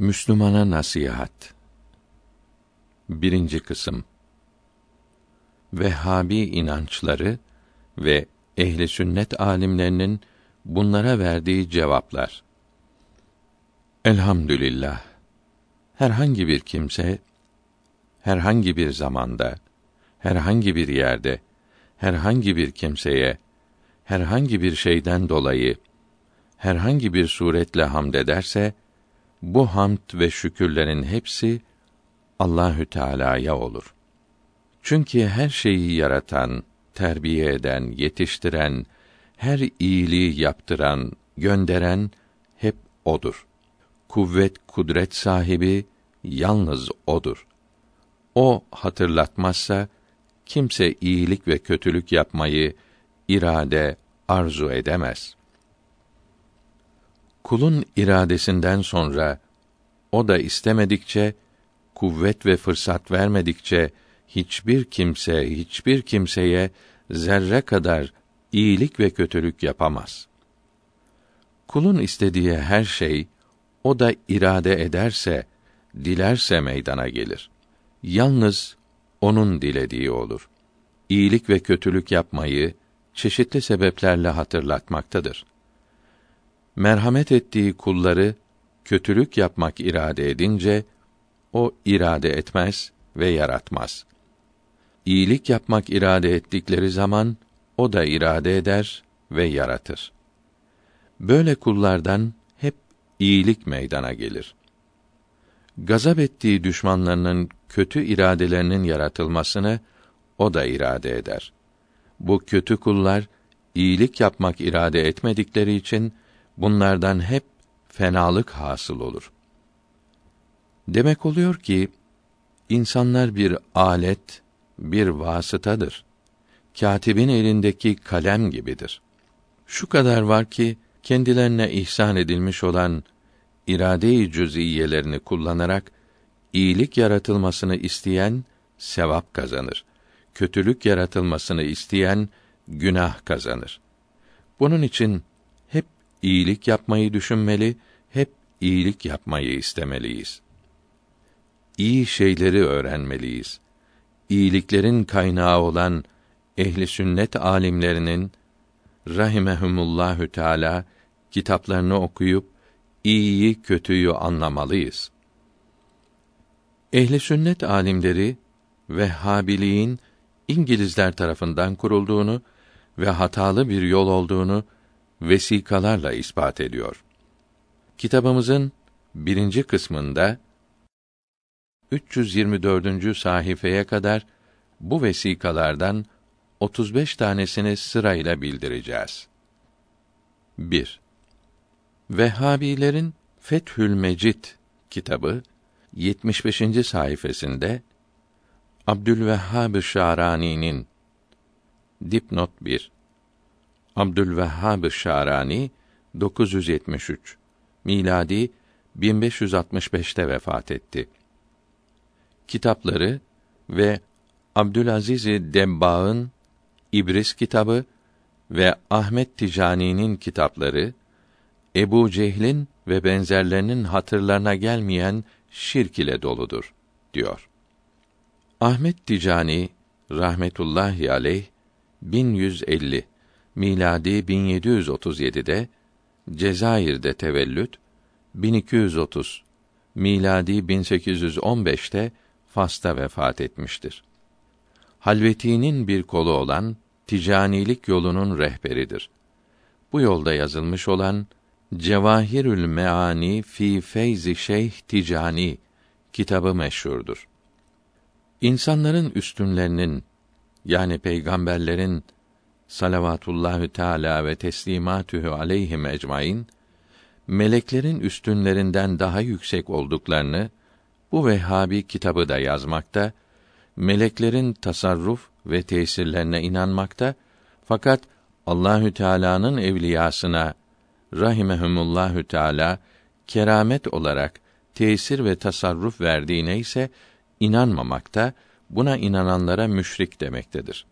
Müslümana nasihat. Birinci kısım. Vehhabi inançları ve ehli sünnet alimlerinin bunlara verdiği cevaplar. Elhamdülillah. Herhangi bir kimse herhangi bir zamanda, herhangi bir yerde, herhangi bir kimseye, herhangi bir şeyden dolayı, herhangi bir suretle hamd ederse, bu hamd ve şükürlerin hepsi Allahü Teala'ya olur. Çünkü her şeyi yaratan, terbiye eden, yetiştiren, her iyiliği yaptıran, gönderen hep odur. Kuvvet, kudret sahibi yalnız odur. O hatırlatmazsa kimse iyilik ve kötülük yapmayı irade, arzu edemez. Kulun iradesinden sonra o da istemedikçe kuvvet ve fırsat vermedikçe hiçbir kimse hiçbir kimseye zerre kadar iyilik ve kötülük yapamaz. Kulun istediği her şey o da irade ederse, dilerse meydana gelir. Yalnız onun dilediği olur. İyilik ve kötülük yapmayı çeşitli sebeplerle hatırlatmaktadır. Merhamet ettiği kulları kötülük yapmak irade edince o irade etmez ve yaratmaz. İyilik yapmak irade ettikleri zaman o da irade eder ve yaratır. Böyle kullardan hep iyilik meydana gelir. Gazap ettiği düşmanlarının kötü iradelerinin yaratılmasını o da irade eder. Bu kötü kullar iyilik yapmak irade etmedikleri için bunlardan hep fenalık hasıl olur. Demek oluyor ki insanlar bir alet, bir vasıtadır. Katibin elindeki kalem gibidir. Şu kadar var ki kendilerine ihsan edilmiş olan irade-i cüz'iyelerini kullanarak iyilik yaratılmasını isteyen sevap kazanır. Kötülük yaratılmasını isteyen günah kazanır. Bunun için iyilik yapmayı düşünmeli, hep iyilik yapmayı istemeliyiz. İyi şeyleri öğrenmeliyiz. İyiliklerin kaynağı olan ehli sünnet alimlerinin rahimehumullahü teala kitaplarını okuyup iyiyi kötüyü anlamalıyız. Ehli sünnet alimleri Vehhabiliğin İngilizler tarafından kurulduğunu ve hatalı bir yol olduğunu vesikalarla ispat ediyor. Kitabımızın birinci kısmında 324. sayfaya kadar bu vesikalardan 35 tanesini sırayla bildireceğiz. 1. Vehhabilerin Fethül Mecid kitabı 75. sayfasında Abdülvehhab Şarani'nin dipnot 1 Abdülvehhab Şarani 973 miladi 1565'te vefat etti. Kitapları ve Abdülaziz Debbağ'ın İbris kitabı ve Ahmet Ticani'nin kitapları Ebu Cehlin ve benzerlerinin hatırlarına gelmeyen şirk ile doludur diyor. Ahmet Ticani rahmetullahi aleyh 1150 miladi 1737'de Cezayir'de tevellüt 1230 miladi 1815'te Fas'ta vefat etmiştir. Halveti'nin bir kolu olan ticanilik yolunun rehberidir. Bu yolda yazılmış olan Cevahirül Meani fi Feyzi Şeyh Ticani kitabı meşhurdur. İnsanların üstünlerinin yani peygamberlerin salavatullahü teala ve teslimatühü aleyhim ecmaîn meleklerin üstünlerinden daha yüksek olduklarını bu Vehhabi kitabı da yazmakta, meleklerin tasarruf ve tesirlerine inanmakta fakat Allahü Teala'nın evliyasına rahimehumullahü Teala keramet olarak tesir ve tasarruf verdiğine ise inanmamakta, buna inananlara müşrik demektedir.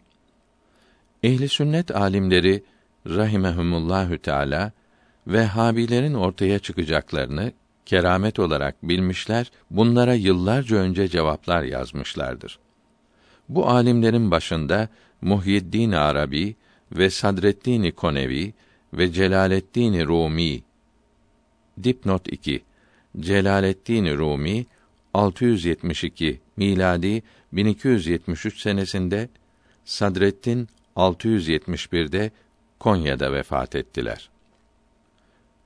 Ehli sünnet alimleri rahimehumullahü teala Vehhabilerin ortaya çıkacaklarını keramet olarak bilmişler, bunlara yıllarca önce cevaplar yazmışlardır. Bu alimlerin başında Muhyiddin Arabi ve Sadreddin Konevi ve Celaleddin Rumi Dipnot 2 Celaleddin Rumi 672 miladi 1273 senesinde Sadreddin 671'de Konya'da vefat ettiler.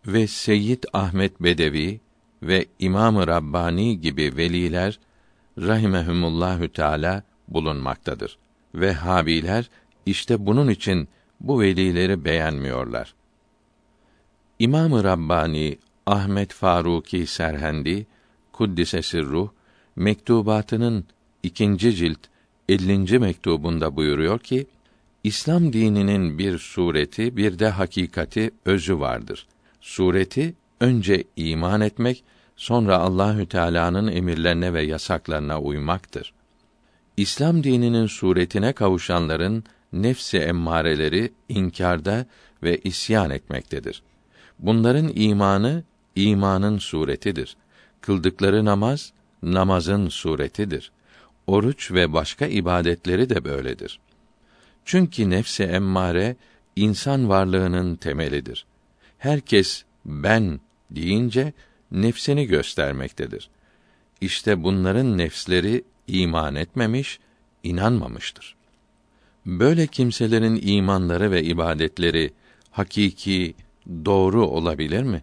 Ve Seyyid Ahmet Bedevi ve İmam-ı Rabbani gibi veliler rahimehumullahü teala bulunmaktadır. Ve Habiler işte bunun için bu velileri beğenmiyorlar. İmam-ı Rabbani Ahmet Faruki Serhendi kuddise sirruh mektubatının ikinci cilt 50. mektubunda buyuruyor ki İslam dininin bir sureti, bir de hakikati, özü vardır. Sureti önce iman etmek, sonra Allahü Teala'nın emirlerine ve yasaklarına uymaktır. İslam dininin suretine kavuşanların nefsi emmareleri inkarda ve isyan etmektedir. Bunların imanı imanın suretidir. Kıldıkları namaz namazın suretidir. Oruç ve başka ibadetleri de böyledir. Çünkü nefse emmare insan varlığının temelidir. Herkes ben deyince nefsini göstermektedir. İşte bunların nefsleri iman etmemiş, inanmamıştır. Böyle kimselerin imanları ve ibadetleri hakiki, doğru olabilir mi?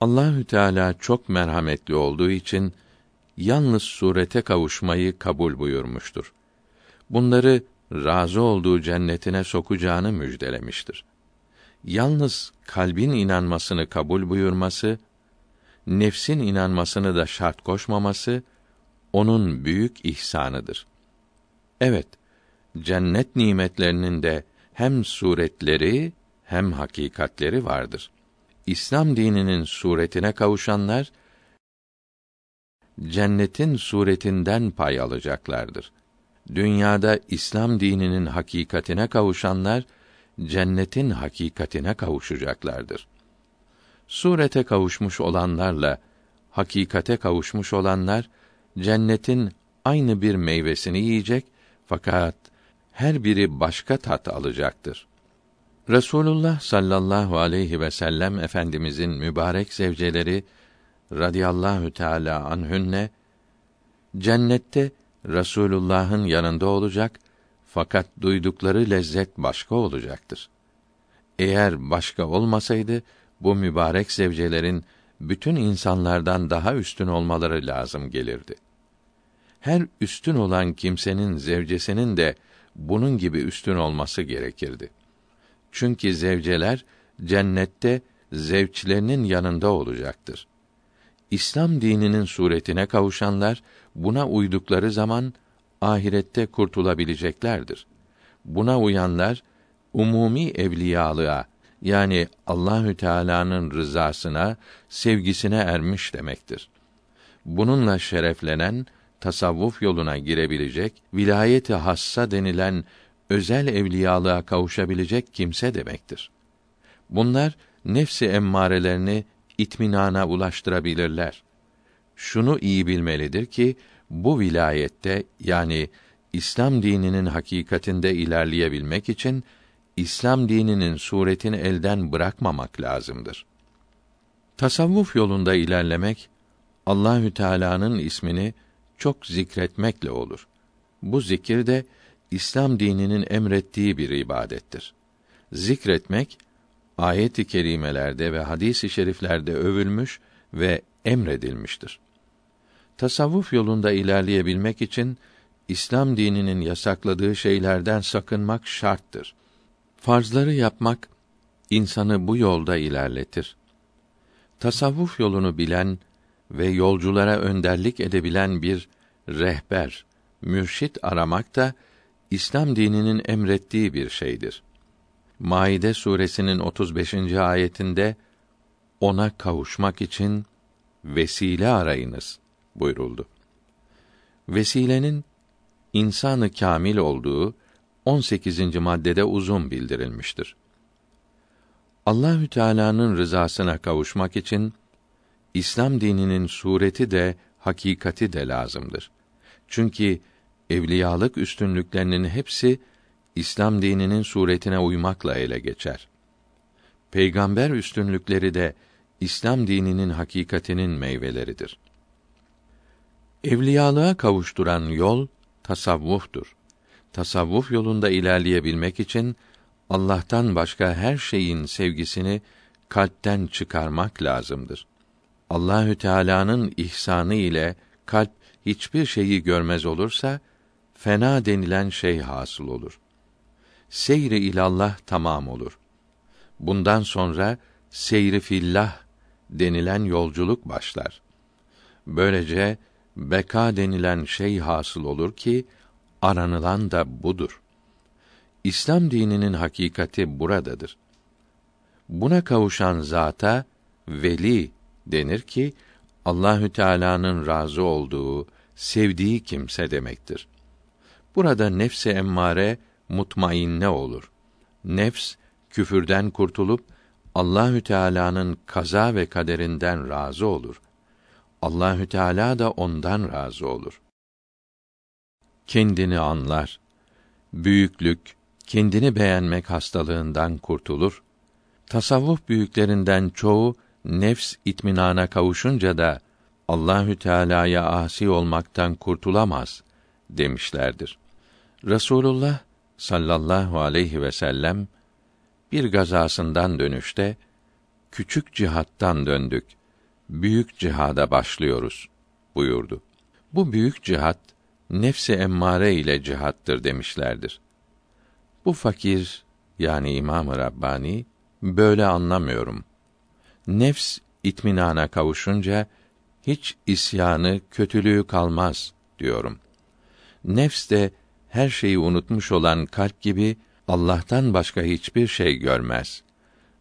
Allahü Teala çok merhametli olduğu için yalnız surete kavuşmayı kabul buyurmuştur. Bunları razı olduğu cennetine sokacağını müjdelemiştir. Yalnız kalbin inanmasını kabul buyurması, nefsin inanmasını da şart koşmaması onun büyük ihsanıdır. Evet, cennet nimetlerinin de hem suretleri hem hakikatleri vardır. İslam dininin suretine kavuşanlar cennetin suretinden pay alacaklardır. Dünyada İslam dininin hakikatine kavuşanlar cennetin hakikatine kavuşacaklardır. Surete kavuşmuş olanlarla hakikate kavuşmuş olanlar cennetin aynı bir meyvesini yiyecek fakat her biri başka tat alacaktır. Resulullah sallallahu aleyhi ve sellem efendimizin mübarek zevceleri radıyallahu teala anhünne cennette Resulullah'ın yanında olacak fakat duydukları lezzet başka olacaktır. Eğer başka olmasaydı bu mübarek zevcelerin bütün insanlardan daha üstün olmaları lazım gelirdi. Her üstün olan kimsenin zevcesinin de bunun gibi üstün olması gerekirdi. Çünkü zevceler cennette zevçlerinin yanında olacaktır. İslam dininin suretine kavuşanlar buna uydukları zaman ahirette kurtulabileceklerdir. Buna uyanlar umumi evliyalığa yani Allahü Teala'nın rızasına, sevgisine ermiş demektir. Bununla şereflenen tasavvuf yoluna girebilecek, vilayeti hassa denilen özel evliyalığa kavuşabilecek kimse demektir. Bunlar nefsi emmarelerini itminana ulaştırabilirler. Şunu iyi bilmelidir ki bu vilayette yani İslam dininin hakikatinde ilerleyebilmek için İslam dininin suretini elden bırakmamak lazımdır. Tasavvuf yolunda ilerlemek Allahü Teala'nın ismini çok zikretmekle olur. Bu zikir de İslam dininin emrettiği bir ibadettir. Zikretmek ayet-i kerimelerde ve hadis-i şeriflerde övülmüş ve emredilmiştir. Tasavvuf yolunda ilerleyebilmek için İslam dininin yasakladığı şeylerden sakınmak şarttır. Farzları yapmak insanı bu yolda ilerletir. Tasavvuf yolunu bilen ve yolculara önderlik edebilen bir rehber, mürşit aramak da İslam dininin emrettiği bir şeydir. Maide suresinin 35. ayetinde ona kavuşmak için vesile arayınız buyuruldu. Vesilenin insanı kamil olduğu 18. maddede uzun bildirilmiştir. Allahü Teala'nın rızasına kavuşmak için İslam dininin sureti de hakikati de lazımdır. Çünkü evliyalık üstünlüklerinin hepsi İslam dininin suretine uymakla ele geçer. Peygamber üstünlükleri de İslam dininin hakikatinin meyveleridir. Evliyalığa kavuşturan yol tasavvuftur. Tasavvuf yolunda ilerleyebilmek için Allah'tan başka her şeyin sevgisini kalpten çıkarmak lazımdır. Allahü Teala'nın ihsanı ile kalp hiçbir şeyi görmez olursa fena denilen şey hasıl olur. Seyri ilallah tamam olur. Bundan sonra seyri fillah denilen yolculuk başlar. Böylece beka denilen şey hasıl olur ki aranılan da budur. İslam dininin hakikati buradadır. Buna kavuşan zata veli denir ki Allahü Teala'nın razı olduğu, sevdiği kimse demektir. Burada nefse emmare mutmainne olur. Nefs küfürden kurtulup Allahü Teala'nın kaza ve kaderinden razı olur. Allahü Teala da ondan razı olur. Kendini anlar. Büyüklük, kendini beğenmek hastalığından kurtulur. Tasavvuf büyüklerinden çoğu nefs itminana kavuşunca da Allahü Teala'ya asi olmaktan kurtulamaz demişlerdir. Resulullah sallallahu aleyhi ve sellem bir gazasından dönüşte küçük cihattan döndük. Büyük cihada başlıyoruz buyurdu. Bu büyük cihat nefsi emmare ile cihattır demişlerdir. Bu fakir yani İmam-ı Rabbani böyle anlamıyorum. Nefs itminana kavuşunca hiç isyanı, kötülüğü kalmaz diyorum. Nefs de her şeyi unutmuş olan kalp gibi Allah'tan başka hiçbir şey görmez.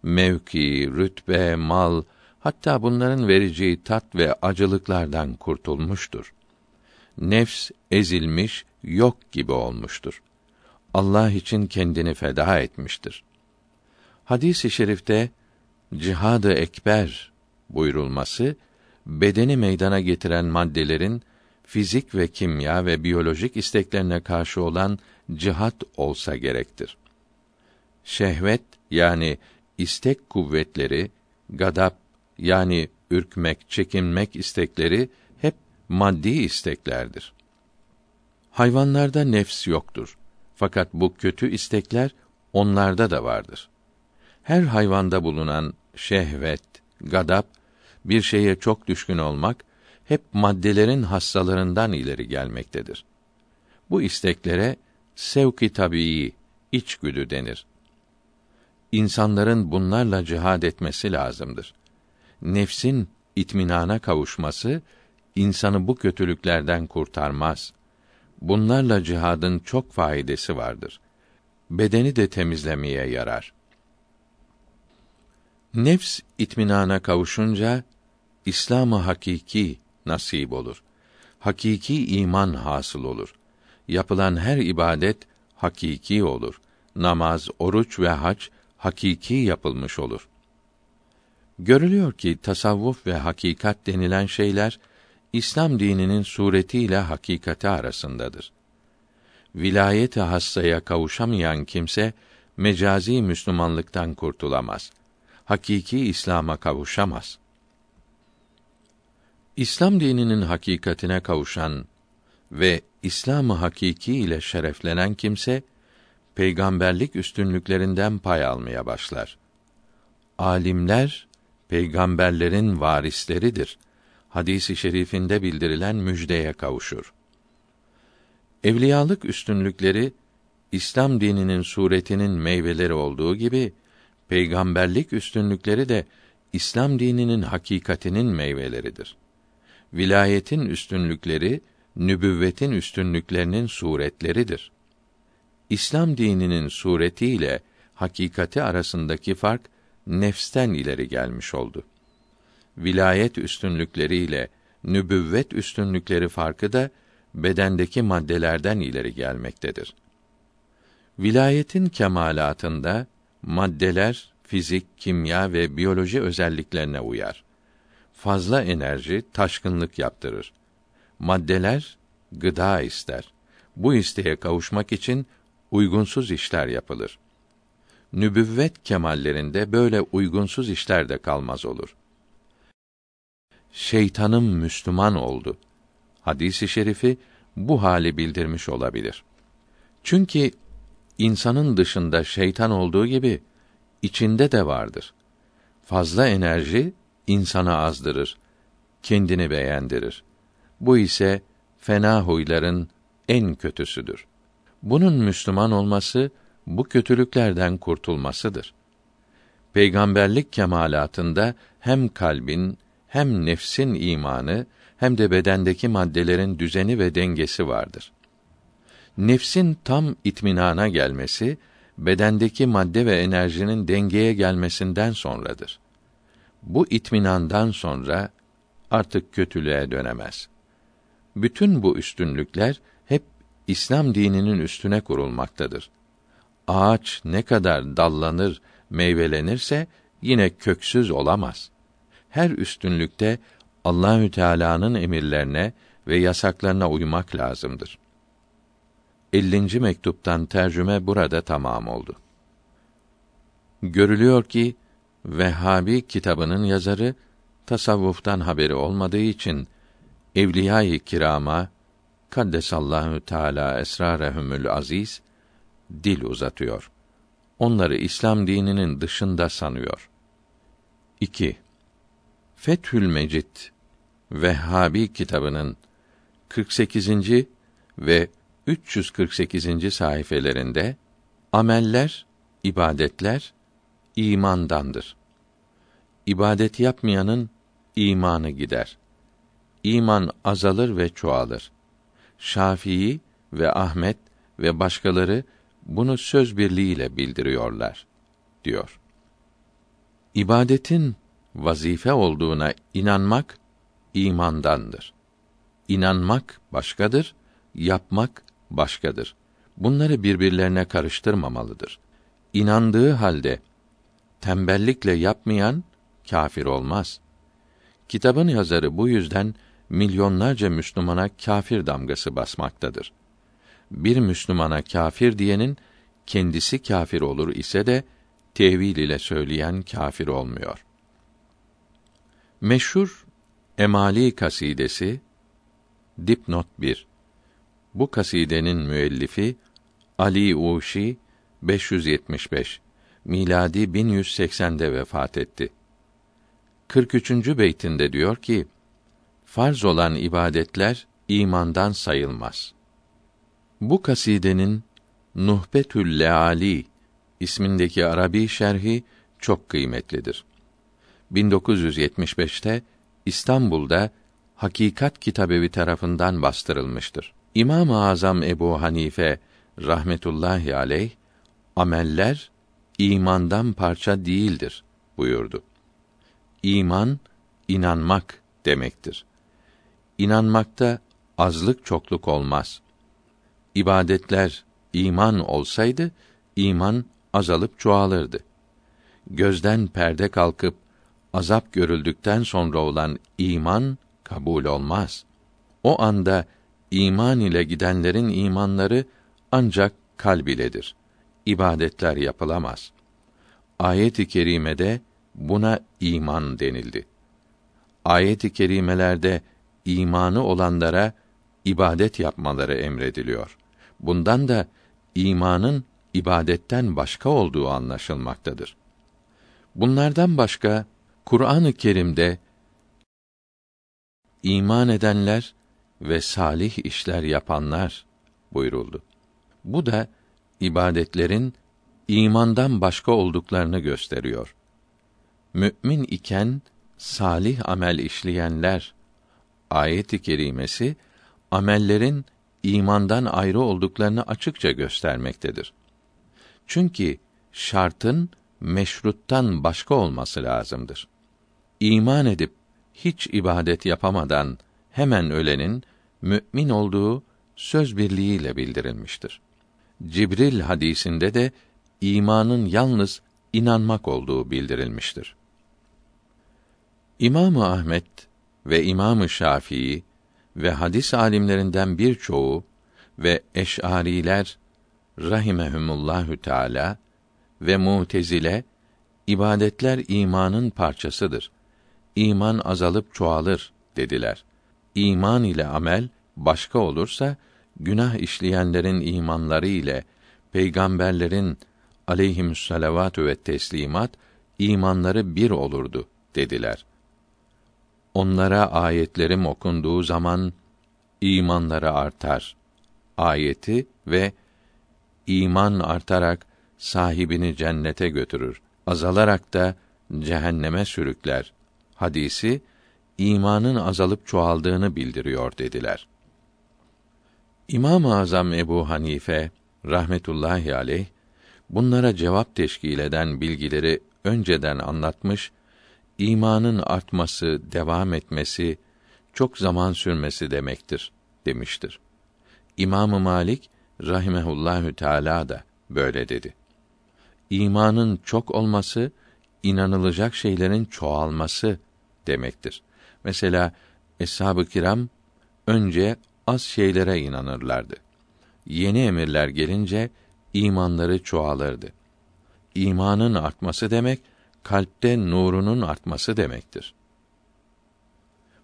Mevki, rütbe, mal, hatta bunların vereceği tat ve acılıklardan kurtulmuştur. Nefs ezilmiş, yok gibi olmuştur. Allah için kendini feda etmiştir. Hadis-i şerifte cihadı ekber buyurulması bedeni meydana getiren maddelerin fizik ve kimya ve biyolojik isteklerine karşı olan cihat olsa gerektir. Şehvet yani istek kuvvetleri, gadap yani ürkmek, çekinmek istekleri hep maddi isteklerdir. Hayvanlarda nefs yoktur. Fakat bu kötü istekler onlarda da vardır. Her hayvanda bulunan şehvet, gadap, bir şeye çok düşkün olmak hep maddelerin hassalarından ileri gelmektedir. Bu isteklere sevki tabii, içgüdü denir. İnsanların bunlarla cihad etmesi lazımdır. Nefsin itminana kavuşması insanı bu kötülüklerden kurtarmaz. Bunlarla cihadın çok faydası vardır. Bedeni de temizlemeye yarar. Nefs itminana kavuşunca İslamı hakiki nasip olur. Hakiki iman hasıl olur. Yapılan her ibadet hakiki olur. Namaz, oruç ve hac hakiki yapılmış olur. Görülüyor ki tasavvuf ve hakikat denilen şeyler İslam dininin suretiyle hakikati arasındadır. Vilayet-i hassaya kavuşamayan kimse mecazi Müslümanlıktan kurtulamaz. Hakiki İslam'a kavuşamaz. İslam dininin hakikatine kavuşan ve İslamı hakiki ile şereflenen kimse peygamberlik üstünlüklerinden pay almaya başlar. Alimler peygamberlerin varisleridir. Hadisi şerifinde bildirilen müjdeye kavuşur. Evliyalık üstünlükleri İslam dininin suretinin meyveleri olduğu gibi peygamberlik üstünlükleri de İslam dininin hakikatinin meyveleridir vilayetin üstünlükleri nübüvvetin üstünlüklerinin suretleridir. İslam dininin sureti ile hakikati arasındaki fark nefsten ileri gelmiş oldu. Vilayet üstünlükleri ile nübüvvet üstünlükleri farkı da bedendeki maddelerden ileri gelmektedir. Vilayetin kemalatında maddeler fizik, kimya ve biyoloji özelliklerine uyar. fazla enerji taşkınlık yaptırır. Maddeler gıda ister. Bu isteğe kavuşmak için uygunsuz işler yapılır. Nübüvvet kemallerinde böyle uygunsuz işler de kalmaz olur. Şeytanım Müslüman oldu. Hadisi şerifi bu hali bildirmiş olabilir. Çünkü insanın dışında şeytan olduğu gibi içinde de vardır. Fazla enerji insanı azdırır, kendini beğendirir. Bu ise fena huyların en kötüsüdür. Bunun Müslüman olması bu kötülüklerden kurtulmasıdır. Peygamberlik kemalatında hem kalbin hem nefsin imanı hem de bedendeki maddelerin düzeni ve dengesi vardır. Nefsin tam itminana gelmesi bedendeki madde ve enerjinin dengeye gelmesinden sonradır. Bu itminandan sonra artık kötülüğe dönemez. Bütün bu üstünlükler hep İslam dininin üstüne kurulmaktadır. Ağaç ne kadar dallanır, meyvelenirse yine köksüz olamaz. Her üstünlükte Allahü Teala'nın emirlerine ve yasaklarına uymak lazımdır. 50. mektuptan tercüme burada tamam oldu. Görülüyor ki Vehhabi kitabının yazarı tasavvuftan haberi olmadığı için evliya-i kirama kaddesallahu teala esrarehumül aziz dil uzatıyor. Onları İslam dininin dışında sanıyor. 2. Fethül Mecid Vehhabi kitabının 48. ve 348. sayfelerinde ameller, ibadetler imandandır. İbadet yapmayanın imanı gider. İman azalır ve çoğalır. Şafii ve Ahmet ve başkaları bunu söz birliğiyle bildiriyorlar diyor. İbadetin vazife olduğuna inanmak imandandır. İnanmak başkadır, yapmak başkadır. Bunları birbirlerine karıştırmamalıdır. İnandığı halde tembellikle yapmayan kâfir olmaz. Kitabın yazarı bu yüzden milyonlarca Müslümana kâfir damgası basmaktadır. Bir Müslümana kâfir diyenin kendisi kâfir olur ise de tevil ile söyleyen kâfir olmuyor. Meşhur Emali kasidesi dipnot 1. Bu kasidenin müellifi Ali Uşi 575 miladi 1180'de vefat etti. 43. beytinde diyor ki: Farz olan ibadetler imandan sayılmaz. Bu kasidenin Nuhbetül Leali ismindeki Arabi şerhi çok kıymetlidir. 1975'te İstanbul'da Hakikat Kitabevi tarafından bastırılmıştır. İmam-ı Azam Ebu Hanife rahmetullahi aleyh ameller imandan parça değildir buyurdu. İman inanmak demektir. İnanmakta azlık çokluk olmaz. İbadetler iman olsaydı iman azalıp çoğalırdı. Gözden perde kalkıp azap görüldükten sonra olan iman kabul olmaz. O anda iman ile gidenlerin imanları ancak kalb iledir. İbadetler yapılamaz. Ayet-i kerimede buna iman denildi. Ayet-i kerimelerde imanı olanlara ibadet yapmaları emrediliyor. Bundan da imanın ibadetten başka olduğu anlaşılmaktadır. Bunlardan başka Kur'an-ı Kerim'de iman edenler ve salih işler yapanlar buyuruldu. Bu da ibadetlerin imandan başka olduklarını gösteriyor. Mü'min iken salih amel işleyenler ayet-i kerimesi amellerin imandan ayrı olduklarını açıkça göstermektedir. Çünkü şartın meşruttan başka olması lazımdır. İman edip hiç ibadet yapamadan hemen ölenin mümin olduğu söz birliğiyle bildirilmiştir. Cibril hadisinde de imanın yalnız inanmak olduğu bildirilmiştir. İmam Ahmet ve İmam Şafii ve hadis alimlerinden birçoğu ve eş'ariler rahimehumullahü teala ve Mutezile ibadetler imanın parçasıdır. İman azalıp çoğalır dediler. İman ile amel başka olursa günah işleyenlerin imanları ile peygamberlerin aleyhimüsselavatü ve teslimat imanları bir olurdu dediler. Onlara ayetlerim okunduğu zaman imanları artar. Ayeti ve iman artarak sahibini cennete götürür. Azalarak da cehenneme sürükler. Hadisi imanın azalıp çoğaldığını bildiriyor dediler. İmam-ı Azam Ebu Hanife rahmetullahi aleyh bunlara cevap teşkil eden bilgileri önceden anlatmış, imanın artması, devam etmesi, çok zaman sürmesi demektir demiştir. İmam Malik rahimehullahü teala da böyle dedi. İmanın çok olması inanılacak şeylerin çoğalması demektir. Mesela eshab-ı kiram önce az şeylere inanırlardı. Yeni emirler gelince imanları çoğalırdı. İmanın artması demek kalpte nurunun artması demektir.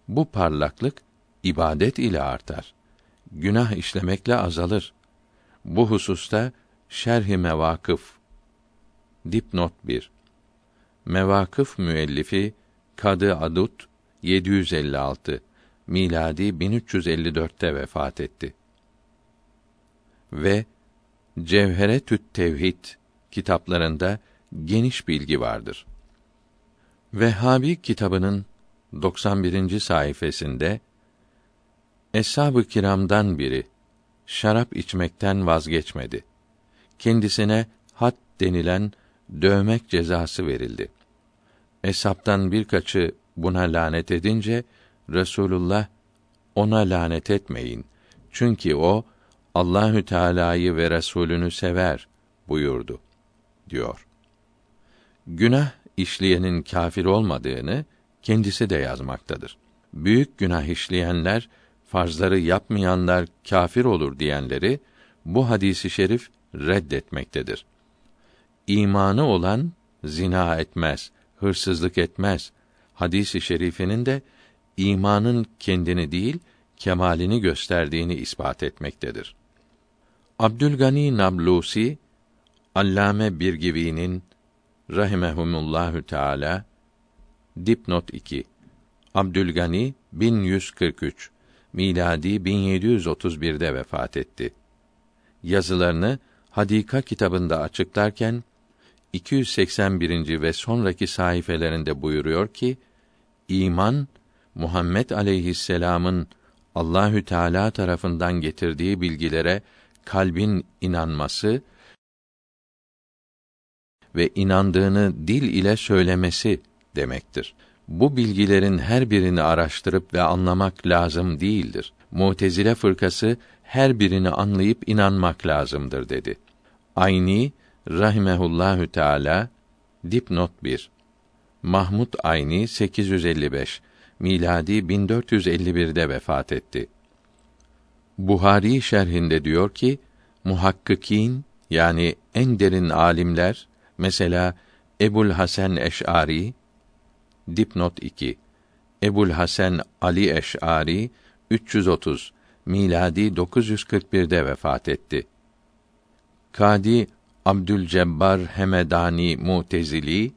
Bu parlaklık ibadet ile artar. Günah işlemekle azalır. Bu hususta Şerh-i Mevakıf Dipnot 1 Mevakıf müellifi Kadı Adut 756 miladi 1354'te vefat etti. Ve Cevheretü't Tevhid kitaplarında geniş bilgi vardır. Vehhabi kitabının 91. sayfasında Eshab-ı kiramdan biri şarap içmekten vazgeçmedi. Kendisine hat denilen dövmek cezası verildi. Eshaptan birkaçı buna lanet edince Resulullah ona lanet etmeyin. Çünkü o Allahü Teala'yı ve Resulünü sever buyurdu diyor. Günah işleyenin kafir olmadığını kendisi de yazmaktadır. Büyük günah işleyenler farzları yapmayanlar kafir olur diyenleri bu hadisi şerif reddetmektedir. İmanı olan zina etmez, hırsızlık etmez. Hadisi şerifinin de imanın kendini değil, kemalini gösterdiğini ispat etmektedir. Abdülgani Nablusi Allame Birgivi'nin rahimehumullahü teala dipnot 2 Abdülgani 1143 miladi 1731'de vefat etti. Yazılarını Hadika kitabında açıklarken 281. ve sonraki sayfelerinde buyuruyor ki iman Muhammed aleyhisselam'ın Allahü Teala tarafından getirdiği bilgilere kalbin inanması ve inandığını dil ile söylemesi demektir. Bu bilgilerin her birini araştırıp ve anlamak lazım değildir. Mutezile fırkası her birini anlayıp inanmak lazımdır dedi. Ayni rahimehullahü teala dipnot 1 Mahmud Ayni 855 miladi 1451'de vefat etti. Buhari şerhinde diyor ki muhakkikin yani en derin alimler mesela Ebul Hasan Eş'ari dipnot 2 Ebul Hasan Ali Eş'ari 330 miladi 941'de vefat etti. Kadi Abdülcebbar Hemedani Mutezili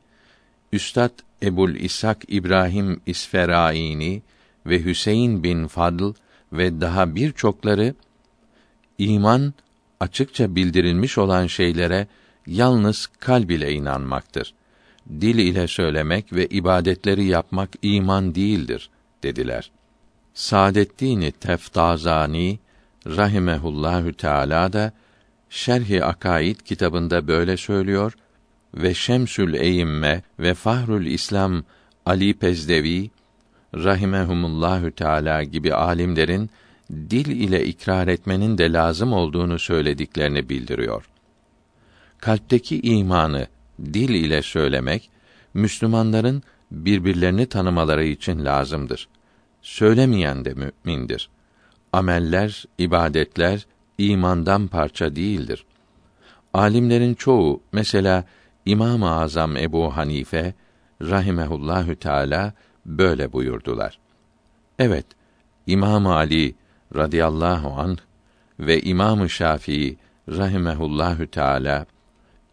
Üstad Ebul İshak İbrahim İsferaini ve Hüseyin bin Fadl ve daha birçokları iman açıkça bildirilmiş olan şeylere yalnız kalb ile inanmaktır. Dil ile söylemek ve ibadetleri yapmak iman değildir dediler. Saadeddin Teftazani rahimehullahü teala da Şerh-i Akaid kitabında böyle söylüyor ve Şemsül Eyyimme ve Fahrül İslam Ali Pezdevi rahimehumullahü teala gibi alimlerin dil ile ikrar etmenin de lazım olduğunu söylediklerini bildiriyor. Kalpteki imanı dil ile söylemek Müslümanların birbirlerini tanımaları için lazımdır. Söylemeyen de mümindir. Ameller, ibadetler imandan parça değildir. Alimlerin çoğu mesela İmam-ı Azam Ebu Hanife rahimehullahü teala böyle buyurdular. Evet, İmam Ali radıyallahu anh ve İmam Şafii rahimehullahü teala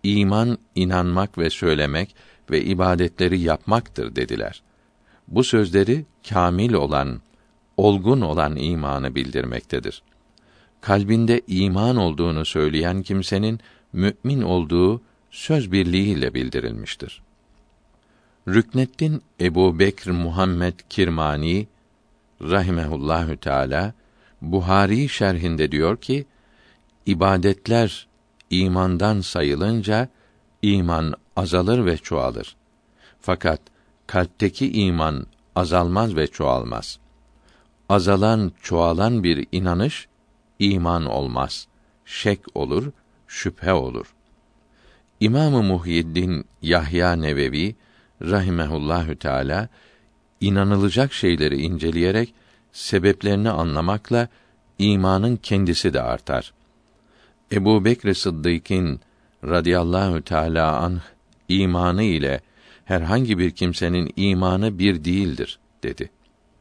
iman inanmak ve söylemek ve ibadetleri yapmaktır dediler. Bu sözleri kamil olan, olgun olan imanı bildirmektedir. Kalbinde iman olduğunu söyleyen kimsenin mümin olduğu söz birliğiyle bildirilmiştir. Rükneddin Ebu Bekr Muhammed Kirmani rahimehullahü teala Buhari şerhinde diyor ki ibadetler imandan sayılınca iman azalır ve çoğalır. Fakat kalpteki iman azalmaz ve çoğalmaz. Azalan, çoğalan bir inanış iman olmaz. Şek olur, şüphe olur. İmamı Muhyiddin Yahya Nevevi rahimehullahü teala inanılacak şeyleri inceleyerek sebeplerini anlamakla imanın kendisi de artar. Ebu Bekr Sıddık'ın radıyallahu teala anh imanı ile herhangi bir kimsenin imanı bir değildir dedi.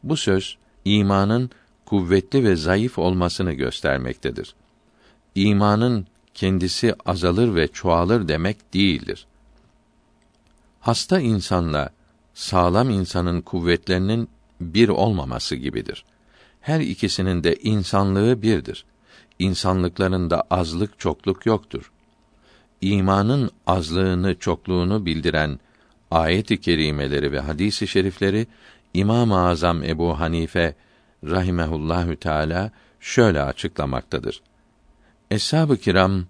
Bu söz imanın kuvvetli ve zayıf olmasını göstermektedir. İmanın kendisi azalır ve çoğalır demek değildir. Hasta insanla sağlam insanın kuvvetlerinin bir olmaması gibidir. Her ikisinin de insanlığı birdir. İnsanlıklarında azlık çokluk yoktur. İmanın azlığını çokluğunu bildiren ayet-i kerimeleri ve hadis-i şerifleri İmam-ı Azam Ebu Hanife rahimehullahü teala şöyle açıklamaktadır. Eshab-ı kiram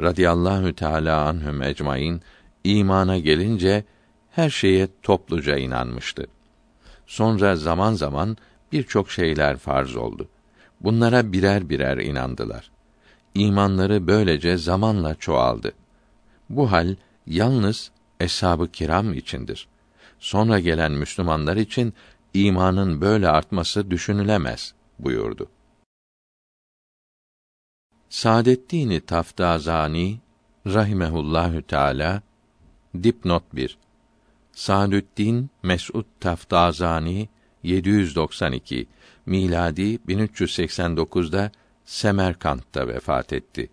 radıyallahu teala anhum ecmaîn imana gelince her şeye topluca inanmıştı. Sonra zaman zaman birçok şeyler farz oldu. Bunlara birer birer inandılar. İmanları böylece zamanla çoğaldı. Bu hal yalnız eshab-ı kiram içindir. Sonra gelen Müslümanlar için imanın böyle artması düşünülemez buyurdu. Saadettin Taftazani rahimehullahü teala dipnot 1 Sadüddin Mes'ud Taftazani 792 miladi 1389'da Semerkant'ta vefat etti.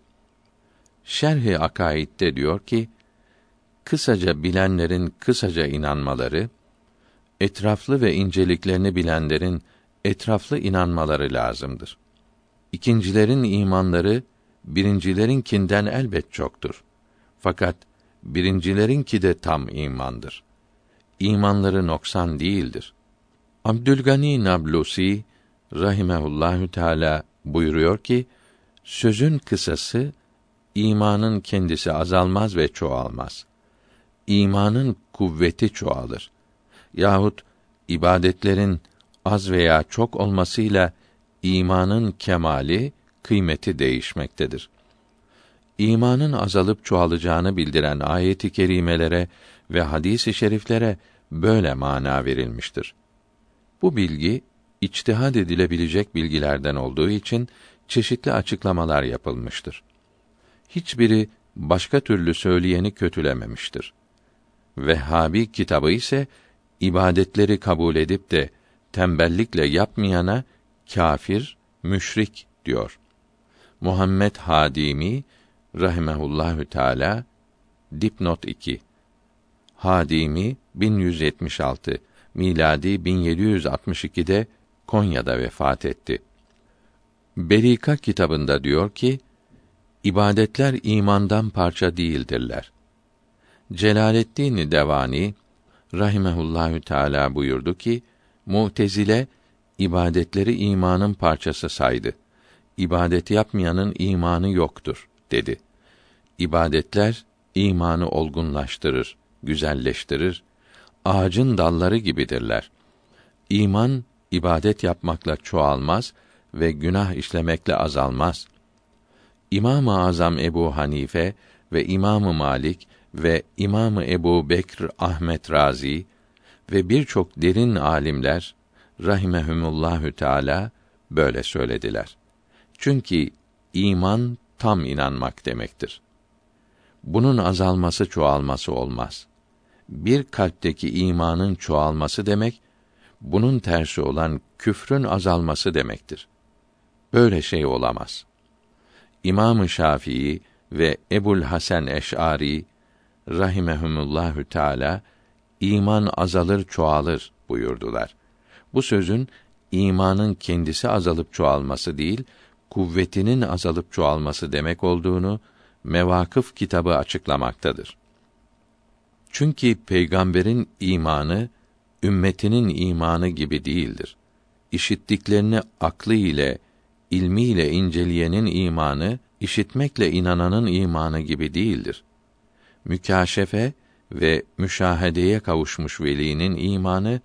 Şerh-i Akaid'de diyor ki, kısaca bilenlerin kısaca inanmaları, etraflı ve inceliklerini bilenlerin etraflı inanmaları lazımdır. İkincilerin imanları birincilerinkinden elbet çoktur. Fakat birincilerinki de tam imandır. İmanları noksan değildir. Abdülgani Nablusi rahimehullahü teala buyuruyor ki sözün kısası imanın kendisi azalmaz ve çoğalmaz. İmanın kuvveti çoğalır. Yahut ibadetlerin az veya çok olmasıyla imanın kemali, kıymeti değişmektedir. İmanın azalıp çoğalacağını bildiren ayet-i kerimelere ve hadis-i şeriflere böyle mana verilmiştir. Bu bilgi içtihad edilebilecek bilgilerden olduğu için çeşitli açıklamalar yapılmıştır. Hiçbiri başka türlü söyleyeni kötülememiştir. Vehhabi kitabı ise ibadetleri kabul edip de tembellikle yapmayana kafir, müşrik diyor. Muhammed Hadimi rahimehullahü teala dipnot 2 Hadimi 1176 miladi 1762'de Konya'da vefat etti. Berika kitabında diyor ki, ibadetler imandan parça değildirler. Celaleddin Devani rahimehullahü teala buyurdu ki, Mu'tezile ibadetleri imanın parçası saydı. İbadet yapmayanın imanı yoktur dedi. İbadetler imanı olgunlaştırır, güzelleştirir. Ağacın dalları gibidirler. İman ibadet yapmakla çoğalmaz ve günah işlemekle azalmaz. İmam-ı Azam Ebu Hanife ve İmamı Malik ve İmamı Ebu Bekr Ahmet Razi ve birçok derin alimler rahimehumullahü teala böyle söylediler. Çünkü iman tam inanmak demektir. Bunun azalması çoğalması olmaz. Bir kalpteki imanın çoğalması demek, bunun tersi olan küfrün azalması demektir. Böyle şey olamaz. İmam-ı Şafii ve Ebul Hasan Eş'ari rahimehumullahü teala iman azalır çoğalır buyurdular. Bu sözün imanın kendisi azalıp çoğalması değil, kuvvetinin azalıp çoğalması demek olduğunu Mevakıf kitabı açıklamaktadır. Çünkü peygamberin imanı ümmetinin imanı gibi değildir. İşittiklerini aklı ile, ilmi ile inceleyenin imanı, işitmekle inananın imanı gibi değildir. Mükaşefe ve müşahedeye kavuşmuş velinin imanı,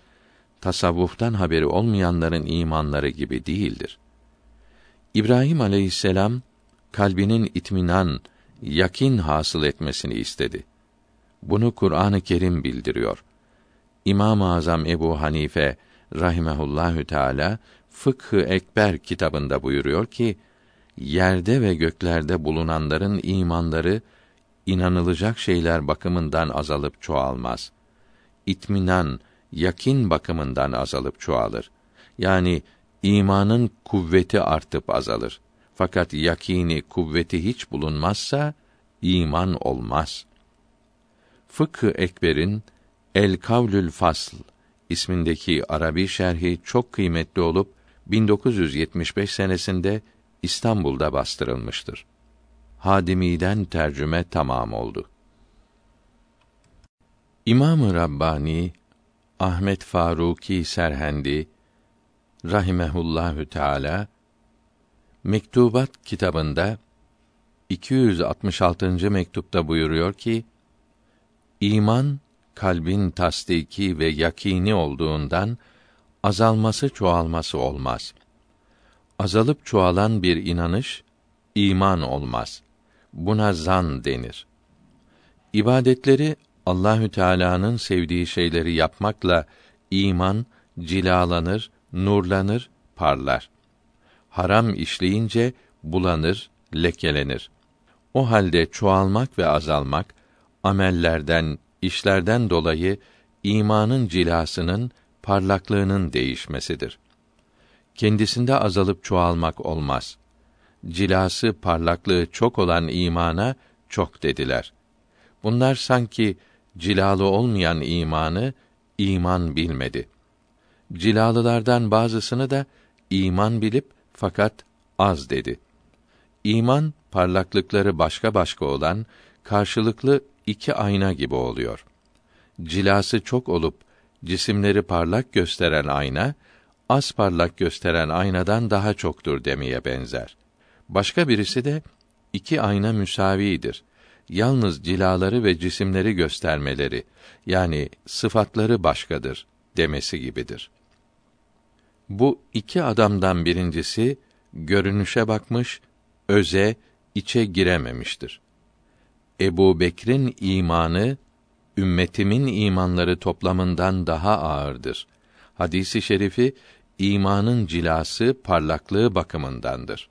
tasavvuftan haberi olmayanların imanları gibi değildir. İbrahim aleyhisselam kalbinin itminan, yakin hasıl etmesini istedi. Bunu Kur'an-ı Kerim bildiriyor. İmam-ı Azam Ebu Hanife rahimehullahü teala Fıkhı Ekber kitabında buyuruyor ki yerde ve göklerde bulunanların imanları inanılacak şeyler bakımından azalıp çoğalmaz. İtminan, yakin bakımından azalıp çoğalır. Yani imanın kuvveti artıp azalır. Fakat yakini, kuvveti hiç bulunmazsa iman olmaz. Fıkı Ekber'in El Kavlül Fasl ismindeki Arabi şerhi çok kıymetli olup 1975 senesinde İstanbul'da bastırılmıştır. Hadimi'den tercüme tamam oldu. İmam-ı Rabbani Ahmet Faruki Serhendi rahimehullahü teala Mektubat kitabında 266. mektupta buyuruyor ki iman kalbin tasdiki ve yakini olduğundan azalması çoğalması olmaz. Azalıp çoğalan bir inanış iman olmaz. Buna zan denir. İbadetleri Allahü Teala'nın sevdiği şeyleri yapmakla iman cilalanır, nurlanır, parlar. Haram işleyince bulanır, lekelenir. O halde çoğalmak ve azalmak amellerden, işlerden dolayı imanın cilasının, parlaklığının değişmesidir. Kendisinde azalıp çoğalmak olmaz. Cilası, parlaklığı çok olan imana çok dediler. Bunlar sanki cilalı olmayan imanı iman bilmedi. Cilalılardan bazısını da iman bilip fakat az dedi. İman parlaklıkları başka başka olan karşılıklı iki ayna gibi oluyor. Cilası çok olup cisimleri parlak gösteren ayna az parlak gösteren aynadan daha çoktur demeye benzer. Başka birisi de iki ayna müsavidir. Yalnız cilaları ve cisimleri göstermeleri yani sıfatları başkadır demesi gibidir. Bu iki adamdan birincisi görünüşe bakmış, öze, içe girememiştir. Ebu Bekir'in imanı ümmetimin imanları toplamından daha ağırdır. Hadisi şerifi imanın cilası, parlaklığı bakımındandır.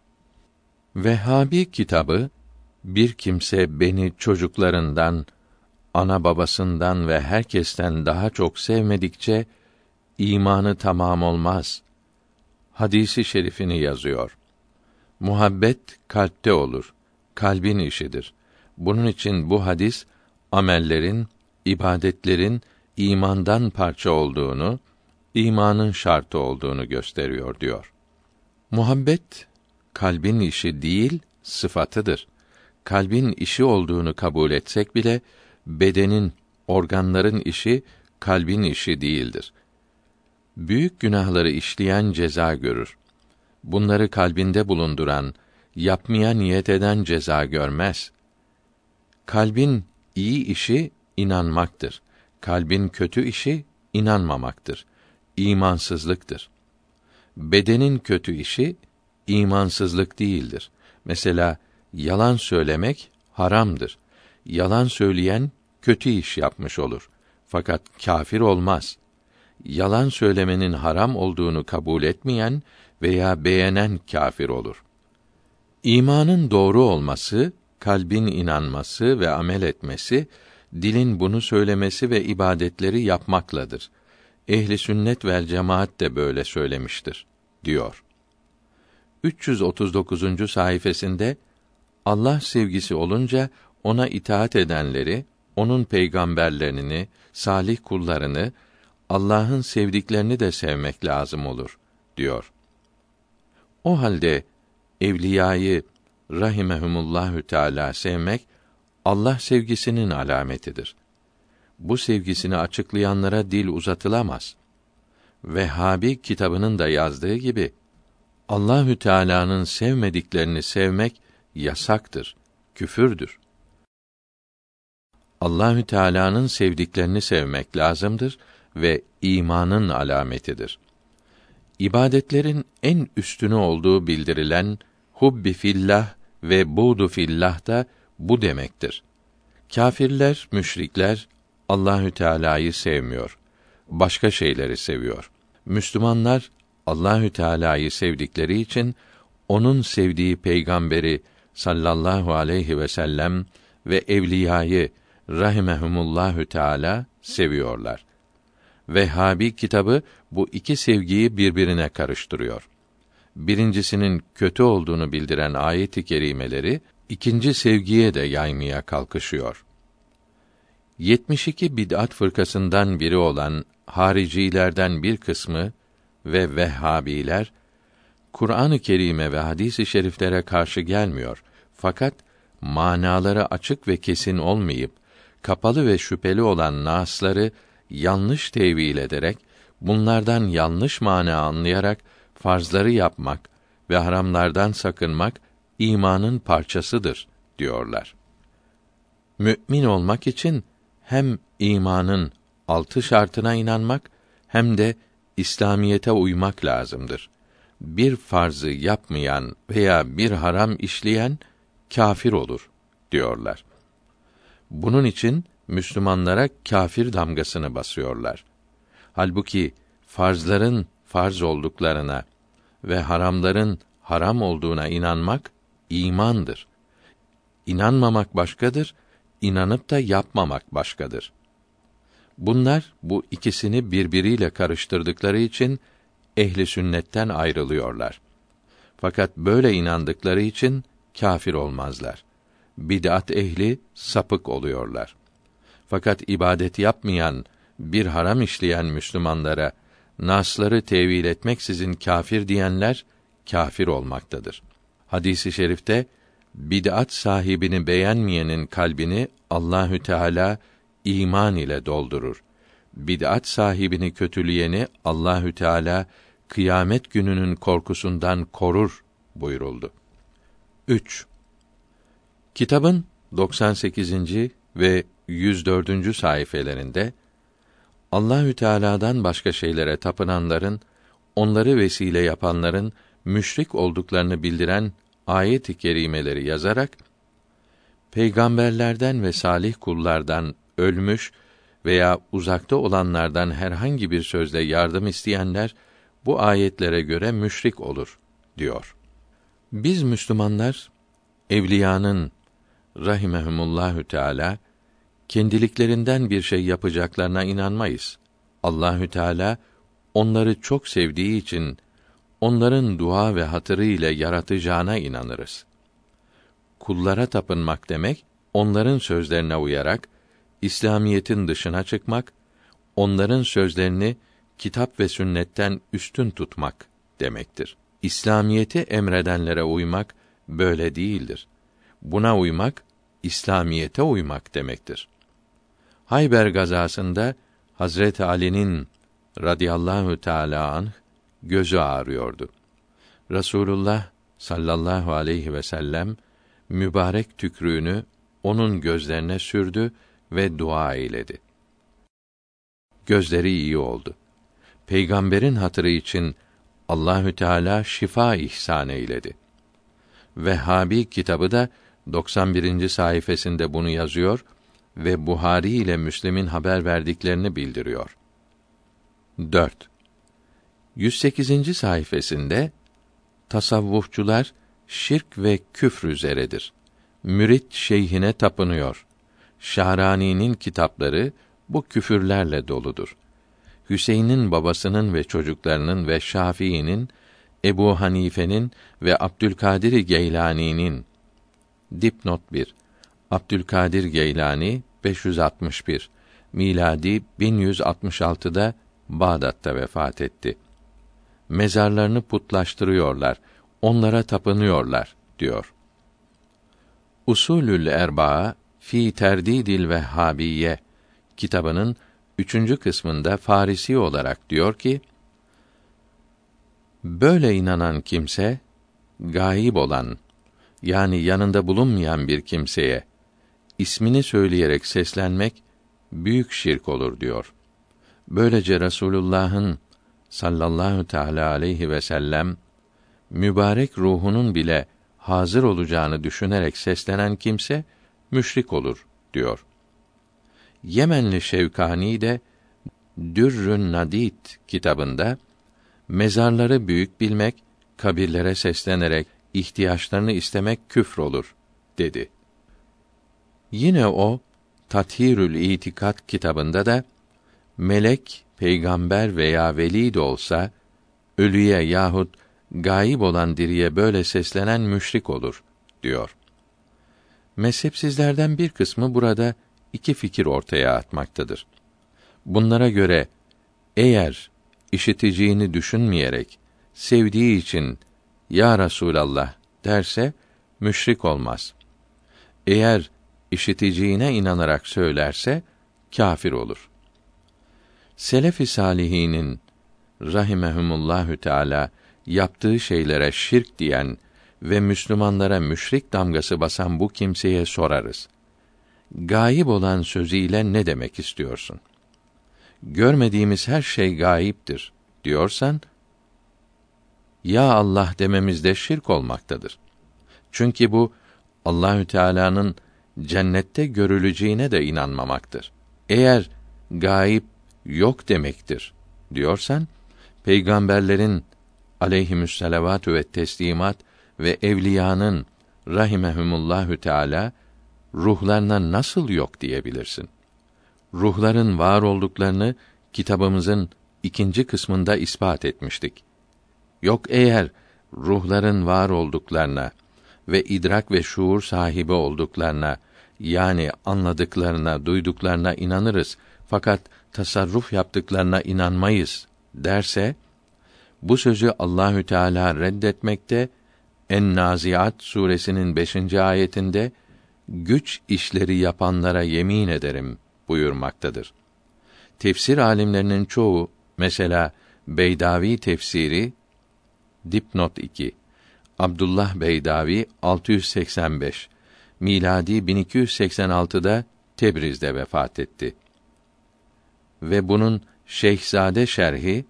Vehhabi kitabı bir kimse beni çocuklarından, ana babasından ve herkesten daha çok sevmedikçe imanı tamam olmaz. Hadisi şerifini yazıyor. Muhabbet kalpte olur. Kalbin işidir. Bunun için bu hadis amellerin, ibadetlerin imandan parça olduğunu, imanın şartı olduğunu gösteriyor diyor. Muhabbet kalbin işi değil, sıfatıdır. Kalbin işi olduğunu kabul etsek bile bedenin, organların işi kalbin işi değildir. Büyük günahları işleyen ceza görür. Bunları kalbinde bulunduran, yapmaya niyet eden ceza görmez. Kalbin iyi işi inanmaktır. Kalbin kötü işi inanmamaktır. İmansızlıktır. Bedenin kötü işi imansızlık değildir. Mesela yalan söylemek haramdır. Yalan söyleyen kötü iş yapmış olur. Fakat kafir olmaz. yalan söylemenin haram olduğunu kabul etmeyen veya beğenen kâfir olur. İmanın doğru olması, kalbin inanması ve amel etmesi, dilin bunu söylemesi ve ibadetleri yapmakladır. Ehli sünnet vel cemaat de böyle söylemiştir diyor. 339. sayfasında Allah sevgisi olunca ona itaat edenleri, onun peygamberlerini, salih kullarını, Allah'ın sevdiklerini de sevmek lazım olur diyor. O halde evliyayı rahimehumullahü teala sevmek Allah sevgisinin alametidir. Bu sevgisini açıklayanlara dil uzatılamaz. Vehhabi kitabının da yazdığı gibi Allahü Teala'nın sevmediklerini sevmek yasaktır, küfürdür. Allahü Teala'nın sevdiklerini sevmek lazımdır ve imanın alametidir. İbadetlerin en üstünü olduğu bildirilen hubbi fillah ve buğdu fillah da bu demektir. Kâfirler, müşrikler Allahü Teala'yı sevmiyor. Başka şeyleri seviyor. Müslümanlar Allahü Teala'yı sevdikleri için onun sevdiği peygamberi sallallahu aleyhi ve sellem ve evliyayı rahimehumullahü teala seviyorlar. Vehhabi kitabı bu iki sevgiyi birbirine karıştırıyor. Birincisinin kötü olduğunu bildiren ayet-i kerimeleri ikinci sevgiye de yaymaya kalkışıyor. 72 bid'at fırkasından biri olan haricilerden bir kısmı ve Vehhabiler Kur'an-ı Kerim'e ve hadis-i şeriflere karşı gelmiyor. Fakat manaları açık ve kesin olmayıp kapalı ve şüpheli olan nasları yanlış tevil ederek bunlardan yanlış mana anlayarak farzları yapmak ve haramlardan sakınmak imanın parçasıdır diyorlar. Mümin olmak için hem imanın altı şartına inanmak hem de İslamiyete uymak lazımdır. Bir farzı yapmayan veya bir haram işleyen kafir olur diyorlar. Bunun için Müslümanlara kafir damgasını basıyorlar. Halbuki farzların farz olduklarına ve haramların haram olduğuna inanmak imandır. İnanmamak başkadır, inanıp da yapmamak başkadır. Bunlar bu ikisini birbiriyle karıştırdıkları için ehli sünnetten ayrılıyorlar. Fakat böyle inandıkları için kâfir olmazlar. Bid'at ehli sapık oluyorlar. Fakat ibadet yapmayan, bir haram işleyen Müslümanlara nasları tevil etmeksizin kâfir diyenler kâfir olmaktadır. Hadisi i şerifte bid'at sahibini beğenmeyenin kalbini Allahü Teala iman ile doldurur. Bid'at sahibini kötüleyeni Allahü Teala kıyamet gününün korkusundan korur buyuruldu. 3. Kitabın 98. ve 104. sayfelerinde Allahü Teala'dan başka şeylere tapınanların, onları vesile yapanların müşrik olduklarını bildiren ayet-i kerimeleri yazarak peygamberlerden ve salih kullardan ölmüş veya uzakta olanlardan herhangi bir sözle yardım isteyenler bu ayetlere göre müşrik olur diyor. Biz Müslümanlar evliyanın rahimehumullahü teala kendiliklerinden bir şey yapacaklarına inanmayız. Allahü Teala onları çok sevdiği için onların dua ve hatırı ile yaratacağına inanırız. Kullara tapınmak demek onların sözlerine uyarak İslamiyetin dışına çıkmak, onların sözlerini kitap ve sünnetten üstün tutmak demektir. İslamiyeti emredenlere uymak böyle değildir. Buna uymak İslamiyete uymak demektir. Hayber gazasında Hazret Ali'nin radıyallahu teala anh gözü ağrıyordu. Resulullah sallallahu aleyhi ve sellem mübarek tükrüğünü onun gözlerine sürdü ve dua eyledi. Gözleri iyi oldu. Peygamberin hatırı için Allahü Teala şifa ihsan eyledi. Vehhabi kitabı da 91. sayfasında bunu yazıyor ve Buhari ile Müslim'in haber verdiklerini bildiriyor. 4. 108. sayfasında tasavvufçular şirk ve küfr üzeredir. Mürit şeyhine tapınıyor. Şahrani'nin kitapları bu küfürlerle doludur. Hüseyin'in babasının ve çocuklarının ve Şafii'nin, Ebu Hanife'nin ve Abdülkadir Geylani'nin dipnot 1. Abdülkadir Geylani 561 miladi 1166'da Bağdat'ta vefat etti. Mezarlarını putlaştırıyorlar, onlara tapınıyorlar diyor. Usulül Erbaa fi Terdidil Vehhabiye kitabının üçüncü kısmında Farisi olarak diyor ki, böyle inanan kimse, gayib olan, yani yanında bulunmayan bir kimseye, ismini söyleyerek seslenmek, büyük şirk olur diyor. Böylece Resulullah'ın sallallahu teala aleyhi ve sellem mübarek ruhunun bile hazır olacağını düşünerek seslenen kimse müşrik olur diyor. Yemenli Şevkani de Dürrün Nadid kitabında mezarları büyük bilmek, kabirlere seslenerek ihtiyaçlarını istemek küfür olur dedi. Yine o Tathirül İtikat kitabında da melek, peygamber veya veli de olsa ölüye yahut gayib olan diriye böyle seslenen müşrik olur diyor. Mezhepsizlerden bir kısmı burada iki fikir ortaya atmaktadır. Bunlara göre eğer işiteceğini düşünmeyerek sevdiği için ya Resulallah derse müşrik olmaz. Eğer işiteceğine inanarak söylerse kafir olur. Selef-i salihinin rahimehumullahü teala yaptığı şeylere şirk diyen ve Müslümanlara müşrik damgası basan bu kimseye sorarız. Gayip olan sözüyle ne demek istiyorsun? Görmediğimiz her şey gayiptir diyorsan ya Allah dememizde şirk olmaktadır. Çünkü bu Allahü Teala'nın cennette görüleceğine de inanmamaktır. Eğer gayip yok demektir diyorsan peygamberlerin aleyhimüsselavatü ve teslimat ve evliyanın rahimehumullahü teala ruhlarına nasıl yok diyebilirsin? Ruhların var olduklarını kitabımızın ikinci kısmında ispat etmiştik. Yok eğer ruhların var olduklarına ve idrak ve şuur sahibi olduklarına yani anladıklarına, duyduklarına inanırız fakat tasarruf yaptıklarına inanmayız derse bu sözü Allahü Teala reddetmekte En-Naziat suresinin 5. ayetinde güç işleri yapanlara yemin ederim buyurmaktadır. Tefsir alimlerinin çoğu mesela Beydavi tefsiri dipnot 2 Abdullah Beydavi 685 miladi 1286'da Tebriz'de vefat etti. Ve bunun Şeyhzade şerhi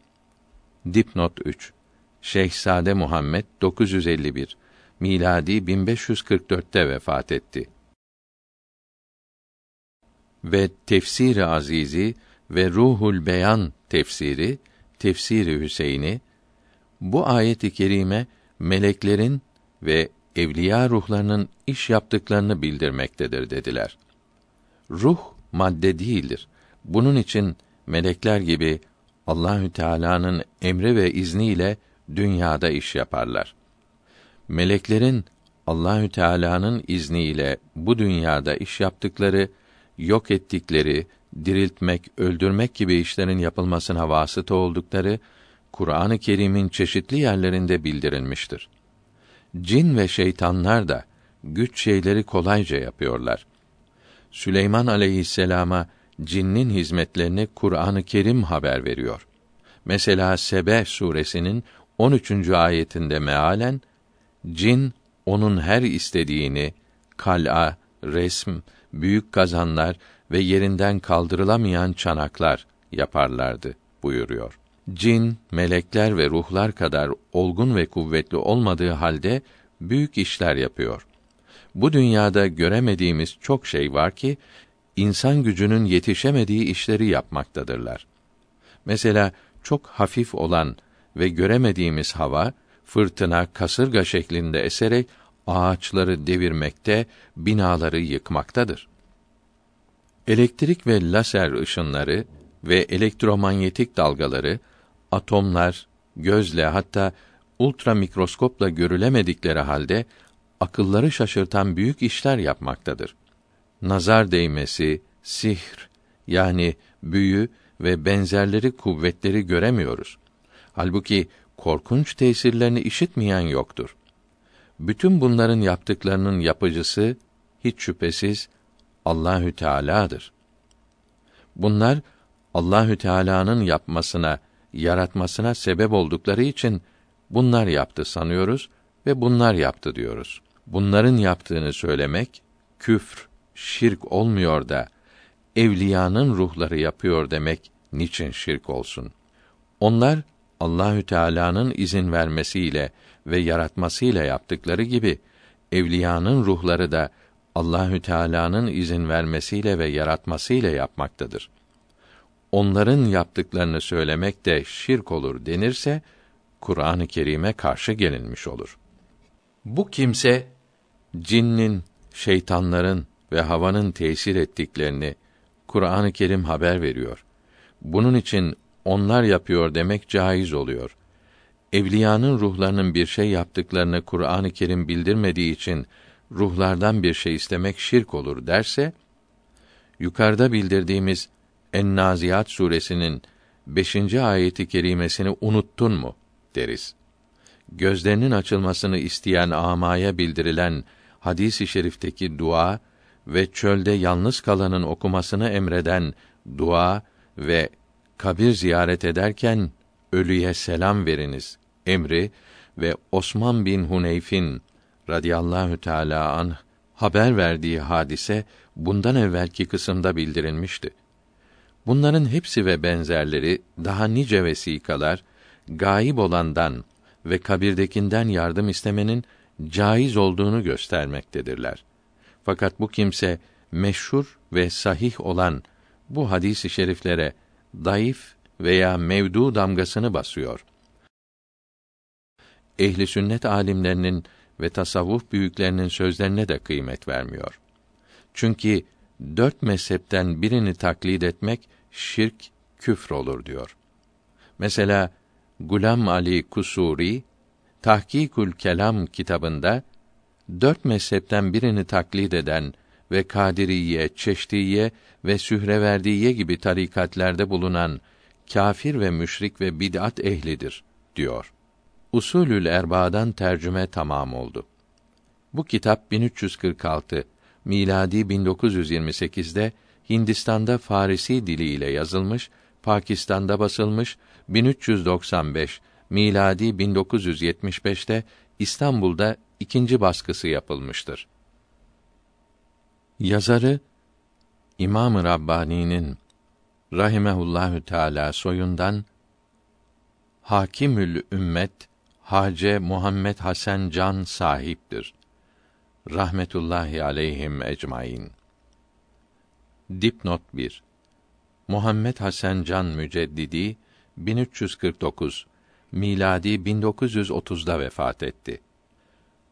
dipnot 3 Şeyhzade Muhammed 951 miladi 1544'te vefat etti. Ve Tefsiri Azizi ve Ruhul Beyan tefsiri Tefsiri Hüseyin'i bu ayet-i kerime meleklerin ve evliya ruhlarının iş yaptıklarını bildirmektedir dediler. Ruh madde değildir. Bunun için melekler gibi Allahü Teala'nın emri ve izniyle dünyada iş yaparlar. Meleklerin Allahü Teala'nın izniyle bu dünyada iş yaptıkları, yok ettikleri, diriltmek, öldürmek gibi işlerin yapılmasına vasıta oldukları Kur'an-ı Kerim'in çeşitli yerlerinde bildirilmiştir. Cin ve şeytanlar da güç şeyleri kolayca yapıyorlar. Süleyman aleyhisselama cinnin hizmetlerini Kur'an-ı Kerim haber veriyor. Mesela Sebe suresinin 13. ayetinde mealen cin onun her istediğini kal'a, resm, büyük kazanlar ve yerinden kaldırılamayan çanaklar yaparlardı buyuruyor. Cin, melekler ve ruhlar kadar olgun ve kuvvetli olmadığı halde büyük işler yapıyor. Bu dünyada göremediğimiz çok şey var ki insan gücünün yetişemediği işleri yapmaktadırlar. Mesela çok hafif olan ve göremediğimiz hava fırtına, kasırga şeklinde eserek ağaçları devirmekte, binaları yıkmaktadır. Elektrik ve laser ışınları ve elektromanyetik dalgaları atomlar gözle hatta ultra mikroskopla görülemedikleri halde akılları şaşırtan büyük işler yapmaktadır. Nazar değmesi, sihr yani büyü ve benzerleri kuvvetleri göremiyoruz. Halbuki korkunç tesirlerini işitmeyen yoktur. Bütün bunların yaptıklarının yapıcısı hiç şüphesiz Allahü Teala'dır. Bunlar Allahü Teala'nın yapmasına, yaratmasına sebep oldukları için bunlar yaptı sanıyoruz ve bunlar yaptı diyoruz. Bunların yaptığını söylemek küfr, şirk olmuyor da evliyanın ruhları yapıyor demek niçin şirk olsun? Onlar Allahü Teala'nın izin vermesiyle ve yaratmasıyla yaptıkları gibi evliyanın ruhları da Allahü Teala'nın izin vermesiyle ve yaratmasıyla yapmaktadır. Onların yaptıklarını söylemek de şirk olur denirse Kur'an-ı Kerim'e karşı gelinmiş olur. Bu kimse cinnin, şeytanların ve havanın tesir ettiklerini Kur'an-ı Kerim haber veriyor. Bunun için onlar yapıyor demek caiz oluyor. Evliyanın ruhlarının bir şey yaptıklarını Kur'an-ı Kerim bildirmediği için ruhlardan bir şey istemek şirk olur derse, yukarıda bildirdiğimiz En-Naziyat suresinin 5. ayeti kerimesini unuttun mu deriz. Gözlerinin açılmasını isteyen amaya bildirilen hadisi şerifteki dua ve çölde yalnız kalanın okumasını emreden dua ve kabir ziyaret ederken ölüye selam veriniz emri ve Osman bin Huneyf'in radıyallahu teala an haber verdiği hadise bundan evvelki kısımda bildirilmişti. Bunların hepsi ve benzerleri daha nice vesikalar gayib olandan ve kabirdekinden yardım istemenin caiz olduğunu göstermektedirler. Fakat bu kimse meşhur ve sahih olan bu hadis-i şeriflere daif veya mevdu damgasını basıyor. Ehli sünnet alimlerinin ve tasavvuf büyüklerinin sözlerine de kıymet vermiyor. Çünkü dört mezhepten birini taklit etmek şirk, küfr olur diyor. Mesela Gulam Ali Kusuri Tahkikül Kelam kitabında dört mezhepten birini taklit eden ve Kadiriye, Çeşdiye ve Sühreverdiye gibi tarikatlerde bulunan kafir ve müşrik ve bid'at ehlidir diyor. Usulül Erba'dan tercüme tamam oldu. Bu kitap 1346 miladi 1928'de Hindistan'da Farisi dili ile yazılmış, Pakistan'da basılmış, 1395 miladi 1975'te İstanbul'da ikinci baskısı yapılmıştır. Yazarı İmam-ı Rabbani'nin rahimehullahü teala soyundan Hakimül Ümmet Hace Muhammed Hasan Can sahiptir. Rahmetullahi aleyhim ecmaîn. Dipnot 1. Muhammed Hasan Can Müceddidi 1349 miladi 1930'da vefat etti.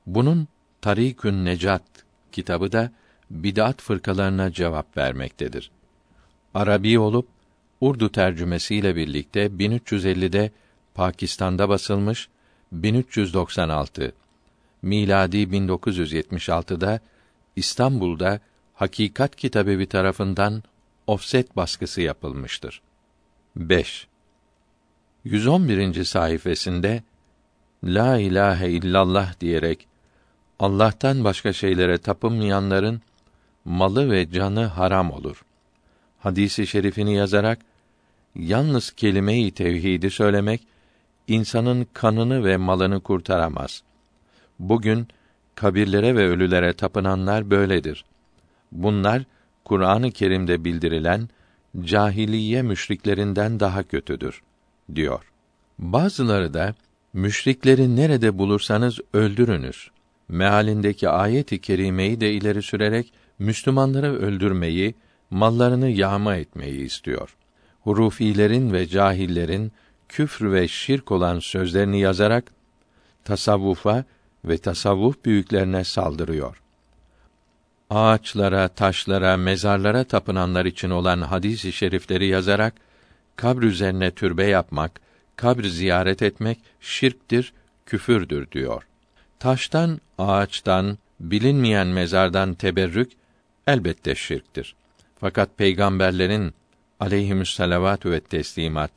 Bunun Tarikün Necat kitabı da bid'at fırkalarına cevap vermektedir. Arabi olup Urdu tercümesiyle birlikte 1350'de Pakistan'da basılmış, 1396 miladi 1976'da İstanbul'da Hakikat Kitabevi tarafından ofset baskısı yapılmıştır. 5. 111. sayfasında La ilahe illallah diyerek Allah'tan başka şeylere tapınmayanların malı ve canı haram olur. Hadisi şerifini yazarak yalnız kelime-i tevhidi söylemek insanın kanını ve malını kurtaramaz. Bugün kabirlere ve ölülere tapınanlar böyledir. Bunlar Kur'an-ı Kerim'de bildirilen cahiliye müşriklerinden daha kötüdür diyor. Bazıları da müşrikleri nerede bulursanız öldürünüz mealindeki ayet-i kerimeyi de ileri sürerek Müslümanları öldürmeyi, mallarını yağma etmeyi istiyor. Hurufilerin ve cahillerin küfr ve şirk olan sözlerini yazarak tasavvufa ve tasavvuf büyüklerine saldırıyor. Ağaçlara, taşlara, mezarlara tapınanlar için olan hadis-i şerifleri yazarak kabr üzerine türbe yapmak, kabr ziyaret etmek şirktir, küfürdür diyor. Taştan, ağaçtan, bilinmeyen mezardan teberrük elbette şirktir. Fakat peygamberlerin aleyhimüsselavatü ve teslimat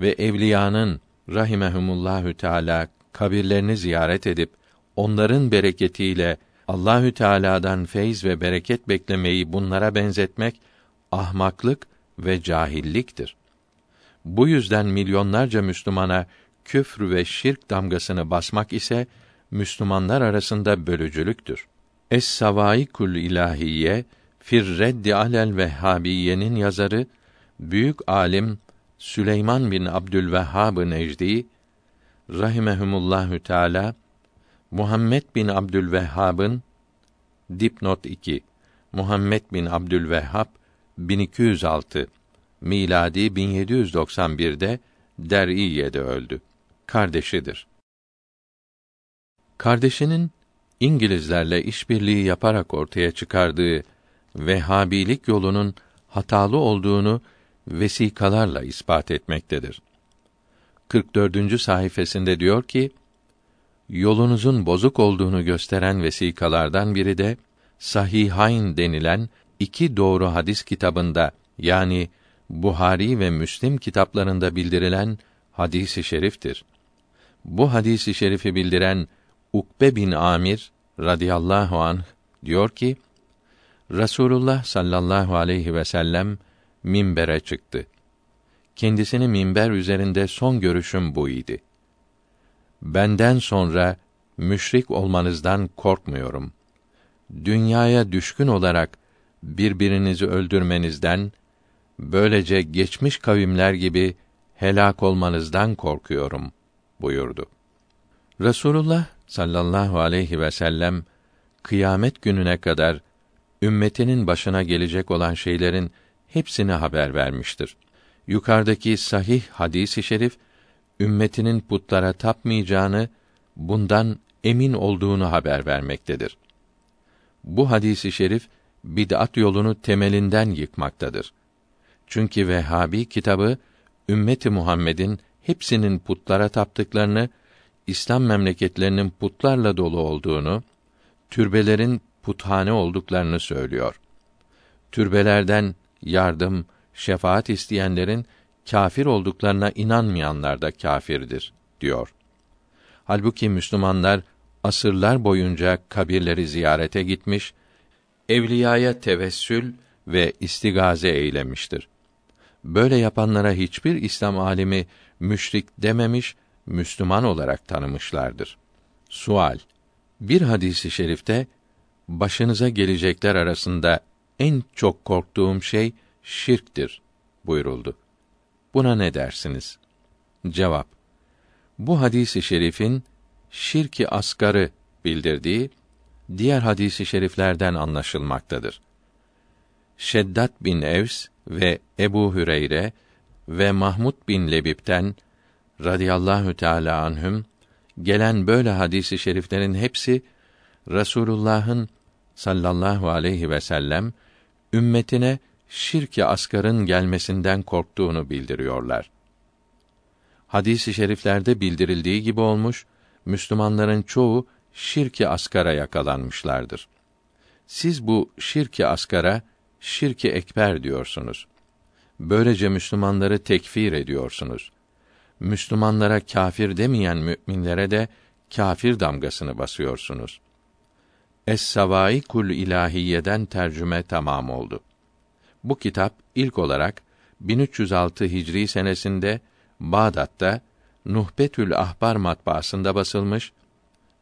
ve evliyanın rahimehumullahü teala kabirlerini ziyaret edip onların bereketiyle Allahü Teala'dan feyz ve bereket beklemeyi bunlara benzetmek ahmaklık ve cahilliktir. Bu yüzden milyonlarca Müslümana küfr ve şirk damgasını basmak ise Müslümanlar arasında bölücülüktür. Es-Savaikul İlahiye Fir Reddi alel Vehhabiye'nin yazarı büyük alim Süleyman bin Abdülvehhab Necdi rahimehumullahü teala Muhammed bin Abdülvehhab'ın dipnot 2 Muhammed bin Abdülvehhab 1206 miladi 1791'de Der'iye'de öldü. Kardeşidir. Kardeşinin İngilizlerle işbirliği yaparak ortaya çıkardığı Vehhabilik yolunun hatalı olduğunu vesikalarla ispat etmektedir. 44. sayfasında diyor ki: Yolunuzun bozuk olduğunu gösteren vesikalardan biri de Sahihayn denilen iki doğru hadis kitabında yani Buhari ve Müslim kitaplarında bildirilen hadisi şeriftir. Bu hadisi şerifi bildiren Ukbe bin Amir radıyallahu anh diyor ki: Rasulullah sallallahu aleyhi ve sellem minbere çıktı. Kendisini minber üzerinde son görüşüm bu idi. Benden sonra müşrik olmanızdan korkmuyorum. Dünyaya düşkün olarak birbirinizi öldürmenizden, böylece geçmiş kavimler gibi helak olmanızdan korkuyorum buyurdu. Resulullah sallallahu aleyhi ve sellem kıyamet gününe kadar ümmetinin başına gelecek olan şeylerin hepsini haber vermiştir. Yukarıdaki sahih hadisi şerif ümmetinin putlara tapmayacağını, bundan emin olduğunu haber vermektedir. Bu hadisi şerif bid'at yolunu temelinden yıkmaktadır. Çünkü Vehhabi kitabı ümmeti Muhammed'in hepsinin putlara taptıklarını, İslam memleketlerinin putlarla dolu olduğunu, türbelerin puthane olduklarını söylüyor. Türbelerden yardım, şefaat isteyenlerin kâfir olduklarına inanmayanlar da kâfirdir diyor. Halbuki Müslümanlar asırlar boyunca kabirleri ziyarete gitmiş, evliyaya tevessül ve istigaze eylemiştir. Böyle yapanlara hiçbir İslam alimi müşrik dememiş, Müslüman olarak tanımışlardır. Sual: Bir hadisi şerifte başınıza gelecekler arasında en çok korktuğum şey şirktir buyuruldu. Buna ne dersiniz? Cevap: Bu hadisi şerifin şirki asgarı bildirdiği diğer hadisi şeriflerden anlaşılmaktadır. Şeddat bin Evs ve Ebu Hüreyre ve Mahmud bin Lebip'ten radıyallahu teala anhüm gelen böyle hadisi şeriflerin hepsi Resulullah'ın sallallahu aleyhi ve sellem ümmetine şirki askarın gelmesinden korktuğunu bildiriyorlar. Hadis-i şeriflerde bildirildiği gibi olmuş, Müslümanların çoğu şirki askara yakalanmışlardır. Siz bu şirki askara şirki ekber diyorsunuz. Böylece Müslümanları tekfir ediyorsunuz. Müslümanlara kâfir demeyen müminlere de kâfir damgasını basıyorsunuz. Es-Savaikul İlahiyeden tercüme tamam oldu. Bu kitap ilk olarak 1306 Hicri senesinde Bağdat'ta Nuhbetül Ahbar matbaasında basılmış,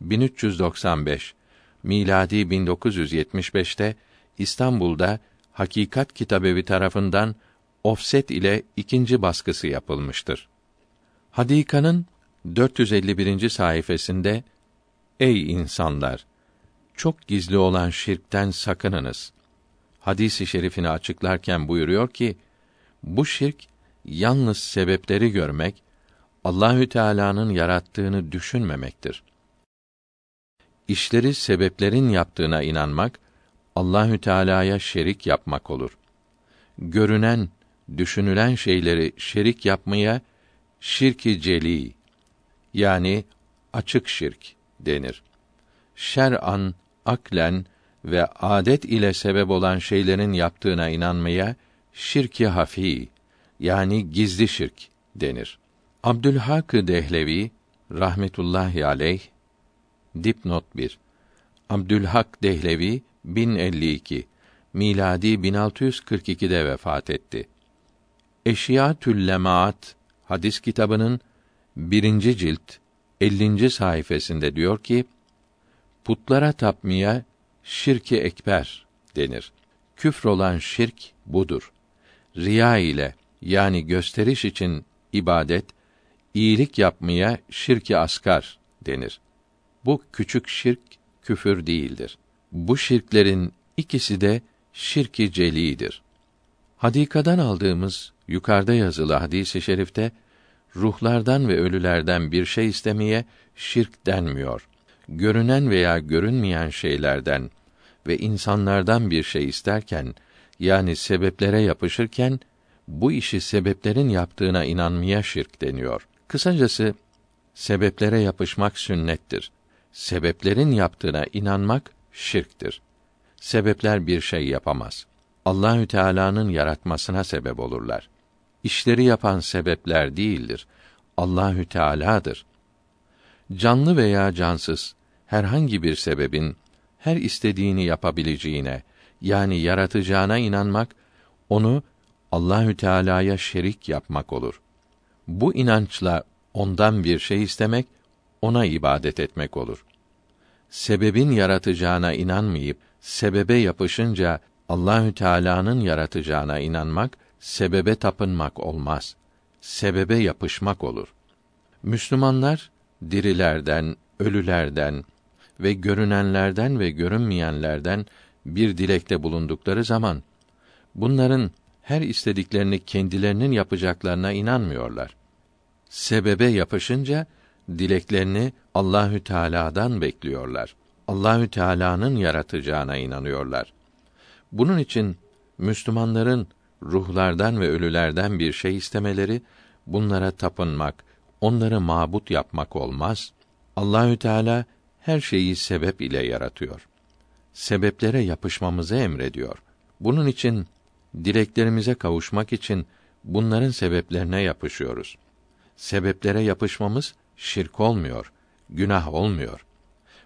1395 miladi 1975'te İstanbul'da Hakikat Kitabevi tarafından ofset ile ikinci baskısı yapılmıştır. Hadika'nın 451. sayfasında Ey insanlar! Çok gizli olan şirkten sakınınız hadisi şerifini açıklarken buyuruyor ki bu şirk yalnız sebepleri görmek, Allahü Teala'nın yarattığını düşünmemektir. İşleri sebeplerin yaptığına inanmak Allahü Teala'ya şerik yapmak olur. Görünen, düşünülen şeyleri şerik yapmaya şirki celi yani açık şirk denir. Şer'an, aklen ve adet ile sebep olan şeylerin yaptığına inanmaya şirki hafi yani gizli şirk denir. Abdülhak Dehlevi rahmetullahi aleyh dipnot 1 Abdülhak Dehlevi 1052 miladi 1642'de vefat etti. Eşya Tüllemaat hadis kitabının birinci cilt 50. sayfasında diyor ki putlara tapmaya şirki ekber denir. Küfr olan şirk budur. Riya ile yani gösteriş için ibadet, iyilik yapmaya şirki askar denir. Bu küçük şirk küfür değildir. Bu şirklerin ikisi de şirki celidir. Hadikadan aldığımız yukarıda yazılı hadisi şerifte ruhlardan ve ölülerden bir şey istemeye şirk denmiyor. Görünen veya görünmeyen şeylerden ve insanlardan bir şey isterken yani sebeplere yapışırken bu işi sebeplerin yaptığına inanmaya şirk deniyor. Kısacası sebeplere yapışmak sünnettir. Sebeplerin yaptığına inanmak şirktir. Sebepler bir şey yapamaz. Allahü Teala'nın yaratmasına sebep olurlar. İşleri yapan sebepler değildir. Allahü Teala'dır. Canlı veya cansız herhangi bir sebebin her istediğini yapabileceğine yani yaratacağına inanmak onu Allahü Teala'ya şerik yapmak olur. Bu inançla ondan bir şey istemek ona ibadet etmek olur. Sebebin yaratacağına inanmayıp sebebe yapışınca Allahü Teala'nın yaratacağına inanmak sebebe tapınmak olmaz. Sebebe yapışmak olur. Müslümanlar dirilerden, ölülerden ve görünenlerden ve görünmeyenlerden bir dilekte bulundukları zaman bunların her istediklerini kendilerinin yapacaklarına inanmıyorlar. Sebebe yapışınca dileklerini Allahü Teala'dan bekliyorlar. Allahü Teala'nın yaratacağına inanıyorlar. Bunun için Müslümanların ruhlardan ve ölülerden bir şey istemeleri bunlara tapınmak, onları mabut yapmak olmaz. Allahü Teala her şeyi sebep ile yaratıyor. Sebeplere yapışmamızı emrediyor. Bunun için dileklerimize kavuşmak için bunların sebeplerine yapışıyoruz. Sebeplere yapışmamız şirk olmuyor, günah olmuyor.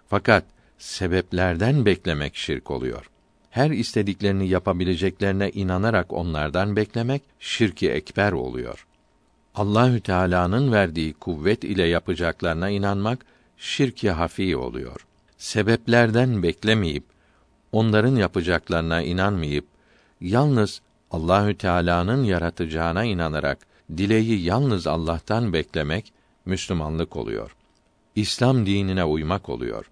Fakat sebeplerden beklemek şirk oluyor. Her istediklerini yapabileceklerine inanarak onlardan beklemek şirki ekber oluyor. Allahü Teala'nın verdiği kuvvet ile yapacaklarına inanmak şirki hafi oluyor. Sebeplerden beklemeyip onların yapacaklarına inanmayıp yalnız Allahü Teala'nın yaratacağına inanarak dileği yalnız Allah'tan beklemek Müslümanlık oluyor. İslam dinine uymak oluyor.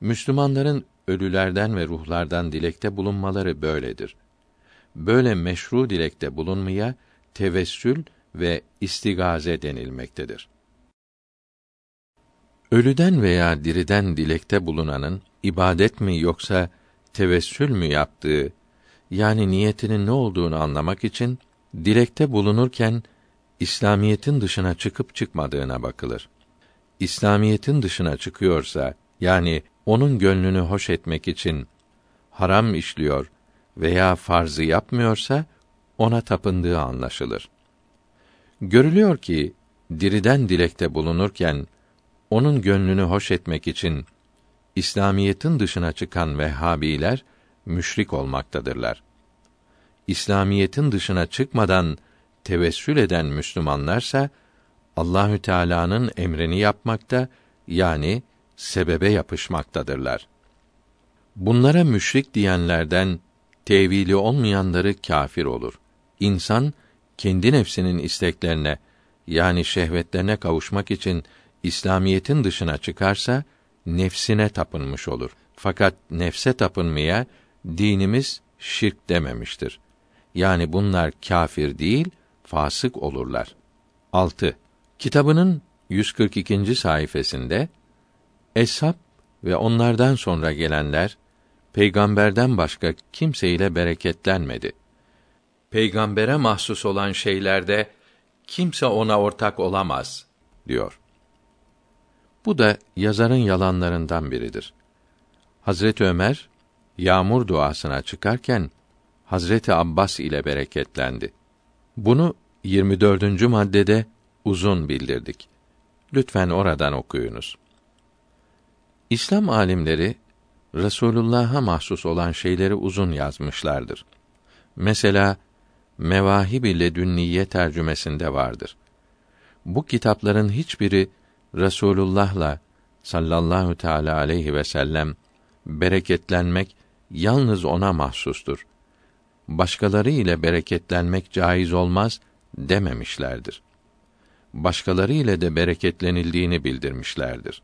Müslümanların ölülerden ve ruhlardan dilekte bulunmaları böyledir. Böyle meşru dilekte bulunmaya tevessül ve istigaze denilmektedir. Ölüden veya diriden dilekte bulunanın ibadet mi yoksa tevessül mü yaptığı yani niyetinin ne olduğunu anlamak için dilekte bulunurken İslamiyetin dışına çıkıp çıkmadığına bakılır. İslamiyetin dışına çıkıyorsa yani onun gönlünü hoş etmek için haram işliyor veya farzı yapmıyorsa ona tapındığı anlaşılır. Görülüyor ki diriden dilekte bulunurken onun gönlünü hoş etmek için İslamiyetin dışına çıkan Vehhabiler müşrik olmaktadırlar. İslamiyetin dışına çıkmadan tevessül eden Müslümanlarsa Allahü Teala'nın emrini yapmakta yani sebebe yapışmaktadırlar. Bunlara müşrik diyenlerden tevili olmayanları kâfir olur. İnsan kendi nefsinin isteklerine yani şehvetlerine kavuşmak için İslamiyetin dışına çıkarsa nefsine tapınmış olur. Fakat nefse tapınmaya dinimiz şirk dememiştir. Yani bunlar kâfir değil, fasık olurlar. 6. Kitabının 142. sayfasında Eshab ve onlardan sonra gelenler peygamberden başka kimseyle bereketlenmedi. Peygambere mahsus olan şeylerde kimse ona ortak olamaz diyor. Bu da yazarın yalanlarından biridir. Hazreti Ömer yağmur duasına çıkarken Hazreti Abbas ile bereketlendi. Bunu 24. maddede uzun bildirdik. Lütfen oradan okuyunuz. İslam alimleri Resulullah'a mahsus olan şeyleri uzun yazmışlardır. Mesela Mevahib-i Ledünniye tercümesinde vardır. Bu kitapların hiçbiri Resulullah'la sallallahu teala aleyhi ve sellem bereketlenmek yalnız ona mahsustur. Başkaları ile bereketlenmek caiz olmaz dememişlerdir. Başkaları ile de bereketlenildiğini bildirmişlerdir.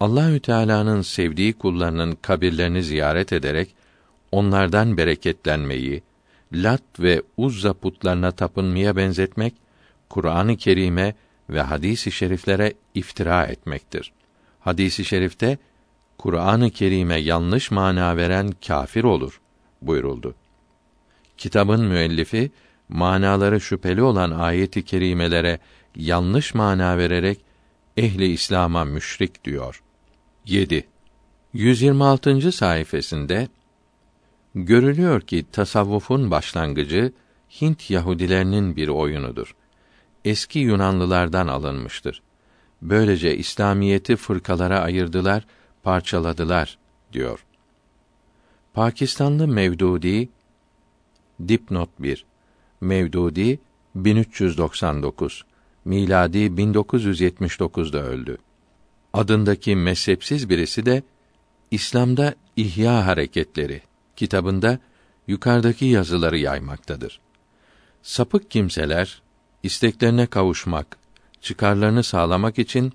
Allahü Teala'nın sevdiği kullarının kabirlerini ziyaret ederek onlardan bereketlenmeyi, Lat ve Uzza putlarına tapınmaya benzetmek Kur'an-ı Kerim'e ve hadis-i şeriflere iftira etmektir. Hadisi şerifte Kur'an-ı Kerim'e yanlış mana veren kâfir olur buyuruldu. Kitabın müellifi manaları şüpheli olan ayet-i kerimelere yanlış mana vererek ehli İslam'a müşrik diyor. 7. 126. sayfasında görülüyor ki tasavvufun başlangıcı Hint Yahudilerinin bir oyunudur. Eski Yunanlılardan alınmıştır. Böylece İslamiyeti fırkalara ayırdılar, parçaladılar diyor. Pakistanlı Mevdudi Dipnot 1 Mevdudi 1399 miladi 1979'da öldü. Adındaki mezhepsiz birisi de İslam'da İhya Hareketleri kitabında yukarıdaki yazıları yaymaktadır. Sapık kimseler isteklerine kavuşmak, çıkarlarını sağlamak için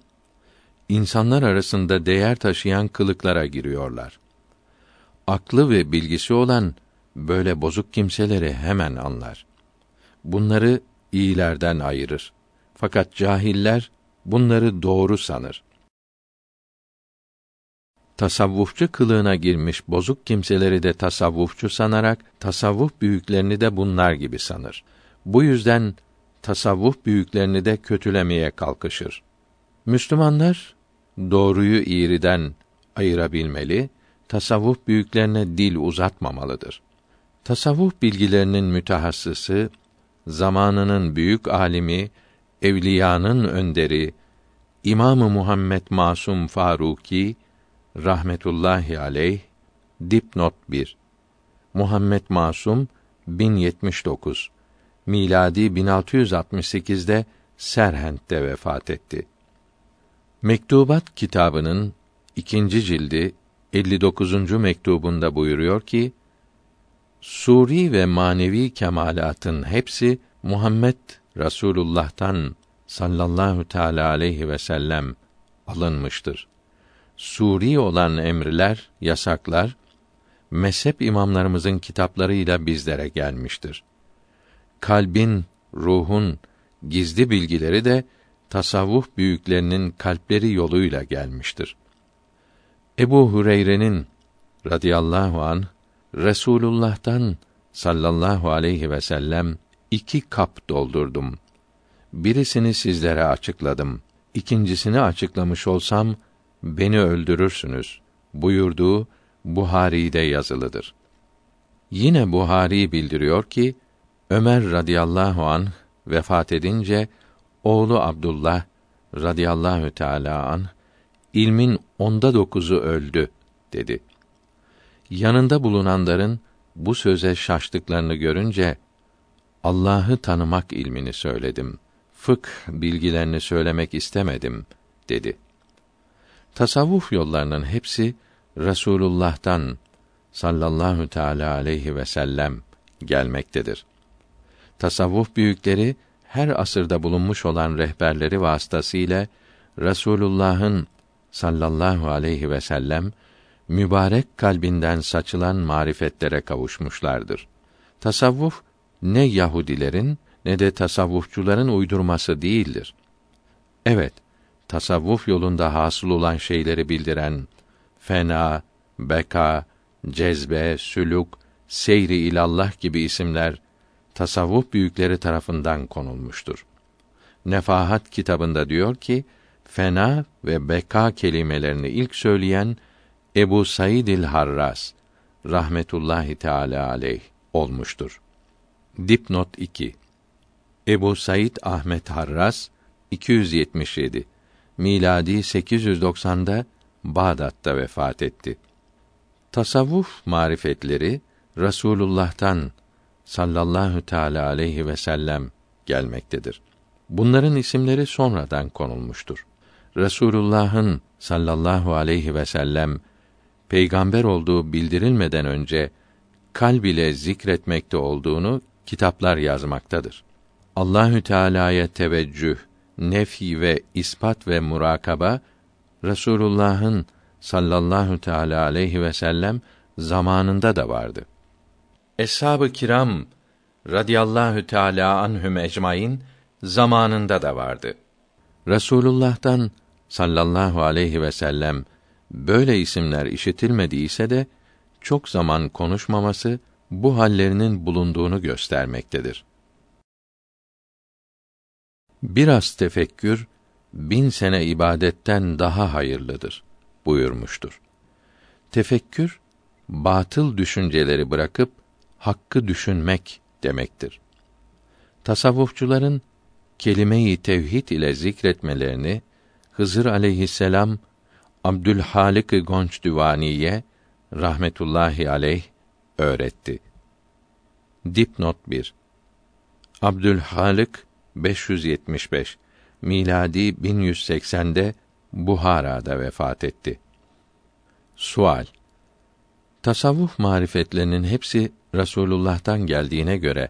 insanlar arasında değer taşıyan kılıklara giriyorlar. Aklı ve bilgisi olan böyle bozuk kimseleri hemen anlar. Bunları iyilerden ayırır. Fakat cahiller bunları doğru sanır. Tasavvufçu kılığına girmiş bozuk kimseleri de tasavvufçu sanarak tasavvuf büyüklerini de bunlar gibi sanır. Bu yüzden tasavvuf büyüklerini de kötülemeye kalkışır. Müslümanlar doğruyu iğriden ayırabilmeli, tasavvuf büyüklerine dil uzatmamalıdır. Tasavvuf bilgilerinin mütehassısı, zamanının büyük alimi, evliyanın önderi, İmamı Muhammed Masum Faruki rahmetullahi aleyh dipnot 1 Muhammed Masum 1079 miladi 1668'de Serhent'te vefat etti. Mektubat kitabının ikinci cildi 59. mektubunda buyuruyor ki suri ve manevi kemalatın hepsi Muhammed Rasulullah'tan sallallahu teala aleyhi ve sellem alınmıştır. Suri olan emriler, yasaklar mezhep imamlarımızın kitaplarıyla bizlere gelmiştir. Kalbin, ruhun gizli bilgileri de tasavvuf büyüklerinin kalpleri yoluyla gelmiştir. Ebu Hureyre'nin radıyallahu an Resulullah'tan sallallahu aleyhi ve sellem iki kap doldurdum. Birisini sizlere açıkladım. İkincisini açıklamış olsam beni öldürürsünüz buyurduğu Buhari'de yazılıdır. Yine Buhari bildiriyor ki Ömer radıyallahu an vefat edince oğlu Abdullah radıyallahu teala an ilmin onda dokuzu öldü dedi. Yanında bulunanların bu söze şaştıklarını görünce Allah'ı tanımak ilmini söyledim. Fıkh bilgilerini söylemek istemedim dedi. Tasavvuf yollarının hepsi Resulullah'tan sallallahu teala aleyhi ve sellem gelmektedir. Tasavvuf büyükleri her asırda bulunmuş olan rehberleri vasıtasıyla Resulullah'ın sallallahu aleyhi ve sellem mübarek kalbinden saçılan marifetlere kavuşmuşlardır. Tasavvuf ne Yahudilerin ne de tasavvufçuların uydurması değildir. Evet, tasavvuf yolunda hasıl olan şeyleri bildiren fena, beka, cezbe, sülük, seyri ilallah gibi isimler tasavvuf büyükleri tarafından konulmuştur. Nefahat kitabında diyor ki, fena ve beka kelimelerini ilk söyleyen Ebu Said el Harras rahmetullahi teala aleyh olmuştur. Dipnot 2 Ebu Said Ahmet Harras 277 miladi 890'da Bağdat'ta vefat etti. Tasavvuf marifetleri Rasulullah'tan sallallahu teala aleyhi ve sellem gelmektedir. Bunların isimleri sonradan konulmuştur. Resulullah'ın sallallahu aleyhi ve sellem peygamber olduğu bildirilmeden önce kalb ile zikretmekte olduğunu kitaplar yazmaktadır. Allahü Teala'ya teveccüh, nefi ve ispat ve murakaba Resulullah'ın sallallahu teala aleyhi ve sellem zamanında da vardı. Eshab-ı kiram radıyallahu teala anhum ecmaîn zamanında da vardı. Resulullah'tan sallallahu aleyhi ve sellem böyle isimler işitilmediyse de çok zaman konuşmaması bu hallerinin bulunduğunu göstermektedir. Biraz tefekkür bin sene ibadetten daha hayırlıdır buyurmuştur. Tefekkür batıl düşünceleri bırakıp hakkı düşünmek demektir. Tasavvufçuların kelime-i tevhid ile zikretmelerini Hızır aleyhisselam Abdülhalik Gonç Düvaniye rahmetullahi aleyh öğretti. Dipnot 1 Abdülhalik 575 miladi 1180'de Buhara'da vefat etti. Sual Tasavvuf marifetlerinin hepsi Rasulullah'tan geldiğine göre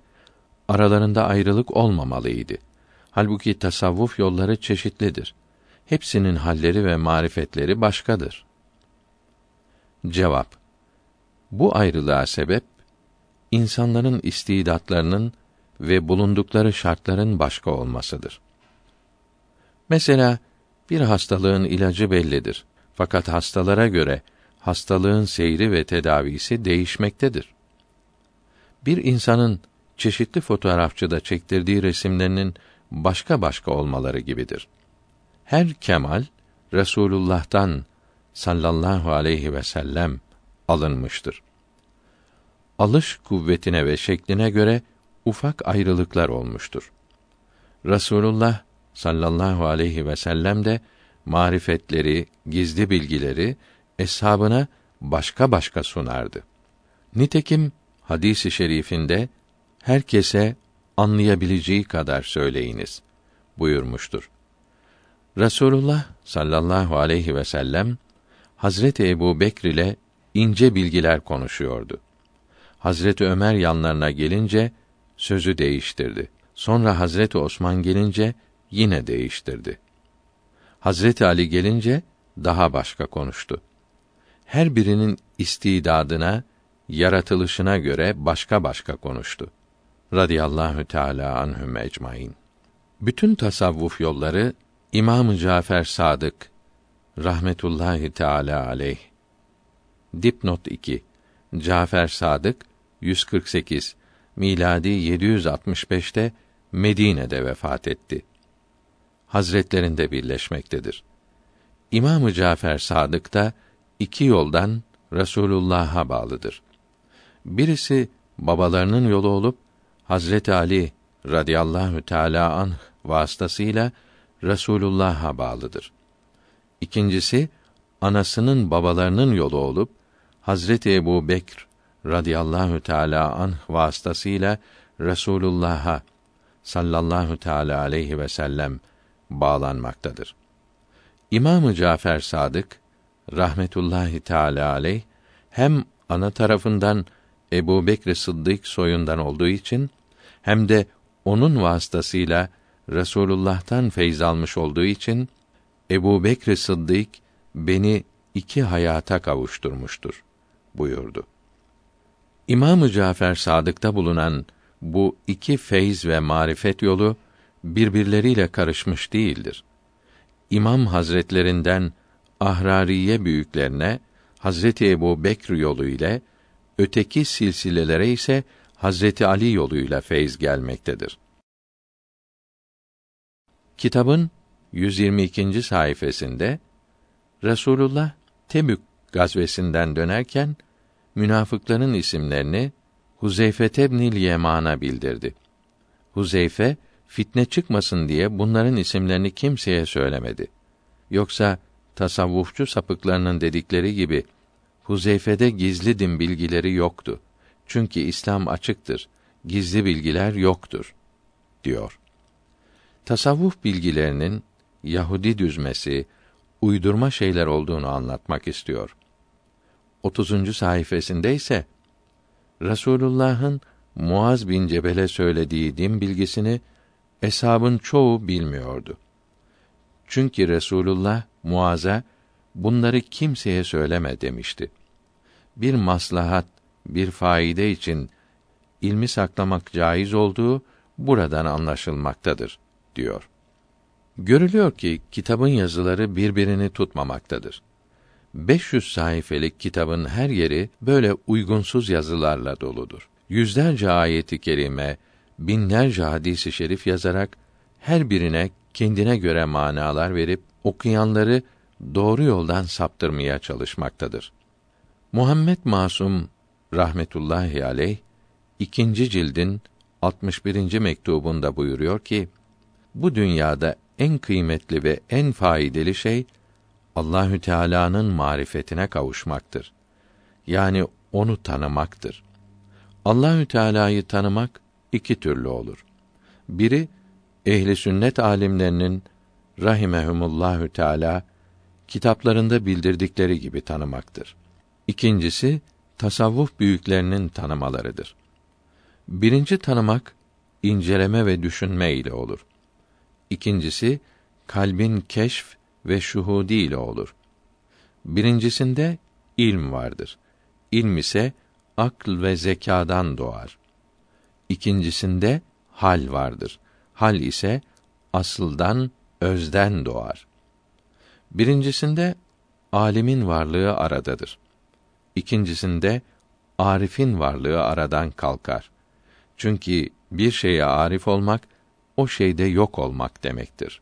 aralarında ayrılık olmamalıydı. Halbuki tasavvuf yolları çeşitlidir. Hepsinin halleri ve marifetleri başkadır. Cevap Bu ayrılığa sebep insanların istidatlarının ve bulundukları şartların başka olmasıdır. Mesela bir hastalığın ilacı bellidir. Fakat hastalara göre hastalığın seyri ve tedavisi değişmektedir. Bir insanın çeşitli fotoğrafçıda çektirdiği resimlerinin başka başka olmaları gibidir. Her kemal Resulullah'tan sallallahu aleyhi ve sellem alınmıştır. Alış kuvvetine ve şekline göre ufak ayrılıklar olmuştur. Resulullah sallallahu aleyhi ve sellem de marifetleri, gizli bilgileri eshabına başka başka sunardı. Nitekim hadisi şerifinde herkese anlayabileceği kadar söyleyiniz buyurmuştur. Resulullah sallallahu aleyhi ve sellem Hazreti Ebu Bekr ile ince bilgiler konuşuyordu. Hazreti Ömer yanlarına gelince sözü değiştirdi. Sonra Hazreti Osman gelince yine değiştirdi. Hazreti Ali gelince daha başka konuştu. Her birinin istidadına, yaratılışına göre başka başka konuştu. Radiyallahu Teala anhum ecmaîn. Bütün tasavvuf yolları İmam Cafer Sadık rahmetullahi teala aleyh. Dipnot 2. Cafer Sadık 148 miladi 765'te Medine'de vefat etti. Hazretlerinde birleşmektedir. İmamı Cafer Sadık da iki yoldan Resulullah'a bağlıdır. Birisi babalarının yolu olup Hazreti Ali radıyallahu teala anh vasıtasıyla Resulullah'a bağlıdır. İkincisi anasının babalarının yolu olup Hazreti Ebu Bekr radıyallahu teala anh vasıtasıyla Resulullah'a sallallahu teala aleyhi ve sellem bağlanmaktadır. İmamı Cafer Sadık rahmetullahi teala aleyh hem ana tarafından Ebu Bekr Sıddık soyundan olduğu için hem de onun vasıtasıyla Resulullah'tan feyz almış olduğu için Ebu Bekr Sıddık beni iki hayata kavuşturmuştur buyurdu. İmamı Cafer Sadık'ta bulunan bu iki feyz ve marifet yolu birbirleriyle karışmış değildir. İmam Hazretlerinden Ahrariye büyüklerine Hazreti Ebu Bekr yolu ile öteki silsilelere ise Hazreti Ali yoluyla feyz gelmektedir. Kitabın 122. sayfasında Resulullah Tebük gazvesinden dönerken münafıkların isimlerini Huzeyfe tebnil Yeman'a bildirdi. Huzeyfe fitne çıkmasın diye bunların isimlerini kimseye söylemedi. Yoksa tasavvufçu sapıklarının dedikleri gibi Huzeyfe'de gizli din bilgileri yoktu. Çünkü İslam açıktır. Gizli bilgiler yoktur diyor. Tasavvuf bilgilerinin Yahudi düzmesi, uydurma şeyler olduğunu anlatmak istiyor. 30. sayfasında ise Rasulullah'ın Muaz bin Cebel'e söylediği din bilgisini eshabın çoğu bilmiyordu. Çünkü Resulullah Muaz'a bunları kimseye söyleme demişti. Bir maslahat, bir faide için ilmi saklamak caiz olduğu buradan anlaşılmaktadır diyor. Görülüyor ki kitabın yazıları birbirini tutmamaktadır. 500 sayfelik kitabın her yeri böyle uygunsuz yazılarla doludur. Yüzlerce ayeti kerime, binlerce hadisi şerif yazarak her birine kendine göre manalar verip okuyanları doğru yoldan saptırmaya çalışmaktadır. Muhammed Masum rahmetullahi aleyh ikinci cildin 61. mektubunda buyuruyor ki: Bu dünyada en kıymetli ve en faydalı şey Allahü Teala'nın marifetine kavuşmaktır. Yani onu tanımaktır. Allahü Teala'yı tanımak iki türlü olur. Biri ehli sünnet alimlerinin rahimehumullahü teala kitaplarında bildirdikleri gibi tanımaktır. İkincisi tasavvuf büyüklerinin tanımalarıdır. Birinci tanımak inceleme ve düşünme ile olur. İkincisi kalbin keşf ve şuhudi ile olur. Birincisinde ilm vardır. İlm ise akl ve zekadan doğar. İkincisinde hal vardır. Hal ise asıldan, özden doğar. Birincisinde alimin varlığı aradadır. İkincisinde arifin varlığı aradan kalkar. Çünkü bir şeye arif olmak o şeyde yok olmak demektir.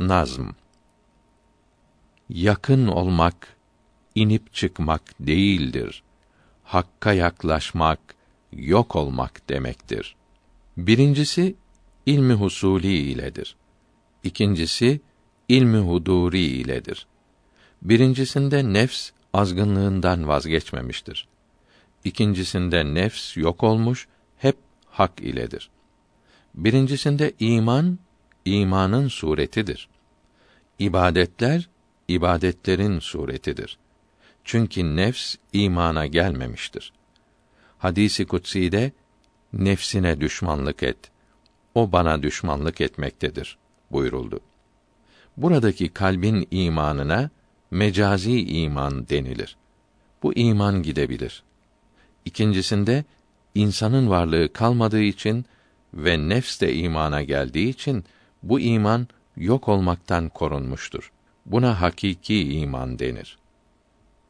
Nazm Yakın olmak inip çıkmak değildir. Hakka yaklaşmak yok olmak demektir. Birincisi ilmi husuli iledir. İkincisi ilmi huduri iledir. Birincisinde nefs azgınlığından vazgeçmemiştir. İkincisinde nefs yok olmuş, hep hak iledir. Birincisinde iman, imanın suretidir. İbadetler, ibadetlerin suretidir. Çünkü nefs imana gelmemiştir. Hadisi kutsi'de nefsine düşmanlık et. O bana düşmanlık etmektedir buyuruldu. Buradaki kalbin imanına mecazi iman denilir. Bu iman gidebilir. İkincisinde insanın varlığı kalmadığı için ve nefs de imana geldiği için bu iman yok olmaktan korunmuştur. Buna hakiki iman denir.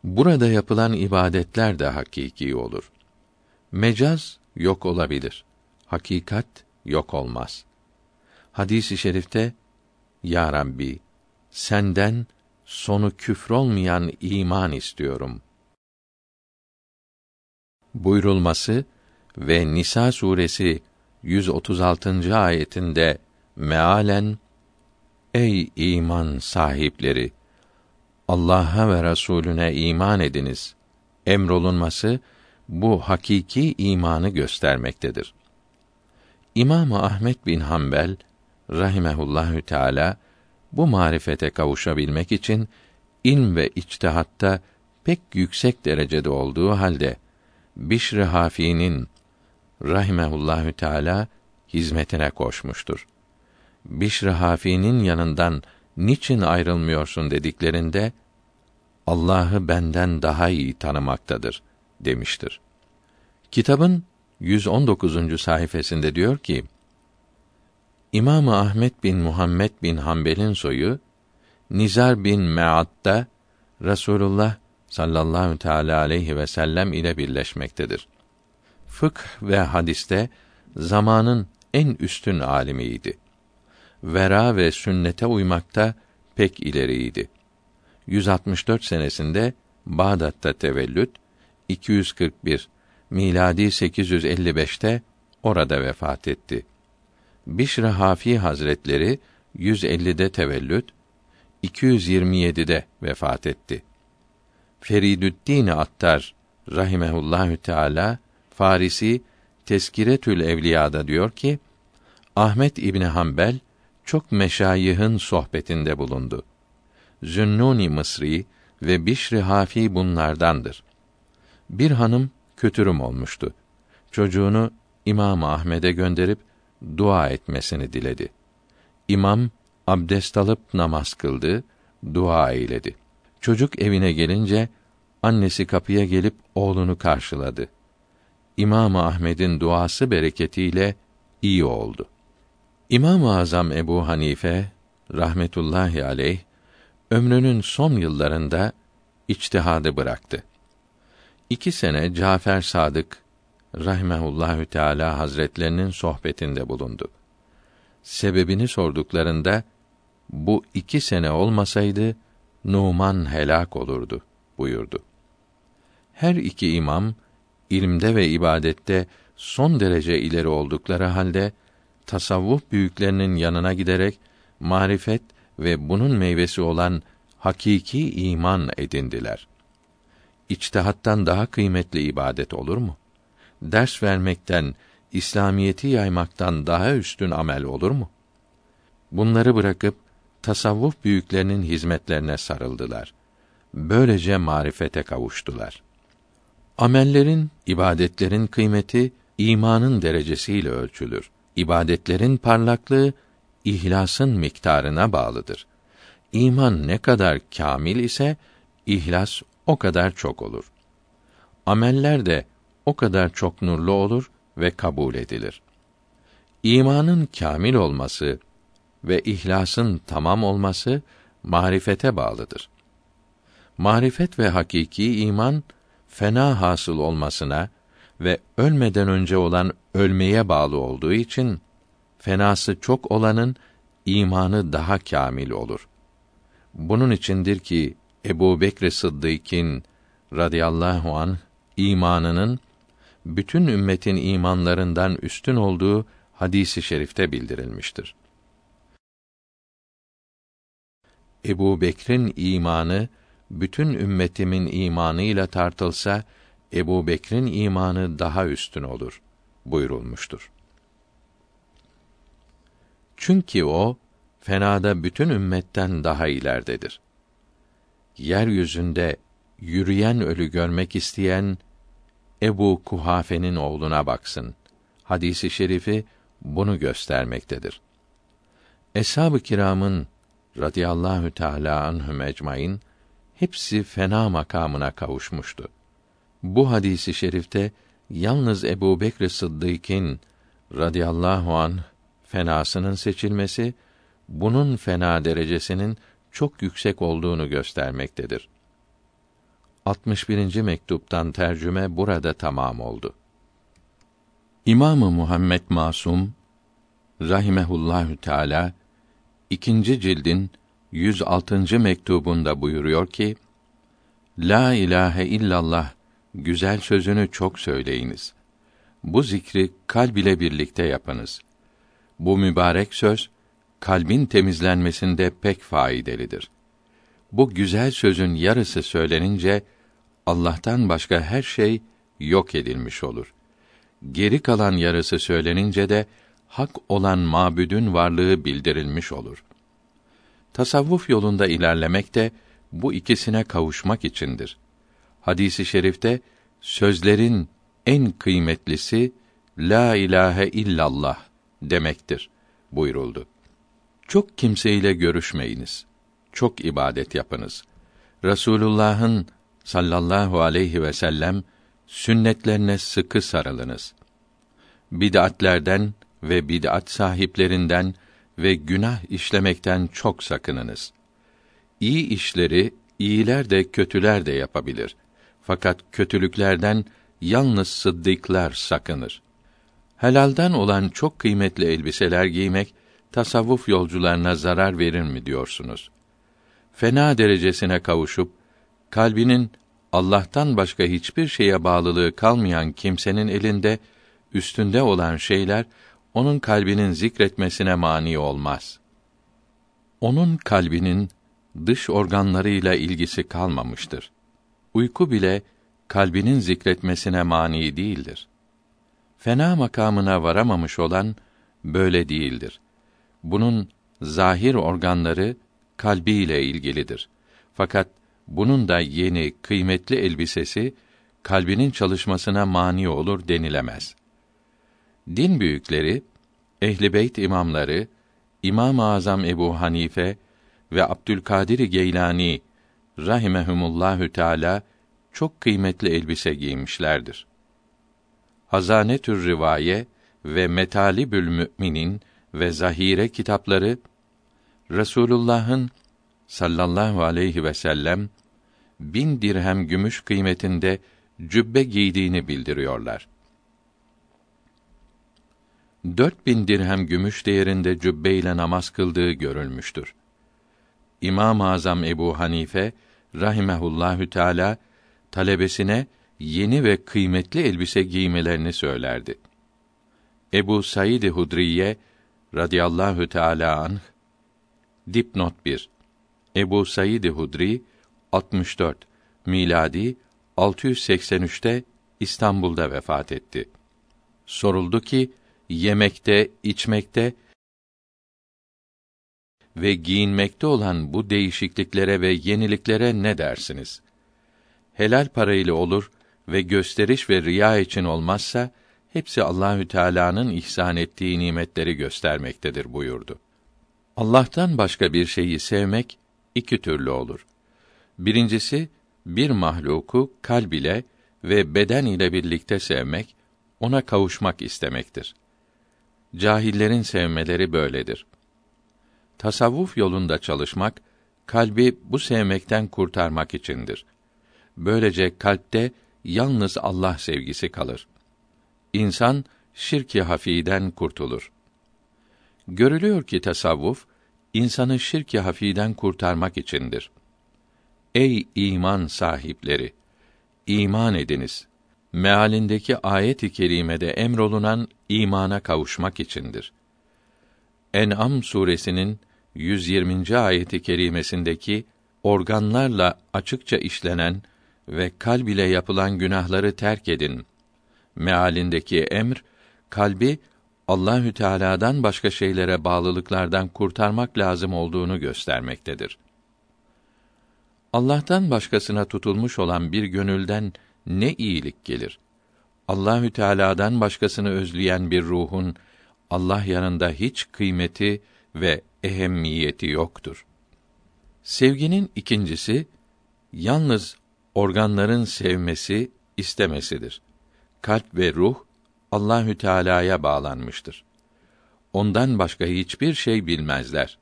Burada yapılan ibadetler de hakiki olur. Mecaz yok olabilir. Hakikat yok olmaz. Hadisi şerifte Ya Rabbi senden sonu küfür olmayan iman istiyorum. Buyurulması ve Nisa suresi 136. ayetinde mealen Ey iman sahipleri Allah'a ve Resulüne iman ediniz emrolunması bu hakiki imanı göstermektedir. İmam Ahmet bin Hanbel rahimehullahü teala bu marifete kavuşabilmek için ilm ve içtihatta pek yüksek derecede olduğu halde Bişr Hafi'nin rahimehullahü teala hizmetine koşmuştur. Bişr Hafi'nin yanından niçin ayrılmıyorsun dediklerinde Allah'ı benden daha iyi tanımaktadır demiştir. Kitabın 119. sayfasında diyor ki: İmam Ahmet bin Muhammed bin Hanbel'in soyu Nizar bin Me'ad'da Rasulullah sallallahu teala aleyhi ve sellem ile birleşmektedir. Fıkh ve hadiste zamanın en üstün alimiydi. Vera ve sünnete uymakta pek ileriydi. 164 senesinde Bağdat'ta tevellüt, 241 miladi 855'te orada vefat etti. Bişr Hafi Hazretleri 150'de tevellüt, 227'de vefat etti. Feridüddin Attar rahimehullahü teala Farisi Teskiretül Evliya'da diyor ki Ahmet İbni Hanbel çok meşayihin sohbetinde bulundu. Zünnuni Mısri ve Bişri Hafi bunlardandır. Bir hanım kötürüm olmuştu. Çocuğunu İmam Ahmed'e gönderip dua etmesini diledi. İmam abdest alıp namaz kıldı, dua eyledi. Çocuk evine gelince annesi kapıya gelip oğlunu karşıladı. İmam Ahmed'in duası bereketiyle iyi oldu. İmam-ı Azam Ebu Hanife rahmetullahi aleyh ömrünün son yıllarında içtihadı bıraktı. İki sene Cafer Sadık rahimehullahü teala hazretlerinin sohbetinde bulundu. Sebebini sorduklarında bu iki sene olmasaydı Numan helak olurdu buyurdu. Her iki imam ilimde ve ibadette son derece ileri oldukları halde tasavvuf büyüklerinin yanına giderek marifet ve bunun meyvesi olan hakiki iman edindiler. İçtihattan daha kıymetli ibadet olur mu? Ders vermekten, İslamiyeti yaymaktan daha üstün amel olur mu? Bunları bırakıp tasavvuf büyüklerinin hizmetlerine sarıldılar. Böylece marifete kavuştular. Amellerin, ibadetlerin kıymeti imanın derecesiyle ölçülür. İbadetlerin parlaklığı ihlasın miktarına bağlıdır. İman ne kadar kamil ise ihlas o kadar çok olur. Ameller de o kadar çok nurlu olur ve kabul edilir. İmanın kamil olması ve ihlasın tamam olması marifete bağlıdır. Marifet ve hakiki iman fena hasıl olmasına ve ölmeden önce olan ölmeye bağlı olduğu için fenası çok olanın imanı daha kamil olur. Bunun içindir ki Ebu Bekr Sıddık'ın radıyallahu an imanının bütün ümmetin imanlarından üstün olduğu hadisi şerifte bildirilmiştir. Ebu Bekr'in imanı bütün ümmetimin imanıyla tartılsa Ebu Bekr'in imanı daha üstün olur buyurulmuştur. Çünkü o fenada bütün ümmetten daha ileridedir. Yeryüzünde yürüyen ölü görmek isteyen Ebu Kuhafe'nin oğluna baksın. Hadisi şerifi bunu göstermektedir. Eshab-ı kiramın radıyallahu teala anhum ecmaîn hepsi fena makamına kavuşmuştu. Bu hadisi şerifte yalnız Ebu Bekr Sıddık'ın radıyallahu an fenasının seçilmesi bunun fena derecesinin çok yüksek olduğunu göstermektedir. 61. mektuptan tercüme burada tamam oldu. İmamı Muhammed Masum rahimehullahü teala ikinci cildin 106. mektubunda buyuruyor ki: La ilahe illallah güzel sözünü çok söyleyiniz. Bu zikri kalb ile birlikte yapınız. Bu mübarek söz kalbin temizlenmesinde pek faydalıdır. Bu güzel sözün yarısı söylenince Allah'tan başka her şey yok edilmiş olur. Geri kalan yarısı söylenince de hak olan mabüdün varlığı bildirilmiş olur. Tasavvuf yolunda ilerlemek de bu ikisine kavuşmak içindir. Hadisi şerifte sözlerin en kıymetlisi la ilahe illallah demektir buyuruldu. Çok kimseyle görüşmeyiniz. Çok ibadet yapınız. Resulullah'ın sallallahu aleyhi ve sellem sünnetlerine sıkı sarılınız. Bid'atlerden, ve bid'at sahiplerinden ve günah işlemekten çok sakınınız. İyi işleri iyiler de kötüler de yapabilir. Fakat kötülüklerden yalnız sıddıklar sakınır. Helalden olan çok kıymetli elbiseler giymek tasavvuf yolcularına zarar verir mi diyorsunuz? Fena derecesine kavuşup kalbinin Allah'tan başka hiçbir şeye bağlılığı kalmayan kimsenin elinde üstünde olan şeyler onun kalbinin zikretmesine mani olmaz. Onun kalbinin dış organlarıyla ilgisi kalmamıştır. Uyku bile kalbinin zikretmesine mani değildir. Fena makamına varamamış olan böyle değildir. Bunun zahir organları kalbiyle ilgilidir. Fakat bunun da yeni, kıymetli elbisesi kalbinin çalışmasına mani olur denilemez. Din büyükleri, ehli beyt imamları, İmam-ı Azam Ebu Hanife ve Abdülkadir Geylani rahimehumullahü teala çok kıymetli elbise giymişlerdir. Hazanetür Rivaye ve Metalibül Müminin ve Zahire kitapları Resulullah'ın sallallahu aleyhi ve sellem bin dirhem gümüş kıymetinde cübbe giydiğini bildiriyorlar. Dört bin dirhem gümüş değerinde cübbe ile namaz kıldığı görülmüştür. İmam-ı Azam Ebu Hanife rahimehullahü teala talebesine yeni ve kıymetli elbise giymelerini söylerdi. Ebu Said Hudriye radıyallahu teala anh dipnot 1 Ebu Said Hudri 64 miladi 683'te İstanbul'da vefat etti. Soruldu ki yemekte, içmekte ve giyinmekte olan bu değişikliklere ve yeniliklere ne dersiniz? Helal parayla olur ve gösteriş ve riya için olmazsa hepsi Allahü Teala'nın ihsan ettiği nimetleri göstermektedir buyurdu. Allah'tan başka bir şeyi sevmek iki türlü olur. Birincisi bir mahluku kalb ile ve beden ile birlikte sevmek, ona kavuşmak istemektir. Cahillerin sevmeleri böyledir. Tasavvuf yolunda çalışmak, kalbi bu sevmekten kurtarmak içindir. Böylece kalpte yalnız Allah sevgisi kalır. İnsan şirki hafiden kurtulur. Görülüyor ki tasavvuf insanı şirki hafiden kurtarmak içindir. Ey iman sahipleri! iman ediniz. Mealindeki ayet-i kerimede emrolunan imana kavuşmak içindir. En'am suresinin 120. ayeti kerimesindeki organlarla açıkça işlenen ve kalb ile yapılan günahları terk edin. Mealindeki emr kalbi Allahü Teala'dan başka şeylere bağlılıklardan kurtarmak lazım olduğunu göstermektedir. Allah'tan başkasına tutulmuş olan bir gönülden ne iyilik gelir? Allahü Teala'dan başkasını özleyen bir ruhun Allah yanında hiç kıymeti ve ehemmiyeti yoktur. Sevginin ikincisi yalnız organların sevmesi, istemesidir. Kalp ve ruh Allahü Teala'ya bağlanmıştır. Ondan başka hiçbir şey bilmezler.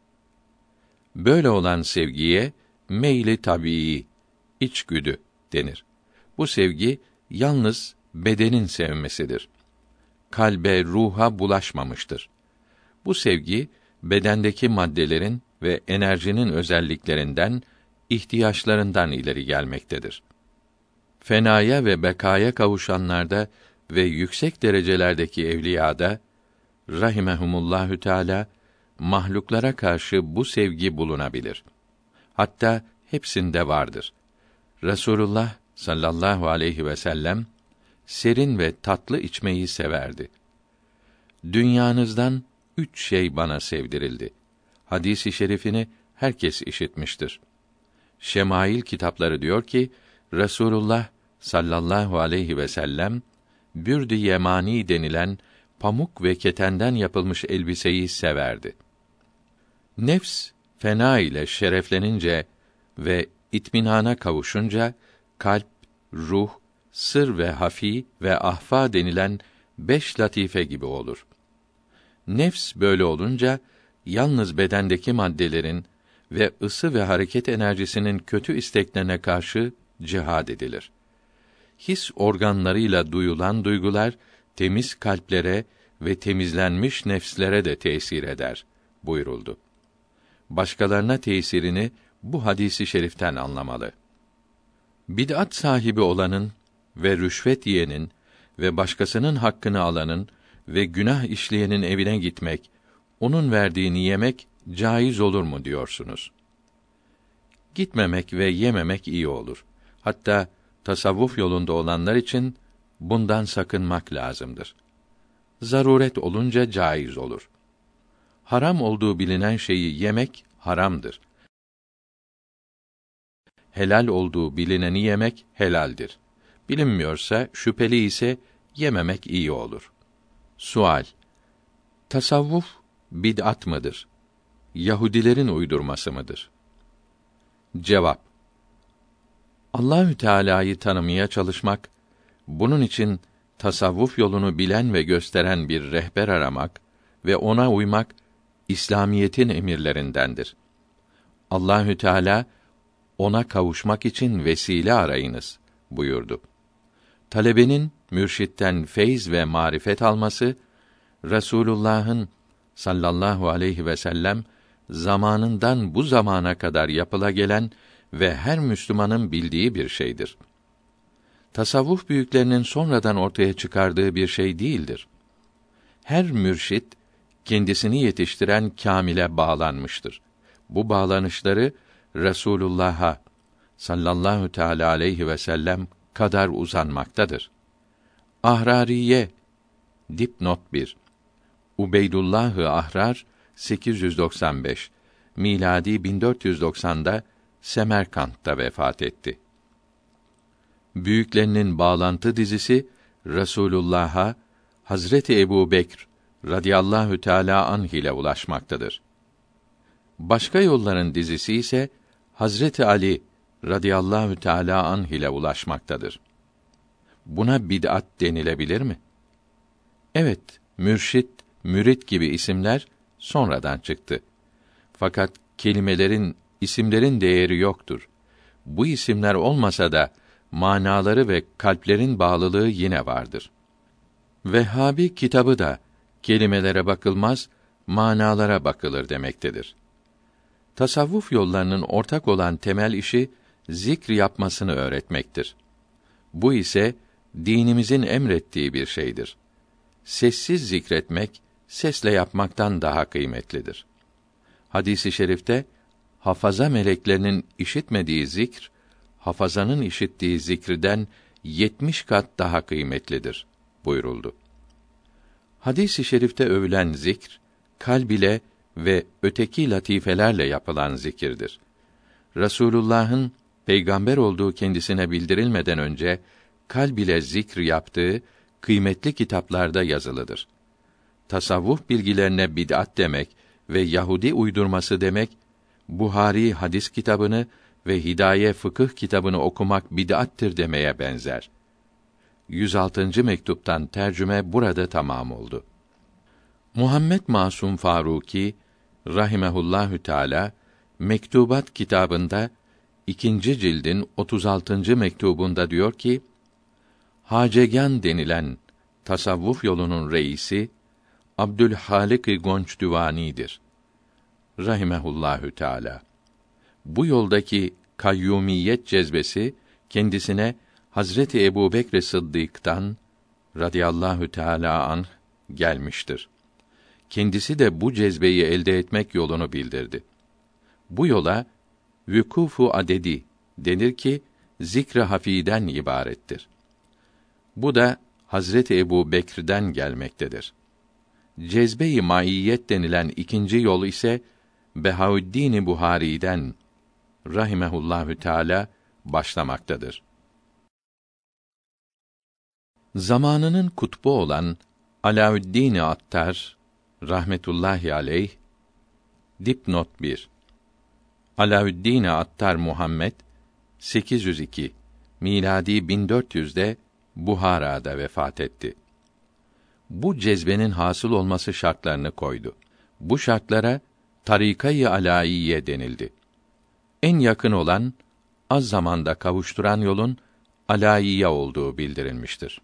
Böyle olan sevgiye meyli tabii, içgüdü denir. Bu sevgi yalnız bedenin sevmesidir. Kalbe, ruha bulaşmamıştır. Bu sevgi bedendeki maddelerin ve enerjinin özelliklerinden, ihtiyaçlarından ileri gelmektedir. Fenaya ve bekaya kavuşanlarda ve yüksek derecelerdeki evliyada rahimehumullahü teala mahluklara karşı bu sevgi bulunabilir. Hatta hepsinde vardır. Resulullah sallallahu aleyhi ve sellem serin ve tatlı içmeyi severdi. Dünyanızdan üç şey bana sevdirildi. Hadisi şerifini herkes işitmiştir. Şemail kitapları diyor ki Resulullah sallallahu aleyhi ve sellem bürd-i yemani denilen pamuk ve ketenden yapılmış elbiseyi severdi. Nefs fena ile şereflenince ve itminana kavuşunca kalp, ruh, sır ve hafi ve ahfa denilen beş latife gibi olur. Nefs böyle olunca yalnız bedendeki maddelerin ve ısı ve hareket enerjisinin kötü isteklerine karşı cihad edilir. His organlarıyla duyulan duygular temiz kalplere ve temizlenmiş nefslere de tesir eder buyuruldu. Başkalarına tesirini bu hadisi şeriften anlamalı. Bid'at sahibi olanın ve rüşvet yiyenin ve başkasının hakkını alanın ve günah işleyenin evine gitmek, onun verdiğini yemek caiz olur mu diyorsunuz? Gitmemek ve yememek iyi olur. Hatta tasavvuf yolunda olanlar için bundan sakınmak lazımdır. Zaruret olunca caiz olur. Haram olduğu bilinen şeyi yemek haramdır. Helal olduğu bilineni yemek helaldir. Bilinmiyorsa, şüpheli ise yememek iyi olur. Sual: Tasavvuf bid'at mıdır? Yahudilerin uydurması mıdır? Cevap: Allahü Teala'yı tanımaya çalışmak, bunun için tasavvuf yolunu bilen ve gösteren bir rehber aramak ve ona uymak İslamiyetin emirlerindendir. Allahü Teala ona kavuşmak için vesile arayınız buyurdu. Talebenin mürşitten feyz ve marifet alması Resulullah'ın sallallahu aleyhi ve sellem zamanından bu zamana kadar yapıla gelen ve her Müslümanın bildiği bir şeydir. Tasavvuf büyüklerinin sonradan ortaya çıkardığı bir şey değildir. Her mürşit kendisini yetiştiren kamile bağlanmıştır. Bu bağlanışları Resulullah'a sallallahu teala aleyhi ve sellem kadar uzanmaktadır. Ahrariye dipnot 1 Ubeydullah-ı Ahrar 895 miladi 1490'da Semerkant'ta vefat etti. Büyüklerinin bağlantı dizisi Resulullah'a Hazreti Ebu Bekr radıyallahu teala anh ile ulaşmaktadır. Başka yolların dizisi ise Hazreti Ali radıyallahu teala anh ile ulaşmaktadır. Buna bid'at denilebilir mi? Evet, mürşit, mürit gibi isimler sonradan çıktı. Fakat kelimelerin, isimlerin değeri yoktur. Bu isimler olmasa da manaları ve kalplerin bağlılığı yine vardır. Vehhabi kitabı da kelimelere bakılmaz, manalara bakılır demektedir. Tasavvuf yollarının ortak olan temel işi zikr yapmasını öğretmektir. Bu ise dinimizin emrettiği bir şeydir. Sessiz zikretmek sesle yapmaktan daha kıymetlidir. Hadisi i şerifte hafaza meleklerinin işitmediği zikr hafazanın işittiği zikrden yetmiş kat daha kıymetlidir buyuruldu. Hadis-i şerifte övülen zikr kalb ile ve öteki latifelerle yapılan zikirdir. Rasulullah'ın peygamber olduğu kendisine bildirilmeden önce kalb ile zikr yaptığı kıymetli kitaplarda yazılıdır. Tasavvuf bilgilerine bid'at demek ve Yahudi uydurması demek Buhari hadis kitabını ve Hidaye fıkıh kitabını okumak bid'attir demeye benzer. 106. mektuptan tercüme burada tamam oldu. Muhammed Masum Faruki rahimehullahü teala Mektubat kitabında ikinci cildin 36. mektubunda diyor ki: Hacegan denilen tasavvuf yolunun reisi Abdülhalik Gonç Düvani'dir. Rahimehullahü teala. Bu yoldaki kayyumiyet cezbesi kendisine Hazreti Ebu Bekr Sıddık'tan radıyallahu teala an gelmiştir. Kendisi de bu cezbeyi elde etmek yolunu bildirdi. Bu yola vükufu adedi denir ki zikre hafiden ibarettir. Bu da Hazreti Ebu Bekr'den gelmektedir. Cezbe-i maiyet denilen ikinci yol ise Behaüddin Buhari'den rahimehullahü teala başlamaktadır. Zamanının kutbu olan Alaüddin Attar rahmetullahi aleyh dipnot 1 Alaüddin Attar Muhammed 802 miladi 1400'de Buhara'da vefat etti. bu cezbenin hasıl olması şartlarını koydu. Bu şartlara tarikayı alaiye denildi. En yakın olan az zamanda kavuşturan yolun alaiye olduğu bildirilmiştir.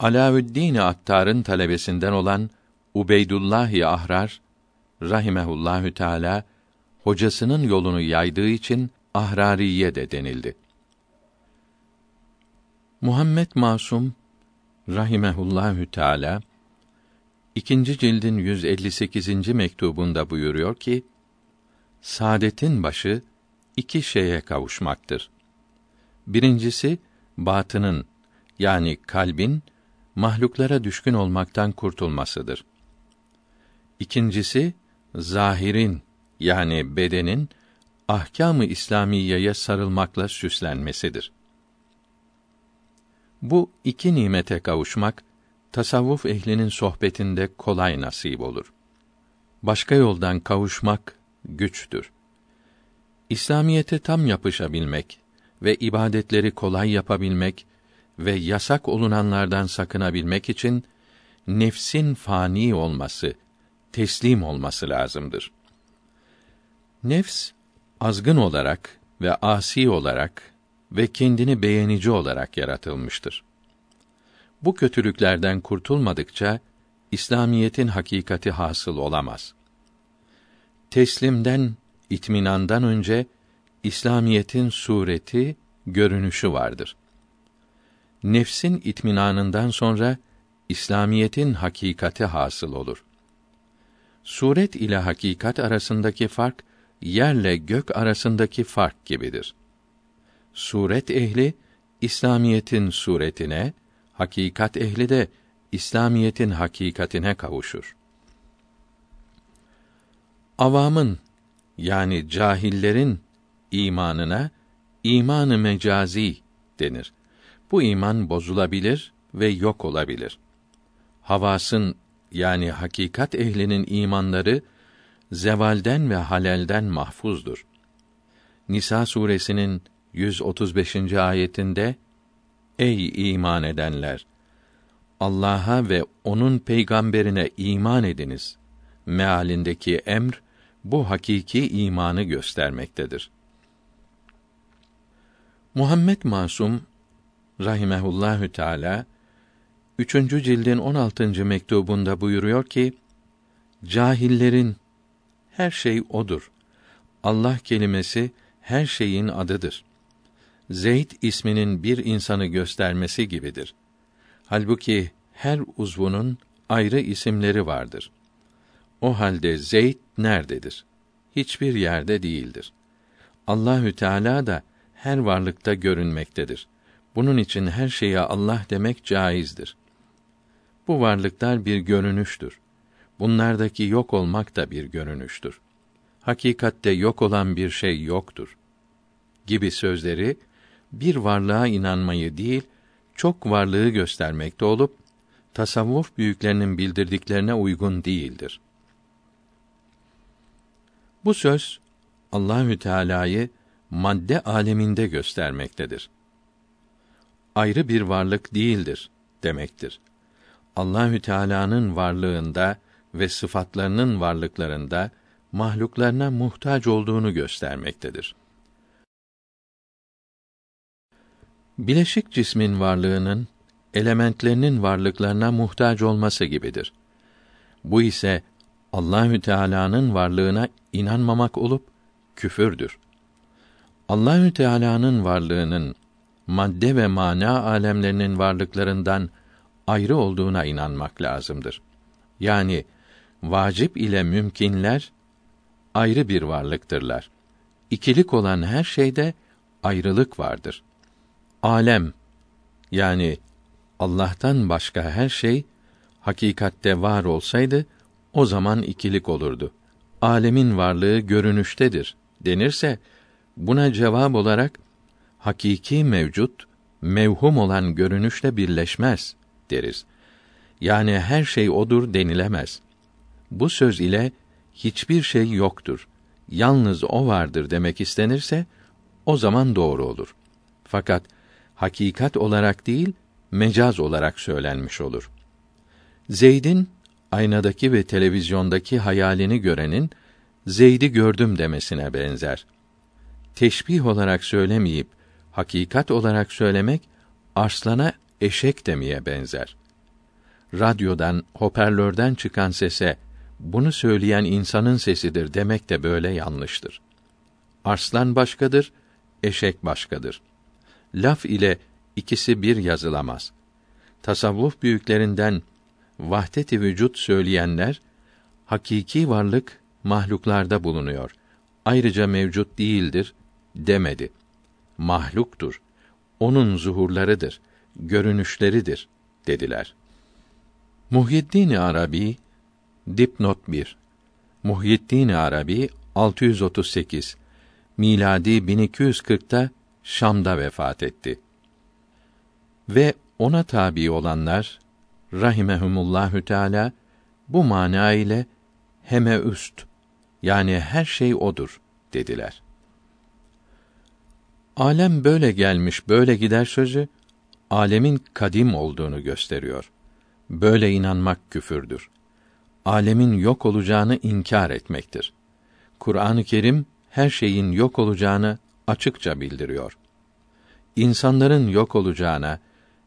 Alaüddin Attar'ın talebesinden olan Ubeydullah Ahrar rahimehullahü teala hocasının yolunu yaydığı için Ahrariye de denildi. Muhammed Masum rahimehullahü teala ikinci cildin 158. mektubunda buyuruyor ki saadetin başı iki şeye kavuşmaktır. Birincisi batının yani kalbin mahluklara düşkün olmaktan kurtulmasıdır. İkincisi zahirin yani bedenin ahkâm-ı İslamiyeye sarılmakla süslenmesidir. Bu iki nimete kavuşmak tasavvuf ehlinin sohbetinde kolay nasip olur. Başka yoldan kavuşmak güçtür. İslamiyete tam yapışabilmek ve ibadetleri kolay yapabilmek ve yasak olunanlardan sakınabilmek için nefsin fani olması, teslim olması lazımdır. Nefs azgın olarak ve asi olarak ve kendini beğenici olarak yaratılmıştır. Bu kötülüklerden kurtulmadıkça İslamiyetin hakikati hasıl olamaz. Teslimden, itminandan önce İslamiyetin sureti, görünüşü vardır. Nefsin itminanından sonra İslamiyetin hakikati hasıl olur. Suret ile hakikat arasındaki fark yerle gök arasındaki fark gibidir. Suret ehli İslamiyetin suretine, hakikat ehli de İslamiyetin hakikatine kavuşur. Avamın yani cahillerin imanına imanı mecazi denir. Bu iman bozulabilir ve yok olabilir. Havasın yani hakikat ehlinin imanları zevalden ve halelden mahfuzdur. Nisa suresinin 135. ayetinde Ey iman edenler Allah'a ve onun peygamberine iman ediniz mealindeki emr bu hakiki imanı göstermektedir. Muhammed Masum rahimehullahü teala 3. cildin 16. mektubunda buyuruyor ki cahillerin her şey odur. Allah kelimesi her şeyin adıdır. Zeyd isminin bir insanı göstermesi gibidir. Halbuki her uzvunun ayrı isimleri vardır. O halde Zeyd nerededir? Hiçbir yerde değildir. Allahü Teala da her varlıkta görünmektedir. Bunun için her şeye Allah demek caizdir. Bu varlıklar bir görünüştür. Bunlardaki yok olmak da bir görünüştür. Hakikatte yok olan bir şey yoktur. Gibi sözleri bir varlığa inanmayı değil, çok varlığı göstermekte olup tasavvuf büyüklerinin bildirdiklerine uygun değildir. Bu söz Allahü Teala'yı madde aleminde göstermektedir. Ayrı bir varlık değildir demektir. Allahü Teala'nın varlığında ve sıfatlarının varlıklarında mahluklarına muhtaç olduğunu göstermektedir. Bileşik cismin varlığının elementlerinin varlıklarına muhtaç olması gibidir. Bu ise Allahü Teala'nın varlığına inanmamak olup küfürdür. Allahü Teala'nın varlığının madde ve mana alemlerinin varlıklarından ayrı olduğuna inanmak lazımdır. Yani vacip ile mümkinler ayrı bir varlıktırlar. İkilik olan her şeyde ayrılık vardır. Alem yani Allah'tan başka her şey hakikatte var olsaydı o zaman ikilik olurdu. Alemin varlığı görünüştedir denirse buna cevap olarak hakiki mevcut mevhum olan görünüşle birleşmez deriz. Yani her şey odur denilemez. Bu söz ile hiçbir şey yoktur. Yalnız o vardır demek istenirse o zaman doğru olur. Fakat hakikat olarak değil, mecaz olarak söylenmiş olur. Zeyd'in aynadaki ve televizyondaki hayalini görenin Zeyd'i gördüm demesine benzer. Teşbih olarak söylemeyip hakikat olarak söylemek arslana eşek demeye benzer. Radyodan, hoparlörden çıkan sese bunu söyleyen insanın sesidir demek de böyle yanlıştır. Arslan başkadır, eşek başkadır. Laf ile ikisi bir yazılamaz. Tasavvuf büyüklerinden vahdet-i vücut söyleyenler hakiki varlık mahluklarda bulunuyor. Ayrıca mevcut değildir demedi. Mahluktur. Onun zuhurlarıdır, görünüşleridir dediler. Muhyiddin Arabi dipnot 1 Muhyiddin Arabi 638 miladi 1240'ta Şam'da vefat etti. Ve ona tabi olanlar rahimehumullahü teala bu mana ile heme üst yani her şey odur dediler. Alem böyle gelmiş, böyle gider sözü alemin kadim olduğunu gösteriyor. Böyle inanmak küfürdür. Alemin yok olacağını inkar etmektir. Kur'an-ı Kerim her şeyin yok olacağını açıkça bildiriyor. İnsanların yok olacağına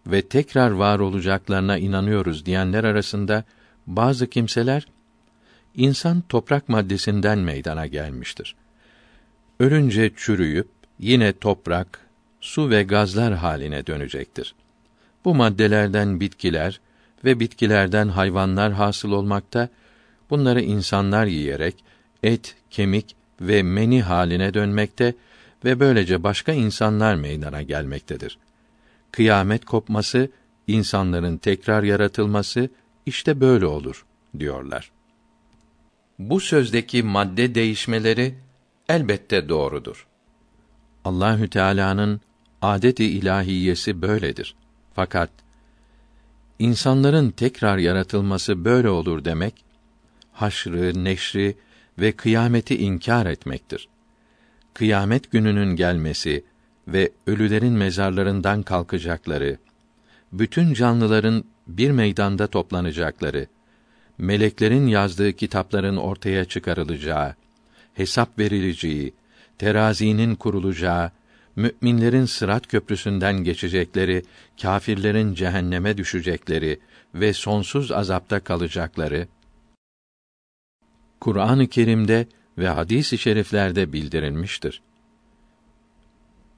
ve tekrar var olacaklarına inanıyoruz diyenler arasında bazı kimseler insan toprak maddesinden meydana gelmiştir. Ölünce çürüyüp yine toprak, su ve gazlar haline dönecektir. Bu maddelerden bitkiler ve bitkilerden hayvanlar hasıl olmakta, bunları insanlar yiyerek et, kemik ve meni haline dönmekte ve böylece başka insanlar meydana gelmektedir. Kıyamet kopması, insanların tekrar yaratılması işte böyle olur diyorlar. Bu sözdeki madde değişmeleri elbette doğrudur. Allahü Teala'nın adeti ilahiyesi böyledir. Fakat insanların tekrar yaratılması böyle olur demek haşrı, neşri ve kıyameti inkar etmektir. Kıyamet gününün gelmesi ve ölülerin mezarlarından kalkacakları, bütün canlıların bir meydanda toplanacakları, meleklerin yazdığı kitapların ortaya çıkarılacağı, hesap verileceği, terazinin kurulacağı, müminlerin sırat köprüsünden geçecekleri, kâfirlerin cehenneme düşecekleri ve sonsuz azapta kalacakları Kur'an-ı Kerim'de ve hadis-i şeriflerde bildirilmiştir.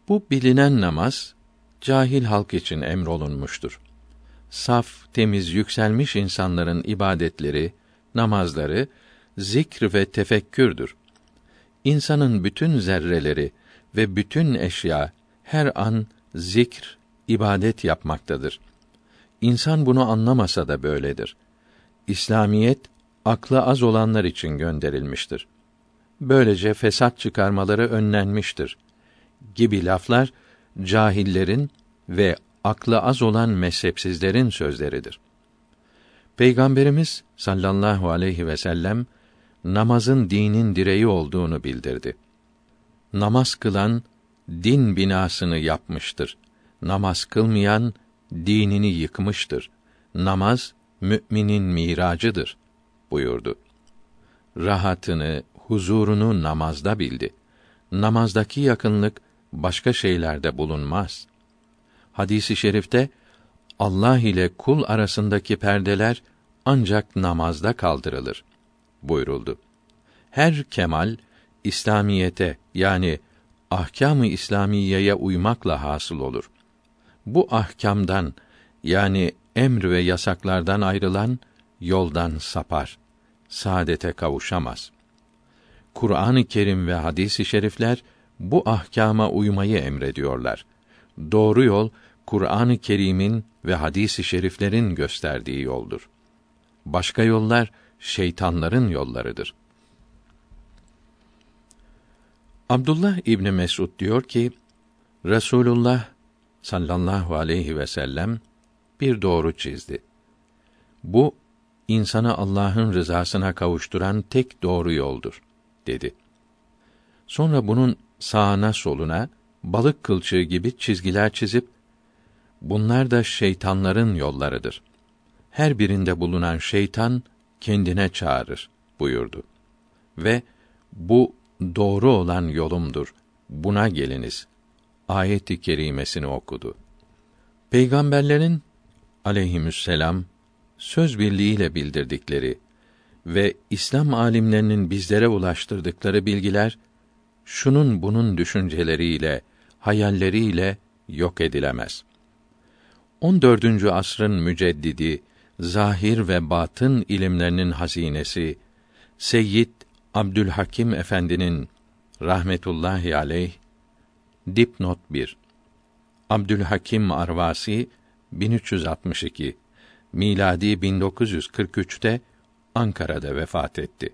Bu bilinen namaz cahil halk için emrolunmuştur. Saf, temiz, yükselmiş insanların ibadetleri, namazları zikr ve tefekkürdür. İnsanın bütün zerreleri ve bütün eşya her an zikr, ibadet yapmaktadır. İnsan bunu anlamasa da böyledir. İslamiyet aklı az olanlar için gönderilmiştir. Böylece fesat çıkarmaları önlenmiştir. Gibi laflar cahillerin ve aklı az olan mezhepsizlerin sözleridir. Peygamberimiz sallallahu aleyhi ve sellem namazın dinin direği olduğunu bildirdi. Namaz kılan din binasını yapmıştır. Namaz kılmayan dinini yıkmıştır. Namaz müminin miracıdır buyurdu. Rahatını, huzurunu namazda bildi. Namazdaki yakınlık başka şeylerde bulunmaz. Hadisi şerifte Allah ile kul arasındaki perdeler ancak namazda kaldırılır buyuruldu. Her kemal İslamiyete yani ahkâm-ı İslamiyeye uymakla hasıl olur. Bu ahkamdan yani emr ve yasaklardan ayrılan yoldan sapar, saadete kavuşamaz. Kur'an-ı Kerim ve hadis-i şerifler bu ahkama uymayı emrediyorlar. Doğru yol Kur'an-ı Kerim'in ve hadis-i şeriflerin gösterdiği yoldur. Başka yollar şeytanların yollarıdır. Abdullah İbni Mesud diyor ki, Resulullah sallallahu aleyhi ve sellem bir doğru çizdi. Bu insanı Allah'ın rızasına kavuşturan tek doğru yoldur dedi. Sonra bunun sağına soluna balık kılçığı gibi çizgiler çizip bunlar da şeytanların yollarıdır. her birinde bulunan şeytan kendine çağırır buyurdu. Ve bu doğru olan yolumdur. Buna geliniz. Ayet-i kerimesini okudu. Peygamberlerin aleyhisselam söz birliğiyle bildirdikleri ve İslam alimlerinin bizlere ulaştırdıkları bilgiler şunun bunun düşünceleriyle, hayalleriyle yok edilemez. 14. asrın müceddidi, zahir ve batın ilimlerinin hazinesi Seyyid Abdülhakim Efendi'nin rahmetullahi aleyh dipnot 1 Abdülhakim Arvasi 1362 miladi 1943'te Ankara'da vefat etti.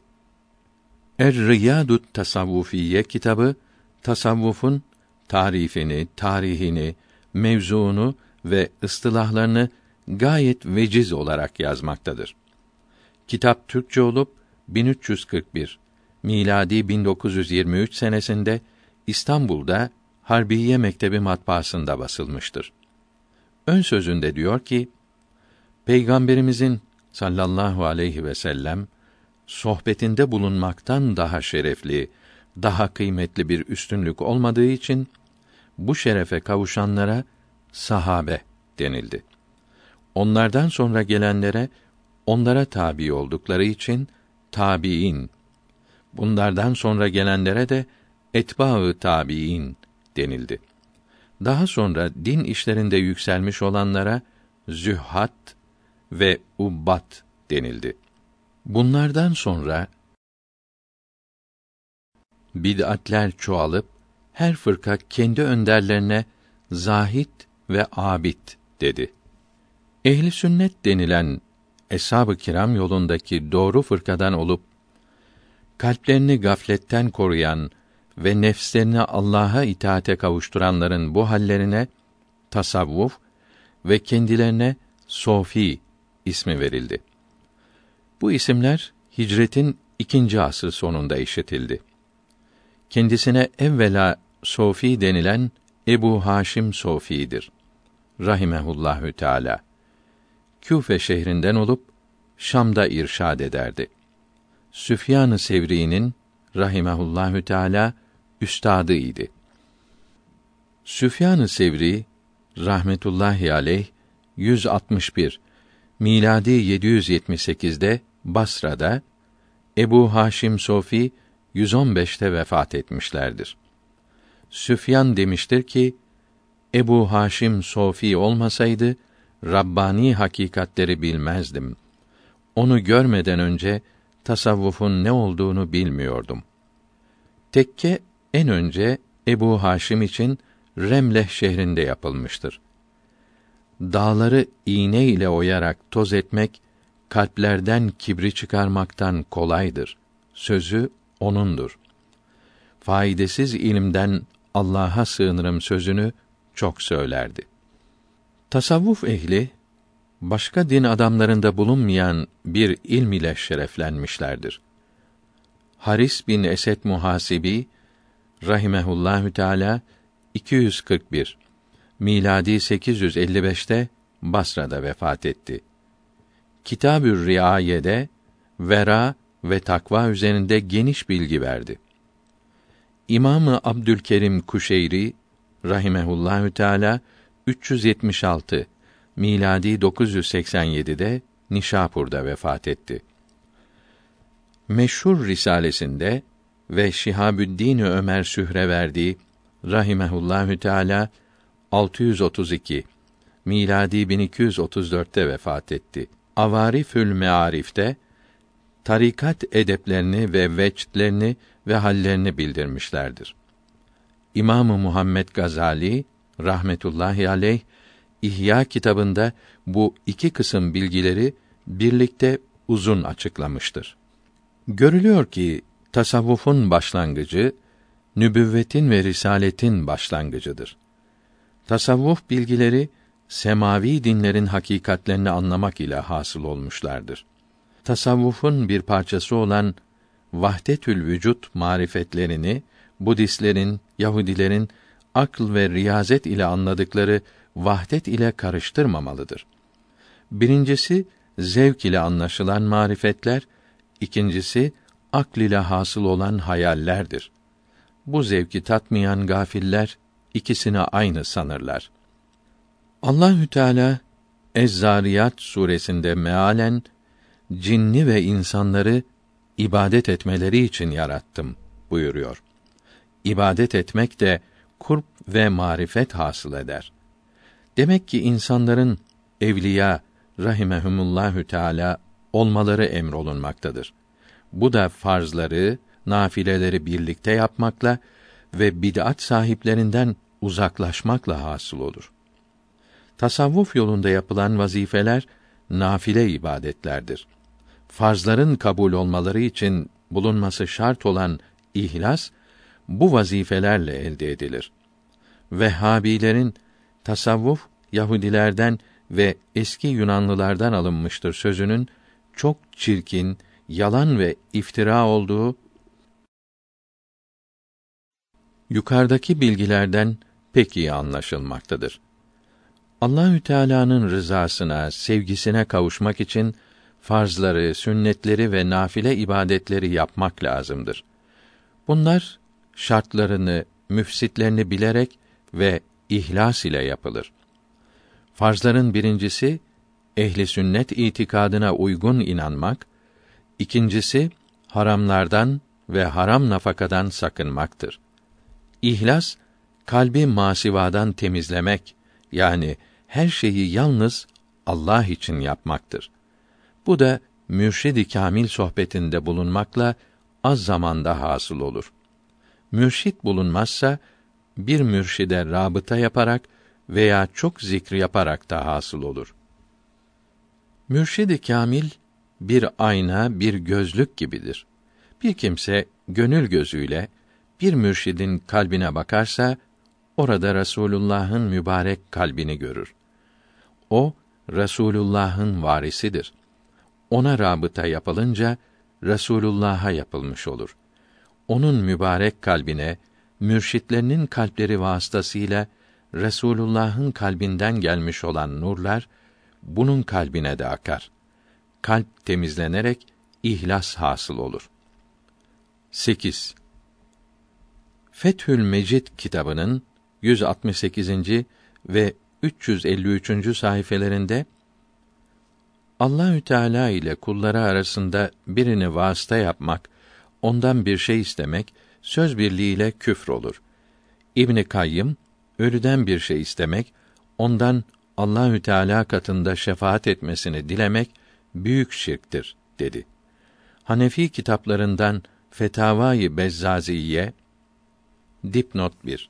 Er-Riyadut Tasavvufiye kitabı tasavvufun tarifini, tarihini, mevzuunu ve ıstılahlarını gayet veciz olarak yazmaktadır. Kitap Türkçe olup 1341 miladi 1923 senesinde İstanbul'da Harbiye Mektebi matbaasında basılmıştır. Ön sözünde diyor ki: Peygamberimizin sallallahu aleyhi ve sellem sohbetinde bulunmaktan daha şerefli, daha kıymetli bir üstünlük olmadığı için bu şerefe kavuşanlara sahabe denildi. Onlardan sonra gelenlere onlara tabi oldukları için tabiin. Bunlardan sonra gelenlere de etbaı tabiin denildi. Daha sonra din işlerinde yükselmiş olanlara zühhat ve ubbat denildi. Bunlardan sonra bid'atler çoğalıp her fırka kendi önderlerine zahit ve abid dedi. Ehli sünnet denilen eshab-ı kiram yolundaki doğru fırkadan olup kalplerini gafletten koruyan ve nefslerini Allah'a itaate kavuşturanların bu hallerine tasavvuf ve kendilerine sofi ismi verildi. Bu isimler hicretin ikinci asır sonunda işitildi. Kendisine evvela Sofi denilen Ebu Haşim Sofi'dir. Rahimehullahü Teala. Küfe şehrinden olup Şam'da irşad ederdi. Süfyan-ı Sevri'nin rahimehullahü teala üstadı idi. Süfyan-ı Sevri rahmetullahi aleyh 161 miladi 778'de Basra'da Ebu Haşim Sofi 115'te vefat etmişlerdir. Süfyan demiştir ki Ebu Haşim Sofi olmasaydı Rabbani hakikatleri bilmezdim. Onu görmeden önce tasavvufun ne olduğunu bilmiyordum. Tekke en önce Ebu Haşim için Remleh şehrinde yapılmıştır. Dağları iğne ile oyarak toz etmek kalplerden kibri çıkarmaktan kolaydır. Sözü onundur. Faydasız ilimden Allah'a sığınırım sözünü çok söylerdi. Tasavvuf ehli başka din adamlarında bulunmayan bir ilm ile şereflenmişlerdir. Haris bin Esed Muhasibi rahimehullahü teala 241 miladi 855'te Basra'da vefat etti. Kitabür Riaye'de vera ve takva üzerinde geniş bilgi verdi. İmamı Abdülkerim Kuşeyri rahimehullahü teala 376 miladi 987'de Nişapur'da vefat etti. Meşhur risalesinde ve Şihabüddin Ömer Sühreverdi rahimehullahü teala 632 miladi 1234'te vefat etti. Avarifül Mearif'te tarikat edeplerini ve vecdlerini ve hallerini bildirmişlerdir. İmamı Muhammed Gazali rahmetullahi aleyh İhya kitabında bu iki kısım bilgileri birlikte uzun açıklamıştır. Görülüyor ki tasavvufun başlangıcı nübüvvetin ve risaletin başlangıcıdır. Tasavvuf bilgileri semavi dinlerin hakikatlerini anlamak ile hasıl olmuşlardır. Tasavvufun bir parçası olan vahdetül vücut marifetlerini Budistlerin, Yahudilerin akıl ve riyazet ile anladıkları vahdet ile karıştırmamalıdır. Birincisi zevk ile anlaşılan marifetler, ikincisi akl ile hasıl olan hayallerdir. Bu zevki tatmayan gafiller ikisini aynı sanırlar. Allahü Teala Ez-Zariyat suresinde mealen cinni ve insanları ibadet etmeleri için yarattım buyuruyor. İbadet etmek de kurp ve marifet hasıl eder. Demek ki insanların evliya rahimehumullahü teala olmaları emrolunmaktadır. Bu da farzları, nafileleri birlikte yapmakla ve bid'at sahiplerinden uzaklaşmakla hasıl olur. Tasavvuf yolunda yapılan vazifeler nafile ibadetlerdir. Farzların kabul olmaları için bulunması şart olan ihlas bu vazifelerle elde edilir. Vehhabilerin tasavvuf Yahudilerden ve eski Yunanlılardan alınmıştır sözünün çok çirkin, yalan ve iftira olduğu yukarıdaki bilgilerden pek iyi anlaşılmaktadır. Allahü Teala'nın rızasına, sevgisine kavuşmak için farzları, sünnetleri ve nafile ibadetleri yapmak lazımdır. Bunlar şartlarını, müfsitlerini bilerek ve ihlas ile yapılır. Farzların birincisi ehli sünnet itikadına uygun inanmak, ikincisi haramlardan ve haram nafakadan sakınmaktır. İhlas kalbi masivadan temizlemek yani her şeyi yalnız Allah için yapmaktır. Bu da mürşid-i kamil sohbetinde bulunmakla az zamanda hasıl olur. Mürşit bulunmazsa bir mürşide rabıta yaparak veya çok zikri yaparak da hasıl olur. Mürşid-i kamil bir ayna, bir gözlük gibidir. Bir kimse gönül gözüyle bir mürşidin kalbine bakarsa orada Resulullah'ın mübarek kalbini görür. O Resulullah'ın varisidir. Ona rabıta yapılınca Resulullah'a yapılmış olur. Onun mübarek kalbine mürşitlerinin kalpleri vasıtasıyla Resulullah'ın kalbinden gelmiş olan nurlar bunun kalbine de akar. Kalp temizlenerek ihlas hasıl olur. 8. Fethül Mecid kitabının 168. ve 353. sayfelerinde Allahü Teala ile kulları arasında birini vasıta yapmak, ondan bir şey istemek söz birliğiyle küfür olur. İbn Kayyım ölüden bir şey istemek, ondan Allahü Teala katında şefaat etmesini dilemek büyük şirktir dedi. Hanefi kitaplarından Fetavai Bezzaziye dipnot 1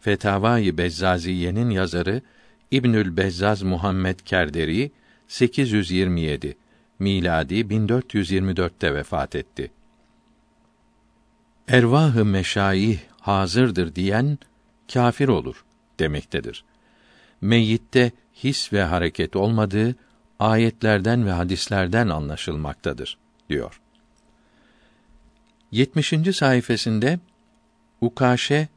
Fetavai Bezzaziye'nin yazarı İbnül Bezzaz Muhammed Kerderi 827 miladi 1424'te vefat etti. Ervah-ı meşayih hazırdır diyen kâfir olur demektedir. Meyyitte his ve hareket olmadığı ayetlerden ve hadislerden anlaşılmaktadır diyor. 70. sayfasında Ukaşe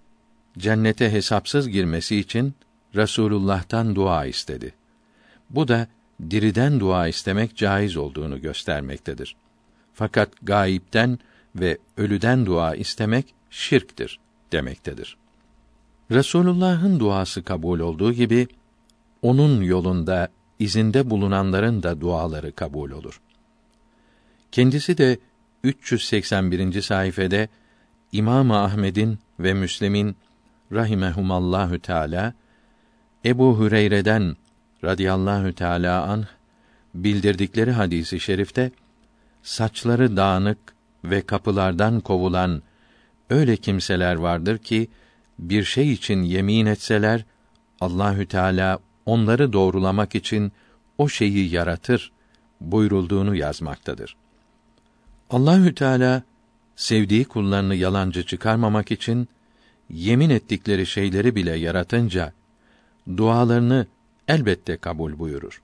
cennete hesapsız girmesi için Resulullah'tan dua istedi. Bu da diriden dua istemek caiz olduğunu göstermektedir. Fakat gayipten ve ölüden dua istemek şirktir demektedir. Resulullah'ın duası kabul olduğu gibi onun yolunda izinde bulunanların da duaları kabul olur. Kendisi de 381. sayfede İmam Ahmed'in ve Müslim'in rahimehumallahü teala Ebu Hüreyre'den radıyallahu teala anh bildirdikleri hadisi şerifte saçları dağınık ve kapılardan kovulan öyle kimseler vardır ki bir şey için yemin etseler Allahü Teala onları doğrulamak için o şeyi yaratır buyurulduğunu yazmaktadır. Allahü Teala sevdiği kullarını yalancı çıkarmamak için yemin ettikleri şeyleri bile yaratınca dualarını elbette kabul buyurur.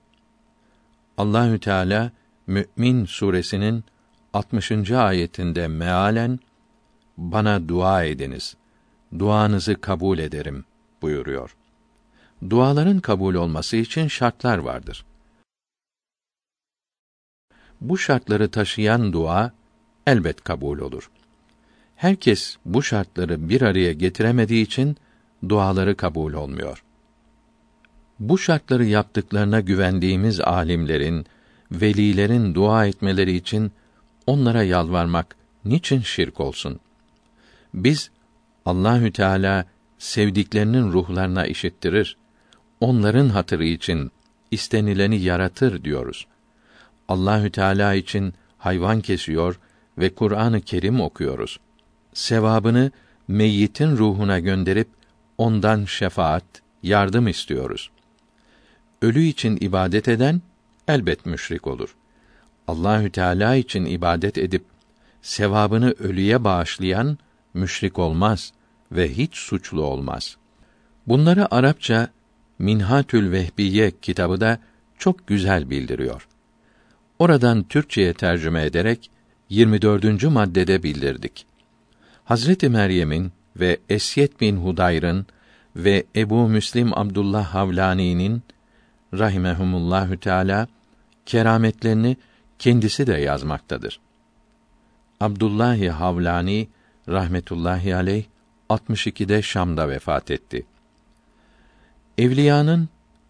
Allahü Teala Mü'min suresinin 60. ayetinde mealen bana dua ediniz. Duanızı kabul ederim buyuruyor. Duaların kabul olması için şartlar vardır. bu şartları taşıyan dua elbet kabul olur. Herkes bu şartları bir araya getiremediği için duaları kabul olmuyor. Bu şartları yaptıklarına güvendiğimiz alimlerin, velilerin dua etmeleri için onlara yalvarmak niçin şirk olsun? Biz Allahü Teala sevdiklerinin ruhlarına işittirir. Onların hatırı için istenileni yaratır diyoruz. Allahü Teala için hayvan kesiyor ve Kur'an-ı Kerim okuyoruz. Sevabını meyyitin ruhuna gönderip ondan şefaat, yardım istiyoruz. Ölü için ibadet eden elbet müşrik olur. Allahü Teala için ibadet edip sevabını ölüye bağışlayan müşrik olmaz ve hiç suçlu olmaz. Bunları Arapça Minhatül Vehbiye kitabı da çok güzel bildiriyor. Oradan Türkçeye tercüme ederek 24. maddede bildirdik. Hazreti Meryem'in ve Esyet bin Hudayr'ın ve Ebu Müslim Abdullah Havlani'nin rahimehumullahü teala kerametlerini kendisi de yazmaktadır. Abdullahi Havlani rahmetullahi aleyh 62'de Şam'da vefat etti. Evliyanın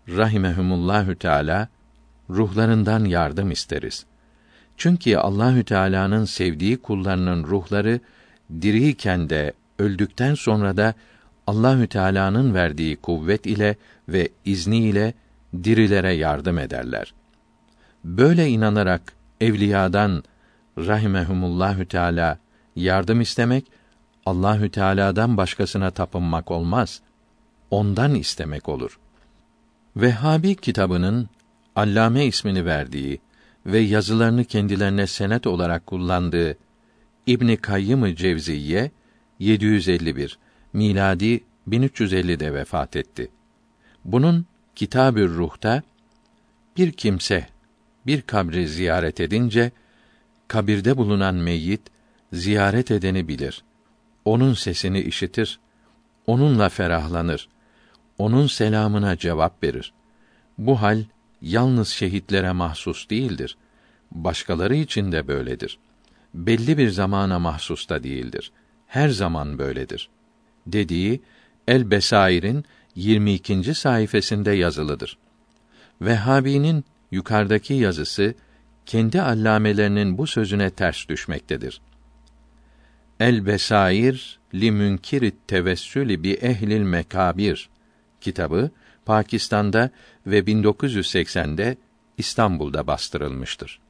rahimehumullahü teala ruhlarından yardım isteriz. Çünkü Allahü Teala'nın sevdiği kullarının ruhları diriyken de öldükten sonra da Allahü Teala'nın verdiği kuvvet ile ve izni ile dirilere yardım ederler. Böyle inanarak evliyadan rahimehumullahü teala yardım istemek Allahü Teala'dan başkasına tapınmak olmaz. Ondan istemek olur. Vehhabi kitabının Allame ismini verdiği ve yazılarını kendilerine senet olarak kullandığı İbn Kayyım Cevziye 751 miladi 1350'de vefat etti. Bunun Kitab-ı Ruh'ta bir kimse bir kabri ziyaret edince kabirde bulunan meyyit ziyaret edeni bilir. Onun sesini işitir, onunla ferahlanır. Onun selamına cevap verir. Bu hal yalnız şehitlere mahsus değildir. Başkaları için de böyledir. Belli bir zamana mahsus da değildir. Her zaman böyledir. Dediği El Besair'in 22. sayfasında yazılıdır. Vehhabi'nin yukarıdaki yazısı kendi allamelerinin bu sözüne ters düşmektedir. El Besair li münkirit tevessülü bi ehlil mekabir kitabı Pakistan'da ve 1980'de İstanbul'da bastırılmıştır.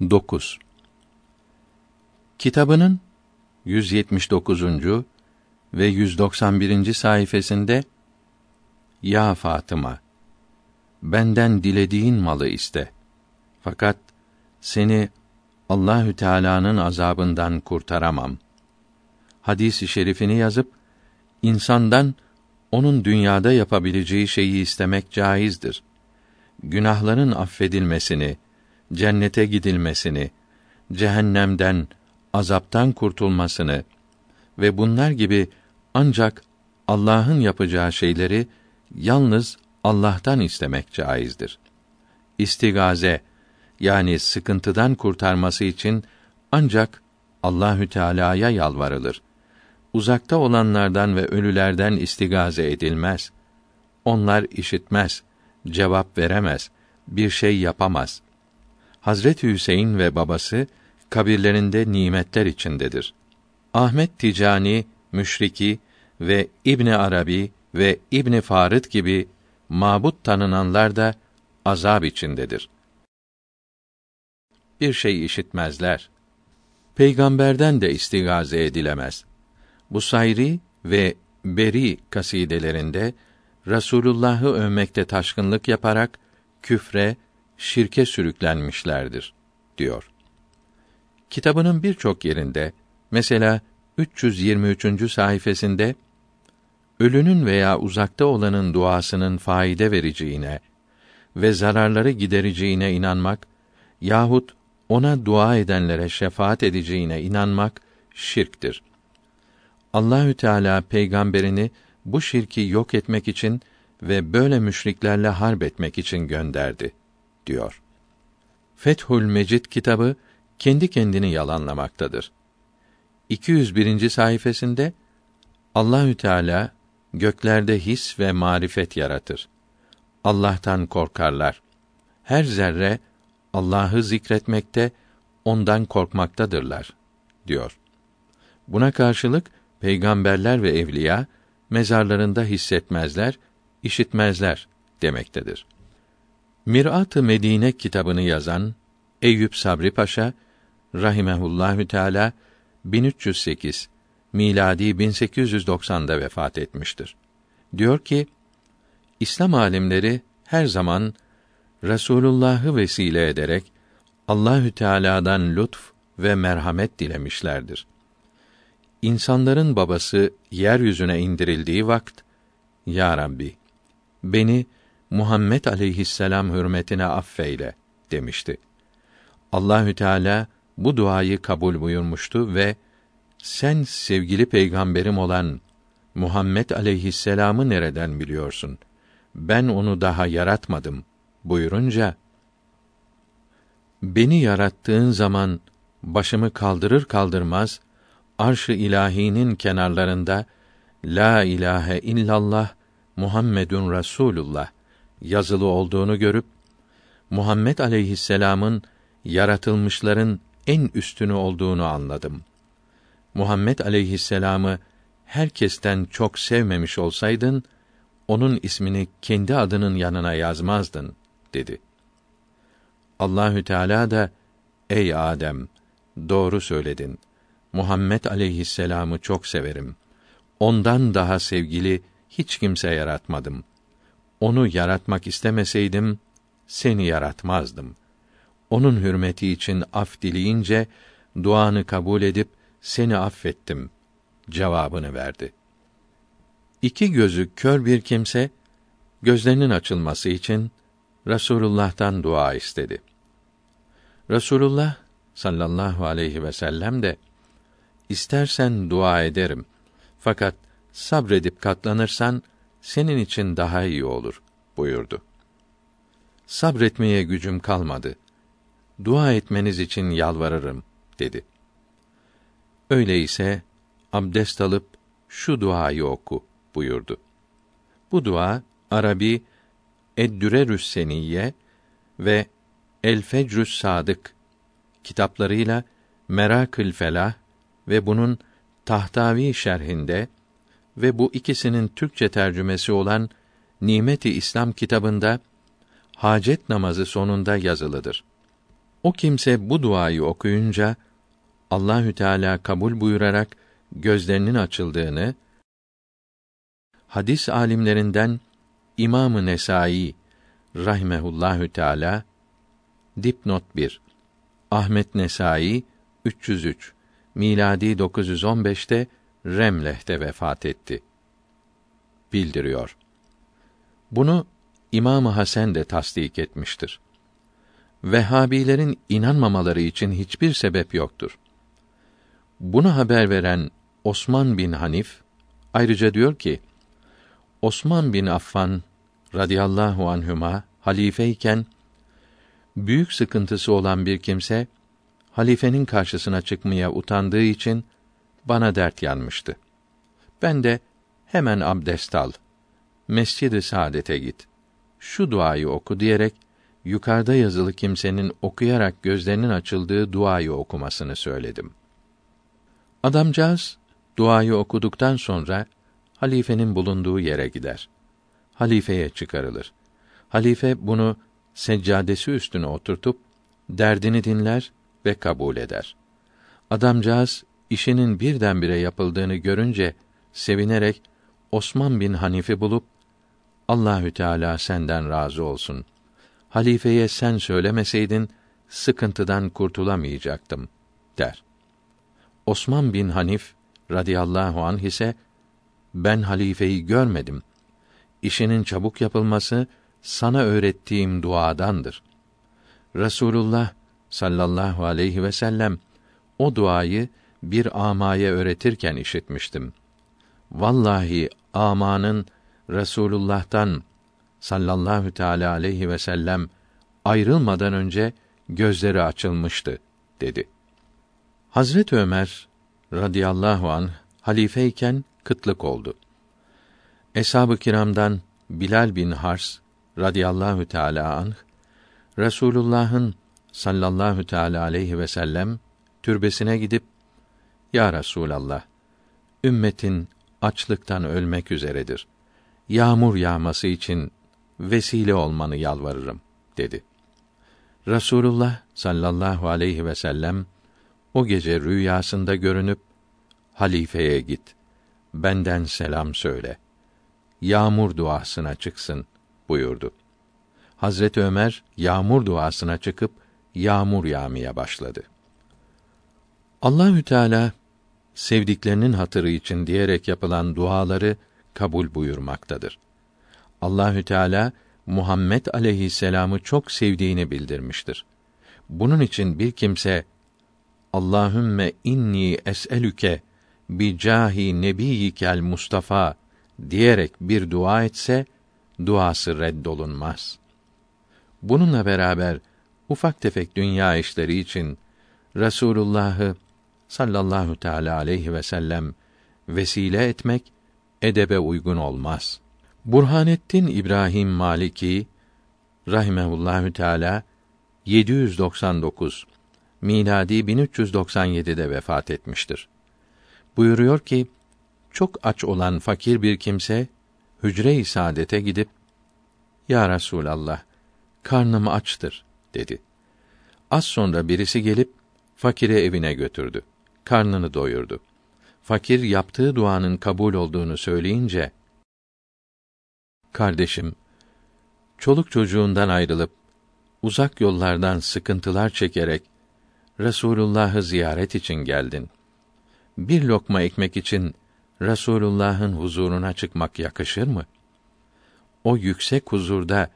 9. Kitabının 179. ve 191. sayfasında Ya Fatıma benden dilediğin malı iste. Fakat seni Allahü Teala'nın azabından kurtaramam. Hadisi şerifini yazıp insandan onun dünyada yapabileceği şeyi istemek caizdir. Günahların affedilmesini, cennete gidilmesini, cehennemden, azaptan kurtulmasını ve bunlar gibi ancak Allah'ın yapacağı şeyleri yalnız Allah'tan istemek caizdir. İstigaze yani sıkıntıdan kurtarması için ancak Allahü Teala'ya yalvarılır. Uzakta olanlardan ve ölülerden istigaze edilmez. Onlar işitmez, cevap veremez, bir şey yapamaz. Hazret Hüseyin ve babası kabirlerinde nimetler içindedir. Ahmet Ticani, Müşriki ve İbni Arabi ve İbni Farid gibi mabut tanınanlar da azab içindedir. Bir şey işitmezler. Peygamberden de istigaze edilemez. Bu sayri ve beri kasidelerinde Rasulullah'ı övmekte taşkınlık yaparak küfre, şirke sürüklenmişlerdir diyor. Kitabının birçok yerinde mesela 323. sayfasında ölünün veya uzakta olanın duasının faide vereceğine ve zararları gidereceğine inanmak yahut ona dua edenlere şefaat edeceğine inanmak şirktir. Allahü Teala peygamberini bu şirki yok etmek için ve böyle müşriklerle harp etmek için gönderdi diyor. Fethül Mecid kitabı kendi kendini yalanlamaktadır. 201. sayfasında Allahü Teala göklerde his ve marifet yaratır. Allah'tan korkarlar. Her zerre Allah'ı zikretmekte, ondan korkmaktadırlar diyor. Buna karşılık peygamberler ve evliya mezarlarında hissetmezler, işitmezler demektedir. Mirat-ı Medine kitabını yazan Eyüp Sabri Paşa rahimehullahü teala 1308 miladi 1890'da vefat etmiştir. Diyor ki: İslam alimleri her zaman Resulullah'ı vesile ederek Allahü Teala'dan lütf ve merhamet dilemişlerdir. İnsanların babası yeryüzüne indirildiği vakt Ya Rabbi beni Muhammed aleyhisselam hürmetine affeyle demişti. Allahü Teala bu duayı kabul buyurmuştu ve sen sevgili peygamberim olan Muhammed aleyhisselamı nereden biliyorsun? Ben onu daha yaratmadım buyurunca beni yarattığın zaman başımı kaldırır kaldırmaz arş-ı ilahinin kenarlarında la ilahe illallah Muhammedun Rasulullah yazılı olduğunu görüp Muhammed aleyhisselam'ın yaratılmışların en üstünü olduğunu anladım. Muhammed aleyhisselam'ı herkesten çok sevmemiş olsaydın, onun ismini kendi adının yanına yazmazdın, dedi. Allahü Teala da, ey Adem, doğru söyledin. Muhammed aleyhisselam'ı çok severim. Ondan daha sevgili hiç kimse yaratmadım. Onu yaratmak istemeseydim, seni yaratmazdım. Onun hürmeti için af dileyince, duanı kabul edip, seni affettim cevabını verdi. İki gözü kör bir kimse gözlerinin açılması için Resulullah'tan dua istedi. Resulullah sallallahu aleyhi ve sellem de istersen dua ederim. Fakat sabredip katlanırsan senin için daha iyi olur buyurdu. Sabretmeye gücüm kalmadı. Dua etmeniz için yalvarırım dedi. Öyleyse abdest alıp şu duayı oku buyurdu. Bu dua Arabi Eddürerü's Seniyye ve El Fecrü's Sadık kitaplarıyla Merakül Felah ve bunun Tahtavi şerhinde ve bu ikisinin Türkçe tercümesi olan Nimeti İslam kitabında hacet namazı sonunda yazılıdır. O kimse bu duayı okuyunca Allahü Teala kabul buyurarak gözlerinin açıldığını hadis alimlerinden İmamı Nesai rahimehullahü teala dipnot 1 Ahmet Nesai 303 miladi 915'te Remleh'te vefat etti. Bildiriyor. Bunu İmam Hasan de tasdik etmiştir. Vehhabilerin inanmamaları için hiçbir sebep yoktur. Bunu haber veren Osman bin Hanif ayrıca diyor ki Osman bin Affan radıyallahu anhüma halifeyken büyük sıkıntısı olan bir kimse halifenin karşısına çıkmaya utandığı için bana dert yanmıştı. Ben de hemen abdest al. Mescid-i Saadet'e git. Şu duayı oku diyerek yukarıda yazılı kimsenin okuyarak gözlerinin açıldığı duayı okumasını söyledim. Adamcağız duayı okuduktan sonra halifenin bulunduğu yere gider. Halifeye çıkarılır. Halife bunu seccadesi üstüne oturtup derdini dinler ve kabul eder. Adamcağız işinin birdenbire yapıldığını görünce sevinerek Osman bin Hanifi bulup Allahü Teala senden razı olsun. Halifeye sen söylemeseydin sıkıntıdan kurtulamayacaktım der. Osman bin Hanif radıyallahu anh ise ben halifeyi görmedim. İşinin çabuk yapılması sana öğrettiğim duadandır. Resulullah sallallahu aleyhi ve sellem o duayı bir amaya öğretirken işitmiştim. Vallahi amanın Resulullah'tan sallallahu teala aleyhi ve sellem ayrılmadan önce gözleri açılmıştı dedi. Hazret Ömer radıyallahu an halifeyken kıtlık oldu. Eshab-ı kiramdan Bilal bin Hars radıyallahu teala anh Resulullah'ın sallallahu teala aleyhi ve sellem türbesine gidip Ya Resulallah ümmetin açlıktan ölmek üzeredir. Yağmur yağması için vesile olmanı yalvarırım dedi. Rasulullah sallallahu aleyhi ve sellem o gece rüyasında görünüp halifeye git. Benden selam söyle. Yağmur duasına çıksın buyurdu. Hazret Ömer yağmur duasına çıkıp yağmur yağmaya başladı. Allahü Teala sevdiklerinin hatırı için diyerek yapılan duaları kabul buyurmaktadır. Allahü Teala Muhammed aleyhisselamı çok sevdiğini bildirmiştir. Bunun için bir kimse Allahümme inni es'elüke bi cahi nebiyikel Mustafa diyerek bir dua etse duası reddolunmaz. Bununla beraber ufak tefek dünya işleri için Resulullah'ı sallallahu teala aleyhi ve sellem vesile etmek edebe uygun olmaz. Burhanettin İbrahim Maliki rahimehullahü teala 799 miladi 1397'de vefat etmiştir. Buyuruyor ki çok aç olan fakir bir kimse hücre-i saadete gidip Ya Resulallah karnım açtır dedi. Az sonra birisi gelip fakire evine götürdü. Karnını doyurdu. Fakir yaptığı duanın kabul olduğunu söyleyince Kardeşim çoluk çocuğundan ayrılıp uzak yollardan sıkıntılar çekerek Resulullah'ı ziyaret için geldin. Bir lokma ekmek için Resulullah'ın huzuruna çıkmak yakışır mı? O yüksek huzurda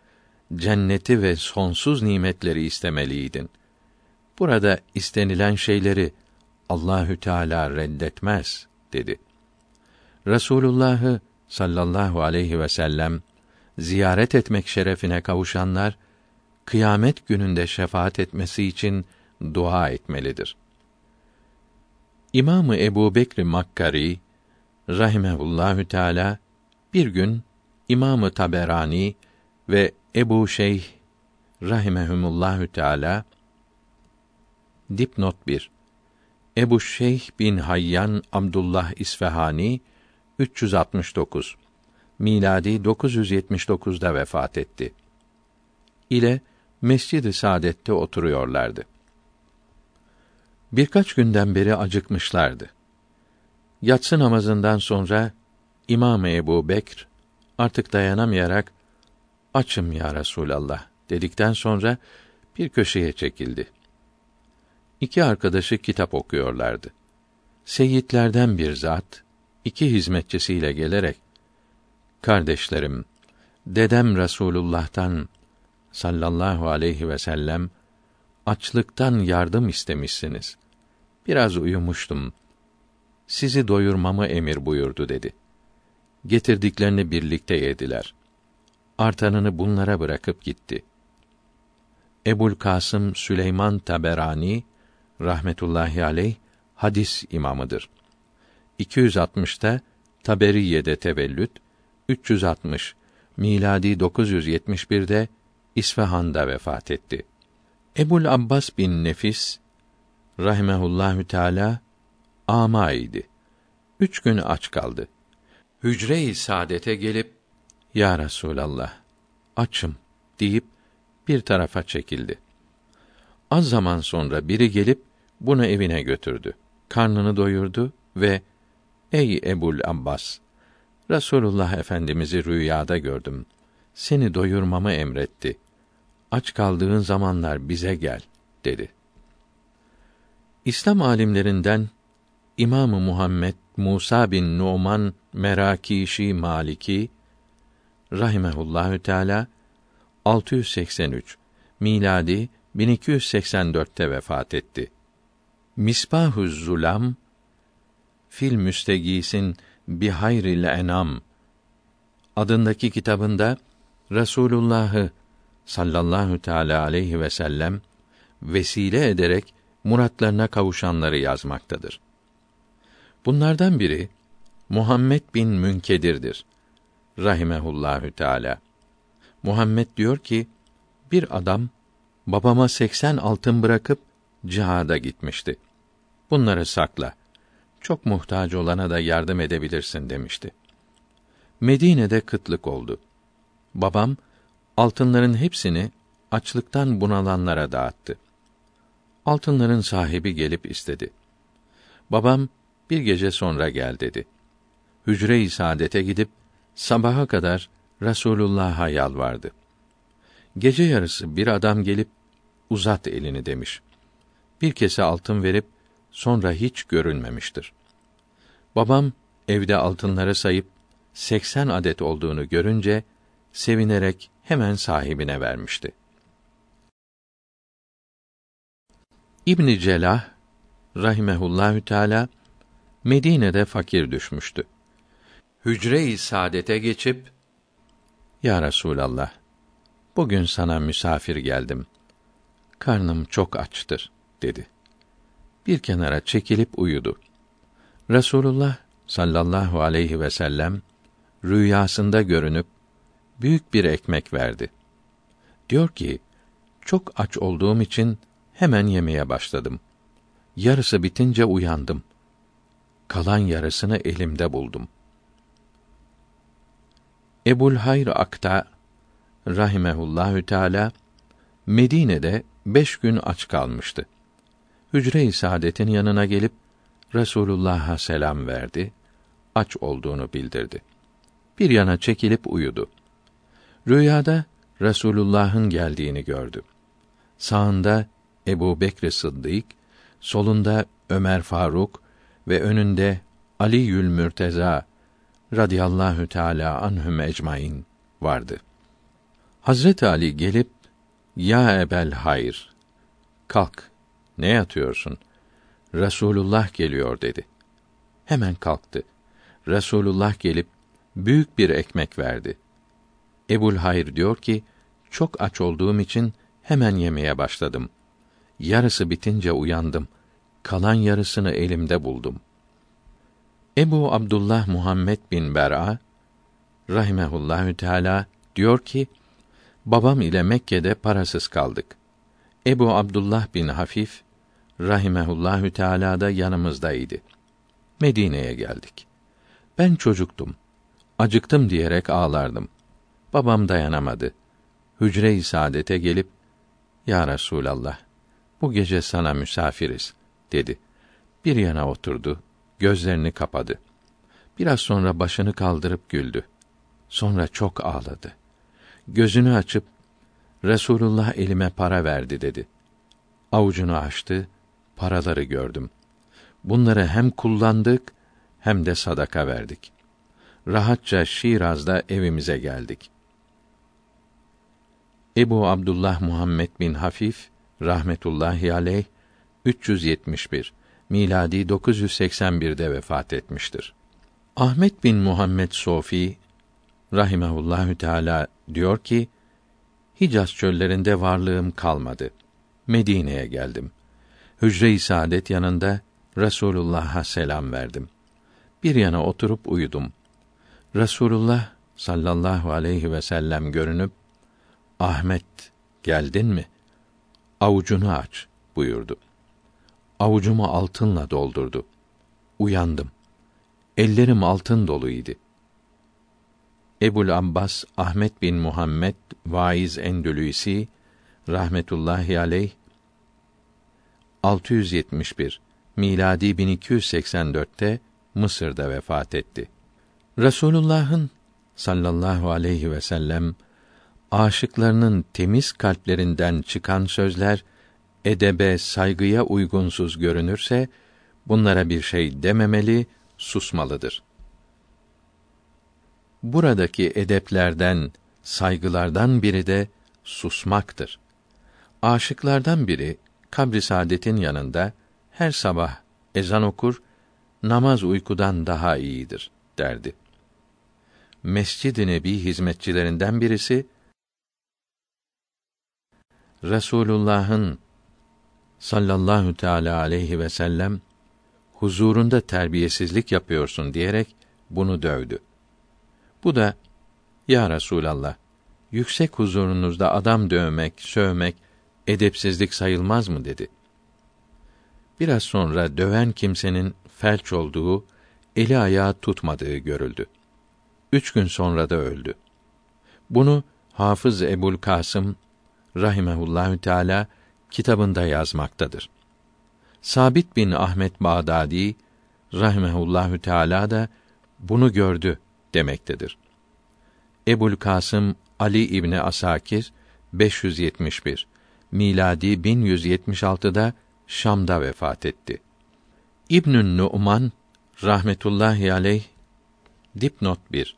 cenneti ve sonsuz nimetleri istemeliydin. Burada istenilen şeyleri Allahü Teala reddetmez dedi. Resulullah'ı sallallahu aleyhi ve sellem ziyaret etmek şerefine kavuşanlar kıyamet gününde şefaat etmesi için dua etmelidir. İmamı Ebu Bekr Makkari rahimehullahü teala bir gün İmamı Taberani ve Ebu Şeyh rahimehumullahü teala dipnot 1 Ebu Şeyh bin Hayyan Abdullah İsfahani 369 miladi 979'da vefat etti. ile Mescid-i Saadet'te oturuyorlardı. Birkaç günden beri acıkmışlardı. Yatsı namazından sonra İmam Ebu Bekr artık dayanamayarak açım ya Resulallah dedikten sonra bir köşeye çekildi. İki arkadaşı kitap okuyorlardı. Seyyidlerden bir zat iki hizmetçisiyle gelerek Kardeşlerim dedem Resulullah'tan sallallahu aleyhi ve sellem açlıktan yardım istemişsiniz. Biraz uyumuştum. Sizi doyurmamı emir buyurdu dedi. Getirdiklerini birlikte yediler. Artanını bunlara bırakıp gitti. Ebul Kasım Süleyman Taberani rahmetullahi aleyh hadis imamıdır. 260'ta Taberiye'de tevellüt, 360 miladi 971'de İsfahan'da vefat etti. Ebul Abbas bin Nefis rahimehullahü teala ama idi. Üç gün aç kaldı. Hücre-i saadete gelip ya Resulallah açım deyip bir tarafa çekildi. Az zaman sonra biri gelip bunu evine götürdü. Karnını doyurdu ve Ey Ebul Abbas Resulullah Efendimizi rüyada gördüm. Seni doyurmamı emretti aç kaldığın zamanlar bize gel dedi. İslam alimlerinden İmamı Muhammed Musa bin Numan Merakişi Maliki rahimehullahü teala 683 miladi 1284'te vefat etti. Misbahüz Zulam fil müstegisin bihayril enam adındaki kitabında Resulullah'ı sallallahu teala aleyhi ve sellem vesile ederek muratlarına kavuşanları yazmaktadır. Bunlardan biri Muhammed bin Münkedir'dir. Rahimehullahü Teala. Muhammed diyor ki, bir adam babama seksen altın bırakıp cihada gitmişti. Bunları sakla. Çok muhtaç olana da yardım edebilirsin demişti. Medine'de kıtlık oldu. Babam altınların hepsini açlıktan bunalanlara dağıttı. Altınların sahibi gelip istedi. Babam bir gece sonra gel dedi. Hücre-i saadete gidip sabaha kadar Resulullah'a yalvardı. Gece yarısı bir adam gelip uzat elini demiş. Bir kese altın verip sonra hiç görünmemiştir. Babam evde altınları sayıp seksen adet olduğunu görünce sevinerek hemen sahibine vermişti. İbn Celah rahimehullahü teala Medine'de fakir düşmüştü. Hücre-i saadete geçip Ya Resulallah bugün sana misafir geldim. Karnım çok açtır dedi. Bir kenara çekilip uyudu. Resulullah sallallahu aleyhi ve sellem rüyasında görünüp büyük bir ekmek verdi. Diyor ki, çok aç olduğum için hemen yemeye başladım. Yarısı bitince uyandım. Kalan yarısını elimde buldum. Ebul Hayr Akta rahimehullahü teala Medine'de beş gün aç kalmıştı. Hücre-i Saadet'in yanına gelip Resulullah'a selam verdi. Aç olduğunu bildirdi. Bir yana çekilip uyudu. Rüyada Resulullah'ın geldiğini gördü. Sağında Ebu Bekr Sıddık, solunda Ömer Faruk ve önünde Ali Yül Mürteza radıyallahu teala anhum ecmaîn vardı. Hazret Ali gelip ya ebel hayır kalk ne yatıyorsun Resulullah geliyor dedi. Hemen kalktı. Resulullah gelip büyük bir ekmek verdi. Ebul Hayr diyor ki, çok aç olduğum için hemen yemeye başladım. Yarısı bitince uyandım. Kalan yarısını elimde buldum. Ebu Abdullah Muhammed bin Ber'a rahimehullahü teala diyor ki babam ile Mekke'de parasız kaldık. Ebu Abdullah bin Hafif rahimehullahü teala da yanımızdaydı. Medine'ye geldik. Ben çocuktum. Acıktım diyerek ağlardım. Babam dayanamadı. Hücre-i saadete gelip Ya Resulallah bu gece sana misafiriz dedi. Bir yana oturdu, gözlerini kapadı. Biraz sonra başını kaldırıp güldü. Sonra çok ağladı. Gözünü açıp Resulullah elime para verdi dedi. Avucunu açtı, paraları gördüm. Bunları hem kullandık hem de sadaka verdik. Rahatça Şiraz'da evimize geldik. Ebu Abdullah Muhammed bin Hafif rahmetullahi aleyh 371 miladi 981'de vefat etmiştir. Ahmet bin Muhammed Sofi rahimehullahü teala diyor ki Hicaz çöllerinde varlığım kalmadı. Medine'ye geldim. Hücre-i Saadet yanında Resulullah'a selam verdim. Bir yana oturup uyudum. Resulullah sallallahu aleyhi ve sellem görünüp Ahmet geldin mi? Avucunu aç buyurdu. Avucumu altınla doldurdu. Uyandım. Ellerim altın doluydu. Ebul Abbas Ahmet bin Muhammed Vaiz Endülüsi rahmetullahi aleyh 671 miladi 1284'te Mısır'da vefat etti. Resulullah'ın sallallahu aleyhi ve sellem aşıklarının temiz kalplerinden çıkan sözler edebe, saygıya uygunsuz görünürse bunlara bir şey dememeli, susmalıdır. Buradaki edeplerden, saygılardan biri de susmaktır. Aşıklardan biri kabri saadetin yanında her sabah ezan okur, namaz uykudan daha iyidir derdi. Mescid-i Nebi hizmetçilerinden birisi Resulullah'ın sallallahu teala aleyhi ve sellem huzurunda terbiyesizlik yapıyorsun diyerek bunu dövdü. Bu da ya Resulallah yüksek huzurunuzda adam dövmek, sövmek edepsizlik sayılmaz mı dedi. Biraz sonra döven kimsenin felç olduğu, eli ayağı tutmadığı görüldü. Üç gün sonra da öldü. Bunu Hafız Ebul Kasım rahimehullahü teala kitabında yazmaktadır. Sabit bin Ahmet Bağdadi rahimehullahü teala da bunu gördü demektedir. Ebul Kasım Ali İbni Asakir 571 miladi 1176'da Şam'da vefat etti. İbnün Nu'man rahmetullahi aleyh dipnot 1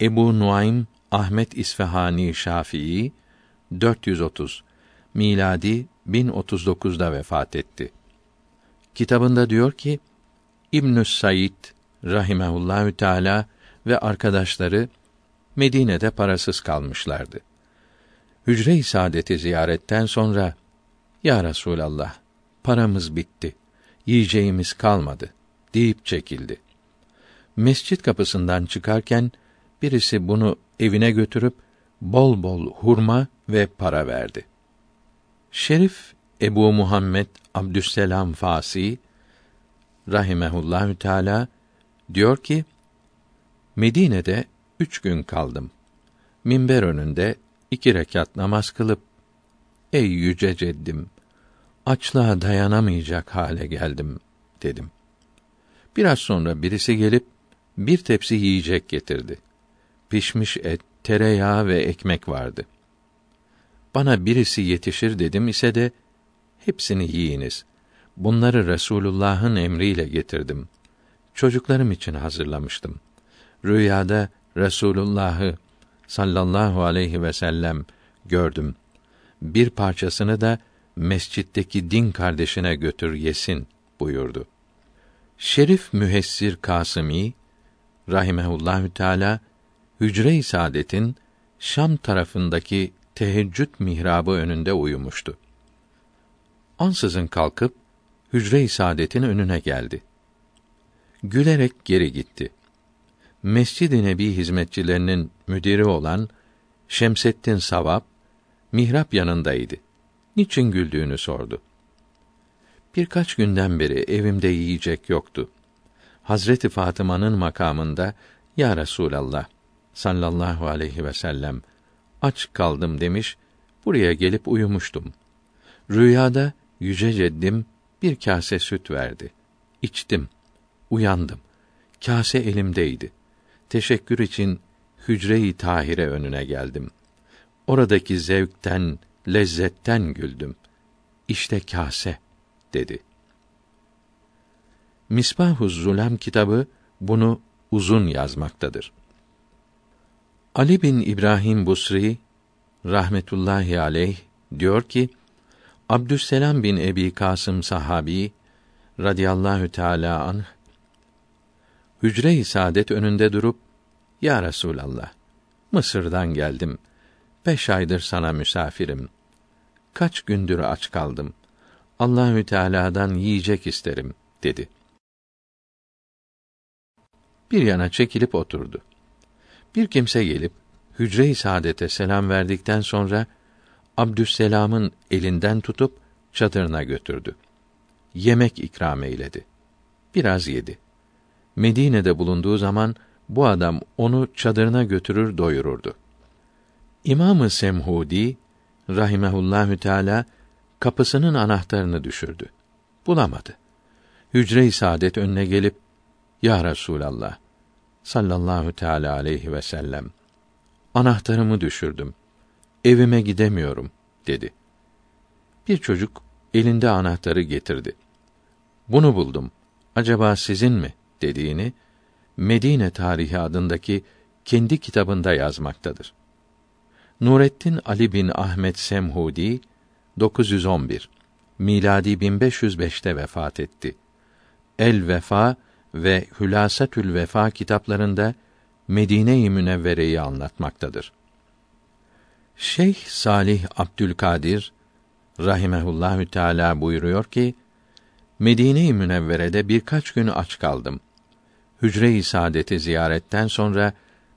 Ebu Nuaym Ahmet İsfahani Şafii 430 miladi 1039'da vefat etti. Kitabında diyor ki İbnü Said rahimehullahü teala ve arkadaşları Medine'de parasız kalmışlardı. Hücre-i Saadet'i ziyaretten sonra Ya Resulallah paramız bitti. Yiyeceğimiz kalmadı deyip çekildi. Mescit kapısından çıkarken birisi bunu evine götürüp bol bol hurma ve para verdi. Şerif Ebu Muhammed Abdüsselam Fasi rahimehullahü teala diyor ki Medine'de üç gün kaldım. Minber önünde iki rekat namaz kılıp ey yüce ceddim açlığa dayanamayacak hale geldim dedim. Biraz sonra birisi gelip bir tepsi yiyecek getirdi. Pişmiş et, tereyağı ve ekmek vardı. Bana birisi yetişir dedim ise de hepsini yiyiniz. Bunları Resulullah'ın emriyle getirdim. Çocuklarım için hazırlamıştım. Rüyada Resulullah'ı sallallahu aleyhi ve sellem gördüm. Bir parçasını da mescitteki din kardeşine götür yesin buyurdu. Şerif Mühessir Kasimi rahimehullahü teala Hücre-i Saadet'in Şam tarafındaki teheccüd mihrabı önünde uyumuştu. Ansızın kalkıp Hücre-i Saadet'in önüne geldi. Gülerek geri gitti. Mescid-i Nebi hizmetçilerinin müdiri olan Şemseddin Savap mihrap yanındaydı. Niçin güldüğünü sordu. Birkaç günden beri evimde yiyecek yoktu. Hazreti Fatıma'nın makamında ya Resulallah sallallahu aleyhi ve sellem aç kaldım demiş. Buraya gelip uyumuştum. Rüyada yüce ceddim bir kase süt verdi. İçtim. Uyandım. Kase elimdeydi. Teşekkür için hücre-i tahire önüne geldim. Oradaki zevkten, lezzetten güldüm. İşte kase dedi. Misbahuz Zulem kitabı bunu uzun yazmaktadır. Ali bin İbrahim Busri rahmetullahi aleyh diyor ki Abdüsselam bin Ebi Kasım sahabi radıyallahu teala anh hücre-i saadet önünde durup ya Resulallah Mısır'dan geldim. Beş aydır sana misafirim. Kaç gündür aç kaldım. Allahü Teala'dan yiyecek isterim dedi. Bir yana çekilip oturdu. Bir kimse gelip hücre-i saadete selam verdikten sonra Abdüsselam'ın elinden tutup çadırına götürdü. Yemek ikram eyledi. Biraz yedi. Medine'de bulunduğu zaman bu adam onu çadırına götürür doyururdu. İmamı Semhudi rahimehullahü teala kapısının anahtarını düşürdü. Bulamadı. Hücre-i saadet önüne gelip ya Resulallah sallallahu teala aleyhi ve sellem anahtarımı düşürdüm. Evime gidemiyorum dedi. Bir çocuk elinde anahtarı getirdi. Bunu buldum. Acaba sizin mi? dediğini Medine Tarihi adındaki kendi kitabında yazmaktadır. Nurettin Ali bin Ahmet Semhudi 911 miladi 1505'te vefat etti. El Vefa ve Hülasatül Vefa kitaplarında Medine-i Münevvere'yi anlatmaktadır. Şeyh Salih Abdülkadir rahimehullahü teala buyuruyor ki Medine-i Münevvere'de birkaç gün aç kaldım. Hücre-i Saadet'i ziyaretten sonra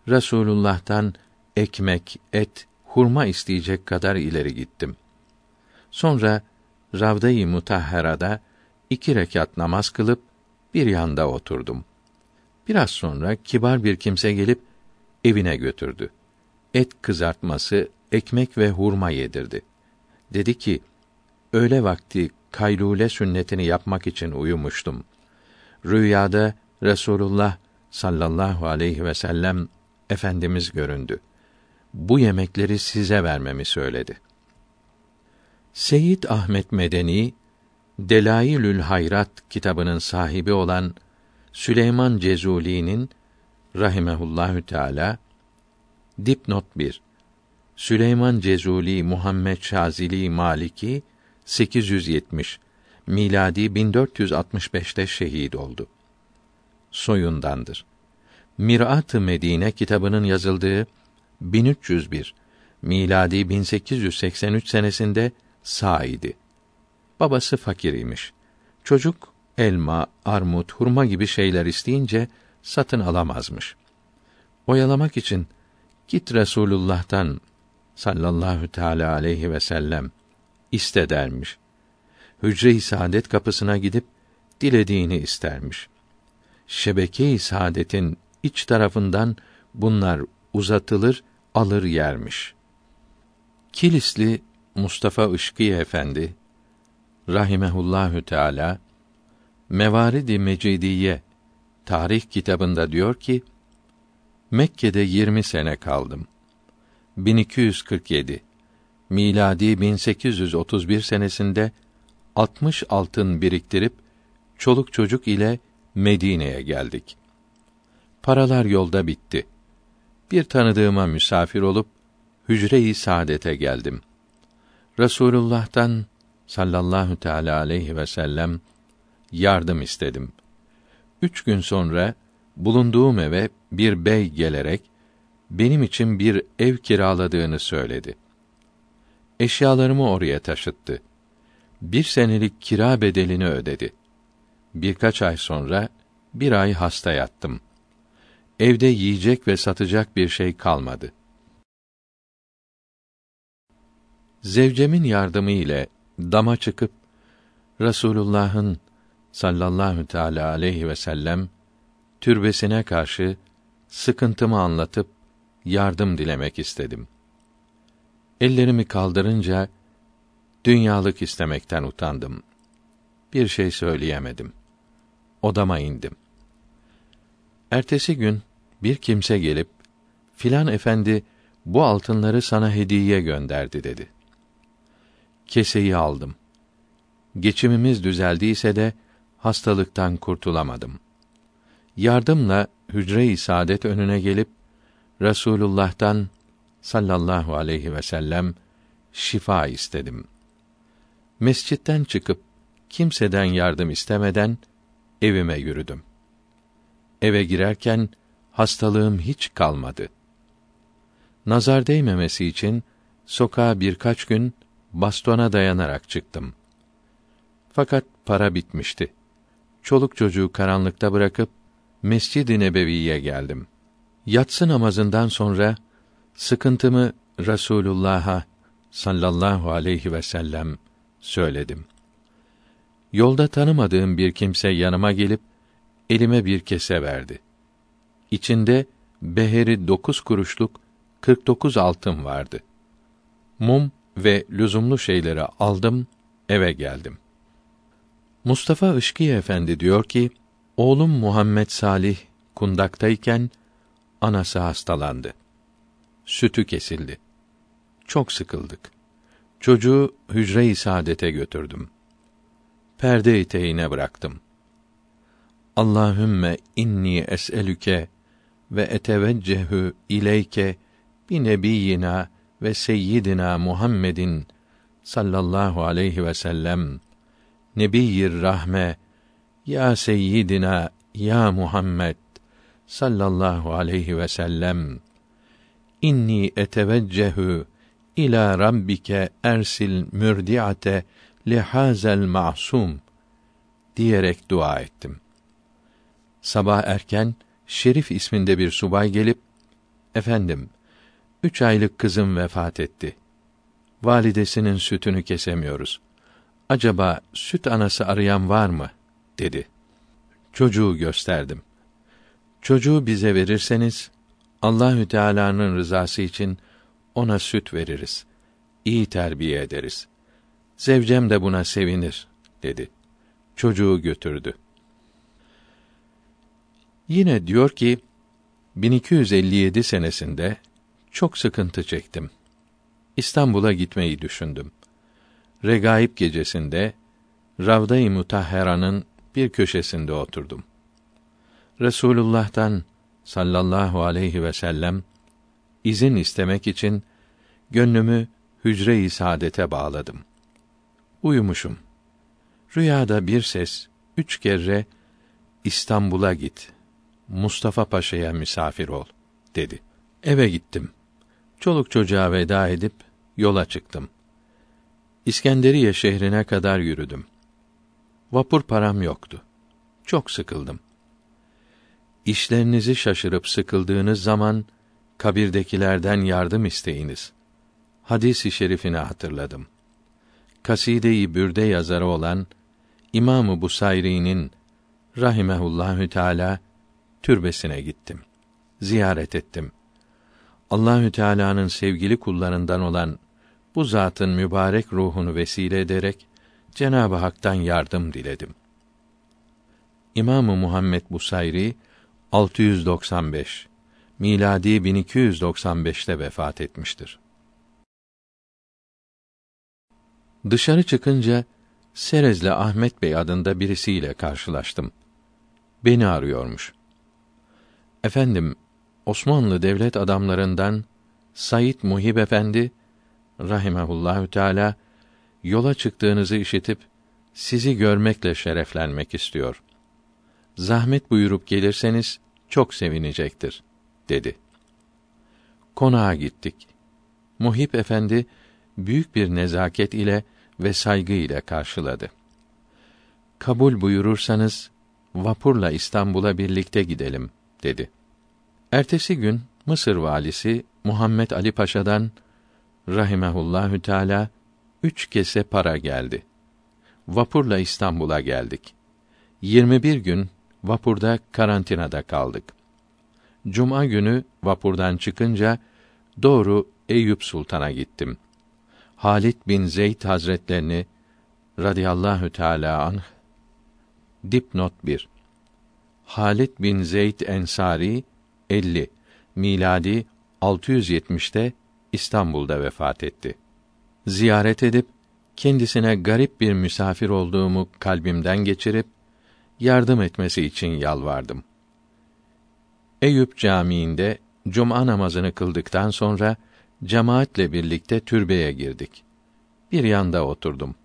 Resulullah'tan ekmek, et, hurma isteyecek kadar ileri gittim. Sonra Ravda-i Mutahhara'da iki rekat namaz kılıp bir yanda oturdum. Biraz sonra kibar bir kimse gelip evine götürdü. Et kızartması, ekmek ve hurma yedirdi. Dedi ki, öğle vakti kaylule sünnetini yapmak için uyumuştum. Rüyada Resulullah sallallahu aleyhi ve sellem efendimiz göründü. Bu yemekleri size vermemi söyledi. Seyyid Ahmet Medeni Delailül Hayrat kitabının sahibi olan Süleyman Cezuli'nin rahimehullahü teala dipnot 1 Süleyman Cezuli Muhammed Şazili Maliki 870 miladi 1465'te şehit oldu. Soyundandır. Mirat-ı Medine kitabının yazıldığı 1301 miladi 1883 senesinde sağ idi. Babası fakir imiş. Çocuk elma, armut, hurma gibi şeyler isteyince satın alamazmış. Oyalamak için git Resulullah'tan sallallahu teala aleyhi ve sellem iste dermiş. Hücre-i saadet kapısına gidip dilediğini istermiş. Şebeke-i saadetin iç tarafından bunlar uzatılır, alır yermiş. Kilisli Mustafa Işkıya Efendi rahimehullahü teala Mevaridi Mecidiye tarih kitabında diyor ki Mekke'de 20 sene kaldım. 1247 miladi 1831 senesinde 60 altın biriktirip çoluk çocuk ile Medine'ye geldik. Paralar yolda bitti. Bir tanıdığıma misafir olup hücre-i saadete geldim. Resulullah'tan sallallahu teala aleyhi ve sellem yardım istedim. Üç gün sonra bulunduğum eve bir bey gelerek benim için bir ev kiraladığını söyledi. Eşyalarımı oraya taşıttı. Bir senelik kira bedelini ödedi. Birkaç ay sonra bir ay hasta yattım. Evde yiyecek ve satacak bir şey kalmadı. Zevcemin yardımı ile dama çıkıp Rasulullah'ın sallallahu teala aleyhi ve sellem türbesine karşı sıkıntımı anlatıp yardım dilemek istedim. Ellerimi kaldırınca dünyalık istemekten utandım. Bir şey söyleyemedim. Odama indim. Ertesi gün bir kimse gelip filan efendi bu altınları sana hediye gönderdi dedi. Keseyi aldım. Geçimimiz düzeldiyse de hastalıktan kurtulamadım. Yardımla hücre-i saadet önüne gelip Resulullah'tan sallallahu aleyhi ve sellem şifa istedim. Mescitten çıkıp kimseden yardım istemeden evime yürüdüm. Eve girerken hastalığım hiç kalmadı. Nazar değmemesi için sokağa birkaç gün bastona dayanarak çıktım. Fakat para bitmişti. Çoluk çocuğu karanlıkta bırakıp Mescid-i Nebevi'ye geldim. Yatsı namazından sonra sıkıntımı Resulullah'a sallallahu aleyhi ve sellem söyledim. Yolda tanımadığım bir kimse yanıma gelip elime bir kese verdi. İçinde beheri dokuz kuruşluk kırk dokuz altın vardı. Mum ve lüzumlu şeyleri aldım, eve geldim. Mustafa Işkiye Efendi diyor ki, oğlum Muhammed Salih kundaktayken anası hastalandı. Sütü kesildi. Çok sıkıldık. Çocuğu hücre-i saadete götürdüm. Perde eteğine bıraktım. Allahümme inni es'elüke ve eteveccehu ileyke bi nebiyyina ve seyyidina Muhammedin sallallahu aleyhi ve sellem nebiyyir rahme ya seyyidina ya Muhammed sallallahu aleyhi ve sellem inni eteveccehu İlâ rabbike ersil mürdiate lihazel ma'sum diyerek dua ettim. Sabah erken Şerif isminde bir subay gelip efendim üç aylık kızım vefat etti. Validesinin sütünü kesemiyoruz. Acaba süt anası arayan var mı? dedi. Çocuğu gösterdim. Çocuğu bize verirseniz Allahü Teala'nın rızası için ona süt veririz. İyi terbiye ederiz. Zevcem de buna sevinir dedi. Çocuğu götürdü. Yine diyor ki 1257 senesinde çok sıkıntı çektim. İstanbul'a gitmeyi düşündüm. Regaib gecesinde Ravda-i Mutahhera'nın bir köşesinde oturdum. Resulullah'tan sallallahu aleyhi ve sellem izin istemek için gönlümü hücre-i saadete bağladım. Uyumuşum. Rüyada bir ses üç kere İstanbul'a git. Mustafa Paşa'ya misafir ol dedi. Eve gittim. Çoluk çocuğa veda edip yola çıktım. İskenderiye şehrine kadar yürüdüm. Vapur param yoktu. Çok sıkıldım. İşlerinizi şaşırıp sıkıldığınız zaman kabirdekilerden yardım isteyiniz. Hadis-i şerifini hatırladım. Kaside-i Bürde yazarı olan İmamı Busayri'nin rahimehullahü teala türbesine gittim. Ziyaret ettim. Allahü Teala'nın sevgili kullarından olan bu zatın mübarek ruhunu vesile ederek Cenab-ı Hak'tan yardım diledim. İmamı Muhammed Busayri 695 miladi 1295'te vefat etmiştir. Dışarı çıkınca Serezli Ahmet Bey adında birisiyle karşılaştım. Beni arıyormuş. Efendim, Osmanlı devlet adamlarından Said Muhib Efendi rahimehullahü teala yola çıktığınızı işitip sizi görmekle şereflenmek istiyor. Zahmet buyurup gelirseniz çok sevinecektir dedi. Konağa gittik. Muhip efendi büyük bir nezaket ile ve saygı ile karşıladı. Kabul buyurursanız vapurla İstanbul'a birlikte gidelim dedi. Ertesi gün Mısır valisi Muhammed Ali Paşa'dan rahimehullahü teala üç kese para geldi. Vapurla İstanbul'a geldik. 21 gün vapurda karantinada kaldık. Cuma günü vapurdan çıkınca doğru Eyüp Sultan'a gittim. Halit bin Zeyd Hazretlerini radıyallahu teala anh dipnot 1 Halit bin Zeyd Ensari 50 miladi 670'te İstanbul'da vefat etti. Ziyaret edip kendisine garip bir misafir olduğumu kalbimden geçirip yardım etmesi için yalvardım. Eyüp Camii'nde cuma namazını kıldıktan sonra cemaatle birlikte türbeye girdik. Bir yanda oturdum.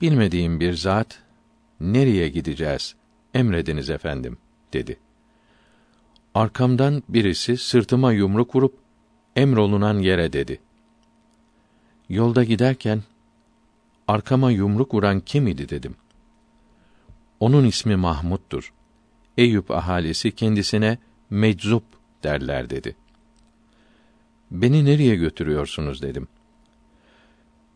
Bilmediğim bir zat, nereye gideceğiz? Emrediniz efendim, dedi. Arkamdan birisi sırtıma yumruk vurup, emrolunan yere dedi. Yolda giderken, arkama yumruk vuran kim idi dedim. Onun ismi Mahmud'dur. Eyüp ahalisi kendisine meczup derler dedi. Beni nereye götürüyorsunuz dedim.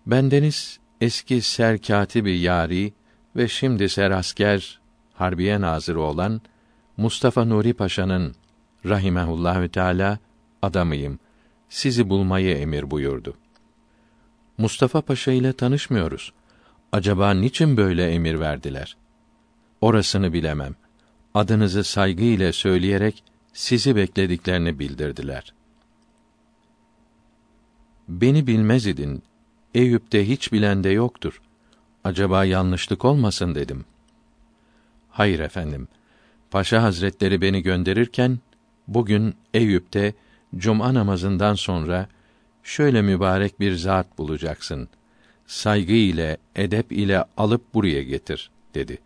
Bendeniz eski serkatibi yari ve şimdi serasker harbiye nazırı olan Mustafa Nuri Paşa'nın rahimehullahü teala adamıyım. Sizi bulmayı emir buyurdu. Mustafa Paşa ile tanışmıyoruz. Acaba niçin böyle emir verdiler? Orasını bilemem. Adınızı saygı ile söyleyerek sizi beklediklerini bildirdiler. Beni bilmez idin. Eyüp'te hiç bilen de yoktur. Acaba yanlışlık olmasın dedim. Hayır efendim. Paşa Hazretleri beni gönderirken bugün Eyüp'te cuma namazından sonra şöyle mübarek bir zat bulacaksın. Saygı ile, edep ile alıp buraya getir dedi.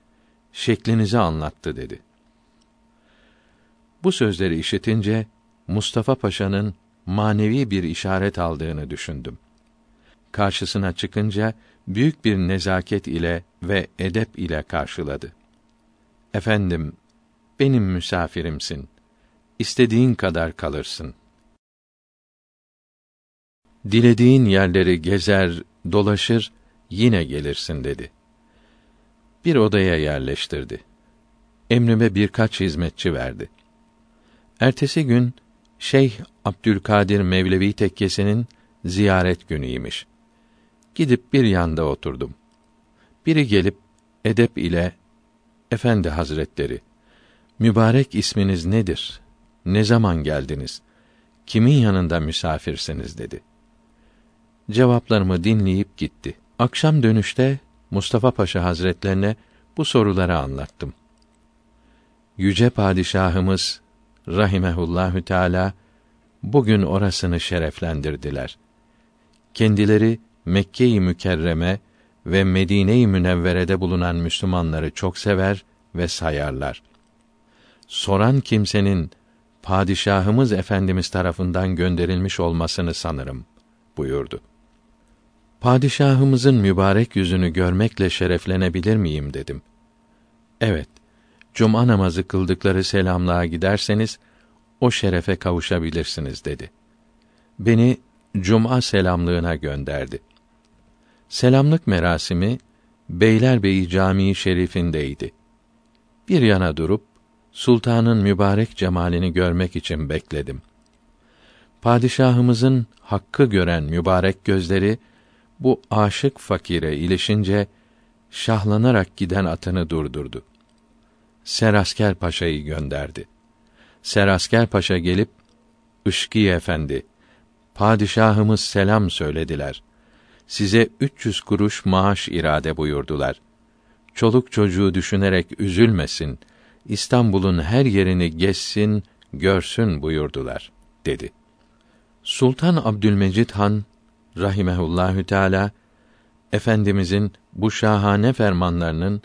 Şeklinizi anlattı dedi. Bu sözleri işitince Mustafa Paşa'nın manevi bir işaret aldığını düşündüm. karşısına çıkınca büyük bir nezaket ile ve edep ile karşıladı. Efendim, benim misafirimsin. İstediğin kadar kalırsın. Dilediğin yerleri gezer, dolaşır, yine gelirsin dedi. Bir odaya yerleştirdi. Emrime birkaç hizmetçi verdi. Ertesi gün Şeyh Abdülkadir Mevlevi tekkesinin ziyaret günüymiş. Gidip bir yanda oturdum. Biri gelip edep ile Efendi Hazretleri mübarek isminiz nedir? Ne zaman geldiniz? Kimin yanında misafirsiniz dedi. Cevaplarımı dinleyip gitti. Akşam dönüşte Mustafa Paşa Hazretlerine bu soruları anlattım. Yüce padişahımız rahimehullahü teala bugün orasını şereflendirdiler. Kendileri Mekke-i Mükerreme ve Medine-i Münevvere'de bulunan Müslümanları çok sever ve sayarlar. Soran kimsenin padişahımız efendimiz tarafından gönderilmiş olmasını sanırım buyurdu. Padişahımızın mübarek yüzünü görmekle şereflenebilir miyim dedim. Evet. Cuma namazı kıldıkları selamlığa giderseniz o şerefe kavuşabilirsiniz dedi. Beni cuma selamlığına gönderdi. Selamlık merasimi Beylerbeyi Camii Şerifindeydi. Bir yana durup sultanın mübarek cemalini görmek için bekledim. Padişahımızın hakkı gören mübarek gözleri bu aşık fakire ilişince şahlanarak giden atını durdurdu. Serasker Paşa'yı gönderdi. Serasker Paşa gelip Işki Efendi, padişahımız selam söylediler. Size 300 kuruş maaş irade buyurdular. Çoluk çocuğu düşünerek üzülmesin. İstanbul'un her yerini gezsin, görsün buyurdular dedi. Sultan Abdülmecid Han rahimehullahü teala efendimizin bu şahane fermanlarının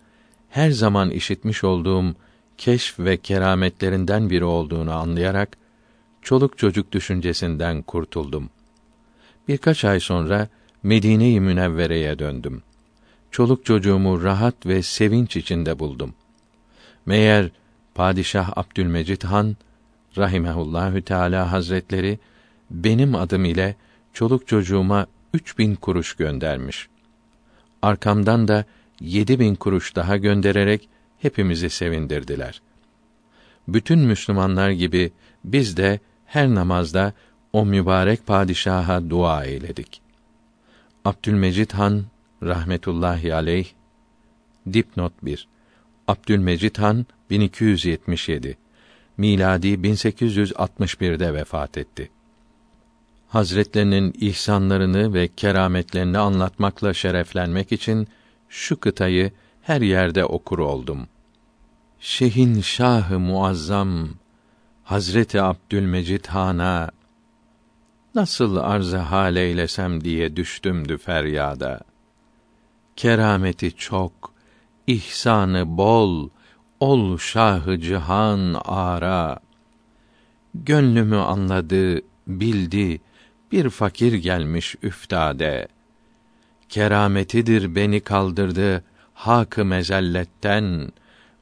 her zaman işitmiş olduğum keşf ve kerametlerinden biri olduğunu anlayarak çoluk çocuk düşüncesinden kurtuldum. Birkaç ay sonra Medine-i Münevvere'ye döndüm. Çoluk çocuğumu rahat ve sevinç içinde buldum. Meğer Padişah Abdülmecid Han rahimehullahü teala hazretleri benim adım ile çoluk çocuğuma üç bin kuruş göndermiş. Arkamdan da yedi bin kuruş daha göndererek hepimizi sevindirdiler. Bütün Müslümanlar gibi biz de her namazda o mübarek padişaha dua eyledik. Abdülmecid Han rahmetullahi aleyh dipnot 1 Abdülmecid Han 1277 miladi 1861'de vefat etti. Hazretlerinin ihsanlarını ve kerametlerini anlatmakla şereflenmek için şu kıtayı her yerde okur oldum. Şehin Şahı Muazzam Hazreti Abdülmecid Han'a nasıl arz hal eylesem diye düştümdü feryada. Kerameti çok, ihsanı bol, ol şahı cihan ara. Gönlümü anladı, bildi, bir fakir gelmiş üftade. Kerametidir beni kaldırdı hak mezelletten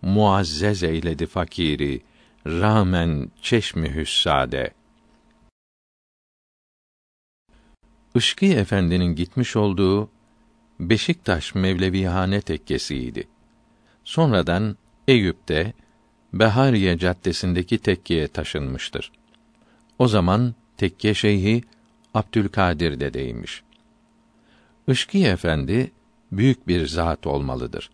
muazzez eyledi fakiri rağmen çeşmi hüssade. Işkı Efendi'nin gitmiş olduğu Beşiktaş Mevlevihane tekkesiydi. Sonradan Eyüp'te Behariye Caddesi'ndeki tekkeye taşınmıştır. O zaman tekke şeyhi Abdülkadir dedeymiş. Işkı Efendi büyük bir zat olmalıdır.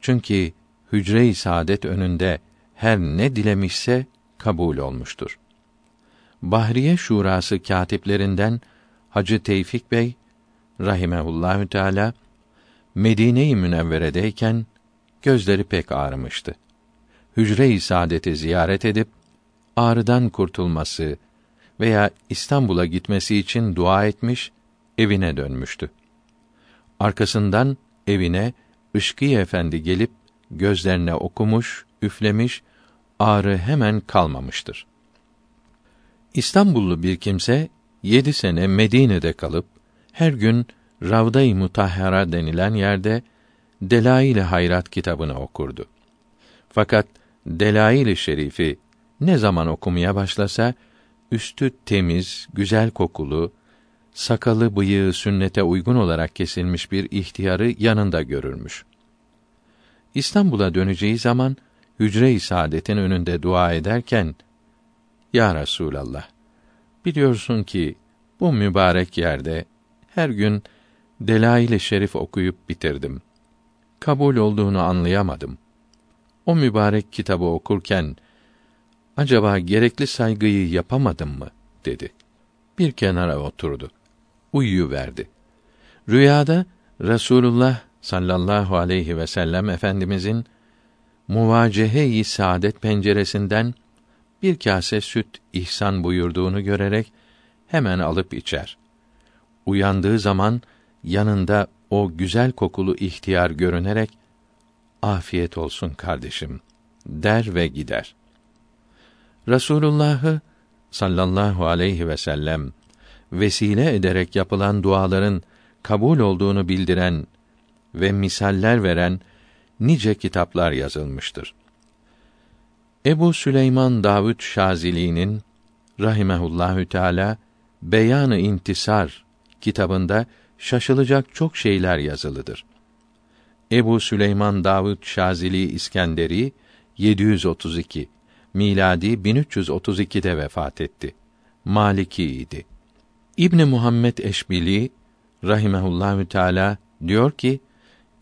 Çünkü hücre-i saadet önünde her ne dilemişse kabul olmuştur. Bahriye Şurası katiplerinden Hacı Tevfik Bey rahimehullahü teala Medine-i Münevvere'deyken gözleri pek ağrımıştı. Hücre-i saadeti ziyaret edip ağrıdan kurtulması veya İstanbul'a gitmesi için dua etmiş, evine dönmüştü. Arkasından evine Işkî Efendi gelip gözlerine okumuş, üflemiş, ağrı hemen kalmamıştır. İstanbullu bir kimse yedi sene Medine'de kalıp her gün Ravda-i Mutahhara denilen yerde Delail-i Hayrat kitabını okurdu. Fakat Delail-i Şerifi ne zaman okumaya başlasa üstü temiz, güzel kokulu, sakalı bıyığı sünnete uygun olarak kesilmiş bir ihtiyarı yanında görürmüş. İstanbul'a döneceği zaman hücre-i saadetin önünde dua ederken Ya Resulallah biliyorsun ki bu mübarek yerde her gün Delail-i Şerif okuyup bitirdim. Kabul olduğunu anlayamadım. O mübarek kitabı okurken acaba gerekli saygıyı yapamadım mı dedi. Bir kenara oturdu. Uyuyuverdi. Rüyada Resulullah sallallahu aleyhi ve sellem efendimizin muvacehe-i saadet penceresinden bir kase süt ihsan buyurduğunu görerek hemen alıp içer. Uyandığı zaman yanında o güzel kokulu ihtiyar görünerek afiyet olsun kardeşim der ve gider. Resulullah'ı sallallahu aleyhi ve sellem vesile ederek yapılan duaların kabul olduğunu bildiren ve misaller veren nice kitaplar yazılmıştır. Ebu Süleyman Davud Şazili'nin rahimehullahü teala Beyanı İntisar kitabında şaşılacak çok şeyler yazılıdır. Ebu Süleyman Davud Şazili İskenderi 732 miladi 1332'de vefat etti. Maliki idi. İbn Muhammed Eşbili rahimehullahü teala diyor ki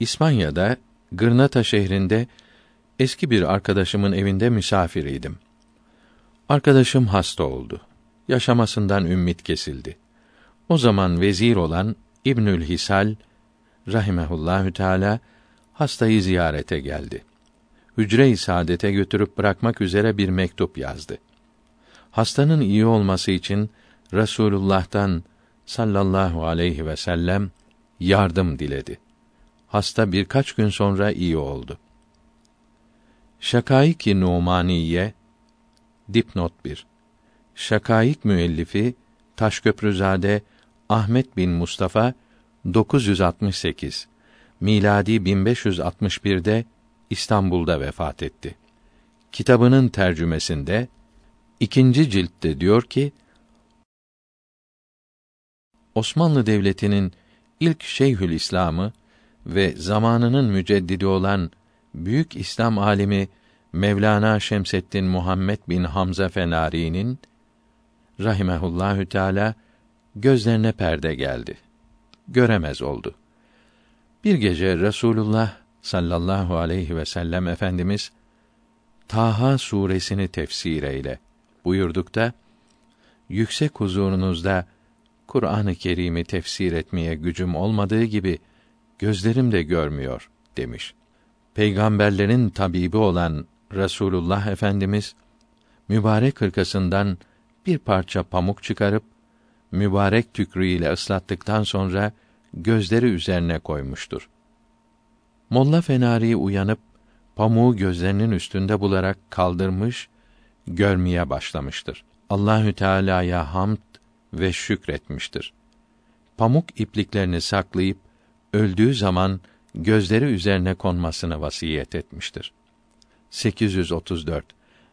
İspanya'da Gırnata şehrinde eski bir arkadaşımın evinde misafiriydim. Arkadaşım hasta oldu. Yaşamasından ümmit kesildi. O zaman vezir olan İbnül Hisal rahimehullahü teala hastayı ziyarete geldi. Hücre-i saadete götürüp bırakmak üzere bir mektup yazdı. Hastanın iyi olması için Resulullah'tan sallallahu aleyhi ve sellem yardım diledi. Hasta birkaç gün sonra iyi oldu. Şakaik-i Numaniye dipnot 1. Şakaik müellifi Taşköprüzade Ahmet bin Mustafa 968 miladi 1561'de İstanbul'da vefat etti. Kitabının tercümesinde ikinci ciltte diyor ki Osmanlı Devleti'nin ilk Şeyhül İslam'ı ve zamanının müceddidi olan büyük İslam alimi Mevlana Şemseddin Muhammed bin Hamza Fenari'nin rahimehullahü teala gözlerine perde geldi. Göremez oldu. Bir gece Resulullah sallallahu aleyhi ve sellem efendimiz Taha suresini tefsir eyle buyurdukta yüksek huzurunuzda Kur'an-ı Kerim'i tefsir etmeye gücüm olmadığı gibi gözlerim de görmüyor demiş. Peygamberlerin tabibi olan Resulullah Efendimiz mübarek hırkasından bir parça pamuk çıkarıp mübarek tükrüğüyle ıslattıktan sonra gözleri üzerine koymuştur. Molla Fenari uyanıp pamuğu gözlerinin üstünde bularak kaldırmış, görmeye başlamıştır. Allahü Teala'ya hamd ve şükretmiştir. Pamuk ipliklerini saklayıp öldüğü zaman gözleri üzerine konmasını vasiyet etmiştir. 834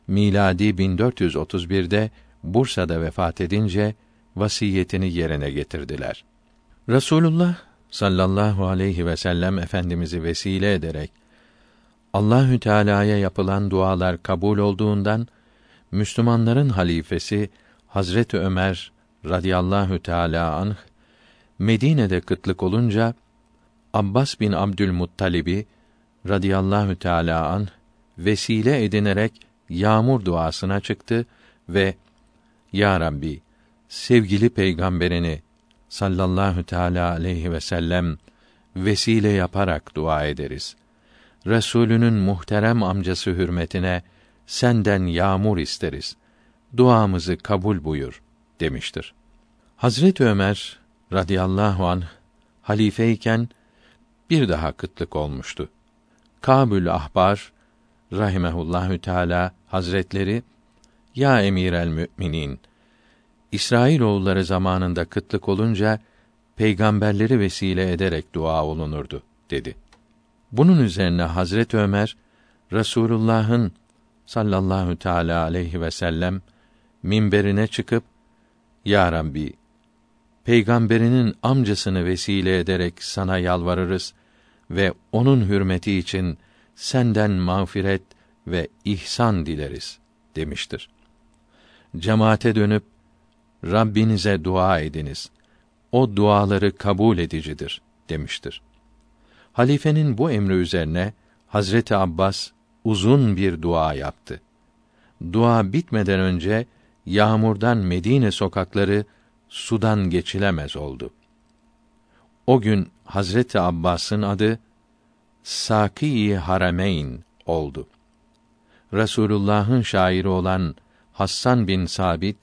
miladi 1431'de Bursa'da vefat edince vasiyetini yerine getirdiler. Resulullah sallallahu aleyhi ve sellem efendimizi vesile ederek Allahü Teala'ya yapılan dualar kabul olduğundan Müslümanların halifesi Hazreti Ömer radıyallahu teala anh Medine'de kıtlık olunca Abbas bin Abdülmuttalib'i radıyallahu teala anh vesile edinerek yağmur duasına çıktı ve Ya Rabbi sevgili peygamberini sallallahu teala aleyhi ve sellem vesile yaparak dua ederiz. Resulünün muhterem amcası hürmetine senden yağmur isteriz. Duamızı kabul buyur demiştir. Hazret Ömer radıyallahu an halifeyken bir daha kıtlık olmuştu. Kabül Ahbar rahimehullahü teala hazretleri ya emir el müminin İsrail oğulları zamanında kıtlık olunca peygamberleri vesile ederek dua olunurdu dedi. Bunun üzerine Hazret Ömer Resulullah'ın sallallahu teala aleyhi ve sellem minberine çıkıp Ya Rabbi peygamberinin amcasını vesile ederek sana yalvarırız ve onun hürmeti için senden mağfiret ve ihsan dileriz demiştir. Cemaate dönüp Rabbinize dua ediniz. O duaları kabul edicidir demiştir. Halifenin bu emri üzerine Hazreti Abbas uzun bir dua yaptı. Dua bitmeden önce yağmurdan Medine sokakları sudan geçilemez oldu. O gün Hazreti Abbas'ın adı Saki Harameyn oldu. Resulullah'ın şairi olan Hassan bin Sabit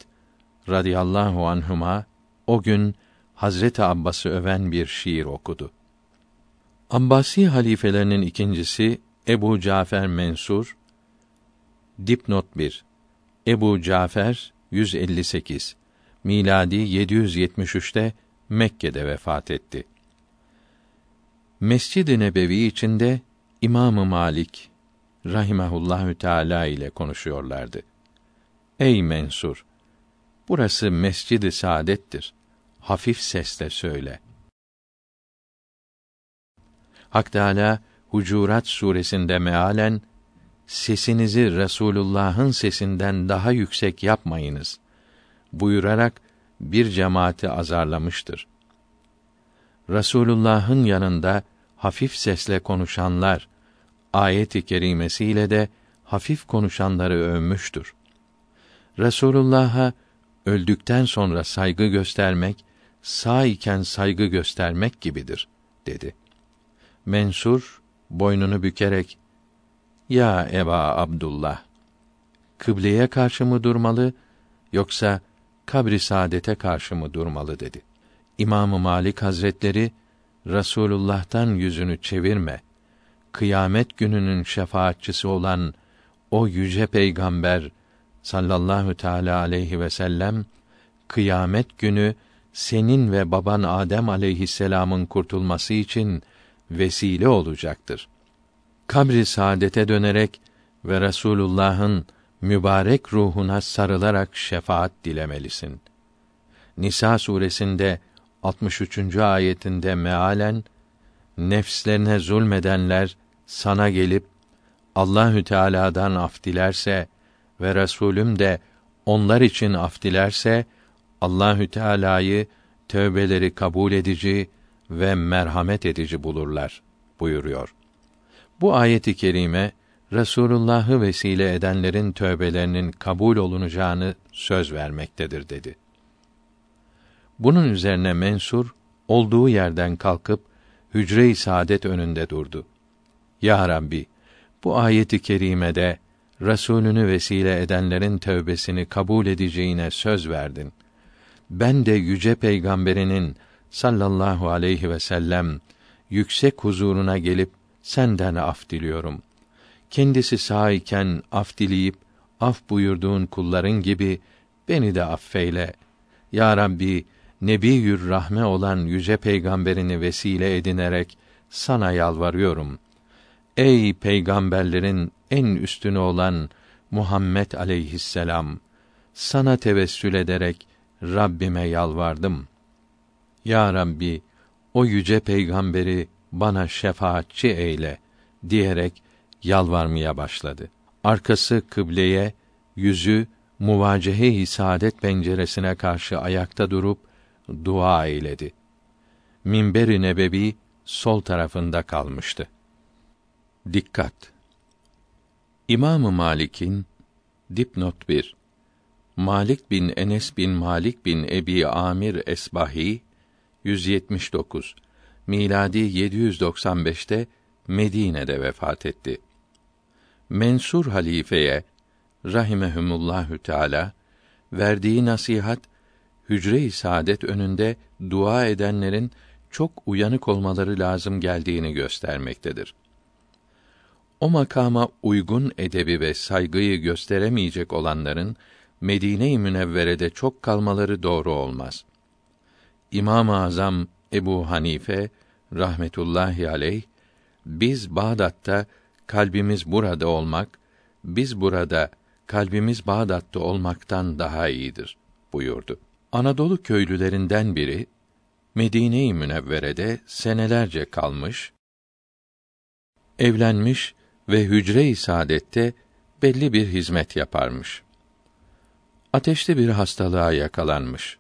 radıyallahu anhuma o gün Hazreti Abbas'ı öven bir şiir okudu. Abbasi halifelerinin ikincisi Ebu Cafer Mensur Dipnot 1 Ebu Cafer 158 miladi 773'te Mekke'de vefat etti. Mescid-i Nebevi içinde İmamı Malik rahimehullahü teala ile konuşuyorlardı. Ey Mensur, burası Mescid-i Saadet'tir. Hafif sesle söyle. Hak Teâlâ, Hucurat suresinde mealen, sesinizi Resulullah'ın sesinden daha yüksek yapmayınız buyurarak bir cemaati azarlamıştır. Resulullah'ın yanında hafif sesle konuşanlar ayet-i kerimesiyle de hafif konuşanları övmüştür. Resulullah'a öldükten sonra saygı göstermek, sağ iken saygı göstermek gibidir, dedi. Mensur, boynunu bükerek, Ya Eba Abdullah, kıbleye karşı mı durmalı, yoksa kabri saadete karşı mı durmalı dedi. İmamı Malik Hazretleri Rasulullah'tan yüzünü çevirme. Kıyamet gününün şefaatçisi olan o yüce peygamber sallallahu teala aleyhi ve sellem kıyamet günü senin ve baban Adem aleyhisselamın kurtulması için vesile olacaktır. Kabri saadete dönerek ve Resulullah'ın mübarek ruhuna sarılarak şefaat dilemelisin. Nisa suresinde 63. ayetinde mealen nefslerine zulmedenler sana gelip Allahü Teala'dan af dilerse ve Resulüm de onlar için af dilerse Allahü Teala'yı tövbeleri kabul edici ve merhamet edici bulurlar buyuruyor. Bu ayeti kerime Resulullah'ı vesile edenlerin tövbelerinin kabul olunacağını söz vermektedir dedi. Bunun üzerine Mensur olduğu yerden kalkıp hücre-i saadet önünde durdu. Ya Rabbi, bu ayeti kerimede Resulünü vesile edenlerin tövbesini kabul edeceğine söz verdin. Ben de yüce peygamberinin sallallahu aleyhi ve sellem yüksek huzuruna gelip senden af diliyorum kendisi sağ af dileyip af buyurduğun kulların gibi beni de affeyle. Ya Rabbi, Nebiyür Rahme olan yüce peygamberini vesile edinerek sana yalvarıyorum. Ey peygamberlerin en üstünü olan Muhammed aleyhisselam, sana tevessül ederek Rabbime yalvardım. Ya Rabbi, o yüce peygamberi bana şefaatçi eyle diyerek yalvarmaya başladı. Arkası kıbleye, yüzü muvacehe-i saadet penceresine karşı ayakta durup dua eyledi. Minber-i Nebevi sol tarafında kalmıştı. Dikkat! İmamı Malik'in dipnot 1 Malik bin Enes bin Malik bin Ebi Amir Esbahi 179 miladi 795'te Medine'de vefat etti. Mensur halifeye rahimehumullahü teala verdiği nasihat hücre-i saadet önünde dua edenlerin çok uyanık olmaları lazım geldiğini göstermektedir. O makama uygun edebi ve saygıyı gösteremeyecek olanların Medine-i Münevvere'de çok kalmaları doğru olmaz. İmam-ı Azam Ebu Hanife rahmetullahi aleyh biz Bağdat'ta kalbimiz burada olmak, biz burada kalbimiz Bağdat'ta olmaktan daha iyidir buyurdu. Anadolu köylülerinden biri Medine-i Münevvere'de senelerce kalmış, evlenmiş ve hücre-i saadette belli bir hizmet yaparmış. Ateşli bir hastalığa yakalanmış.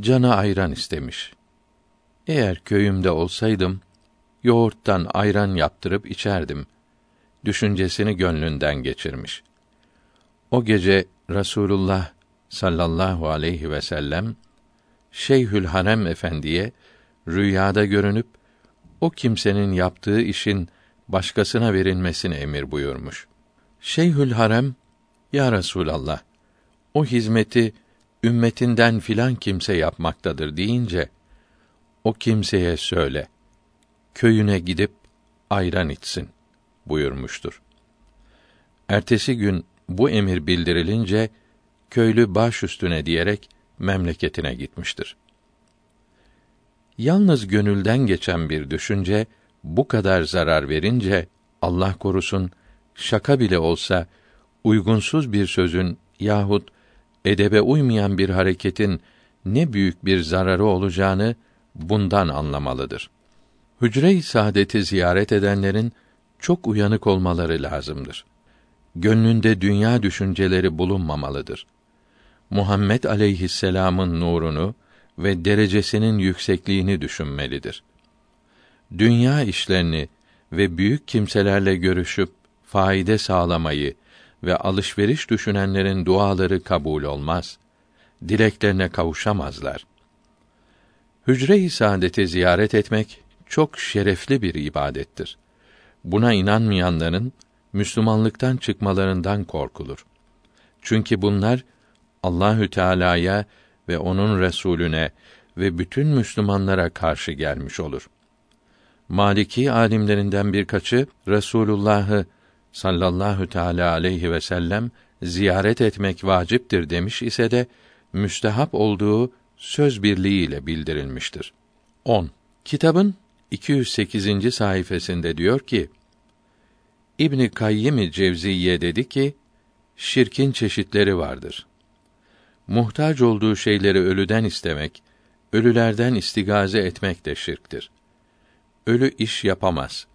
Canı ayran istemiş. Eğer köyümde olsaydım, yoğurttan ayran yaptırıp içerdim. Düşüncesini gönlünden geçirmiş. O gece Rasulullah sallallahu aleyhi ve sellem Şeyhül Harem Efendiye rüyada görünüp o kimsenin yaptığı işin başkasına verilmesini emir buyurmuş. Şeyhül Harem, Ya Resulallah, o hizmeti ümmetinden filan kimse yapmaktadır deyince, o kimseye söyle, köyüne gidip ayran içsin buyurmuştur. Ertesi gün bu emir bildirilince, köylü baş üstüne diyerek memleketine gitmiştir. Yalnız gönülden geçen bir düşünce bu kadar zarar verince Allah korusun şaka bile olsa uygunsuz bir sözün yahut edebe uymayan bir hareketin ne büyük bir zararı olacağını bundan anlamalıdır. Hücre-i saadeti ziyaret edenlerin çok uyanık olmaları lazımdır. Gönlünde dünya düşünceleri bulunmamalıdır. Muhammed aleyhisselam'ın nurunu ve derecesinin yüksekliğini düşünmelidir. Dünya işlerini ve büyük kimselerle görüşüp faide sağlamayı ve alışveriş düşünenlerin duaları kabul olmaz. Dileklerine kavuşamazlar. Hücre-i saadeti ziyaret etmek çok şerefli bir ibadettir. Buna inanmayanların Müslümanlıktan çıkmalarından korkulur. Çünkü bunlar Allahü Teala'ya ve onun Resulüne ve bütün Müslümanlara karşı gelmiş olur. Maliki alimlerinden birkaçı Resulullah'ı sallallahu teala aleyhi ve sellem ziyaret etmek vaciptir demiş ise de müstehap olduğu söz birliğiyle bildirilmiştir. 10. Kitabın 208. sayfasında diyor ki: İbn Kayyim Cevziye dedi ki: Şirkin çeşitleri vardır. Muhtaç olduğu şeyleri ölüden istemek, ölülerden istigaze etmek de şirktir. Ölü iş yapamaz.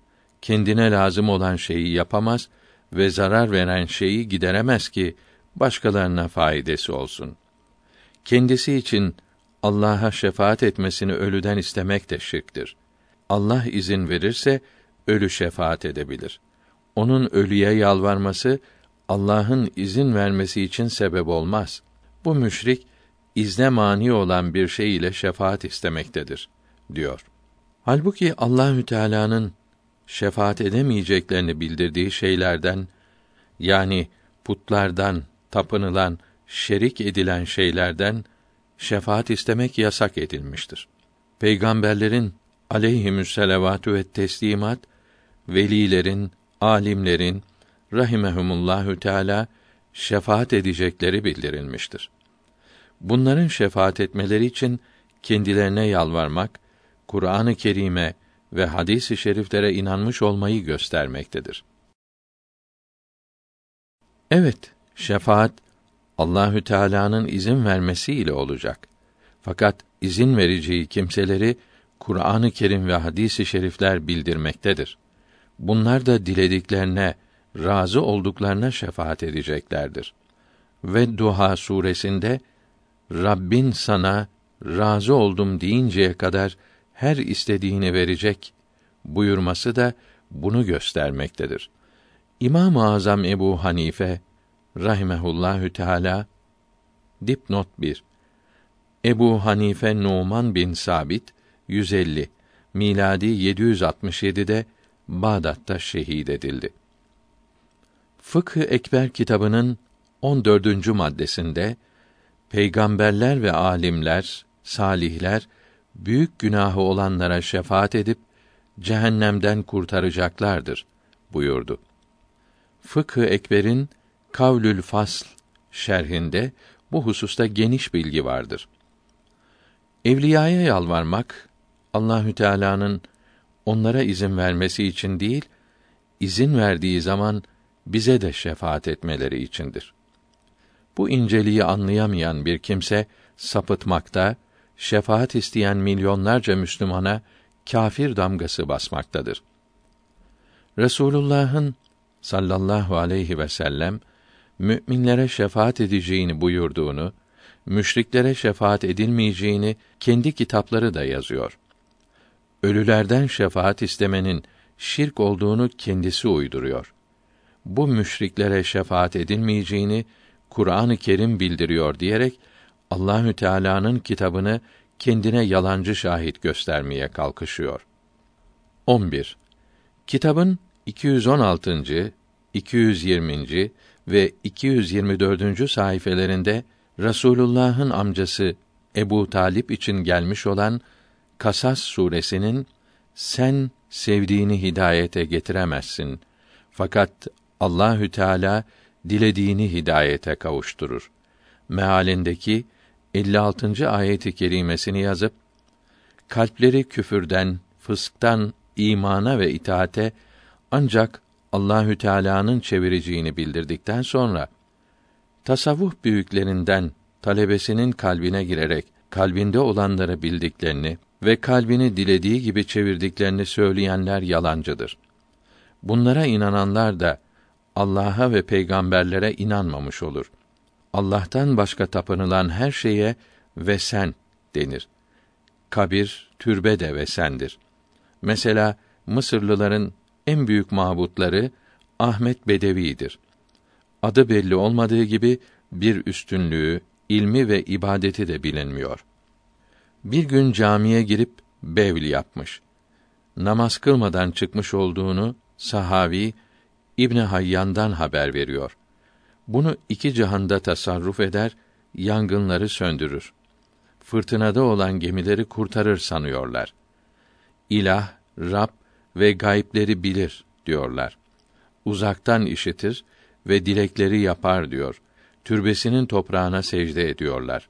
Kendine lazım olan şeyi yapamaz ve zarar veren şeyi gideremez ki başkalarına faydası olsun. Kendisi için Allah'a şefaat etmesini ölüden istemek de şirktir. Allah izin verirse ölü şefaat edebilir. Onun ölüye yalvarması Allah'ın izin vermesi için sebep olmaz. Bu müşrik izne mani olan bir şey ile şefaat istemektedir diyor. Halbuki Allahü Teala'nın şefaat edemeyeceklerini bildirdiği şeylerden yani putlardan tapınılan, şerik edilen şeylerden şefaat istemek yasak edilmiştir. Peygamberlerin aleyhimüsselavatü ve teslimat velilerin, alimlerin rahimehumullahü teala şefaat edecekleri bildirilmiştir. Bunların şefaat etmeleri için kendilerine yalvarmak, Kur'an-ı Kerim'e ve hadis-i şeriflere inanmış olmayı göstermektedir. Evet, şefaat Allahü Teala'nın izin vermesiyle olacak. Fakat izin vereceği kimseleri Kur'an-ı Kerim ve hadis-i şerifler bildirmektedir. Bunlar da dilediklerine, razı olduklarına şefaat edeceklerdir. Ve Duha suresinde Rabbin sana razı oldum deyinceye kadar her istediğini verecek buyurması da bunu göstermektedir. İmam-ı Azam Ebu Hanife rahimehullahü teala dipnot 1 Ebu Hanife Numan bin Sabit 150 miladi 767'de Bağdat'ta şehit edildi. Fıkh-ı Ekber kitabının 14. maddesinde peygamberler ve alimler, salihler büyük günahı olanlara şefaat edip cehennemden kurtaracaklardır buyurdu. Fıkh-ı Ekber'in Kavlül Fasl şerhinde bu hususta geniş bilgi vardır. Evliyaya yalvarmak Allahü Teala'nın onlara izin vermesi için değil, izin verdiği zaman bize de şefaat etmeleri içindir. Bu inceliği anlayamayan bir kimse sapıtmakta, şefaat isteyen milyonlarca Müslümana kâfir damgası basmaktadır. Resulullah'ın sallallahu aleyhi ve sellem müminlere şefaat edeceğini buyurduğunu, müşriklere şefaat edilmeyeceğini kendi kitapları da yazıyor. Ölülerden şefaat istemenin şirk olduğunu kendisi uyduruyor. Bu müşriklere şefaat edilmeyeceğini Kur'an-ı Kerim bildiriyor diyerek Allahü Teala'nın kitabını kendine yalancı şahit göstermeye kalkışıyor. 11. Kitabın 216. 220. ve 224. sayfelerinde Rasulullah'ın amcası Ebu Talip için gelmiş olan Kasas suresinin sen sevdiğini hidayete getiremezsin. Fakat Allahü Teala dilediğini hidayete kavuşturur. Mealindeki 56. ayeti kerimesini yazıp kalpleri küfürden, fısktan imana ve itaate ancak Allahü Teala'nın çevireceğini bildirdikten sonra tasavvuf büyüklerinden talebesinin kalbine girerek kalbinde olanları bildiklerini ve kalbini dilediği gibi çevirdiklerini söyleyenler yalancıdır. Bunlara inananlar da Allah'a ve peygamberlere inanmamış olur. Allah'tan başka tapınılan her şeye ve sen denir. Kabir, türbe de ve sendir. Mesela Mısırlıların en büyük mabutları Ahmet Bedevi'dir. Adı belli olmadığı gibi bir üstünlüğü, ilmi ve ibadeti de bilinmiyor. Bir gün camiye girip bevl yapmış. Namaz kılmadan çıkmış olduğunu sahavi İbn Hayyan'dan haber veriyor. Bunu iki cihanda tasarruf eder, yangınları söndürür. Fırtınada olan gemileri kurtarır sanıyorlar. İlah, Rab ve gayipleri bilir diyorlar. Uzaktan işitir ve dilekleri yapar diyor. Türbesinin toprağına secde ediyorlar.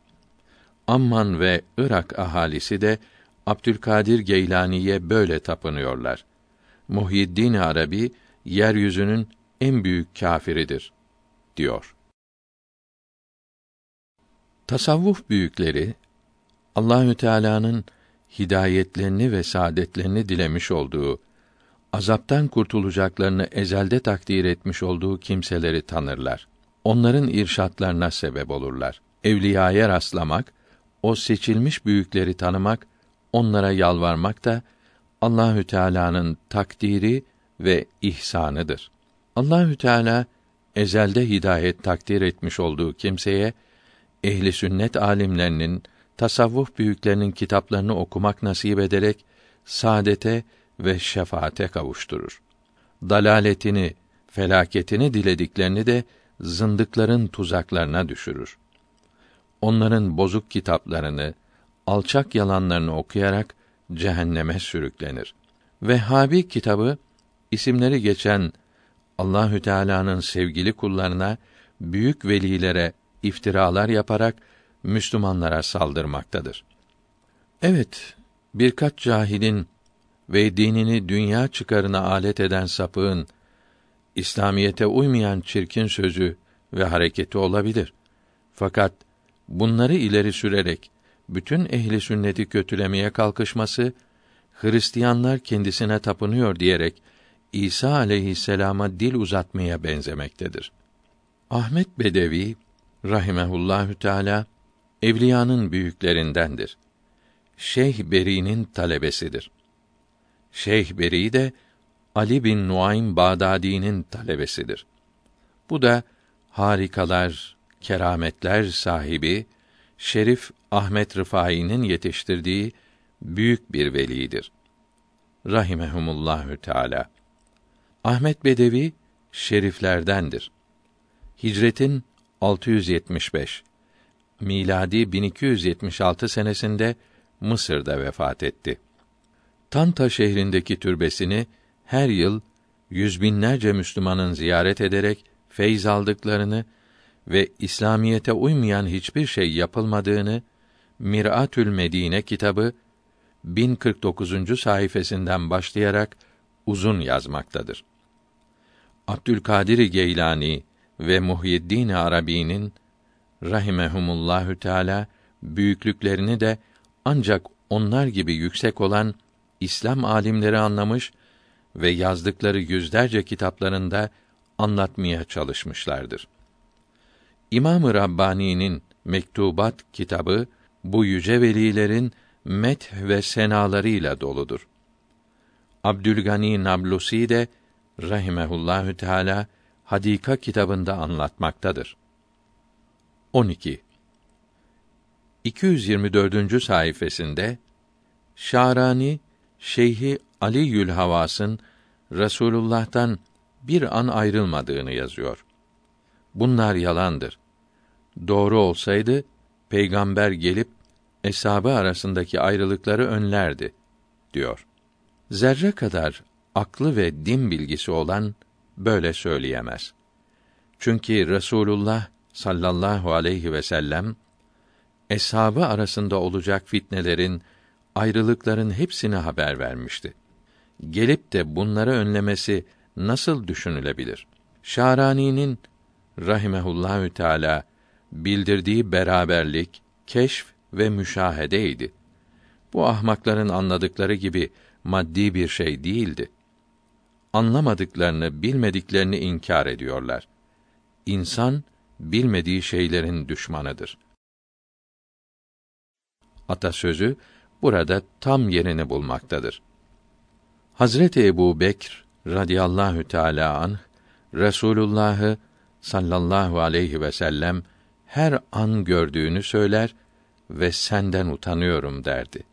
Amman ve Irak ahalisi de Abdülkadir Geylani'ye böyle tapınıyorlar. Muhyiddin Arabi yeryüzünün en büyük kâfiridir diyor. Tasavvuf büyükleri Allahü Teala'nın hidayetlerini ve saadetlerini dilemiş olduğu, azaptan kurtulacaklarını ezelde takdir etmiş olduğu kimseleri tanırlar. Onların irşatlarına sebep olurlar. Evliyaya rastlamak, o seçilmiş büyükleri tanımak, onlara yalvarmak da Allahü Teala'nın takdiri ve ihsanıdır. Allahü Teala ezelde hidayet takdir etmiş olduğu kimseye ehli sünnet alimlerinin, tasavvuf büyüklerinin kitaplarını okumak nasip ederek saadete ve şefaate kavuşturur. Dalaletini, felaketini dilediklerini de zındıkların tuzaklarına düşürür. Onların bozuk kitaplarını, alçak yalanlarını okuyarak cehenneme sürüklenir. Vehhabi kitabı isimleri geçen Allahü Teala'nın sevgili kullarına, büyük velilere iftiralar yaparak Müslümanlara saldırmaktadır. Evet, birkaç cahilin ve dinini dünya çıkarına alet eden sapığın İslamiyete uymayan çirkin sözü ve hareketi olabilir. Fakat bunları ileri sürerek bütün ehli sünneti kötülemeye kalkışması Hristiyanlar kendisine tapınıyor diyerek İsa aleyhisselama dil uzatmaya benzemektedir. Ahmet Bedevi rahimehullahü teala evliyanın büyüklerindendir. Şeyh Beri'nin talebesidir. Şeyh Beri de Ali bin Nuaym Bağdadi'nin talebesidir. Bu da harikalar, kerametler sahibi Şerif Ahmet Rıfai'nin yetiştirdiği büyük bir velidir. Rahimehumullahü Teala. Ahmet Bedevi şeriflerdendir. Hicretin 675 miladi 1276 senesinde Mısır'da vefat etti. Tanta şehrindeki türbesini her yıl yüz binlerce Müslümanın ziyaret ederek feyz aldıklarını ve İslamiyete uymayan hiçbir şey yapılmadığını Miratül Medine kitabı 1049. sayfasından başlayarak uzun yazmaktadır. Abdülkadir Geylani ve Muhyiddin Arabi'nin rahimehumullahü teala büyüklüklerini de ancak onlar gibi yüksek olan İslam alimleri anlamış ve yazdıkları yüzlerce kitaplarında anlatmaya çalışmışlardır. İmam-ı Rabbani'nin Mektubat kitabı bu yüce velilerin met ve senalarıyla doludur. Abdülgani Nablusi de rahimehullahü teala Hadika kitabında anlatmaktadır. 12. 224. sayfasında Şarani Şeyhi Ali Yülhavas'ın Resulullah'tan bir an ayrılmadığını yazıyor. Bunlar yalandır. Doğru olsaydı peygamber gelip eshabı arasındaki ayrılıkları önlerdi diyor. Zerre kadar aklı ve din bilgisi olan böyle söyleyemez. Çünkü Resulullah sallallahu aleyhi ve sellem eshabı arasında olacak fitnelerin, ayrılıkların hepsini haber vermişti. Gelip de bunları önlemesi nasıl düşünülebilir? Şarani'nin rahimehullahü teala bildirdiği beraberlik, keşf ve müşahedeydi. Bu ahmakların anladıkları gibi maddi bir şey değildi. Anlamadıklarını, bilmediklerini inkar ediyorlar. İnsan bilmediği şeylerin düşmanıdır. Atasözü burada tam yerini bulmaktadır. Hazreti Ebu Bekr radıyallahu teâlâ anh, Resulullah'ı sallallahu aleyhi ve sellem her an gördüğünü söyler ve senden utanıyorum derdi.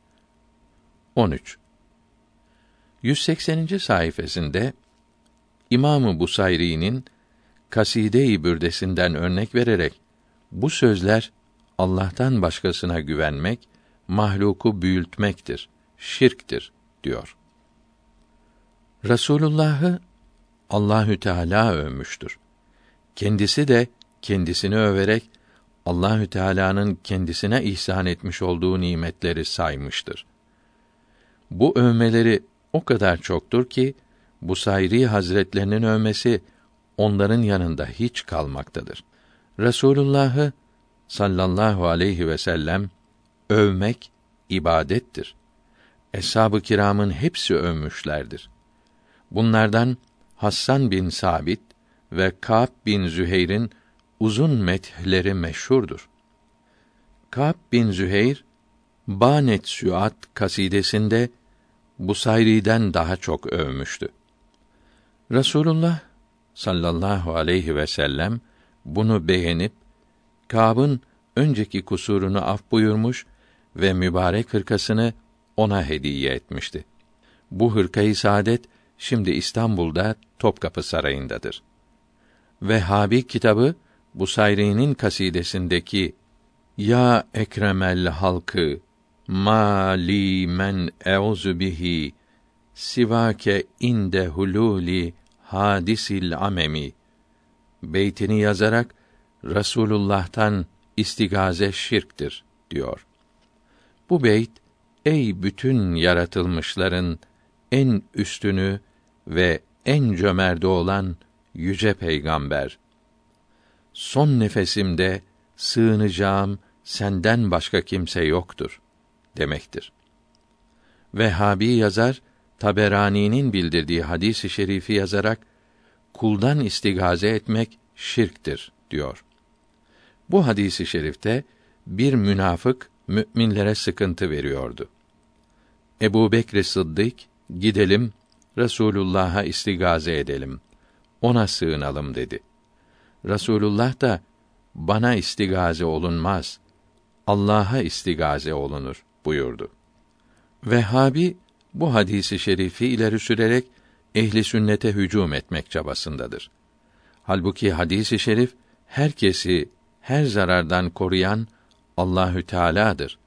13. 180. sayfasında İmamı Busayri'nin Kaside-i Bürdesinden örnek vererek bu sözler Allah'tan başkasına güvenmek, mahluku büyültmektir, şirktir diyor. Resulullah'ı Allahü Teala övmüştür. Kendisi de kendisini överek Allahü Teala'nın kendisine ihsan etmiş olduğu nimetleri saymıştır. Bu övmeleri o kadar çoktur ki bu sayri hazretlerinin övmesi onların yanında hiç kalmaktadır. Resulullah'ı sallallahu aleyhi ve sellem övmek ibadettir. Eshab-ı kiramın hepsi övmüşlerdir. Bunlardan Hassan bin Sabit ve Ka'b bin Züheyr'in uzun methleri meşhurdur. Ka'b bin Züheyr Banet Süat kasidesinde Busayri'den daha çok övmüştü. Resulullah sallallahu aleyhi ve sellem bunu beğenip Kâb'ın önceki kusurunu af buyurmuş ve mübarek hırkasını ona hediye etmişti. Bu hırkayı saadet şimdi İstanbul'da Topkapı Sarayı'ndadır. Vehhabi kitabı Busayri'nin kasidesindeki Ya ekremel halkı mali men euzu bihi sivake inde hululi hadisil amemi. Beytini yazarak Rasulullah'tan istigaze şirktir diyor. Bu beyt ey bütün yaratılmışların en üstünü ve en cömerdi olan yüce peygamber. Son nefesimde sığınacağım senden başka kimse yoktur demektir. Vehhabi yazar Taberani'nin bildirdiği hadisi şerifi yazarak kuldan istigaze etmek şirktir diyor. Bu hadisi şerifte bir münafık müminlere sıkıntı veriyordu. Ebu Bekr Sıddık gidelim Resulullah'a istigaze edelim. Ona sığınalım dedi. Resulullah da bana istigaze olunmaz. Allah'a istigaze olunur buyurdu. Vehhabi bu hadisi şerifi ileri sürerek ehli sünnete hücum etmek çabasındadır. Halbuki hadisi şerif herkesi her zarardan koruyan Allahü Teala'dır.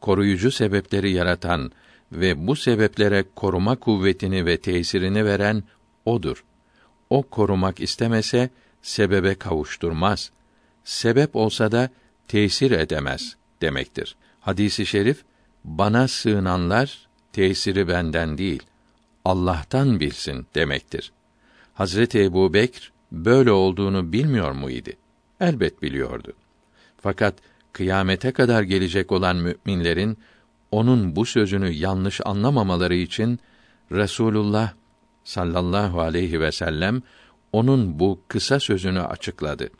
Koruyucu sebepleri yaratan ve bu sebeplere koruma kuvvetini ve tesirini veren odur. O korumak istemese sebebe kavuşturmaz. Sebep olsa da tesir edemez demektir. Hadisi şerif bana sığınanlar tesiri benden değil, Allah'tan bilsin demektir. Hazreti Ebu Bekr böyle olduğunu bilmiyor muydu? Elbet biliyordu. Fakat kıyamete kadar gelecek olan müminlerin onun bu sözünü yanlış anlamamaları için Resulullah sallallahu aleyhi ve sellem onun bu kısa sözünü açıkladı.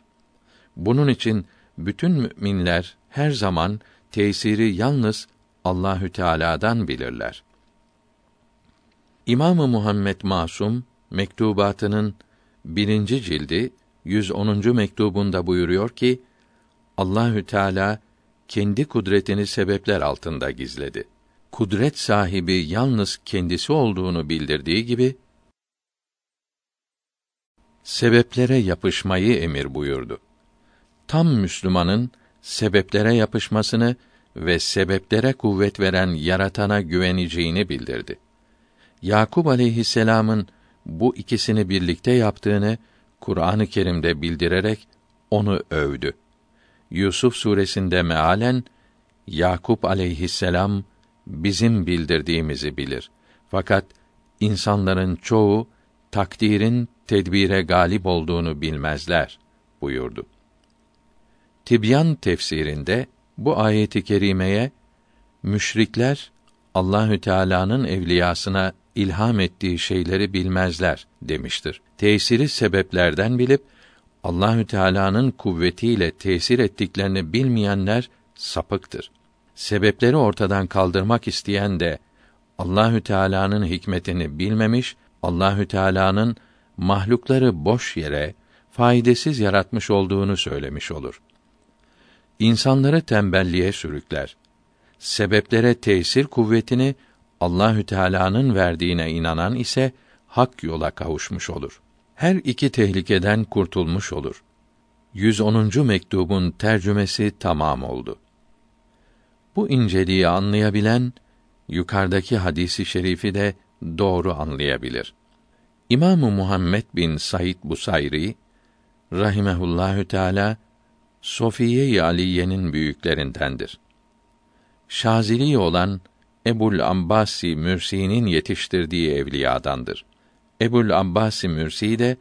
Bunun için bütün müminler her zaman tesiri yalnız Allahü Teala'dan bilirler. İmamı Muhammed Masum mektubatının birinci cildi 110. mektubunda buyuruyor ki Allahü Teala kendi kudretini sebepler altında gizledi. Kudret sahibi yalnız kendisi olduğunu bildirdiği gibi sebeplere yapışmayı emir buyurdu. Tam Müslümanın sebeplere yapışmasını ve sebeplere kuvvet veren yaratana güveneceğini bildirdi. Yakub aleyhisselam'ın bu ikisini birlikte yaptığını Kur'an-ı Kerim'de bildirerek onu övdü. Yusuf suresinde mealen Yakup aleyhisselam bizim bildirdiğimizi bilir. Fakat insanların çoğu takdirin tedbire galip olduğunu bilmezler buyurdu. Tibyan tefsirinde bu ayeti kerimeye müşrikler Allahü Teala'nın evliyasına ilham ettiği şeyleri bilmezler demiştir. Tesiri sebeplerden bilip Allahü Teala'nın kuvvetiyle tesir ettiklerini bilmeyenler sapıktır. Sebepleri ortadan kaldırmak isteyen de Allahü Teala'nın hikmetini bilmemiş, Allahü Teala'nın mahlukları boş yere faydasız yaratmış olduğunu söylemiş olur. İnsanları tembelliğe sürükler. Sebeplere tesir kuvvetini Allahü Teala'nın verdiğine inanan ise hak yola kavuşmuş olur. Her iki tehlikeden kurtulmuş olur. 110. mektubun tercümesi tamam oldu. Bu inceliği anlayabilen yukarıdaki hadisi şerifi de doğru anlayabilir. İmamı Muhammed bin Said Busayri rahimehullahü teala Sofiye-i Aliye'nin büyüklerindendir. Şazili olan Ebul Abbasi Mürsi'nin yetiştirdiği evliyadandır. Ebul Abbasi Mürsi de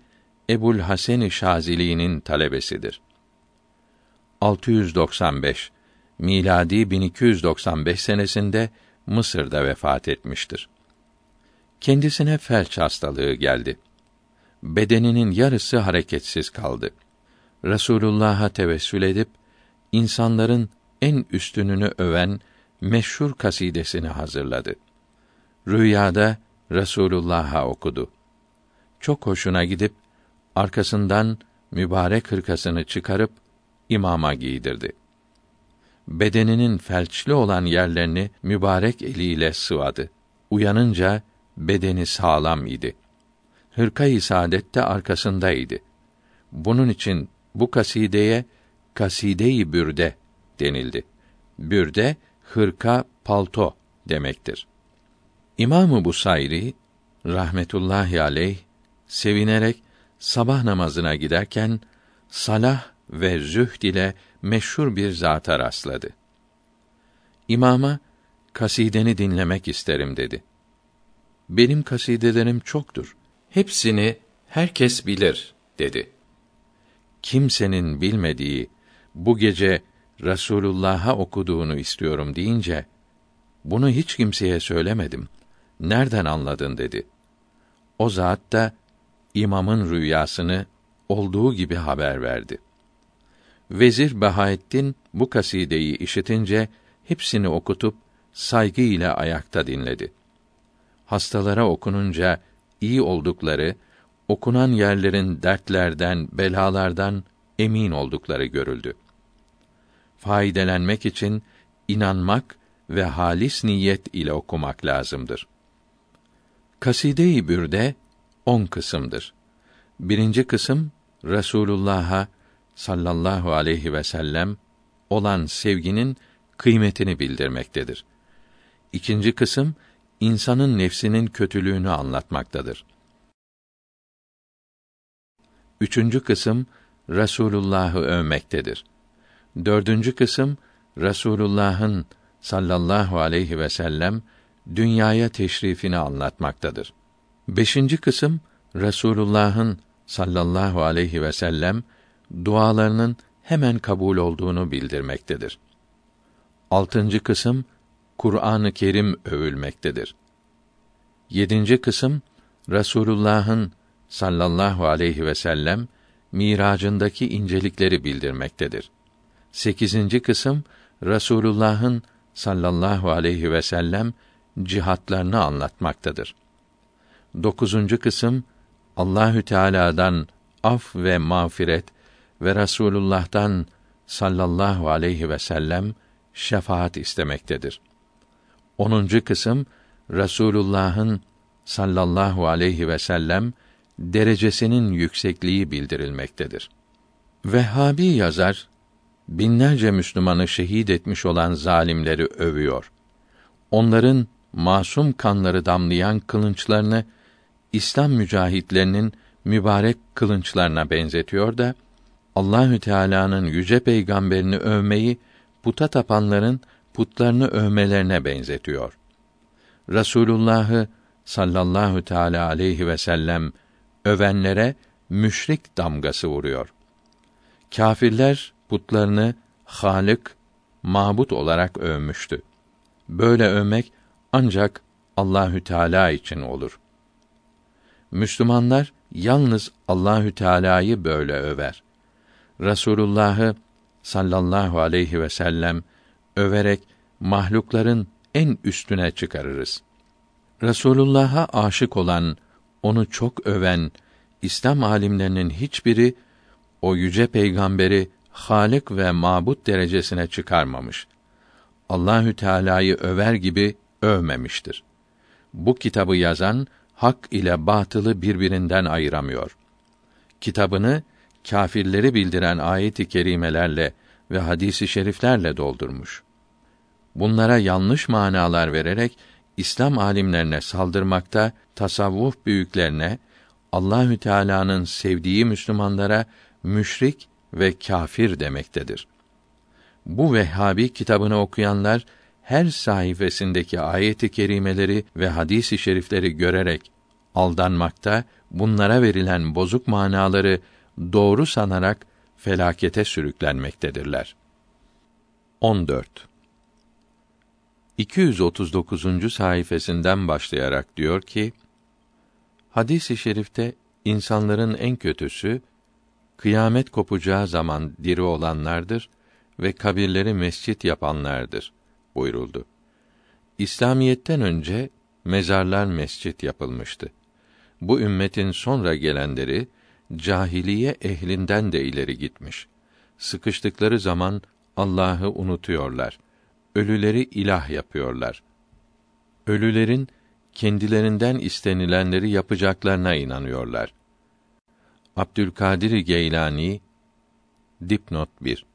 Ebul Hasan-ı Şazili'nin talebesidir. 695 miladi 1295 senesinde Mısır'da vefat etmiştir. Kendisine felç hastalığı geldi. Bedeninin yarısı hareketsiz kaldı. Resulullah'a tevessül edip insanların en üstününü öven meşhur kasidesini hazırladı. Rüyada Resulullah'a okudu. Çok hoşuna gidip arkasından mübarek hırkasını çıkarıp imama giydirdi. Bedeninin felçli olan yerlerini mübarek eliyle sıvadı. Uyanınca bedeni sağlam idi. Hırka-i saadet de arkasındaydı. Bunun için bu kasideye kaside-i bürde denildi. Bürde hırka, palto demektir. İmamı Busayri rahmetullahi aleyh sevinerek sabah namazına giderken salah ve zühd ile meşhur bir zata rastladı. İmama kasideni dinlemek isterim dedi. Benim kasidelerim çoktur. Hepsini herkes bilir dedi. Kimsenin bilmediği bu gece Resulullah'a okuduğunu istiyorum deyince bunu hiç kimseye söylemedim. Nereden anladın dedi. O zat da imamın rüyasını olduğu gibi haber verdi. Vezir Bahaettin bu kasideyi işitince hepsini okutup saygı ile ayakta dinledi. Hastalara okununca iyi oldukları, okunan yerlerin dertlerden, belalardan emin oldukları görüldü faydelenmek için inanmak ve halis niyet ile okumak lazımdır. Kaside-i Bürde on kısımdır. Birinci kısım Resulullah'a sallallahu aleyhi ve sellem olan sevginin kıymetini bildirmektedir. İkinci kısım insanın nefsinin kötülüğünü anlatmaktadır. Üçüncü kısım Resulullah'ı övmektedir. Dördüncü kısım Resulullah'ın sallallahu aleyhi ve sellem dünyaya teşrifini anlatmaktadır. Beşinci kısım Resulullah'ın sallallahu aleyhi ve sellem dualarının hemen kabul olduğunu bildirmektedir. Altıncı kısım Kur'an-ı Kerim övülmektedir. Yedinci kısım Resulullah'ın sallallahu aleyhi ve sellem miracındaki incelikleri bildirmektedir. Sekizinci kısım Resulullah'ın sallallahu aleyhi ve sellem cihatlarını anlatmaktadır. Dokuzuncu kısım Allahü Teala'dan af ve mağfiret ve Resulullah'tan sallallahu aleyhi ve sellem şefaat istemektedir. Onuncu kısım Resulullah'ın sallallahu aleyhi ve sellem derecesinin yüksekliği bildirilmektedir. Vehhabi yazar binlerce Müslümanı şehit etmiş olan zalimleri övüyor. Onların masum kanları damlayan kılınçlarını İslam mücahitlerinin mübarek kılınçlarına benzetiyor da Allahü Teala'nın yüce peygamberini övmeyi puta tapanların putlarını övmelerine benzetiyor. Rasulullah'ı sallallahu teala aleyhi ve sellem övenlere müşrik damgası vuruyor. Kâfirler putlarını Halık, mabut olarak övmüştü. Böyle övmek ancak Allahü Teala için olur. Müslümanlar yalnız Allahü Teala'yı böyle över. Rasulullah'ı sallallahu aleyhi ve sellem överek mahlukların en üstüne çıkarırız. Resulullah'a aşık olan, onu çok öven İslam alimlerinin hiçbiri o yüce peygamberi Halik ve mabut derecesine çıkarmamış. Allahü Teala'yı över gibi övmemiştir. Bu kitabı yazan hak ile batılı birbirinden ayıramıyor. Kitabını kâfirleri bildiren ayet-i kerimelerle ve hadisi şeriflerle doldurmuş. Bunlara yanlış manalar vererek İslam alimlerine saldırmakta, tasavvuf büyüklerine, Allahü Teala'nın sevdiği Müslümanlara müşrik ve kâfir demektedir. Bu Vehhabi kitabını okuyanlar her sayfasındaki ayet-i kerimeleri ve hadis-i şerifleri görerek aldanmakta, bunlara verilen bozuk manaları doğru sanarak felakete sürüklenmektedirler. 14. 239. sayfasından başlayarak diyor ki: Hadis-i şerifte insanların en kötüsü kıyamet kopacağı zaman diri olanlardır ve kabirleri mescit yapanlardır buyuruldu. İslamiyetten önce mezarlar mescit yapılmıştı. Bu ümmetin sonra gelenleri cahiliye ehlinden de ileri gitmiş. Sıkıştıkları zaman Allah'ı unutuyorlar. Ölüleri ilah yapıyorlar. Ölülerin kendilerinden istenilenleri yapacaklarına inanıyorlar. Abdülkadir Geylani dipnot 1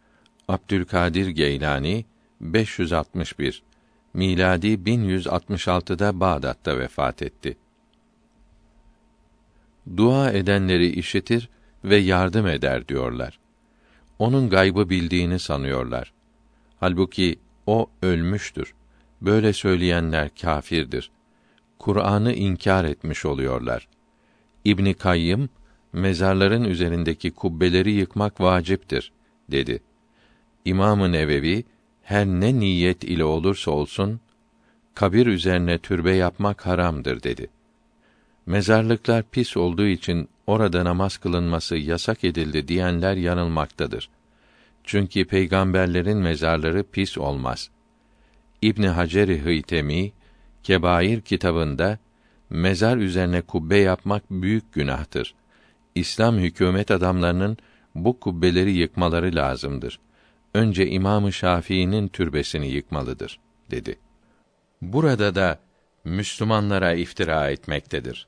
Abdülkadir Geylani 561 miladi 1166'da Bağdat'ta vefat etti. Dua edenleri işitir ve yardım eder diyorlar. Onun gaybı bildiğini sanıyorlar. Halbuki o ölmüştür. Böyle söyleyenler kâfirdir. Kur'an'ı inkar etmiş oluyorlar. İbni Kayyım mezarların üzerindeki kubbeleri yıkmak vaciptir dedi. İmam-ı Nevevi her ne niyet ile olursa olsun kabir üzerine türbe yapmak haramdır dedi. Mezarlıklar pis olduğu için orada namaz kılınması yasak edildi diyenler yanılmaktadır. Çünkü peygamberlerin mezarları pis olmaz. İbn Hacer-i Hıytemi Kebair kitabında mezar üzerine kubbe yapmak büyük günahtır. İslam hükümet adamlarının bu kubbeleri yıkmaları lazımdır. Önce İmam-ı Şafii'nin türbesini yıkmalıdır dedi. Burada da Müslümanlara iftira etmektedir.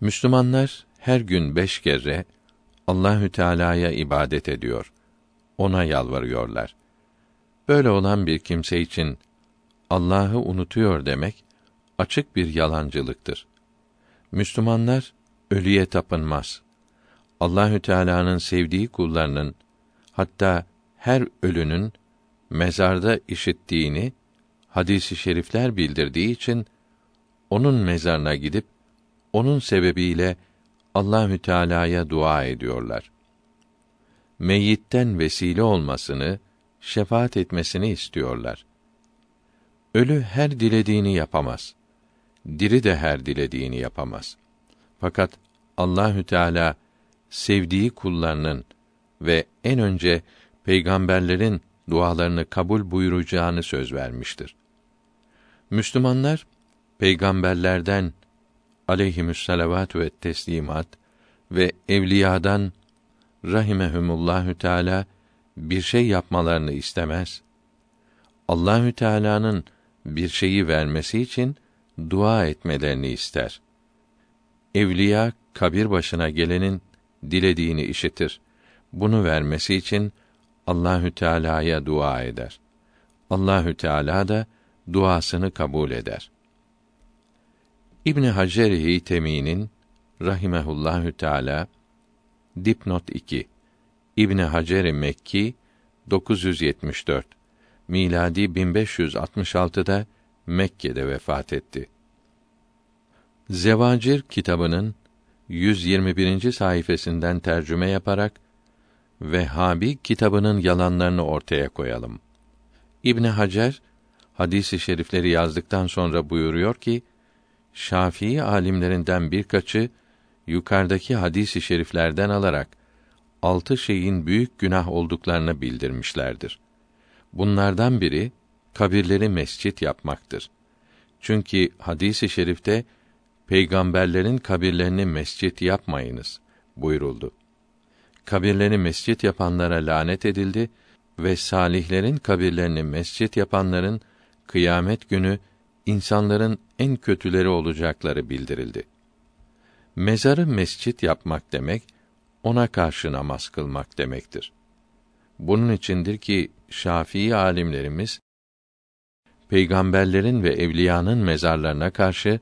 Müslümanlar her gün beş kere Allahü Teala'ya ibadet ediyor. Ona yalvarıyorlar. Böyle olan bir kimse için Allah'ı unutuyor demek açık bir yalancılıktır. Müslümanlar ölüye tapınmaz. Allahü Teala'nın sevdiği kullarının hatta her ölünün mezarda işittiğini hadisi şerifler bildirdiği için onun mezarına gidip onun sebebiyle Allahü Teala'ya dua ediyorlar. Meyyitten vesile olmasını, şefaat etmesini istiyorlar. Ölü her dilediğini yapamaz. Diri de her dilediğini yapamaz. Fakat Allahü Teala sevdiği kullarının ve en önce peygamberlerin dualarını kabul buyuracağını söz vermiştir. Müslümanlar peygamberlerden aleyhimüsselavatü ve teslimat ve evliyadan rahimehumullahü teala bir şey yapmalarını istemez. Allahü Teala'nın bir şeyi vermesi için dua etmelerini ister. Evliya kabir başına gelenin dilediğini işitir. Bunu vermesi için Allahü Teala'ya dua eder. Allahü Teala da duasını kabul eder. İbn Hacer Heytemi'nin rahimehullahü teala dipnot 2 İbn Hacer Mekki 974 miladi 1566'da Mekke'de vefat etti. Zevacir kitabının 121. sayfasından tercüme yaparak Vehhabi kitabının yalanlarını ortaya koyalım. İbn Hacer hadisi şerifleri yazdıktan sonra buyuruyor ki Şafii alimlerinden birkaçı yukarıdaki hadisi şeriflerden alarak altı şeyin büyük günah olduklarını bildirmişlerdir. Bunlardan biri kabirleri mescit yapmaktır. Çünkü hadisi şerifte peygamberlerin kabirlerini mescit yapmayınız buyuruldu. Kabirlerini mescit yapanlara lanet edildi ve salihlerin kabirlerini mescit yapanların kıyamet günü insanların en kötüleri olacakları bildirildi. Mezarı mescit yapmak demek ona karşı namaz kılmak demektir. Bunun içindir ki Şafii alimlerimiz peygamberlerin ve evliyanın mezarlarına karşı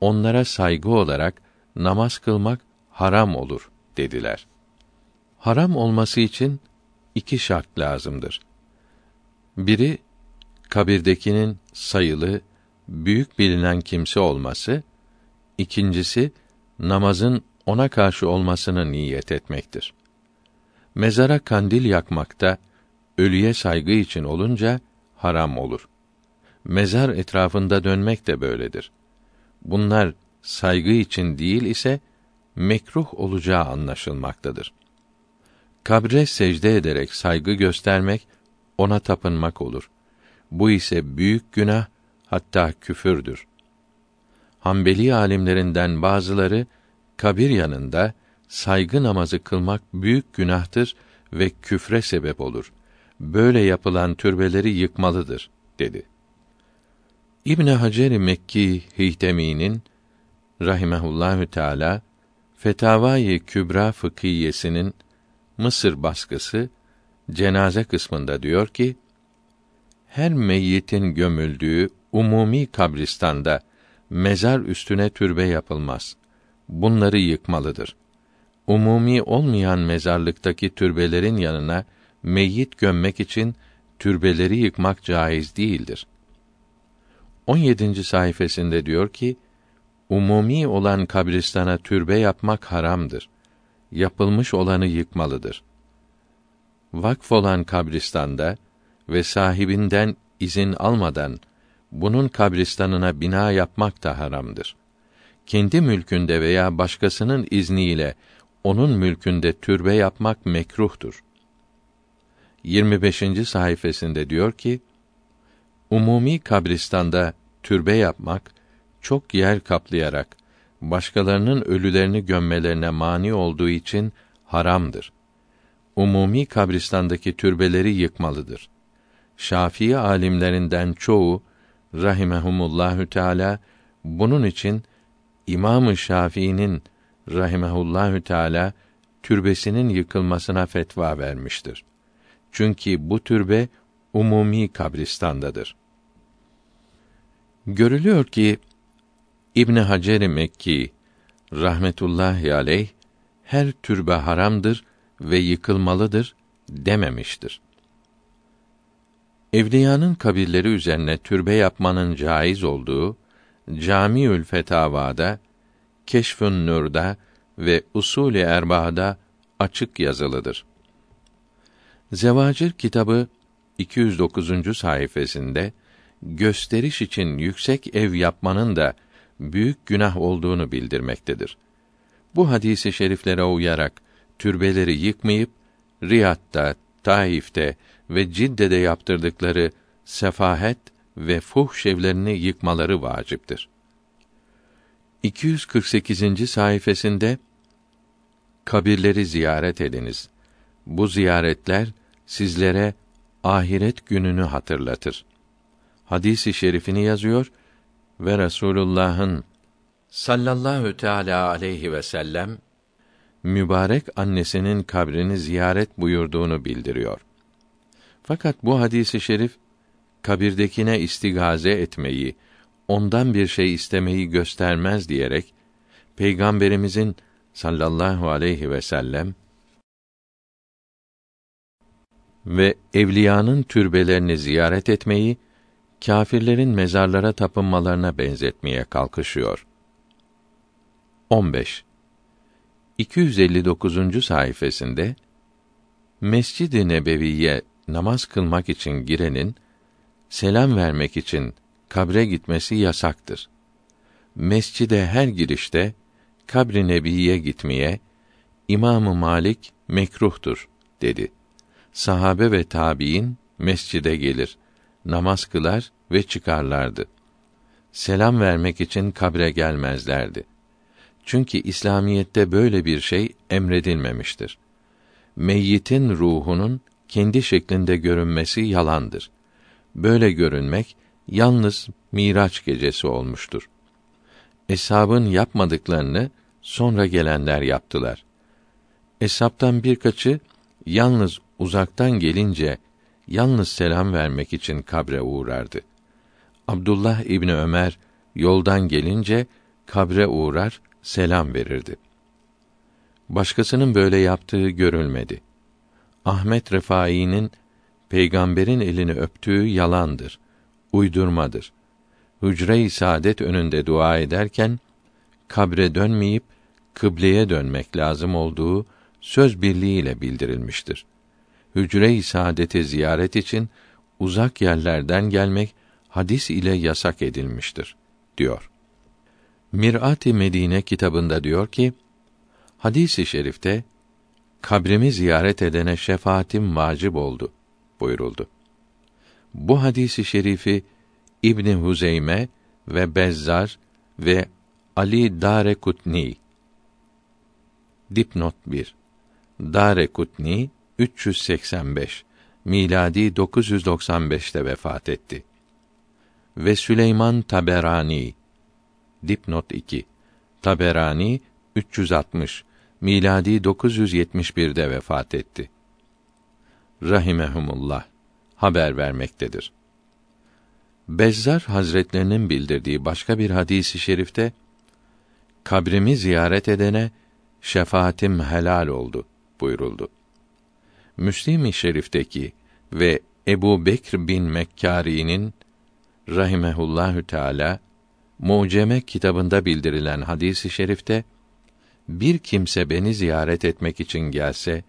onlara saygı olarak namaz kılmak haram olur dediler. Haram olması için iki şart lazımdır. Biri kabirdekinin sayılı, büyük bilinen kimse olması, ikincisi namazın ona karşı olmasını niyet etmektir. Mezara kandil yakmakta ölüye saygı için olunca haram olur. Mezar etrafında dönmek de böyledir. Bunlar saygı için değil ise mekruh olacağı anlaşılmaktadır. Kabre secde ederek saygı göstermek ona tapınmak olur. Bu ise büyük günah hatta küfürdür. Hanbeli alimlerinden bazıları kabir yanında saygı namazı kılmak büyük günahtır ve küfre sebep olur. Böyle yapılan türbeleri yıkmalıdır dedi. İbn Hacer Mekki Hîtemi'nin rahimehullahü teala Fetavai Kübra fıkhiyesinin Mısır baskısı cenaze kısmında diyor ki her meyyitin gömüldüğü umumi kabristanda mezar üstüne türbe yapılmaz. Bunları yıkmalıdır. Umumi olmayan mezarlıktaki türbelerin yanına meyyit gömmek için türbeleri yıkmak caiz değildir. 17. sayfasında diyor ki, umumi olan kabristana türbe yapmak haramdır. Yapılmış olanı yıkmalıdır. Vakf olan kabristanda ve sahibinden izin almadan bunun kabristanına bina yapmak da haramdır. Kendi mülkünde veya başkasının izniyle onun mülkünde türbe yapmak mekruhtur. 25. sayfasında diyor ki: Umumi kabristanda türbe yapmak çok yer kaplayarak başkalarının ölülerini gömmelerine mani olduğu için haramdır. Umumi kabristandaki türbeleri yıkmalıdır. Şafii alimlerinden çoğu rahimehumullahü teala bunun için İmam-ı Şafii'nin rahimehullahü teala türbesinin yıkılmasına fetva vermiştir. Çünkü bu türbe umumi kabristandadır. Görülüyor ki İbn Hacer Mekki rahmetullahi aleyh her türbe haramdır ve yıkılmalıdır dememiştir. Evliyanın kabirleri üzerine türbe yapmanın caiz olduğu Camiül Fetavada, Keşfün Nur'da ve Usul-i Erba'da açık yazılıdır. Zevacir kitabı 209. sayfasında gösteriş için yüksek ev yapmanın da büyük günah olduğunu bildirmektedir. Bu hadisi şeriflere uyarak türbeleri yıkmayıp Riyad'da, Taif'te ve Cidde'de yaptırdıkları sefahet ve fuhş evlerini yıkmaları vaciptir. 248. sayfasında kabirleri ziyaret ediniz. Bu ziyaretler sizlere ahiret gününü hatırlatır. Hadisi şerifini yazıyor ve Resulullah'ın sallallahu teala aleyhi ve sellem mübarek annesinin kabrini ziyaret buyurduğunu bildiriyor. Fakat bu hadisi şerif kabirdekine istigaze etmeyi, ondan bir şey istemeyi göstermez diyerek Peygamberimizin sallallahu aleyhi ve sellem ve evliyanın türbelerini ziyaret etmeyi kâfirlerin mezarlara tapınmalarına benzetmeye kalkışıyor. 15. 259. sayfasında Mescid-i Nebevi'ye namaz kılmak için girenin selam vermek için kabre gitmesi yasaktır. Mescide her girişte kabri nebiye gitmeye İmamı Malik mekruhtur dedi. Sahabe ve tabiin mescide gelir, namaz kılar ve çıkarlardı. Selam vermek için kabre gelmezlerdi. Çünkü İslamiyette böyle bir şey emredilmemiştir. Meyyitin ruhunun kendi şeklinde görünmesi yalandır. Böyle görünmek yalnız Miraç gecesi olmuştur. Eshabın yapmadıklarını sonra gelenler yaptılar. Eshabtan birkaçı yalnız uzaktan gelince yalnız selam vermek için kabre uğrardı. Abdullah İbni Ömer yoldan gelince kabre uğrar, selam verirdi. Başkasının böyle yaptığı görülmedi. Ahmet Refai'nin peygamberin elini öptüğü yalandır, uydurmadır. Hücre-i saadet önünde dua ederken kabre dönmeyip kıbleye dönmek lazım olduğu söz birliğiyle bildirilmiştir. Hücre-i saadeti ziyaret için uzak yerlerden gelmek hadis ile yasak edilmiştir diyor. Mirat-ı Medine kitabında diyor ki, hadisi şerifte kabrimi ziyaret edene şefaatim vacip oldu buyuruldu. Bu hadisi şerifi İbn Huzeyme ve Bezzar ve Ali Darekutni Dipnot 1 Darekutni 385 miladi 995'te vefat etti. Ve Süleyman Taberani Dipnot 2 Taberani 360 miladi 971'de vefat etti. Rahimehumullah haber vermektedir. Bezzar Hazretlerinin bildirdiği başka bir hadisi şerifte kabrimi ziyaret edene şefaatim helal oldu buyuruldu. Müslim-i Şerif'teki ve Ebu Bekr bin Mekkari'nin rahimehullahü teala Muceme kitabında bildirilen hadisi i şerifte bir kimse beni ziyaret etmek için gelse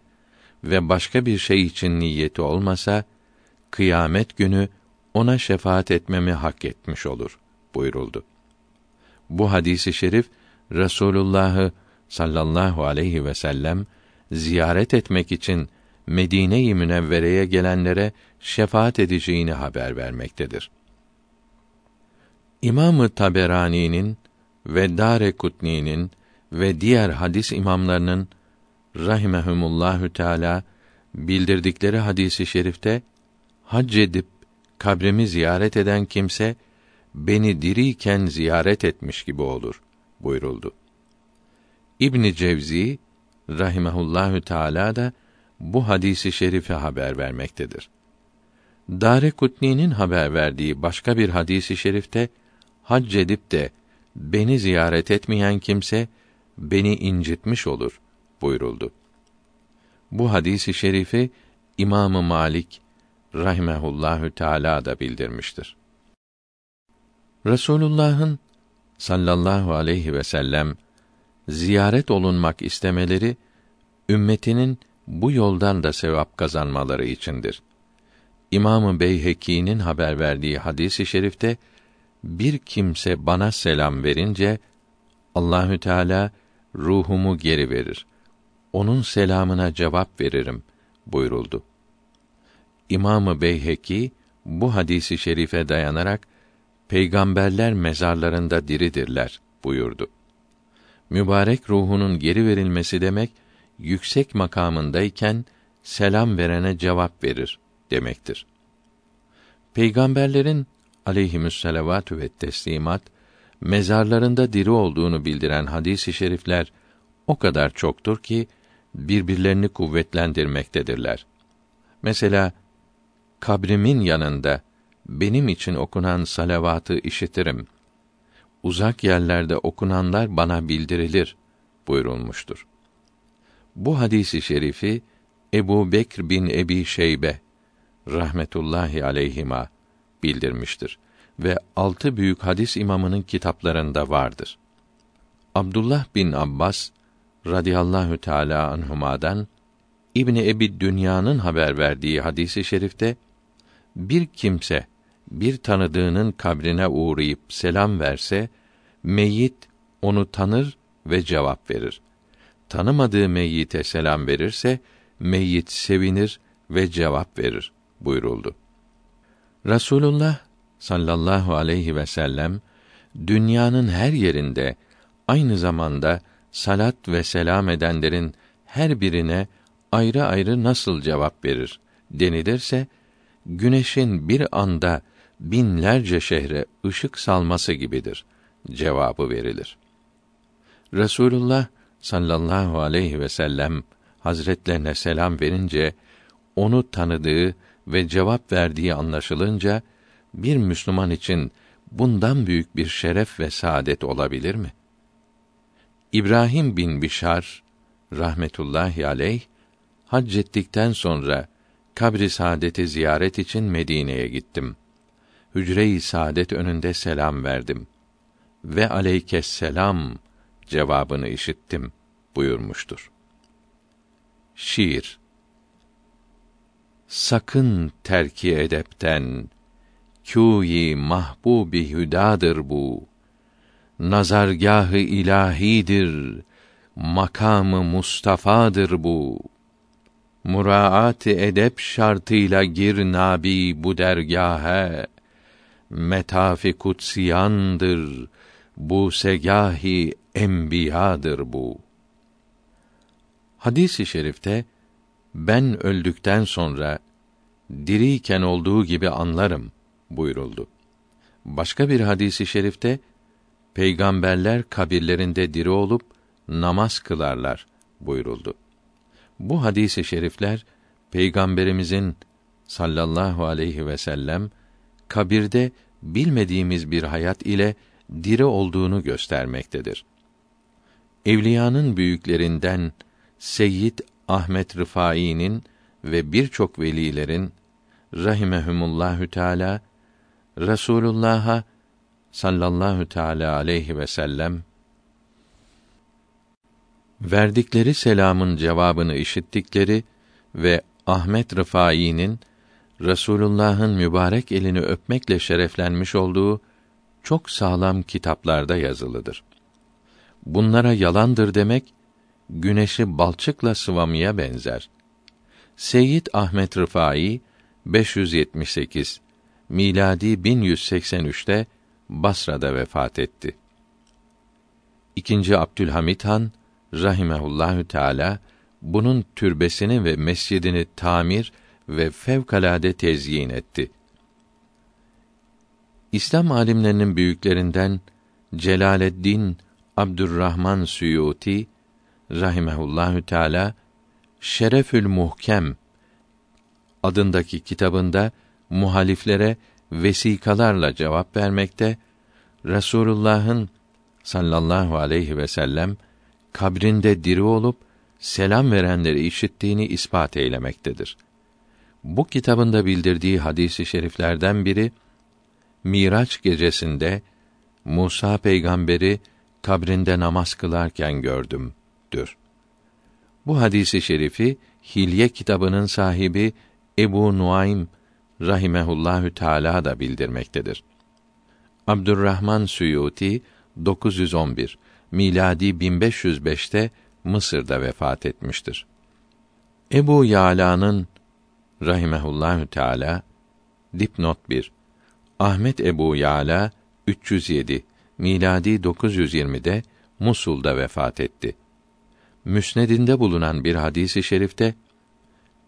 ve başka bir şey için niyeti olmasa kıyamet günü ona şefaat etmemi hak etmiş olur buyuruldu. Bu hadisi şerif Resulullah'ı sallallahu aleyhi ve sellem ziyaret etmek için Medine-i Münevvere'ye gelenlere şefaat edeceğini haber vermektedir. İmamı Taberani'nin ve Darekutni'nin ve diğer hadis imamlarının rahimehumullahü teala bildirdikleri hadisi şerifte hac edip kabrimi ziyaret eden kimse beni diriyken ziyaret etmiş gibi olur buyuruldu. İbn Cevzi rahimehullahü teala da bu hadisi şerife haber vermektedir. Dare Kutni'nin haber verdiği başka bir hadisi şerifte hac edip de beni ziyaret etmeyen kimse beni incitmiş olur buyuruldu. Bu hadisi şerifi İmamı Malik rahimehullahü teala da bildirmiştir. Resulullah'ın sallallahu aleyhi ve sellem ziyaret olunmak istemeleri ümmetinin bu yoldan da sevap kazanmaları içindir. İmamı Beyheki'nin haber verdiği hadisi şerifte bir kimse bana selam verince Allahü Teala ruhumu geri verir. Onun selamına cevap veririm buyuruldu. İmamı Beyheki bu hadisi şerife dayanarak peygamberler mezarlarında diridirler buyurdu. Mübarek ruhunun geri verilmesi demek yüksek makamındayken selam verene cevap verir demektir. Peygamberlerin aleyhimüsselavatü ve teslimat mezarlarında diri olduğunu bildiren hadis-i şerifler o kadar çoktur ki birbirlerini kuvvetlendirmektedirler. Mesela kabrimin yanında benim için okunan salavatı işitirim. Uzak yerlerde okunanlar bana bildirilir buyurulmuştur. Bu hadisi şerifi Ebu Bekr bin Ebi Şeybe rahmetullahi aleyhima bildirmiştir ve altı büyük hadis imamının kitaplarında vardır. Abdullah bin Abbas radıyallahu teala anhumadan İbni Ebi Dünya'nın haber verdiği hadisi şerifte bir kimse bir tanıdığının kabrine uğrayıp selam verse meyyit onu tanır ve cevap verir. Tanımadığı meyyite selam verirse meyyit sevinir ve cevap verir buyuruldu. Rasulullah sallallahu aleyhi ve sellem dünyanın her yerinde aynı zamanda salat ve selam edenlerin her birine ayrı ayrı nasıl cevap verir denilirse güneşin bir anda binlerce şehre ışık salması gibidir cevabı verilir. Resulullah sallallahu aleyhi ve sellem hazretlerine selam verince onu tanıdığı ve cevap verdiği anlaşılınca bir Müslüman için bundan büyük bir şeref ve saadet olabilir mi? İbrahim bin Bişar rahmetullahi aleyh hac ettikten sonra kabri saadeti ziyaret için Medine'ye gittim. Hücre-i saadet önünde selam verdim. Ve aleykes selam cevabını işittim buyurmuştur. Şiir Sakın terki edepten kûyi mahbubi hüdadır bu. Nazargahı ilahidir, makamı Mustafa'dır bu. Muraat edep şartıyla gir nabi bu dergahe. Metafi kutsiyandır, bu segahi enbiyadır bu. Hadis-i şerifte ben öldükten sonra diriyken olduğu gibi anlarım buyuruldu. Başka bir hadisi şerifte peygamberler kabirlerinde diri olup namaz kılarlar buyuruldu. Bu hadisi şerifler peygamberimizin sallallahu aleyhi ve sellem kabirde bilmediğimiz bir hayat ile diri olduğunu göstermektedir. Evliyanın büyüklerinden Seyyid Ahmet Rıfai'nin ve birçok velilerin rahimehumullahü teala Resulullah'a sallallahu teala aleyhi ve sellem verdikleri selamın cevabını işittikleri ve Ahmet Rıfai'nin Resulullah'ın mübarek elini öpmekle şereflenmiş olduğu çok sağlam kitaplarda yazılıdır. Bunlara yalandır demek güneşi balçıkla sıvamaya benzer. Seyyid Ahmet Rıfai 578 miladi 1183'te Basra'da vefat etti. İkinci Abdülhamit Han rahimehullahü teala bunun türbesini ve mescidini tamir ve fevkalade tezyin etti. İslam alimlerinin büyüklerinden Celaleddin Abdurrahman Suyuti rahimehullahü teala Şerefül Muhkem adındaki kitabında muhaliflere vesikalarla cevap vermekte, Resulullah'ın sallallahu aleyhi ve sellem kabrinde diri olup selam verenleri işittiğini ispat eylemektedir. Bu kitabında bildirdiği hadisi şeriflerden biri Miraç gecesinde Musa peygamberi kabrinde namaz kılarken gördümdür. Bu hadisi şerifi Hilye kitabının sahibi Ebu Nuaym rahimehullahü teala da bildirmektedir. Abdurrahman Suyuti 911 miladi 1505'te Mısır'da vefat etmiştir. Ebu Yala'nın rahimehullahü teala dipnot 1 Ahmet Ebu Yala 307 miladi 920'de Musul'da vefat etti. Müsnedinde bulunan bir hadisi şerifte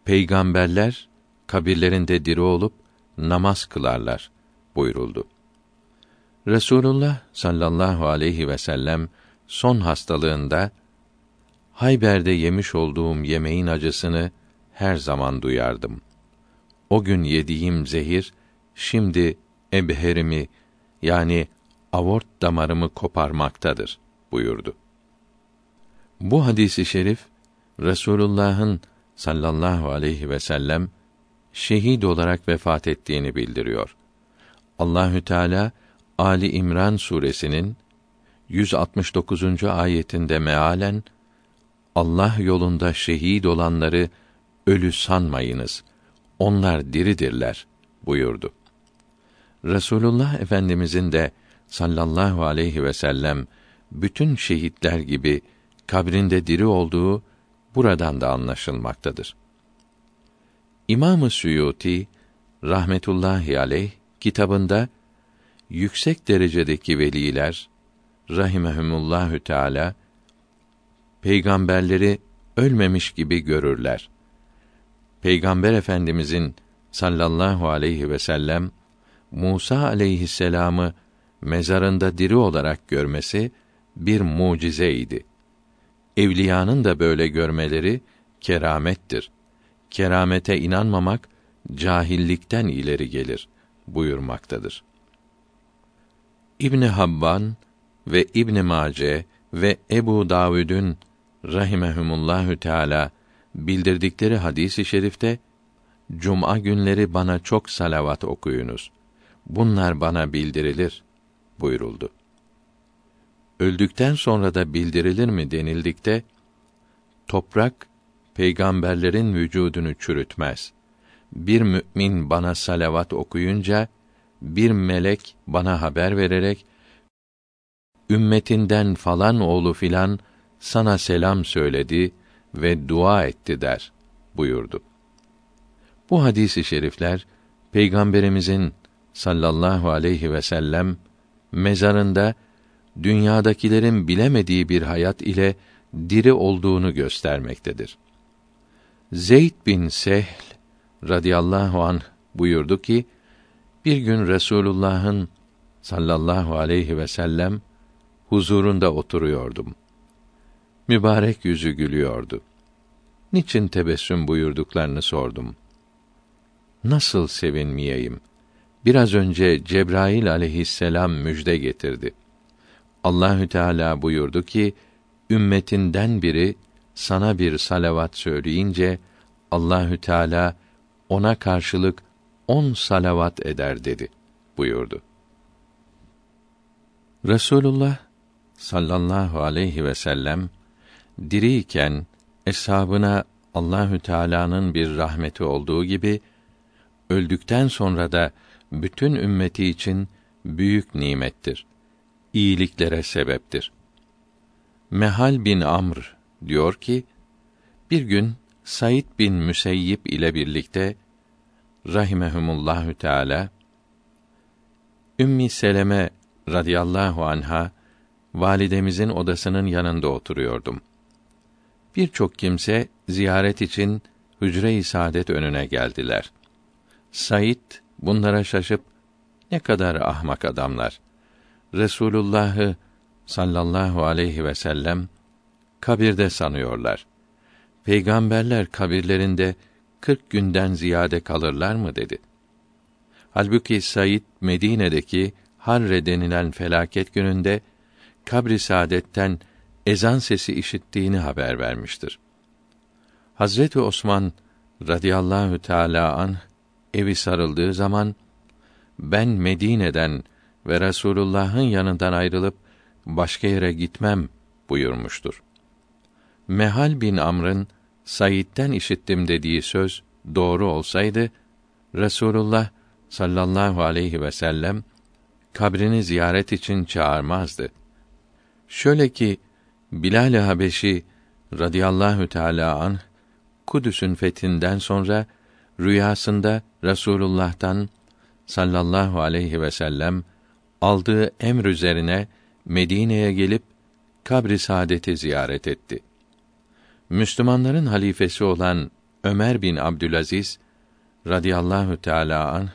peygamberler kabirlerinde diri olup namaz kılarlar buyuruldu. Resulullah sallallahu aleyhi ve sellem son hastalığında Hayber'de yemiş olduğum yemeğin acısını her zaman duyardım. O gün yediğim zehir şimdi ebherimi yani avort damarımı koparmaktadır buyurdu. Bu hadisi şerif Resulullah'ın sallallahu aleyhi ve sellem şehit olarak vefat ettiğini bildiriyor. Allahü Teala Ali İmran suresinin 169. ayetinde mealen Allah yolunda şehit olanları ölü sanmayınız. Onlar diridirler buyurdu. Resulullah Efendimizin de sallallahu aleyhi ve sellem bütün şehitler gibi kabrinde diri olduğu buradan da anlaşılmaktadır. İmam-ı Suyuti rahmetullahi aleyh kitabında yüksek derecedeki veliler rahimehumullahü teala peygamberleri ölmemiş gibi görürler. Peygamber Efendimizin sallallahu aleyhi ve sellem Musa aleyhisselamı mezarında diri olarak görmesi bir mucizeydi. Evliyanın da böyle görmeleri keramettir. Keramete inanmamak cahillikten ileri gelir buyurmaktadır. İbn Habban ve İbn Mace ve Ebu Davud'un rahimehumullahü teala bildirdikleri hadisi şerifte cuma günleri bana çok salavat okuyunuz. Bunlar bana bildirilir buyuruldu. Öldükten sonra da bildirilir mi denildikte toprak peygamberlerin vücudunu çürütmez. Bir mümin bana salavat okuyunca bir melek bana haber vererek ümmetinden falan oğlu filan sana selam söyledi ve dua etti der buyurdu. Bu hadisi şerifler peygamberimizin sallallahu aleyhi ve sellem mezarında dünyadakilerin bilemediği bir hayat ile diri olduğunu göstermektedir. Zeyd bin Sehl radıyallahu anh buyurdu ki bir gün Resulullah'ın sallallahu aleyhi ve sellem huzurunda oturuyordum. Mübarek yüzü gülüyordu. Niçin tebessüm buyurduklarını sordum. Nasıl sevinmeyeyim? Biraz önce Cebrail aleyhisselam müjde getirdi. Allahü Teala buyurdu ki, ümmetinden biri sana bir salavat söyleyince Allahü Teala ona karşılık on salavat eder dedi buyurdu. Resulullah sallallahu aleyhi ve sellem diriyken eshabına Allahü Teala'nın bir rahmeti olduğu gibi öldükten sonra da bütün ümmeti için büyük nimettir. İyiliklere sebeptir. Mehal bin Amr diyor ki, bir gün Said bin Müseyyib ile birlikte rahimehumullahü teala Ümmi Seleme radıyallahu anha validemizin odasının yanında oturuyordum. Birçok kimse ziyaret için hücre-i saadet önüne geldiler. Said bunlara şaşıp ne kadar ahmak adamlar. Resulullah'ı sallallahu aleyhi ve sellem kabirde sanıyorlar. Peygamberler kabirlerinde kırk günden ziyade kalırlar mı dedi. Halbuki Said Medine'deki Harre denilen felaket gününde kabri saadetten ezan sesi işittiğini haber vermiştir. Hazreti Osman radıyallahu teala an evi sarıldığı zaman ben Medine'den ve Resulullah'ın yanından ayrılıp başka yere gitmem buyurmuştur. Mehal bin Amr'ın Said'den işittim dediği söz doğru olsaydı Resulullah sallallahu aleyhi ve sellem kabrini ziyaret için çağırmazdı. Şöyle ki Bilal-i Habeşi radıyallahu teala an Kudüs'ün fethinden sonra rüyasında Resulullah'tan sallallahu aleyhi ve sellem aldığı emr üzerine Medine'ye gelip kabri saadeti ziyaret etti. Müslümanların halifesi olan Ömer bin Abdülaziz radıyallahu teala an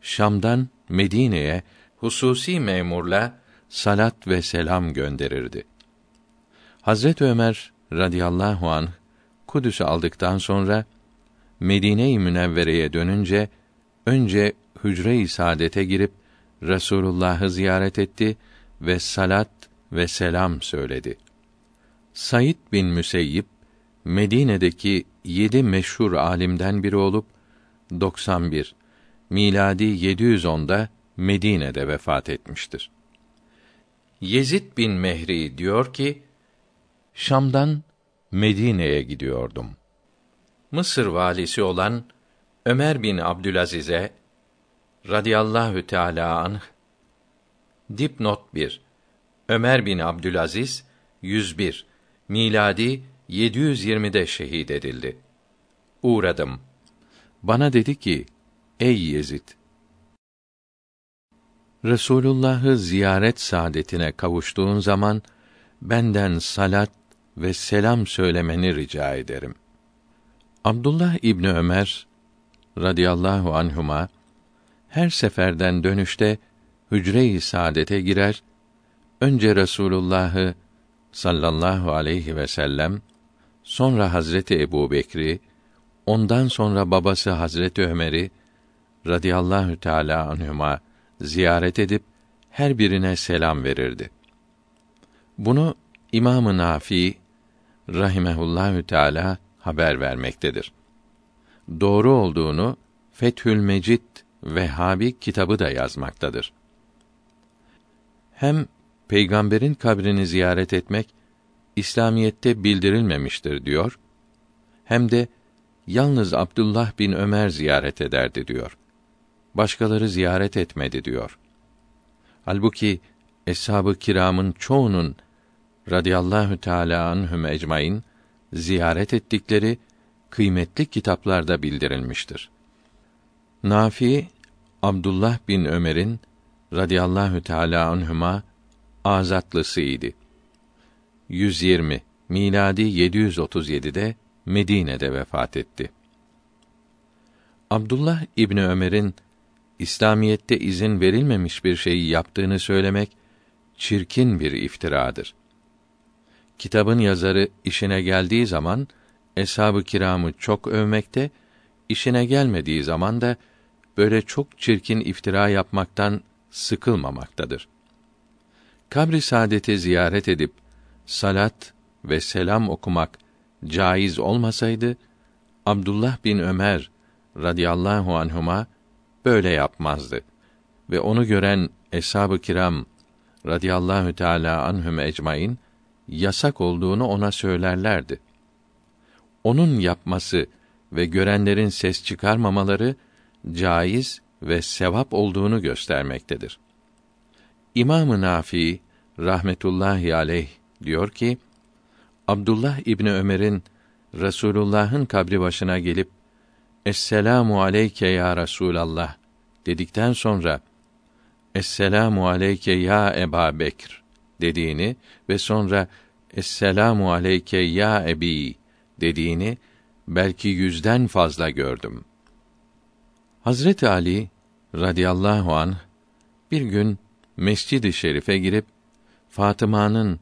Şam'dan Medine'ye hususi memurla salat ve selam gönderirdi. Hazret Ömer radıyallahu an Kudüs'ü aldıktan sonra Medine-i Münevvere'ye dönünce önce hücre-i saadete girip Resulullah'ı ziyaret etti ve salat ve selam söyledi. Said bin Müseyyib Medine'deki yedi meşhur alimden biri olup 91 miladi 710'da Medine'de vefat etmiştir. Yezid bin Mehri diyor ki Şam'dan Medine'ye gidiyordum. Mısır valisi olan Ömer bin Abdülaziz'e radıyallahu teala anh dipnot 1 Ömer bin Abdülaziz 101 miladi 720'de şehit edildi. Uğradım. Bana dedi ki: Ey Yezid! Resulullah'ı ziyaret saadetine kavuştuğun zaman benden salat ve selam söylemeni rica ederim. Abdullah İbni Ömer radıyallahu anhuma her seferden dönüşte hücre-i saadete girer, önce Resulullah'ı sallallahu aleyhi ve sellem, sonra Hazreti Ebu Bekri, ondan sonra babası Hazreti Ömer'i radıyallahu teala anhuma ziyaret edip her birine selam verirdi. Bunu İmam-ı Nafi rahimehullahü teala haber vermektedir. Doğru olduğunu Fethül Mecid Vehhabi kitabı da yazmaktadır. Hem peygamberin kabrini ziyaret etmek İslamiyette bildirilmemiştir diyor. Hem de yalnız Abdullah bin Ömer ziyaret ederdi diyor. Başkaları ziyaret etmedi diyor. Halbuki eshab-ı kiramın çoğunun radıyallahu teala anhum ecmaîn ziyaret ettikleri kıymetli kitaplarda bildirilmiştir. Nafi Abdullah bin Ömer'in radıyallahu teala anhuma azatlısıydı. 120 miladi 737'de Medine'de vefat etti. Abdullah İbni Ömer'in İslamiyette izin verilmemiş bir şeyi yaptığını söylemek çirkin bir iftiradır. Kitabın yazarı işine geldiği zaman eshab-ı kiramı çok övmekte, işine gelmediği zaman da böyle çok çirkin iftira yapmaktan sıkılmamaktadır. Kabri saadeti ziyaret edip salat ve selam okumak caiz olmasaydı Abdullah bin Ömer radıyallahu anhuma böyle yapmazdı ve onu gören eshab-ı kiram radıyallahu teala anhum ecmaîn yasak olduğunu ona söylerlerdi. Onun yapması ve görenlerin ses çıkarmamaları caiz ve sevap olduğunu göstermektedir. İmam-ı Nafi rahmetullahi aleyh diyor ki Abdullah İbni Ömer'in Resulullah'ın kabri başına gelip Esselamu aleyke ya Resulallah dedikten sonra Esselamu aleyke ya Eba Bekr dediğini ve sonra Esselamu aleyke ya Ebi dediğini belki yüzden fazla gördüm. Hazreti Ali radıyallahu an bir gün Mescid-i Şerif'e girip Fatıma'nın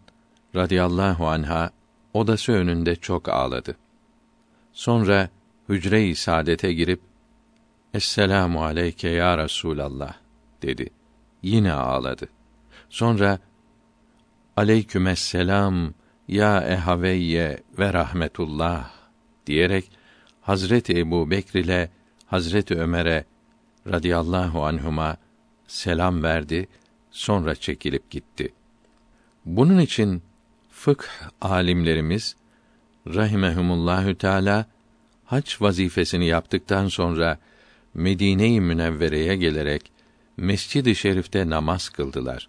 radıyallahu anha odası önünde çok ağladı. Sonra hücre-i saadete girip Esselamu aleyke ya Resulallah dedi. Yine ağladı. Sonra Aleykümesselam ya ehaveyye ve rahmetullah diyerek Hazreti Ebu Bekr ile Hazreti Ömer'e radıyallahu anhuma selam verdi, sonra çekilip gitti. Bunun için fıkh alimlerimiz rahimehumullahü teala hac vazifesini yaptıktan sonra Medine-i Münevvere'ye gelerek Mescid-i Şerif'te namaz kıldılar.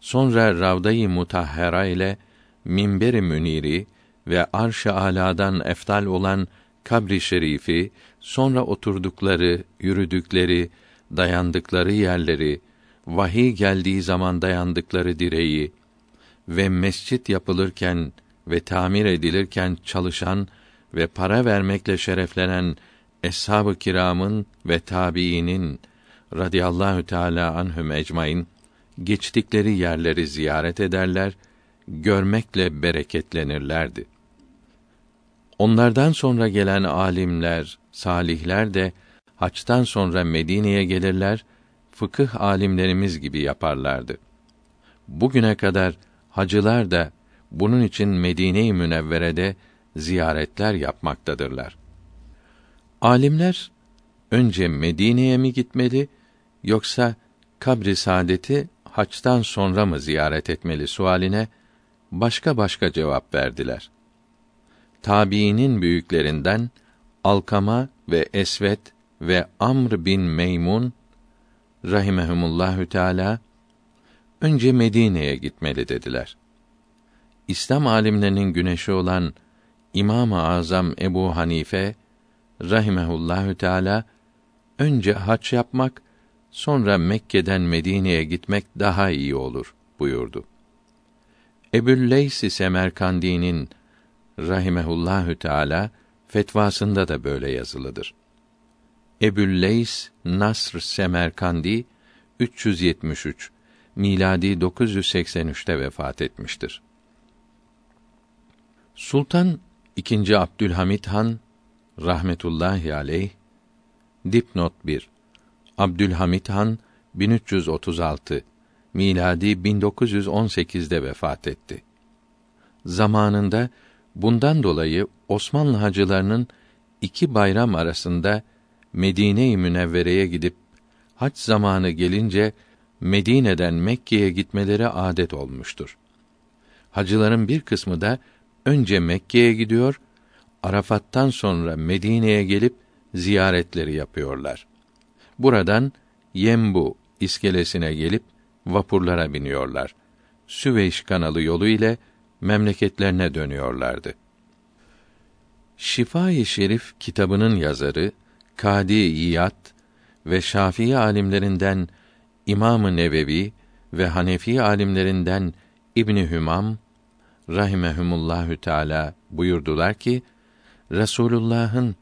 Sonra Ravda-i Mutahhara ile Minber-i Müniri ve Arş-ı Alâ'dan eftal olan kabri şerifi, sonra oturdukları, yürüdükleri, dayandıkları yerleri, vahiy geldiği zaman dayandıkları direği ve mescit yapılırken ve tamir edilirken çalışan ve para vermekle şereflenen eshab-ı kiramın ve tabiinin radıyallahu teala anhum ecmaîn geçtikleri yerleri ziyaret ederler, görmekle bereketlenirlerdi. Onlardan sonra gelen alimler, salihler de haçtan sonra Medine'ye gelirler, fıkıh alimlerimiz gibi yaparlardı. Bugüne kadar hacılar da bunun için Medine-i Münevvere'de ziyaretler yapmaktadırlar. Alimler önce Medine'ye mi gitmeli yoksa kabri saadeti haçtan sonra mı ziyaret etmeli sualine başka başka cevap verdiler. Tabiinin büyüklerinden Alkama ve Esvet ve Amr bin Meymun rahimehumullahü teala önce Medine'ye gitmeli dediler. İslam alimlerinin güneşi olan İmam-ı Azam Ebu Hanife rahimehullahü teala önce hac yapmak sonra Mekke'den Medine'ye gitmek daha iyi olur buyurdu. Ebu'l-Leys Semerkandi'nin rahimehullahü teala fetvasında da böyle yazılıdır. Ebu'l-Leys Nasr Semerkandi 373 miladi 983'te vefat etmiştir. Sultan II. Abdülhamit Han rahmetullahi aleyh dipnot 1 Abdülhamit Han 1336 miladi 1918'de vefat etti. Zamanında bundan dolayı Osmanlı hacılarının iki bayram arasında Medine-i Münevvere'ye gidip hac zamanı gelince Medine'den Mekke'ye gitmeleri adet olmuştur. Hacıların bir kısmı da önce Mekke'ye gidiyor, Arafat'tan sonra Medine'ye gelip ziyaretleri yapıyorlar. Buradan Yembu iskelesine gelip vapurlara biniyorlar. Süveyş kanalı yolu ile memleketlerine dönüyorlardı. Şifa-i Şerif kitabının yazarı Kadi İyad ve Şafii alimlerinden İmam-ı Nevevi ve Hanefi alimlerinden İbni Hümam rahimehumullahü teala buyurdular ki Resulullah'ın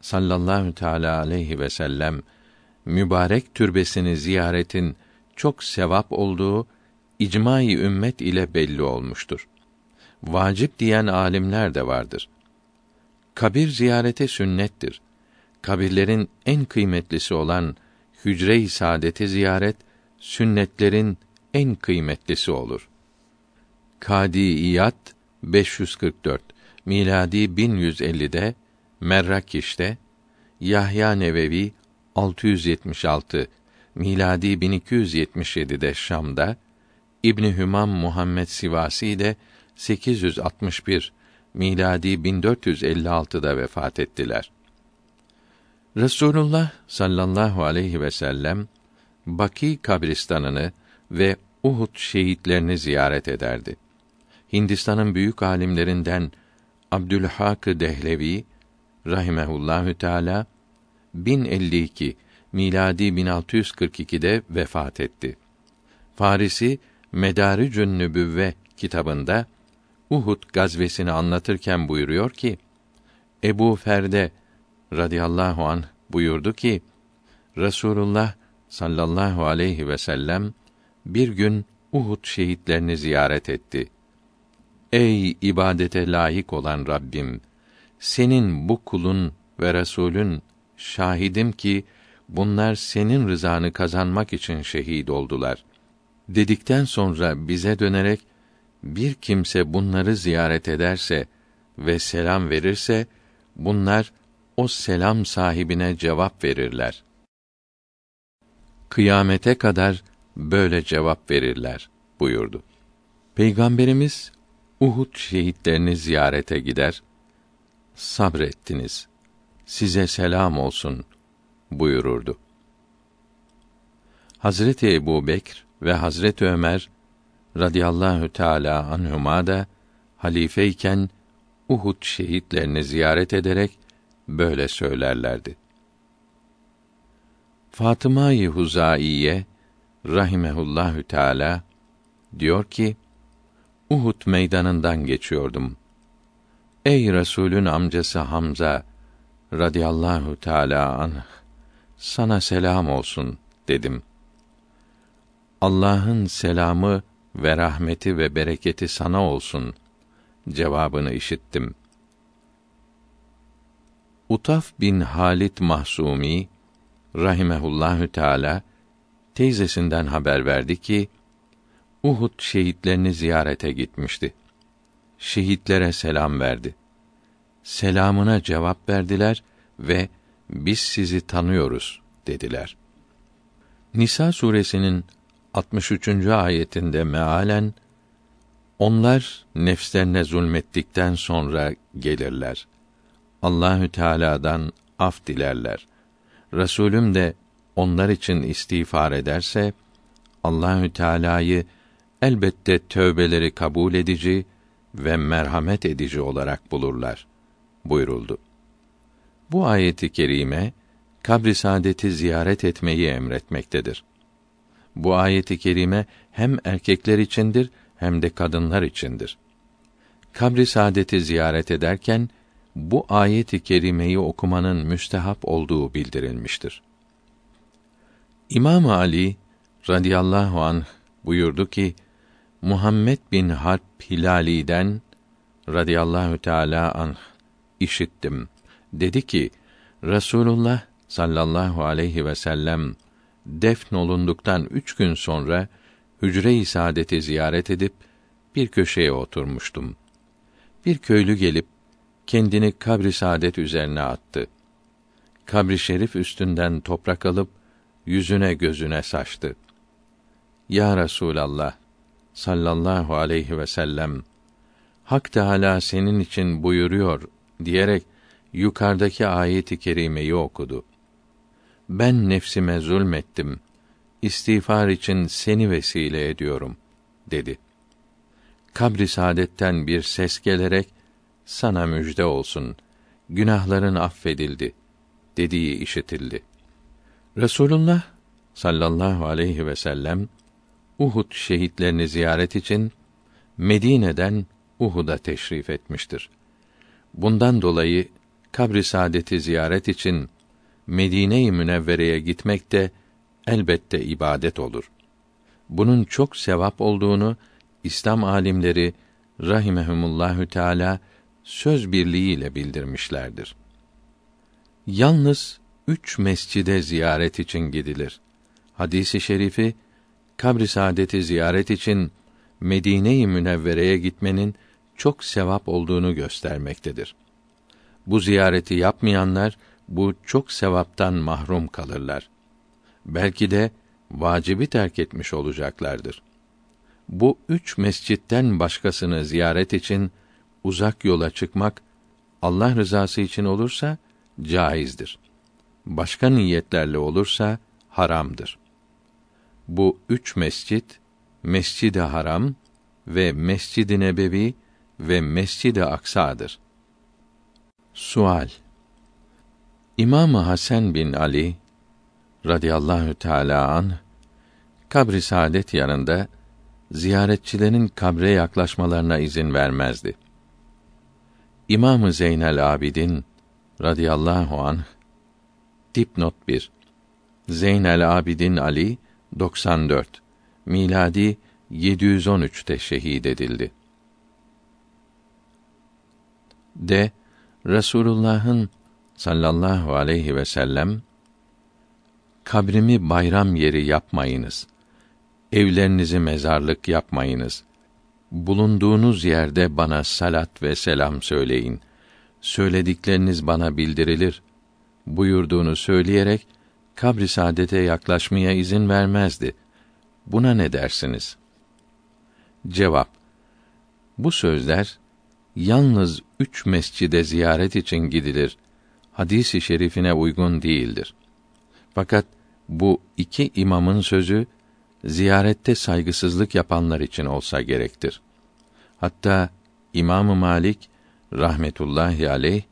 sallallahu teala aleyhi ve sellem mübarek türbesini ziyaretin çok sevap olduğu icmai ümmet ile belli olmuştur. Vacip diyen alimler de vardır. Kabir ziyarete sünnettir. Kabirlerin en kıymetlisi olan hücre-i saadeti ziyaret sünnetlerin en kıymetlisi olur. Kadiyat 544 miladi 1150'de Merrakiş'te Yahya Nevevi 676 miladi 1277'de Şam'da İbni Hümam Muhammed Sivasi de 861 miladi 1456'da vefat ettiler. Resulullah sallallahu aleyhi ve sellem Baki kabristanını ve Uhud şehitlerini ziyaret ederdi. Hindistan'ın büyük alimlerinden Abdülhak Dehlevi rahimehullahü teala 1052 miladi 1642'de vefat etti. Farisi Medaricün Nübüvve kitabında Uhud gazvesini anlatırken buyuruyor ki Ebu Ferde radıyallahu an buyurdu ki Resulullah sallallahu aleyhi ve sellem bir gün Uhud şehitlerini ziyaret etti. Ey ibadete layık olan Rabbim, senin bu kulun ve Resulün şahidim ki bunlar senin rızanı kazanmak için şehit oldular. Dedikten sonra bize dönerek bir kimse bunları ziyaret ederse ve selam verirse bunlar o selam sahibine cevap verirler. Kıyamete kadar böyle cevap verirler buyurdu. Peygamberimiz Uhud şehitlerini ziyarete gider. Sabrettiniz. Size selam olsun buyururdu. Hazreti Ebu Bekr ve Hazreti Ömer radıyallahu teala anhuma da halifeyken Uhud şehitlerini ziyaret ederek böyle söylerlerdi. Fatıma-i Huzaiye rahimehullahü teala diyor ki Uhud meydanından geçiyordum. Ey Resulün amcası Hamza radıyallahu teala anh sana selam olsun dedim. Allah'ın selamı ve rahmeti ve bereketi sana olsun cevabını işittim. Utaf bin Halit Mahsumi rahimehullahü teala teyzesinden haber verdi ki Uhud şehitlerini ziyarete gitmişti. Şehitlere selam verdi. Selamına cevap verdiler ve biz sizi tanıyoruz dediler. Nisa suresinin 63. ayetinde mealen onlar nefslerine zulmettikten sonra gelirler. Allahü Teala'dan af dilerler. Resulüm de onlar için istiğfar ederse Allahü Teala'yı elbette tövbeleri kabul edici ve merhamet edici olarak bulurlar buyuruldu. Bu ayeti kerime kabri saadeti ziyaret etmeyi emretmektedir. Bu ayeti kerime hem erkekler içindir hem de kadınlar içindir. Kabri saadeti ziyaret ederken bu ayeti kerimeyi okumanın müstehap olduğu bildirilmiştir. İmam Ali radıyallahu anh buyurdu ki Muhammed bin Harp Hilali'den radıyallahu teala anh işittim. Dedi ki Resulullah sallallahu aleyhi ve sellem defn olunduktan üç gün sonra hücre-i saadeti ziyaret edip bir köşeye oturmuştum. Bir köylü gelip kendini kabri saadet üzerine attı. Kabri şerif üstünden toprak alıp yüzüne gözüne saçtı. Ya Resulallah sallallahu aleyhi ve sellem Hak Teâlâ senin için buyuruyor diyerek yukarıdaki ayet-i kerimeyi okudu. Ben nefsime zulmettim. İstiğfar için seni vesile ediyorum dedi. Kabri saadetten bir ses gelerek sana müjde olsun. Günahların affedildi dediği işitildi. Resulullah sallallahu aleyhi ve sellem Uhud şehitlerini ziyaret için Medine'den Uhud'a teşrif etmiştir. Bundan dolayı kabri saadeti ziyaret için Medine-i Münevvere'ye gitmek de elbette ibadet olur. Bunun çok sevap olduğunu İslam alimleri rahimehumullahü teala söz birliğiyle bildirmişlerdir. Yalnız üç mescide ziyaret için gidilir. Hadisi şerifi kabri saadeti ziyaret için Medine-i Münevvere'ye gitmenin çok sevap olduğunu göstermektedir. Bu ziyareti yapmayanlar bu çok sevaptan mahrum kalırlar. Belki de vacibi terk etmiş olacaklardır. Bu üç mescitten başkasını ziyaret için uzak yola çıkmak Allah rızası için olursa caizdir. Başka niyetlerle olursa haramdır. Bu üç mescit Mescid-i Haram ve Mescid-i Nebevi ve Mescid-i Aksa'dır. Sual İmam Hasan bin Ali radıyallahu teala an kabri saadet yanında ziyaretçilerin kabre yaklaşmalarına izin vermezdi. İmamı Zeynel Abidin radıyallahu anh dipnot 1 Zeynel Abidin Ali 94 miladi 713'te şehit edildi. De Resulullah'ın sallallahu aleyhi ve sellem kabrimi bayram yeri yapmayınız. Evlerinizi mezarlık yapmayınız. Bulunduğunuz yerde bana salat ve selam söyleyin. söyledikleriniz bana bildirilir buyurduğunu söyleyerek kabri saadete yaklaşmaya izin vermezdi. Buna ne dersiniz? Cevap Bu sözler yalnız üç mescide ziyaret için gidilir. Hadisi şerifine uygun değildir. Fakat bu iki imamın sözü ziyarette saygısızlık yapanlar için olsa gerektir. Hatta İmam Malik rahmetullahi aleyh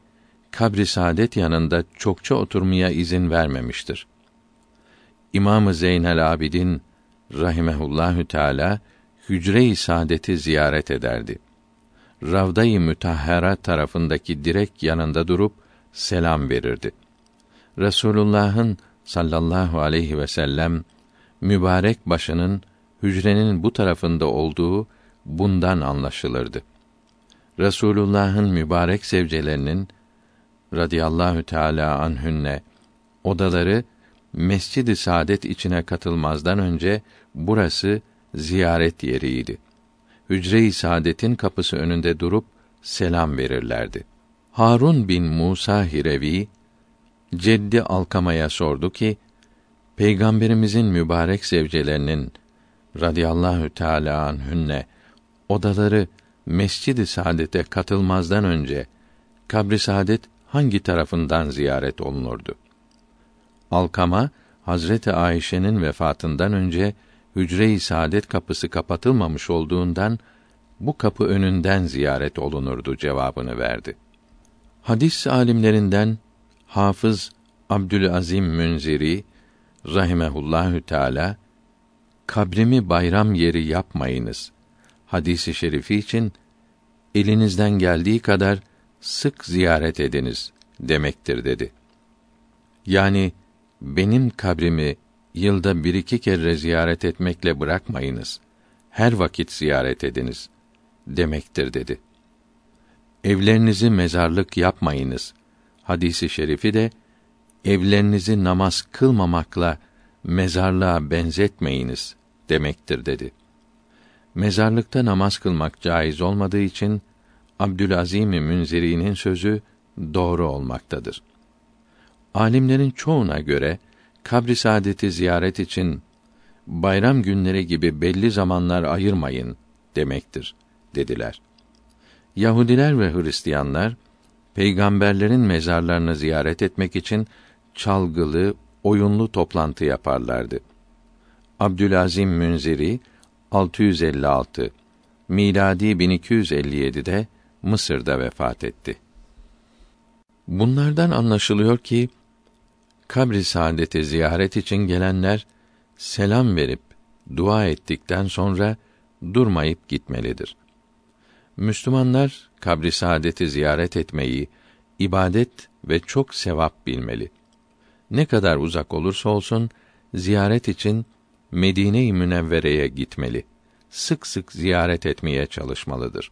kabri saadet yanında çokça oturmaya izin vermemiştir. İmam Zeynel Abidin rahimehullahü teala hücre-i saadeti ziyaret ederdi. Ravda-i Mütahhara tarafındaki direk yanında durup selam verirdi. Resulullah'ın sallallahu aleyhi ve sellem mübarek başının hücrenin bu tarafında olduğu bundan anlaşılırdı. Resulullah'ın mübarek sevcelerinin radıyallahu teala anhünne odaları Mescid-i Saadet içine katılmazdan önce burası ziyaret yeriydi. Hücre-i Saadet'in kapısı önünde durup selam verirlerdi. Harun bin Musa Hirevi Ceddi Alkama'ya sordu ki Peygamberimizin mübarek sevcelerinin radıyallahu teala anhünne odaları Mescid-i Saadet'e katılmazdan önce kabri saadet hangi tarafından ziyaret olunurdu? Alkama Hazreti Ayşe'nin vefatından önce hücre-i saadet kapısı kapatılmamış olduğundan bu kapı önünden ziyaret olunurdu cevabını verdi. Hadis alimlerinden Hafız Abdülazim Münziri rahimehullahü teala kabrimi bayram yeri yapmayınız hadisi şerifi için elinizden geldiği kadar sık ziyaret ediniz demektir dedi. Yani benim kabrimi yılda bir iki kere ziyaret etmekle bırakmayınız. Her vakit ziyaret ediniz demektir dedi. Evlerinizi mezarlık yapmayınız. Hadisi şerifi de evlerinizi namaz kılmamakla mezarlığa benzetmeyiniz demektir dedi. Mezarlıkta namaz kılmak caiz olmadığı için Abdülazim Münziri'nin sözü doğru olmaktadır. Alimlerin çoğuna göre kabri saadeti ziyaret için bayram günleri gibi belli zamanlar ayırmayın demektir dediler. Yahudiler ve Hristiyanlar peygamberlerin mezarlarını ziyaret etmek için çalgılı, oyunlu toplantı yaparlardı. Abdülazim Münziri 656 miladi 1257'de Mısır'da vefat etti. Bunlardan anlaşılıyor ki kabri saadeti ziyaret için gelenler selam verip dua ettikten sonra durmayıp gitmelidir. Müslümanlar kabri saadeti ziyaret etmeyi ibadet ve çok sevap bilmeli. Ne kadar uzak olursa olsun ziyaret için Medine-i Münevvere'ye gitmeli. Sık sık ziyaret etmeye çalışmalıdır.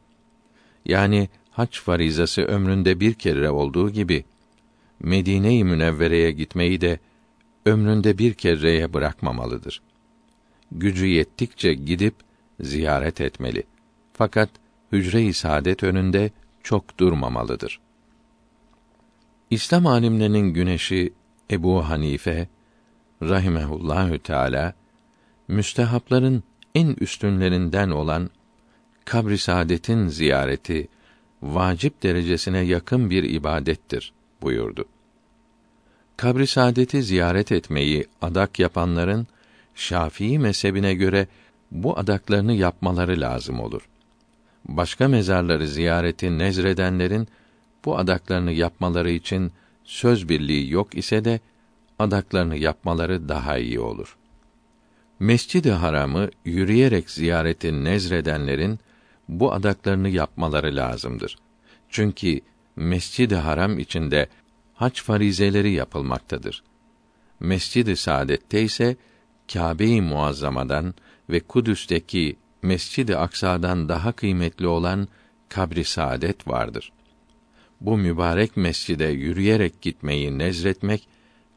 Yani hac farizası ömründe bir kere olduğu gibi Medine-i Münevvere'ye gitmeyi de ömründe bir kereye bırakmamalıdır. Gücü yettikçe gidip ziyaret etmeli. Fakat hücre-i saadet önünde çok durmamalıdır. İslam alimlerinin güneşi Ebu Hanife rahimehullahü teala müstehapların en üstünlerinden olan kabri saadetin ziyareti vacip derecesine yakın bir ibadettir buyurdu. Kabri saadeti ziyaret etmeyi adak yapanların Şafii mezhebine göre bu adaklarını yapmaları lazım olur. Başka mezarları ziyareti nezredenlerin bu adaklarını yapmaları için söz birliği yok ise de adaklarını yapmaları daha iyi olur. Mescid-i Haram'ı yürüyerek ziyareti nezredenlerin bu adaklarını yapmaları lazımdır. Çünkü Mescid-i Haram içinde hac farizeleri yapılmaktadır. Mescid-i Saadet'te ise Kâbe-i Muazzama'dan ve Kudüs'teki Mescid-i Aksa'dan daha kıymetli olan kabri saadet vardır. Bu mübarek mescide yürüyerek gitmeyi nezretmek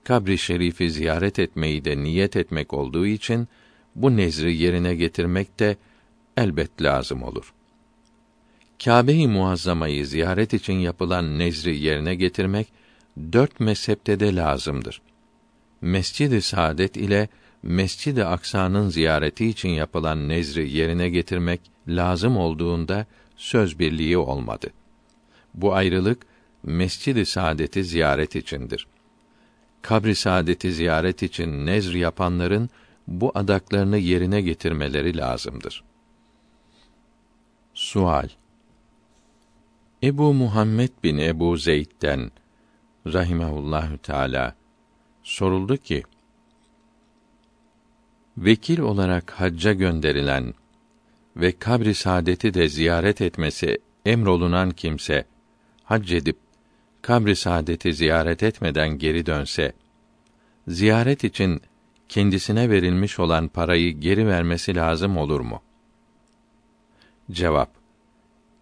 kabri şerifi ziyaret etmeyi de niyet etmek olduğu için bu nezri yerine getirmek de elbet lazım olur. Kâbe-i Muazzama'yı ziyaret için yapılan nezri yerine getirmek dört mezhepte de lazımdır. Mescid-i Saadet ile Mescid-i Aksa'nın ziyareti için yapılan nezri yerine getirmek lazım olduğunda söz birliği olmadı. Bu ayrılık Mescid-i Saadet'i ziyaret içindir. Kabri Saadet'i ziyaret için nezr yapanların bu adaklarını yerine getirmeleri lazımdır. Sual Ebu Muhammed bin Ebu Zeyd'den rahimehullahü teala soruldu ki vekil olarak hacca gönderilen ve kabri saadeti de ziyaret etmesi emrolunan kimse hac edip kabri saadeti ziyaret etmeden geri dönse ziyaret için kendisine verilmiş olan parayı geri vermesi lazım olur mu? Cevap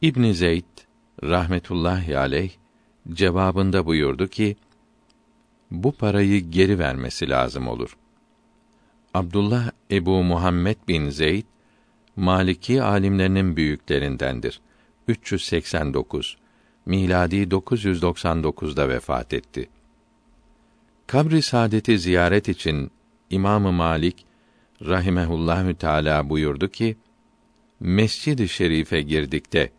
İbn Zeyd rahmetullahi aleyh cevabında buyurdu ki bu parayı geri vermesi lazım olur. Abdullah Ebu Muhammed bin Zeyd Maliki alimlerinin büyüklerindendir. 389 miladi 999'da vefat etti. Kabri saadeti ziyaret için İmam Malik rahimehullahü teala buyurdu ki: Mescid-i Şerif'e girdikte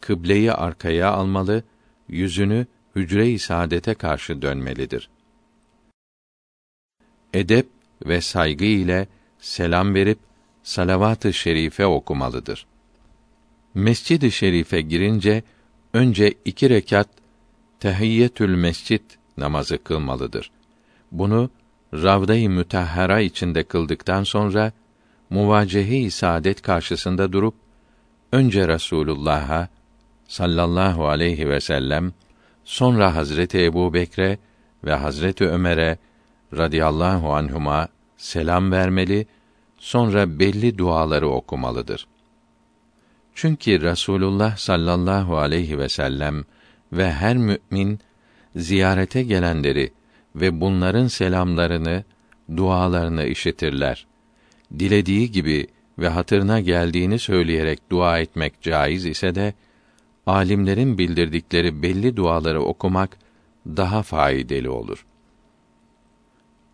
kıbleyi arkaya almalı, yüzünü hücre-i saadete karşı dönmelidir. Edep ve saygı ile selam verip salavat-ı şerife okumalıdır. Mescid-i Şerif'e girince önce iki rekat tehiyyetül mescid namazı kılmalıdır. Bunu Ravda-i Mütahhara içinde kıldıktan sonra muvacehe-i saadet karşısında durup önce Resulullah'a sallallahu aleyhi ve sellem sonra Hazreti Ebu Bekre ve Hazreti Ömer'e radıyallahu anhuma selam vermeli, sonra belli duaları okumalıdır. Çünkü Rasulullah sallallahu aleyhi ve sellem ve her mümin ziyarete gelenleri ve bunların selamlarını, dualarını işitirler. Dilediği gibi ve hatırına geldiğini söyleyerek dua etmek caiz ise de alimlerin bildirdikleri belli duaları okumak daha faydalı olur.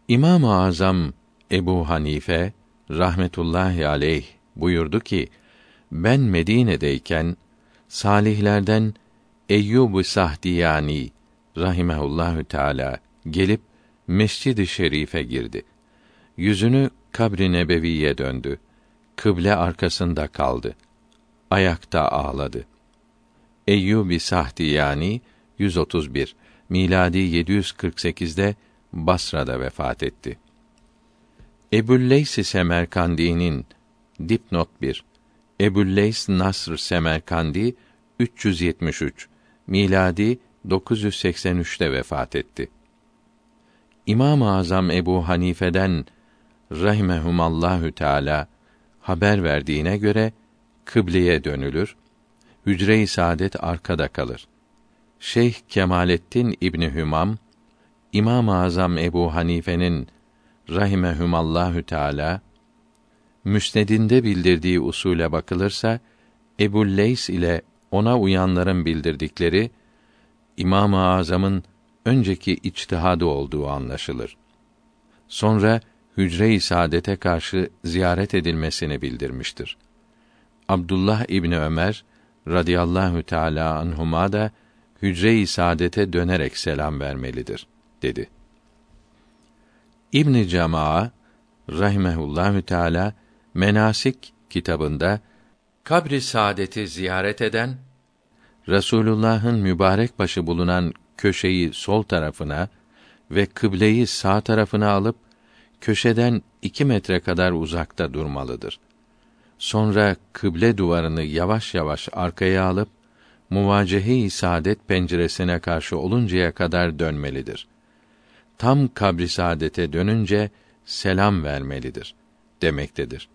İmam-ı Azam Ebu Hanife rahmetullahi aleyh buyurdu ki: Ben Medine'deyken salihlerden Eyyub-u Sahdiyani rahimehullahü teala gelip Mescid-i Şerif'e girdi. Yüzünü kabri nebeviye döndü. Kıble arkasında kaldı. Ayakta ağladı. Eyyubi Sahdiyani 131 miladi 748'de Basra'da vefat etti. Ebu'l-Leys Semerkandi'nin dipnot 1 Ebu'l-Leys Nasr Semerkandi 373 miladi 983'te vefat etti. İmam-ı Azam Ebu Hanife'den rahimehumallahu teala haber verdiğine göre kıbleye dönülür. Hücre-i saadet arkada kalır. Şeyh Kemalettin İbni Hümam İmam-ı Azam Ebu Hanife'nin rahimehumallahü teala müsnedinde bildirdiği usule bakılırsa Ebu Leys ile ona uyanların bildirdikleri İmam-ı Azam'ın önceki içtihadı olduğu anlaşılır. Sonra hücre-i saadete karşı ziyaret edilmesini bildirmiştir. Abdullah İbni Ömer radıyallahu teala anhuma da hücre-i saadete dönerek selam vermelidir dedi. İbn Cemaa rahimehullahü teala Menasik kitabında kabri saadeti ziyaret eden Resulullah'ın mübarek başı bulunan köşeyi sol tarafına ve kıbleyi sağ tarafına alıp köşeden iki metre kadar uzakta durmalıdır. Sonra kıble duvarını yavaş yavaş arkaya alıp muvacehe-i saadet penceresine karşı oluncaya kadar dönmelidir. Tam kabri saadete dönünce selam vermelidir demektedir.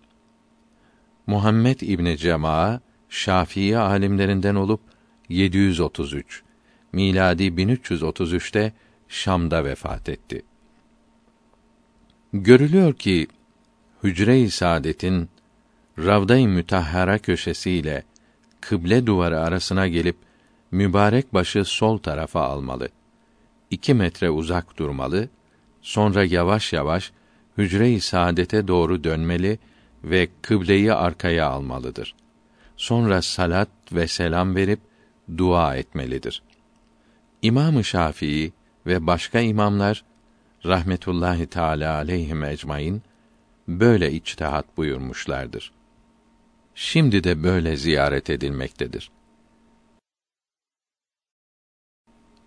Muhammed İbni Cemaa Şafii alimlerinden olup 733 miladi 1333'te Şam'da vefat etti. Görülüyor ki Hücre-i Saadet'in Ravda-i Mütahhara köşesiyle kıble duvarı arasına gelip mübarek başı sol tarafa almalı. İki metre uzak durmalı, sonra yavaş yavaş hücre-i saadete doğru dönmeli ve kıbleyi arkaya almalıdır. Sonra salat ve selam verip dua etmelidir. İmam-ı Şafii ve başka imamlar rahmetullahi teala aleyhim ecmaîn böyle içtihat buyurmuşlardır. Şimdi de böyle ziyaret edilmektedir.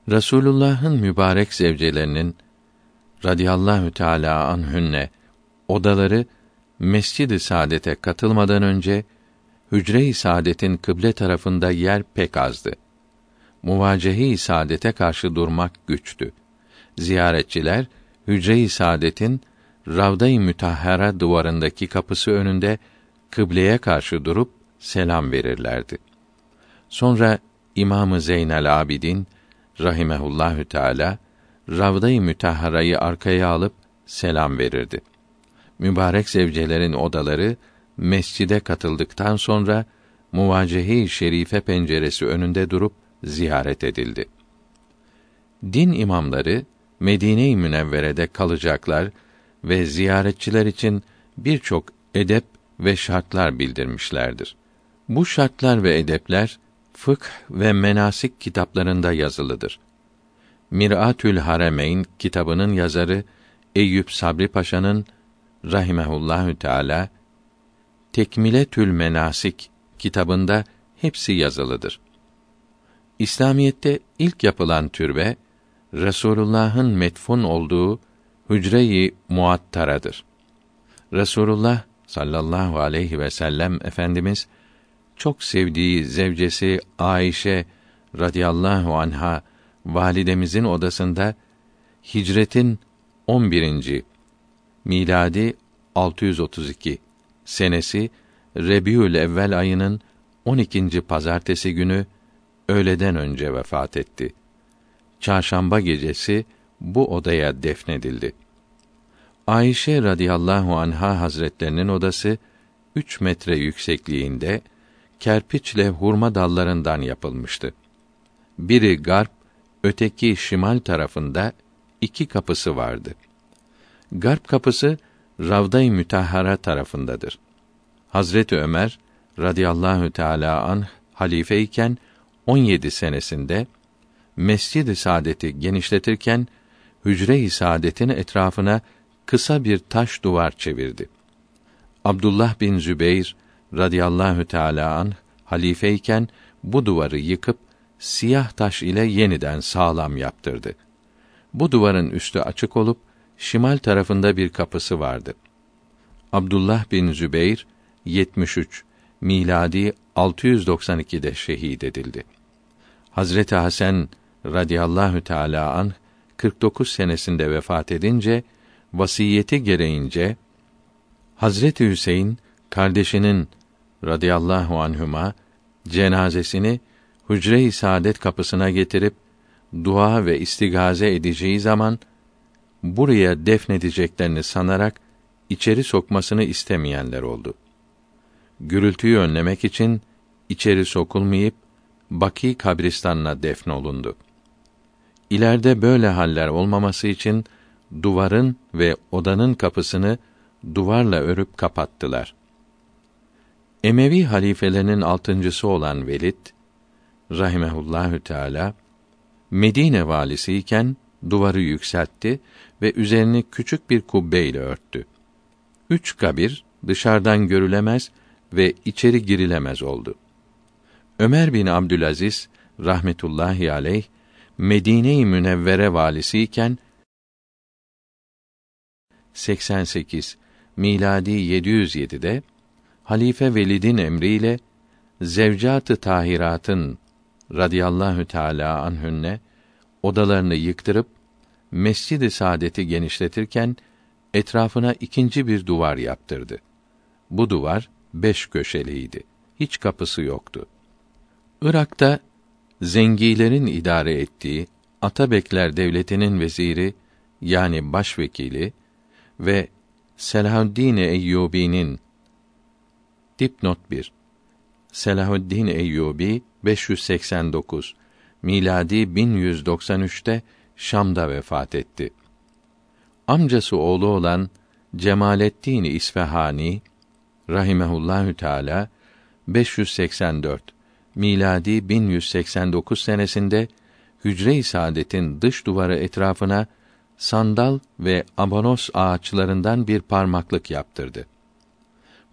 Resulullah'ın mübarek zevcelerinin radıyallahu teala anhünne odaları Mescid-i Saadet'e katılmadan önce Hücre-i Saadet'in kıble tarafında yer pek azdı. Muvacehe-i Saadet'e karşı durmak güçtü. Ziyaretçiler Hücre-i Saadet'in Ravda-i Mütahhara duvarındaki kapısı önünde kıbleye karşı durup selam verirlerdi. Sonra İmamı Zeynel Abidin rahimehullahü teala Ravda-i Mütahhara'yı arkaya alıp selam verirdi. Mübarek zevcelerin odaları mescide katıldıktan sonra muvacehe-i şerife penceresi önünde durup ziyaret edildi. Din imamları Medine-i Münevvere'de kalacaklar ve ziyaretçiler için birçok edep ve şartlar bildirmişlerdir. Bu şartlar ve edepler fıkh ve menasik kitaplarında yazılıdır. Miratül Haremeyn kitabının yazarı Eyüp Sabri Paşa'nın rahimehullahü teala Tekmiletül Menasik kitabında hepsi yazılıdır. İslamiyette ilk yapılan türbe Resulullah'ın metfun olduğu hücre-i muattaradır. Resulullah sallallahu aleyhi ve sellem efendimiz çok sevdiği zevcesi Ayşe radıyallahu anha validemizin odasında hicretin 11. miladi 632 senesi Rebiül Evvel ayının 12. pazartesi günü öğleden önce vefat etti. Çarşamba gecesi bu odaya defnedildi. Ayşe radıyallahu anha hazretlerinin odası 3 metre yüksekliğinde kerpiçle hurma dallarından yapılmıştı. Biri garp, öteki şimal tarafında iki kapısı vardı. Garp kapısı Ravda-i Mütahhara tarafındadır. Hazreti Ömer radıyallahu teala an halife iken 17 senesinde Mescid-i Saadet'i genişletirken hücre-i saadetin etrafına kısa bir taş duvar çevirdi. Abdullah bin Zübeyr radıyallahu teala an halifeyken bu duvarı yıkıp siyah taş ile yeniden sağlam yaptırdı. Bu duvarın üstü açık olup şimal tarafında bir kapısı vardı. Abdullah bin Zübeyr 73 miladi 692'de şehit edildi. Hazreti Hasan radıyallahu teala an 49 senesinde vefat edince vasiyeti gereğince Hazreti Hüseyin kardeşinin radıyallahu anhuma cenazesini hücre-i saadet kapısına getirip dua ve istigaze edeceği zaman buraya defnedeceklerini sanarak içeri sokmasını istemeyenler oldu. Gürültüyü önlemek için içeri sokulmayıp Baki kabristanına defnolundu. İleride böyle haller olmaması için duvarın ve odanın kapısını duvarla örüp kapattılar. Emevi halifelerinin altıncısı olan Velid rahimehullahü teala Medine valisi iken duvarı yükseltti ve üzerini küçük bir kubbe ile örttü. Üç kabir dışarıdan görülemez ve içeri girilemez oldu. Ömer bin Abdülaziz rahmetullahi aleyh Medine-i Münevvere valisi iken 88 miladi 707'de Halife Velid'in emriyle zevcat-ı tahiratın radıyallahu teala anhünne odalarını yıktırıp Mescid-i Saadet'i genişletirken etrafına ikinci bir duvar yaptırdı. Bu duvar beş köşeliydi. Hiç kapısı yoktu. Irak'ta zengilerin idare ettiği Atabekler devletinin veziri yani başvekili ve Selahaddin Eyyubi'nin dipnot 1 Selahaddin Eyyubi 589 miladi 1193'te Şam'da vefat etti. Amcası oğlu olan Cemalettin İsfahani rahimehullahü teala 584 miladi 1189 senesinde Hücre-i Saadet'in dış duvarı etrafına sandal ve abonos ağaçlarından bir parmaklık yaptırdı.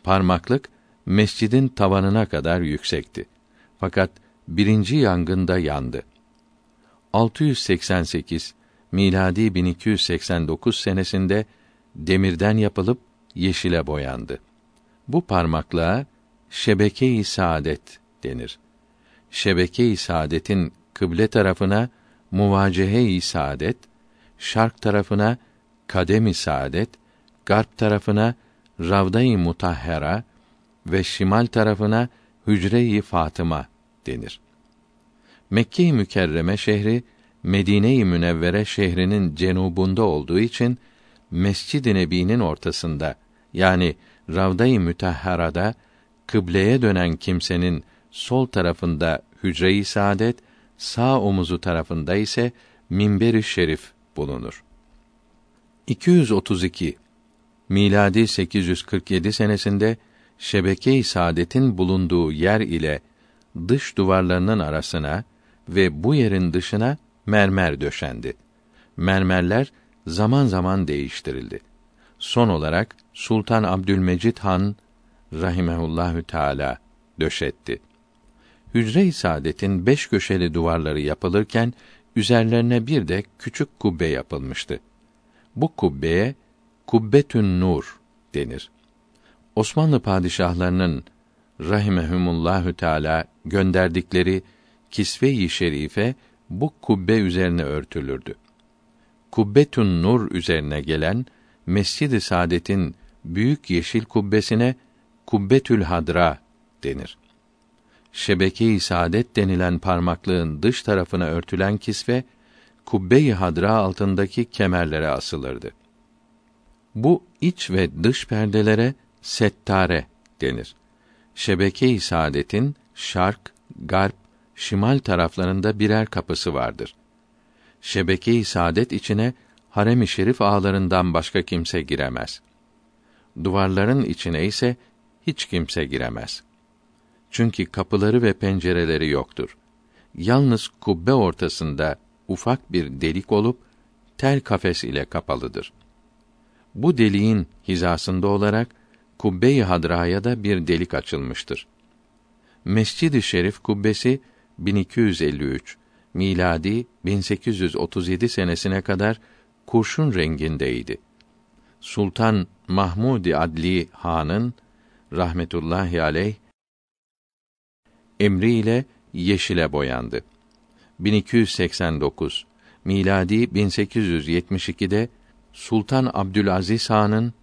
Parmaklık mescidin tavanına kadar yüksekti. Fakat birinci yangında yandı. 688 miladi 1289 senesinde demirden yapılıp yeşile boyandı. Bu parmaklığa şebeke-i saadet denir. Şebeke-i saadetin kıble tarafına muvacehe-i saadet, şark tarafına kadem-i saadet, garp tarafına ravda-i mutahhera ve şimal tarafına hücre-i Fatıma denir. Mekke-i Mükerreme şehri Medine-i Münevvere şehrinin cenubunda olduğu için Mescid-i Nebi'nin ortasında yani Ravda-i Mütahhara'da kıbleye dönen kimsenin sol tarafında hücre-i saadet, sağ omuzu tarafında ise minber-i şerif bulunur. 232 miladi 847 senesinde şebeke-i saadetin bulunduğu yer ile dış duvarlarının arasına ve bu yerin dışına mermer döşendi. Mermerler zaman zaman değiştirildi. Son olarak Sultan Abdülmecid Han rahimehullahü teala döşetti. Hücre-i Saadet'in beş köşeli duvarları yapılırken üzerlerine bir de küçük kubbe yapılmıştı. Bu kubbeye Kubbetün Nur denir. Osmanlı padişahlarının rahimehumullahü teala gönderdikleri kisve-i şerife bu kubbe üzerine örtülürdü. Kubbetun Nur üzerine gelen Mescid-i Saadet'in büyük yeşil kubbesine Kubbetül Hadra denir. Şebeke-i Saadet denilen parmaklığın dış tarafına örtülen kisve kubbe-i hadra altındaki kemerlere asılırdı. Bu iç ve dış perdelere settare denir. Şebeke-i Saadet'in şark, garp, şimal taraflarında birer kapısı vardır. Şebeke-i Saadet içine harem-i şerif ağlarından başka kimse giremez. Duvarların içine ise hiç kimse giremez. Çünkü kapıları ve pencereleri yoktur. Yalnız kubbe ortasında ufak bir delik olup tel kafes ile kapalıdır. Bu deliğin hizasında olarak kubbe-i hadraya da bir delik açılmıştır. Mescid-i Şerif kubbesi 1253 miladi 1837 senesine kadar kurşun rengindeydi. Sultan Mahmud Adli Han'ın rahmetullahi aleyh emriyle yeşile boyandı. 1289 miladi 1872'de Sultan Abdülaziz Han'ın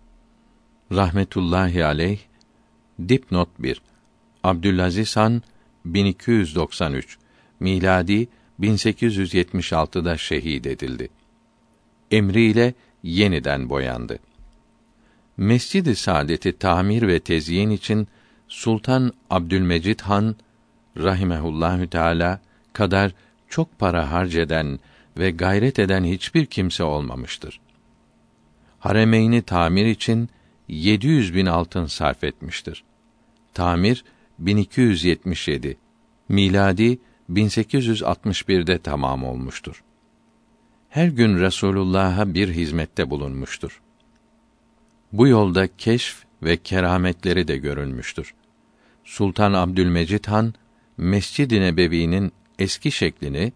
rahmetullahi aleyh dipnot 1 Abdülaziz Han 1293 miladi 1876'da şehit edildi. Emriyle yeniden boyandı. Mescid-i Saadet'i tamir ve tezyin için Sultan Abdülmecid Han rahimehullahü teala kadar çok para harceden ve gayret eden hiçbir kimse olmamıştır. Haremeyni tamir için 700 bin altın sarf etmiştir. Tamir 1277 miladi 1861'de tamam olmuştur. Her gün Resulullah'a bir hizmette bulunmuştur. Bu yolda keşf ve kerametleri de görülmüştür. Sultan Abdülmecid Han Mescid-i Nebevi'nin eski şeklini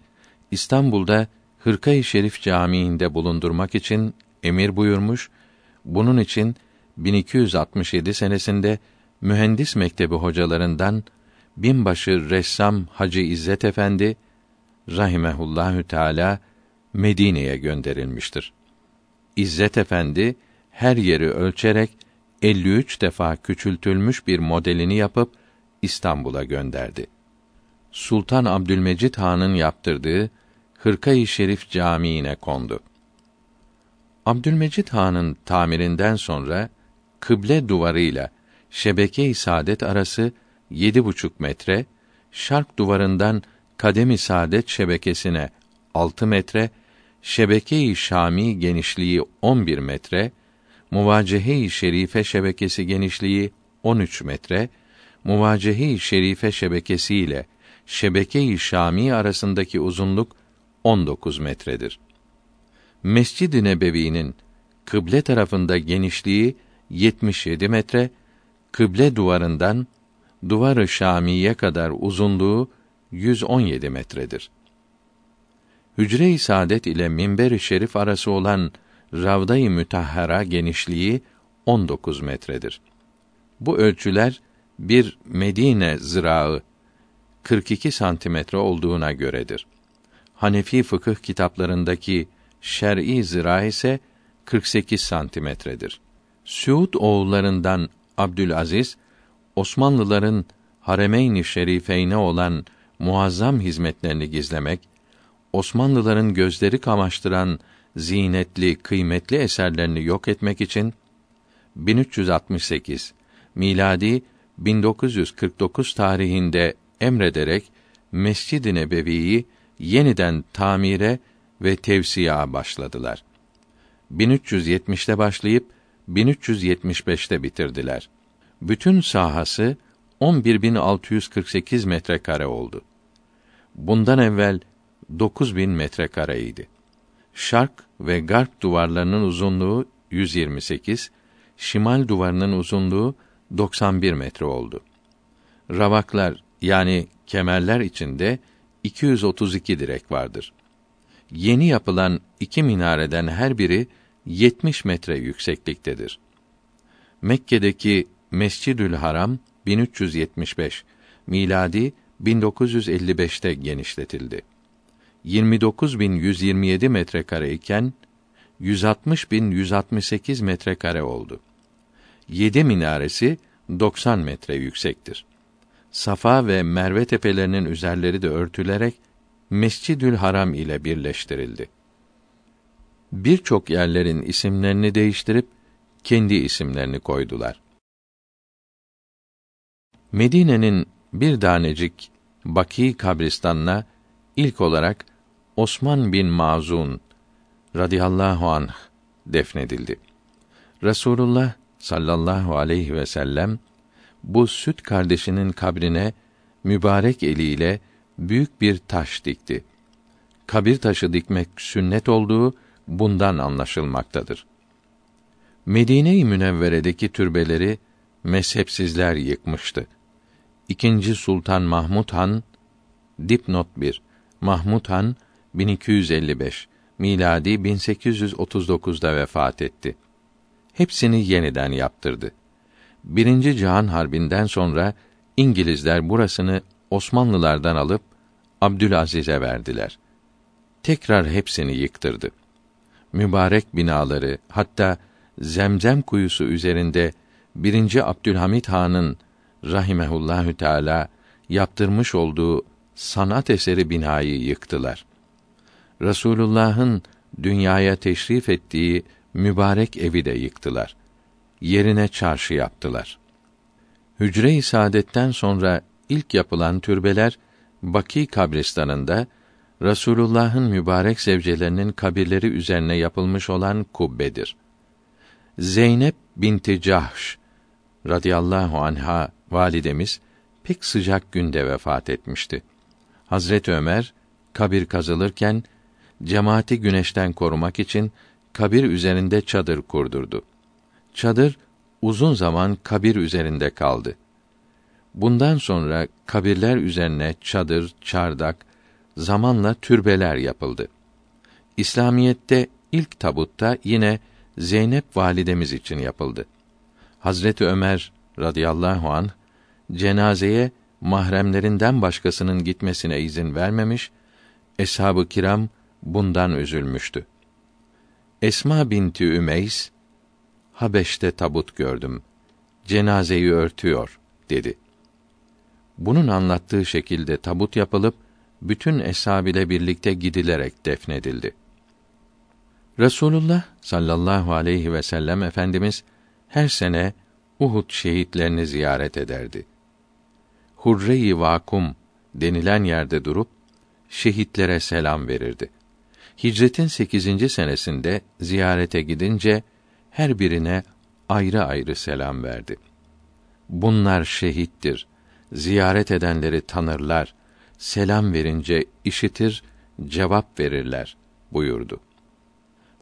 İstanbul'da Hırkayı Şerif Camii'nde bulundurmak için emir buyurmuş. Bunun için 1267 senesinde mühendis mektebi hocalarından binbaşı ressam Hacı İzzet Efendi rahimehullahü teala Medine'ye gönderilmiştir. İzzet Efendi her yeri ölçerek 53 defa küçültülmüş bir modelini yapıp İstanbul'a gönderdi. Sultan Abdülmecid Han'ın yaptırdığı Hırkayı Şerif Camii'ne kondu. Abdülmecid Han'ın tamirinden sonra kıble duvarıyla şebeke-i saadet arası yedi buçuk metre, şark duvarından kademi saadet şebekesine 6 metre, şebeke-i Şami genişliği 11 metre, muvacehe-i şerife şebekesi genişliği 13 metre, muvacehe-i şerife şebekesi ile şebeke-i Şami arasındaki uzunluk 19 metredir. Mescid-i Nebevi'nin kıble tarafında genişliği 77 metre, kıble duvarından duvarı Şamiye kadar uzunluğu 117 metredir. Hücre-i Saadet ile minber-i şerif arası olan Ravda-i Mütahhara genişliği 19 metredir. Bu ölçüler bir Medine zirağı 42 santimetre olduğuna göredir. Hanefi fıkıh kitaplarındaki şer'i zira ise 48 santimetredir. Suud oğullarından Abdülaziz Osmanlıların Haremeyn-i Şerifeyne olan muazzam hizmetlerini gizlemek, Osmanlıların gözleri kamaştıran zinetli, kıymetli eserlerini yok etmek için 1368 miladi 1949 tarihinde emrederek Mescid-i Nebevi'yi yeniden tamire ve tevsiya başladılar. 1370'te başlayıp 1375'te bitirdiler. Bütün sahası 11648 metrekare oldu. Bundan evvel 9000 metrekareydi. Şark ve garp duvarlarının uzunluğu 128, şimal duvarının uzunluğu 91 metre oldu. Ravaklar yani kemerler içinde 232 direk vardır. Yeni yapılan iki minareden her biri 70 metre yüksekliktedir. Mekke'deki Mescidül Haram 1375 miladi 1955'te genişletildi. 29127 metrekare iken 160.168 metrekare oldu. Yedi minaresi 90 metre yüksektir. Safa ve Merve tepelerinin üzerleri de örtülerek Mescidül Haram ile birleştirildi. Birçok yerlerin isimlerini değiştirip kendi isimlerini koydular. Medine'nin bir tanecik Baki kabristanına ilk olarak Osman bin Mazun radıyallahu anh defnedildi. Resulullah sallallahu aleyhi ve sellem bu süt kardeşinin kabrine mübarek eliyle büyük bir taş dikti. Kabir taşı dikmek sünnet olduğu bundan anlaşılmaktadır. Medine-i Münevvere'deki türbeleri mezhepsizler yıkmıştı. İkinci Sultan Mahmud Han dipnot 1 Mahmud Han 1255 miladi 1839'da vefat etti. Hepsini yeniden yaptırdı. Birinci Cihan Harbi'nden sonra İngilizler burasını Osmanlılardan alıp Abdülaziz'e verdiler. Tekrar hepsini yıktırdı. Mübarek binaları, hatta Zemzem kuyusu üzerinde birinci Abdülhamit Han'ın rahimehullahü teala yaptırmış olduğu sanat eseri binayı yıktılar. Resulullah'ın dünyaya teşrif ettiği mübarek evi de yıktılar. Yerine çarşı yaptılar. Hücre-i Saadet'ten sonra ilk yapılan türbeler Baki kabristanında Resulullah'ın mübarek zevcelerinin kabirleri üzerine yapılmış olan kubbedir. Zeynep binti Cahş radıyallahu anha validemiz pek sıcak günde vefat etmişti. Hazret Ömer kabir kazılırken cemaati güneşten korumak için kabir üzerinde çadır kurdurdu. Çadır uzun zaman kabir üzerinde kaldı. Bundan sonra kabirler üzerine çadır, çardak, zamanla türbeler yapıldı. İslamiyette ilk tabutta yine Zeynep validemiz için yapıldı. Hazreti Ömer radıyallahu an cenazeye mahremlerinden başkasının gitmesine izin vermemiş, eshab-ı kiram bundan üzülmüştü. Esma binti Ümeys, Habeş'te tabut gördüm. Cenazeyi örtüyor, dedi. Bunun anlattığı şekilde tabut yapılıp, bütün eshab ile birlikte gidilerek defnedildi. Resulullah sallallahu aleyhi ve sellem Efendimiz her sene Uhud şehitlerini ziyaret ederdi. Hurre-i Vakum denilen yerde durup şehitlere selam verirdi. Hicretin 8. senesinde ziyarete gidince her birine ayrı ayrı selam verdi. Bunlar şehittir. Ziyaret edenleri tanırlar. Selam verince işitir, cevap verirler buyurdu.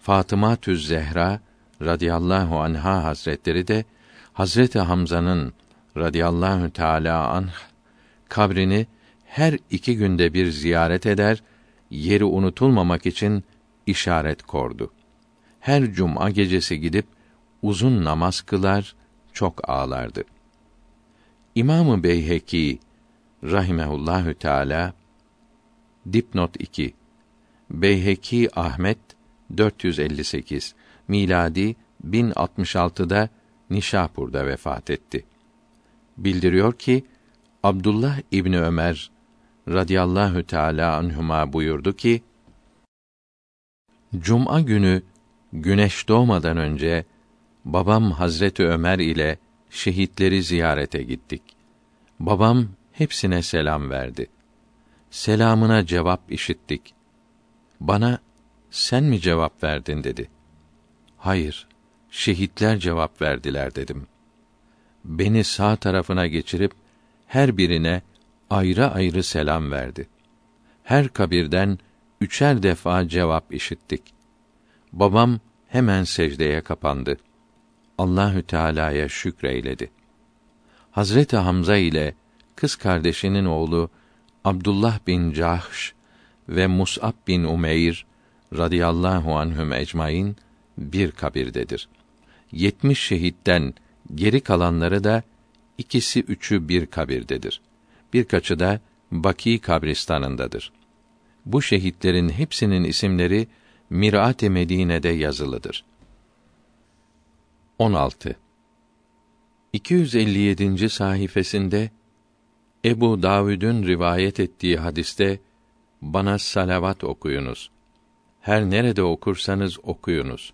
Fatıma Tüz Zehra radıyallahu anha hazretleri de Hazreti Hamza'nın radıyallahu teala anh kabrini her iki günde bir ziyaret eder, yeri unutulmamak için işaret kordu. Her cuma gecesi gidip uzun namaz kılar, çok ağlardı. İmamı Beyheki rahimehullahü teala dipnot 2 Beyheki Ahmet 458 miladi 1066'da Nişapur'da vefat etti. Bildiriyor ki Abdullah İbni Ömer radıyallahu teala anhuma buyurdu ki Cuma günü güneş doğmadan önce babam Hazreti Ömer ile şehitleri ziyarete gittik. Babam hepsine selam verdi. Selamına cevap işittik. Bana sen mi cevap verdin dedi. Hayır, şehitler cevap verdiler dedim. Beni sağ tarafına geçirip her birine ayrı ayrı selam verdi. Her kabirden üçer defa cevap işittik. Babam hemen secdeye kapandı. Allahü Teala'ya şükreyledi. Hazreti Hamza ile kız kardeşinin oğlu Abdullah bin Cahş ve Mus'ab bin Umeyr radıyallahu anhüm ecmaîn bir kabirdedir. Yetmiş şehitten geri kalanları da ikisi üçü bir kabirdedir. Birkaçı da Baki kabristanındadır. Bu şehitlerin hepsinin isimleri Mirat-ı Medine'de yazılıdır. 16. 257. sayfasında Ebu Davud'un rivayet ettiği hadiste bana salavat okuyunuz. Her nerede okursanız okuyunuz.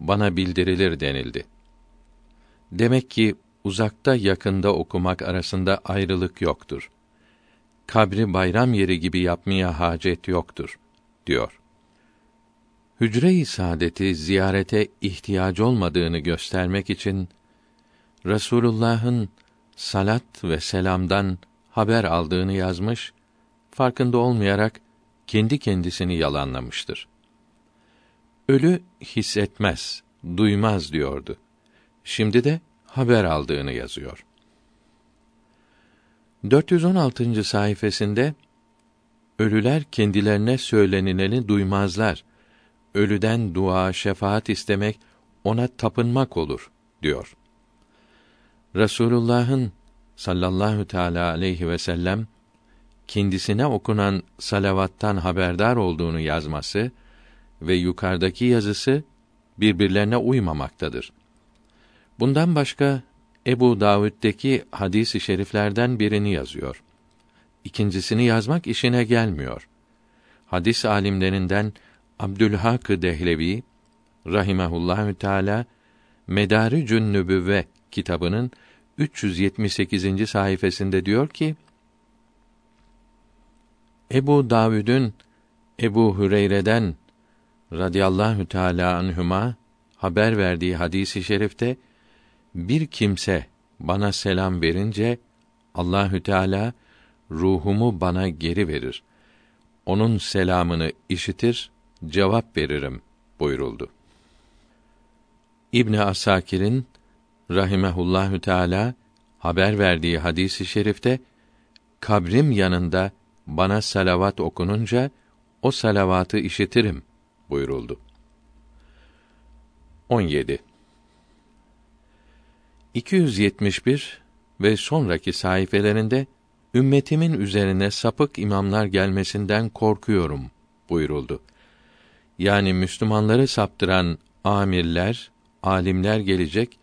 Bana bildirilir denildi. Demek ki uzakta yakında okumak arasında ayrılık yoktur. Kabri bayram yeri gibi yapmaya hacet yoktur diyor. Hücre-i saadeti ziyarete ihtiyaç olmadığını göstermek için Resulullah'ın salat ve selamdan haber aldığını yazmış, farkında olmayarak kendi kendisini yalanlamıştır. Ölü hissetmez, duymaz diyordu. Şimdi de haber aldığını yazıyor. 416. sayfasında ölüler kendilerine söylenileni duymazlar. Ölüden dua, şefaat istemek ona tapınmak olur diyor. Resulullah'ın sallallahu teala aleyhi ve sellem kendisine okunan salavattan haberdar olduğunu yazması ve yukarıdaki yazısı birbirlerine uymamaktadır. Bundan başka Ebu Davud'daki hadis-i şeriflerden birini yazıyor. İkincisini yazmak işine gelmiyor. Hadis alimlerinden Abdülhak Dehlevi rahimehullahü teala Medaricün Nübüvve kitabının 378. sayfasında diyor ki Ebu Davud'un Ebu Hüreyre'den radıyallahu teala anhuma haber verdiği hadisi i şerifte bir kimse bana selam verince Allahü Teala ruhumu bana geri verir. Onun selamını işitir, cevap veririm buyuruldu. İbn Asakir'in rahimehullahü teala haber verdiği hadisi şerifte kabrim yanında bana salavat okununca o salavatı işitirim buyuruldu. 17 271 ve sonraki sayfelerinde ümmetimin üzerine sapık imamlar gelmesinden korkuyorum buyuruldu. Yani Müslümanları saptıran amirler, alimler gelecek,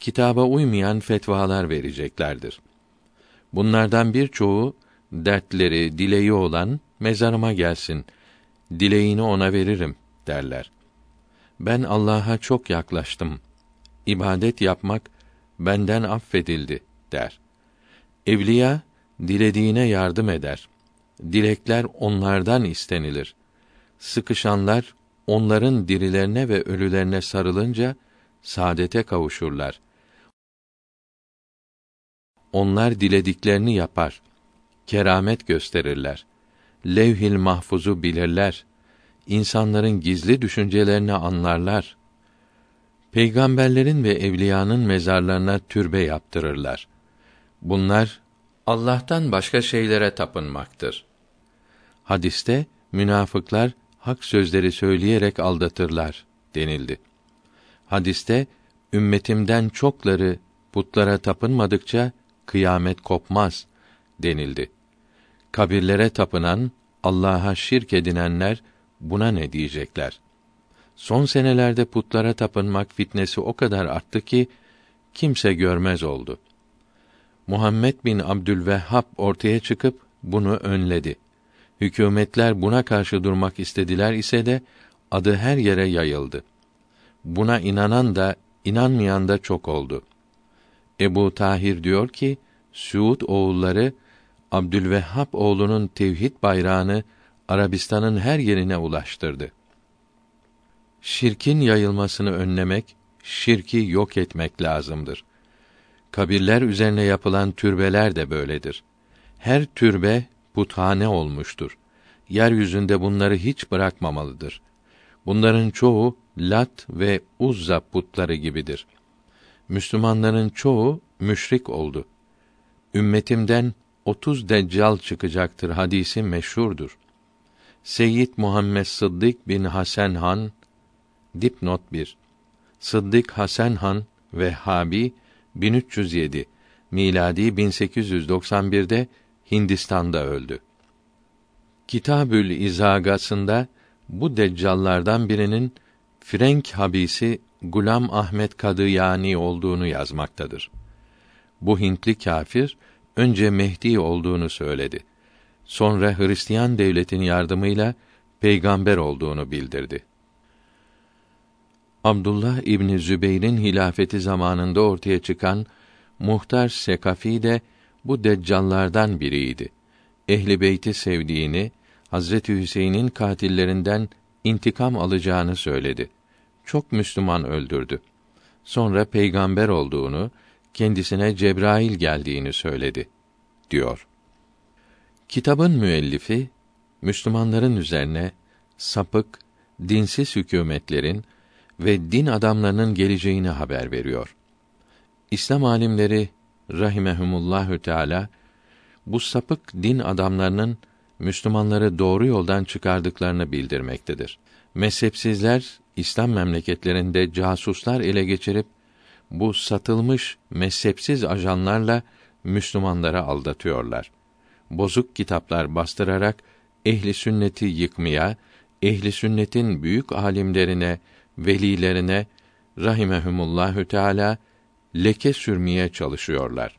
kitaba uymayan fetvalar vereceklerdir. Bunlardan birçoğu dertleri, dileği olan mezarıma gelsin. Dileğini ona veririm derler. Ben Allah'a çok yaklaştım. İbadet yapmak benden affedildi der. Evliya dilediğine yardım eder. Dilekler onlardan istenilir. Sıkışanlar onların dirilerine ve ölülerine sarılınca saadete kavuşurlar. Onlar dilediklerini yapar. Keramet gösterirler. Levhil mahfuzu bilirler. İnsanların gizli düşüncelerini anlarlar. Peygamberlerin ve evliyanın mezarlarına türbe yaptırırlar. Bunlar Allah'tan başka şeylere tapınmaktır. Hadiste münafıklar hak sözleri söyleyerek aldatırlar denildi. Hadiste ümmetimden çokları putlara tapınmadıkça kıyamet kopmaz denildi. Kabirlere tapınan, Allah'a şirk edinenler buna ne diyecekler? Son senelerde putlara tapınmak fitnesi o kadar arttı ki kimse görmez oldu. Muhammed bin Abdülvehhab ortaya çıkıp bunu önledi. Hükümetler buna karşı durmak istediler ise de adı her yere yayıldı. Buna inanan da inanmayan da çok oldu. Ebu Tahir diyor ki Suud oğulları Abdülvehhab oğlunun tevhid bayrağını Arabistan'ın her yerine ulaştırdı. Şirkin yayılmasını önlemek, şirki yok etmek lazımdır. Kabirler üzerine yapılan türbeler de böyledir. Her türbe puthane olmuştur. Yeryüzünde bunları hiç bırakmamalıdır. Bunların çoğu Lat ve Uzza putları gibidir. Müslümanların çoğu müşrik oldu. Ümmetimden otuz deccal çıkacaktır hadisi meşhurdur. Seyyid Muhammed Sıddık bin Hasan Han dipnot 1 Sıddık Hasan Han Vehhabi 1307 miladi 1891'de Hindistan'da öldü. Kitabül İzagasında bu deccallardan birinin Frenk habisi Gulam Ahmet Kadıyani olduğunu yazmaktadır. Bu Hintli kâfir önce Mehdi olduğunu söyledi. Sonra Hristiyan devletin yardımıyla peygamber olduğunu bildirdi. Abdullah İbni Zübeyr'in hilafeti zamanında ortaya çıkan Muhtar Sekafi de bu deccallardan biriydi. Ehli beyti sevdiğini, Hazreti Hüseyin'in katillerinden intikam alacağını söyledi. Çok Müslüman öldürdü. Sonra peygamber olduğunu, kendisine Cebrail geldiğini söyledi diyor. Kitabın müellifi Müslümanların üzerine sapık, dinsiz hükümetlerin ve din adamlarının geleceğini haber veriyor. İslam alimleri rahimehumullahü teala bu sapık din adamlarının Müslümanları doğru yoldan çıkardıklarını bildirmektedir. Mezhepsizler İslam memleketlerinde casuslar ele geçirip bu satılmış mezhepsiz ajanlarla Müslümanları aldatıyorlar. Bozuk kitaplar bastırarak ehli sünneti yıkmaya, ehli sünnetin büyük alimlerine, velilerine rahimehumullahü teala leke sürmeye çalışıyorlar.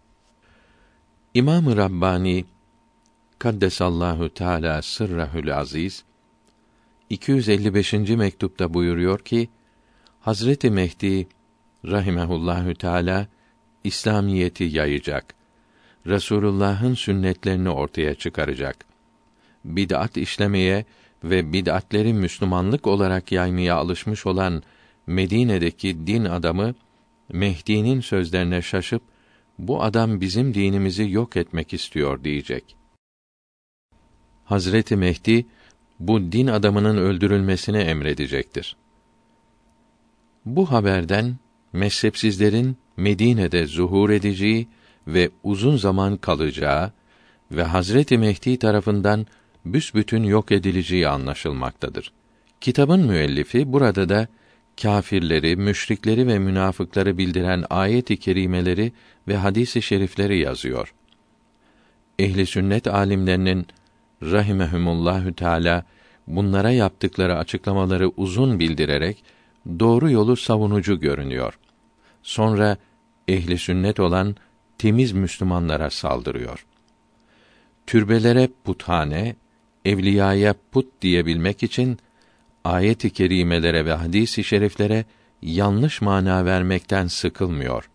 İmam-ı Rabbani Kaddesallahu Teala sırrahül aziz 255. mektupta buyuruyor ki Hazreti Mehdi rahimehullahü teala İslamiyeti yayacak. Resulullah'ın sünnetlerini ortaya çıkaracak. Bid'at işlemeye ve bid'atleri Müslümanlık olarak yaymaya alışmış olan Medine'deki din adamı Mehdi'nin sözlerine şaşıp bu adam bizim dinimizi yok etmek istiyor diyecek. Hazreti Mehdi bu din adamının öldürülmesini emredecektir. Bu haberden mezhepsizlerin Medine'de zuhur edeceği ve uzun zaman kalacağı ve Hazreti Mehdi tarafından büsbütün yok edileceği anlaşılmaktadır. Kitabın müellifi burada da kâfirleri, müşrikleri ve münafıkları bildiren ayet-i kerimeleri ve hadis-i şerifleri yazıyor. Ehli sünnet alimlerinin rahimehumullahü teala bunlara yaptıkları açıklamaları uzun bildirerek doğru yolu savunucu görünüyor. Sonra ehli sünnet olan temiz Müslümanlara saldırıyor. Türbelere puthane, evliyaya put diyebilmek için ayet-i kerimelere ve hadis-i şeriflere yanlış mana vermekten sıkılmıyor.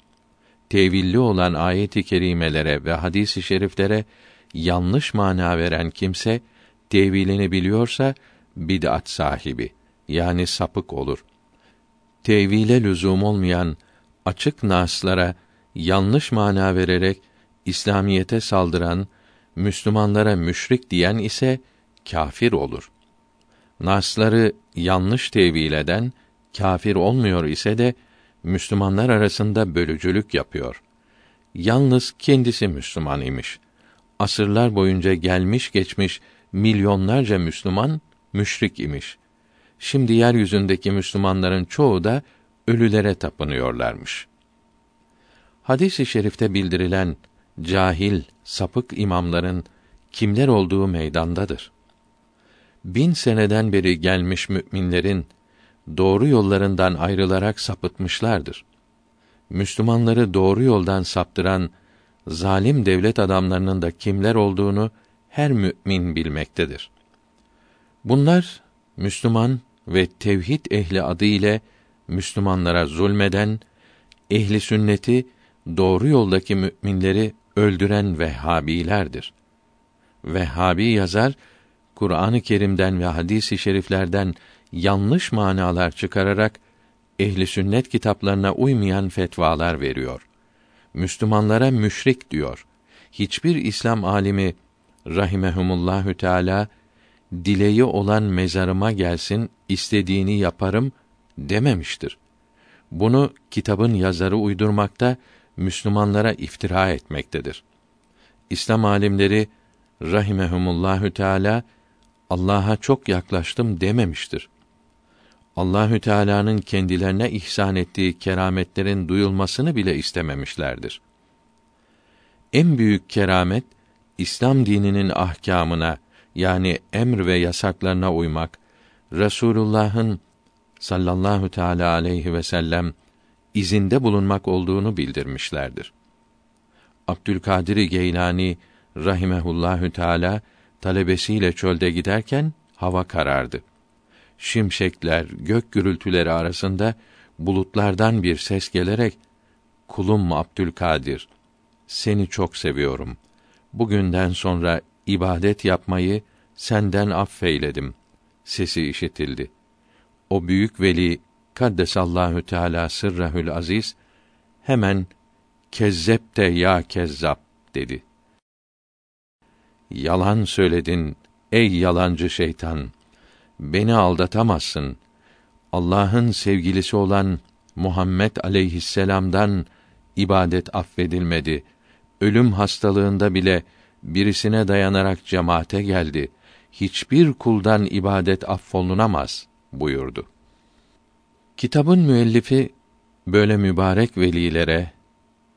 Tevilli olan ayet-i kerimelere ve hadis-i şeriflere yanlış mana veren kimse tevilini biliyorsa bid'at sahibi yani sapık olur. Tevile lüzum olmayan açık naslara yanlış mana vererek İslamiyete saldıran, Müslümanlara müşrik diyen ise kafir olur. Nasları yanlış tevil eden kafir olmuyor ise de Müslümanlar arasında bölücülük yapıyor. Yalnız kendisi Müslüman imiş. Asırlar boyunca gelmiş geçmiş milyonlarca Müslüman müşrik imiş. Şimdi yeryüzündeki Müslümanların çoğu da ölülere tapınıyorlarmış. Hadis-i şerifte bildirilen cahil, sapık imamların kimler olduğu meydandadır. Bin seneden beri gelmiş müminlerin doğru yollarından ayrılarak sapıtmışlardır. Müslümanları doğru yoldan saptıran zalim devlet adamlarının da kimler olduğunu her mümin bilmektedir. Bunlar Müslüman ve tevhid ehli adı ile Müslümanlara zulmeden, ehli sünneti doğru yoldaki müminleri öldüren Vehhabilerdir. Vehhabi yazar Kur'an-ı Kerim'den ve hadis-i şeriflerden yanlış manalar çıkararak ehli sünnet kitaplarına uymayan fetvalar veriyor. Müslümanlara müşrik diyor. Hiçbir İslam alimi rahimehumullahü teala dileği olan mezarıma gelsin, istediğini yaparım dememiştir. Bunu kitabın yazarı uydurmakta, Müslümanlara iftira etmektedir. İslam alimleri rahimehumullahü teala Allah'a çok yaklaştım dememiştir. Allahü Teala'nın kendilerine ihsan ettiği kerametlerin duyulmasını bile istememişlerdir. En büyük keramet İslam dininin ahkamına yani emr ve yasaklarına uymak, Resulullah'ın sallallahu teala aleyhi ve sellem izinde bulunmak olduğunu bildirmişlerdir. Abdülkadir Geylani rahimehullahü teala talebesiyle çölde giderken hava karardı. Şimşekler, gök gürültüleri arasında bulutlardan bir ses gelerek kulum Abdülkadir seni çok seviyorum. Bugünden sonra ibadet yapmayı senden affeyledim. Sesi işitildi. O büyük veli Kaddesallahu Teala sırrahül aziz hemen kezzepte ya kezzap dedi. Yalan söyledin ey yalancı şeytan. Beni aldatamazsın. Allah'ın sevgilisi olan Muhammed aleyhisselam'dan ibadet affedilmedi. Ölüm hastalığında bile birisine dayanarak cemaate geldi. Hiçbir kuldan ibadet affolunamaz buyurdu. Kitabın müellifi böyle mübarek velilere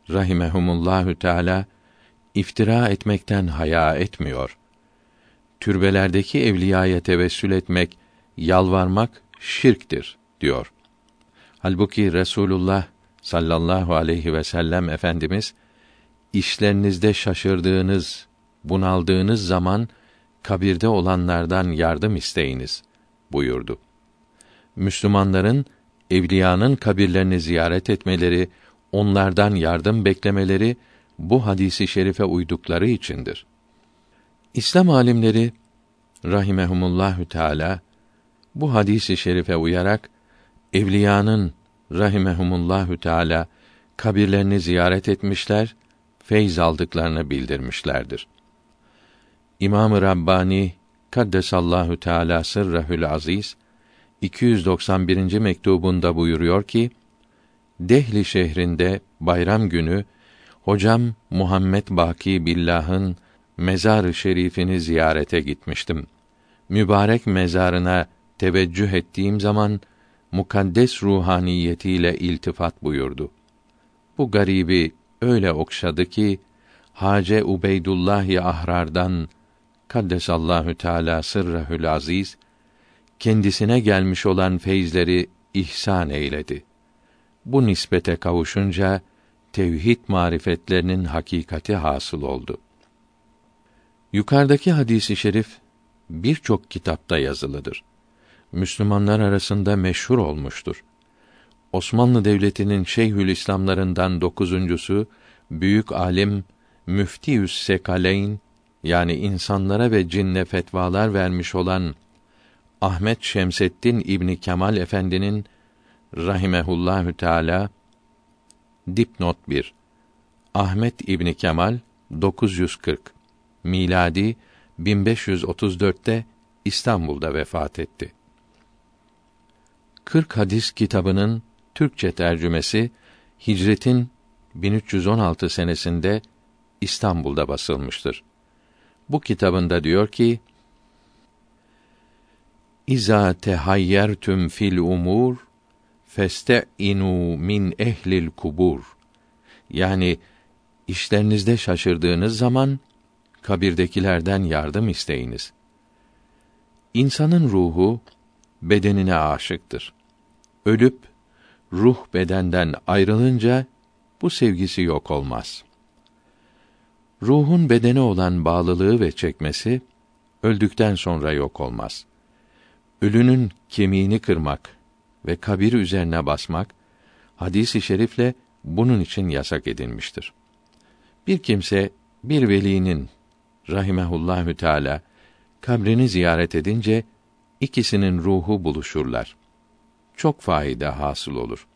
rahimehumullahü teala iftira etmekten haya etmiyor. Türbelerdeki evliyaya tevessül etmek, yalvarmak şirktir diyor. Halbuki Resulullah sallallahu aleyhi ve sellem efendimiz işlerinizde şaşırdığınız, bunaldığınız zaman kabirde olanlardan yardım isteyiniz buyurdu. Müslümanların evliyanın kabirlerini ziyaret etmeleri, onlardan yardım beklemeleri bu hadisi şerife uydukları içindir. İslam alimleri rahimehumullahü teala bu hadisi şerife uyarak evliyanın rahimehumullahü teala kabirlerini ziyaret etmişler, feyz aldıklarını bildirmişlerdir. İmam-ı Rabbani Kaddesallahu Teala sırrehül aziz 291. mektubunda buyuruyor ki: Dehli şehrinde bayram günü hocam Muhammed Baki Billah'ın mezar-ı şerifini ziyarete gitmiştim. Mübarek mezarına teveccüh ettiğim zaman mukaddes ruhaniyetiyle iltifat buyurdu. Bu garibi öyle okşadı ki Hace Ubeydullah Ahrar'dan Kaddesallahu Teala sırrehül aziz kendisine gelmiş olan feyizleri ihsan eyledi. Bu nispete kavuşunca tevhid marifetlerinin hakikati hasıl oldu. Yukarıdaki hadisi şerif birçok kitapta yazılıdır. Müslümanlar arasında meşhur olmuştur. Osmanlı Devleti'nin Şeyhül İslamlarından dokuzuncusu büyük alim Müftiyüs Sekaleyn yani insanlara ve cinne fetvalar vermiş olan Ahmet Şemseddin İbni Kemal Efendi'nin rahimehullahü teala dipnot 1 Ahmet İbni Kemal 940 miladi 1534'te İstanbul'da vefat etti. 40 hadis kitabının Türkçe tercümesi Hicretin 1316 senesinde İstanbul'da basılmıştır. Bu kitabında diyor ki: İza tehayyertüm fil umur feste'inu min ehlil kubur. Yani işlerinizde şaşırdığınız zaman kabirdekilerden yardım isteyiniz. İnsanın ruhu bedenine aşıktır. Ölüp ruh bedenden ayrılınca bu sevgisi yok olmaz. Ruhun bedene olan bağlılığı ve çekmesi öldükten sonra yok olmaz. Ölünün kemiğini kırmak ve kabir üzerine basmak hadisi şerifle bunun için yasak edilmiştir. Bir kimse bir velinin rahimehullahü teala kabrini ziyaret edince ikisinin ruhu buluşurlar. Çok faide hasıl olur.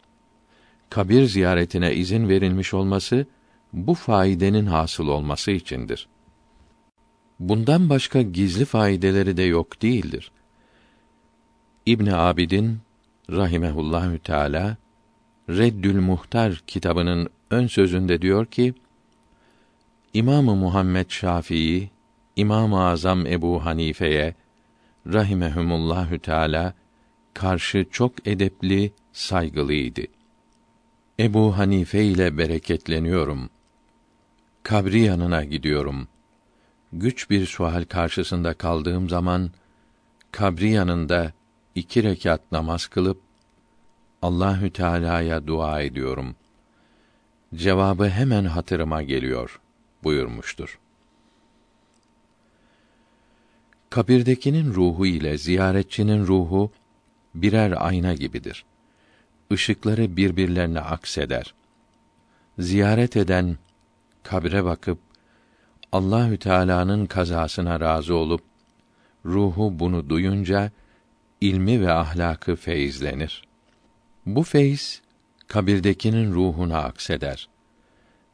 Kabir ziyaretine izin verilmiş olması bu faydenin hasıl olması içindir. Bundan başka gizli faydeleri de yok değildir. İbn Abidin rahimehullahü teala Reddül Muhtar kitabının ön sözünde diyor ki: İmamı Muhammed Şafii, İmam-ı Azam Ebu Hanife'ye rahimehumullahü teala karşı çok edepli, saygılıydı. Ebu Hanife ile bereketleniyorum. Kabri yanına gidiyorum. Güç bir sual karşısında kaldığım zaman kabri yanında iki rekat namaz kılıp Allahü Teala'ya dua ediyorum. Cevabı hemen hatırıma geliyor buyurmuştur. Kabirdekinin ruhu ile ziyaretçinin ruhu birer ayna gibidir. Işıkları birbirlerine akseder. Ziyaret eden kabre bakıp Allahü Teala'nın kazasına razı olup ruhu bunu duyunca ilmi ve ahlakı feyizlenir. Bu feyz kabirdekinin ruhuna akseder.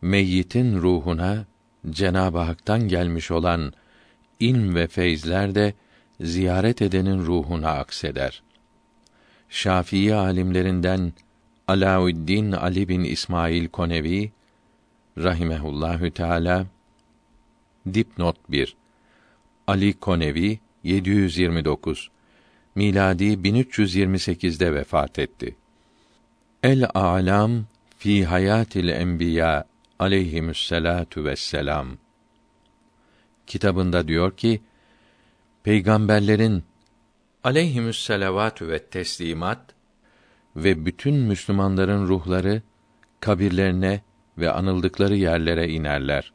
Meyyitin ruhuna Cenab-ı Hak'tan gelmiş olan ilm ve feyzler de ziyaret edenin ruhuna akseder. Şafii alimlerinden Alaüddin Ali bin İsmail Konevi rahimehullahü teala dipnot 1 Ali Konevi 729 miladi 1328'de vefat etti. El Alam fi Hayatil Enbiya aleyhimüsselatu vesselam kitabında diyor ki peygamberlerin aleyhimüsselavatü ve teslimat ve bütün Müslümanların ruhları kabirlerine ve anıldıkları yerlere inerler.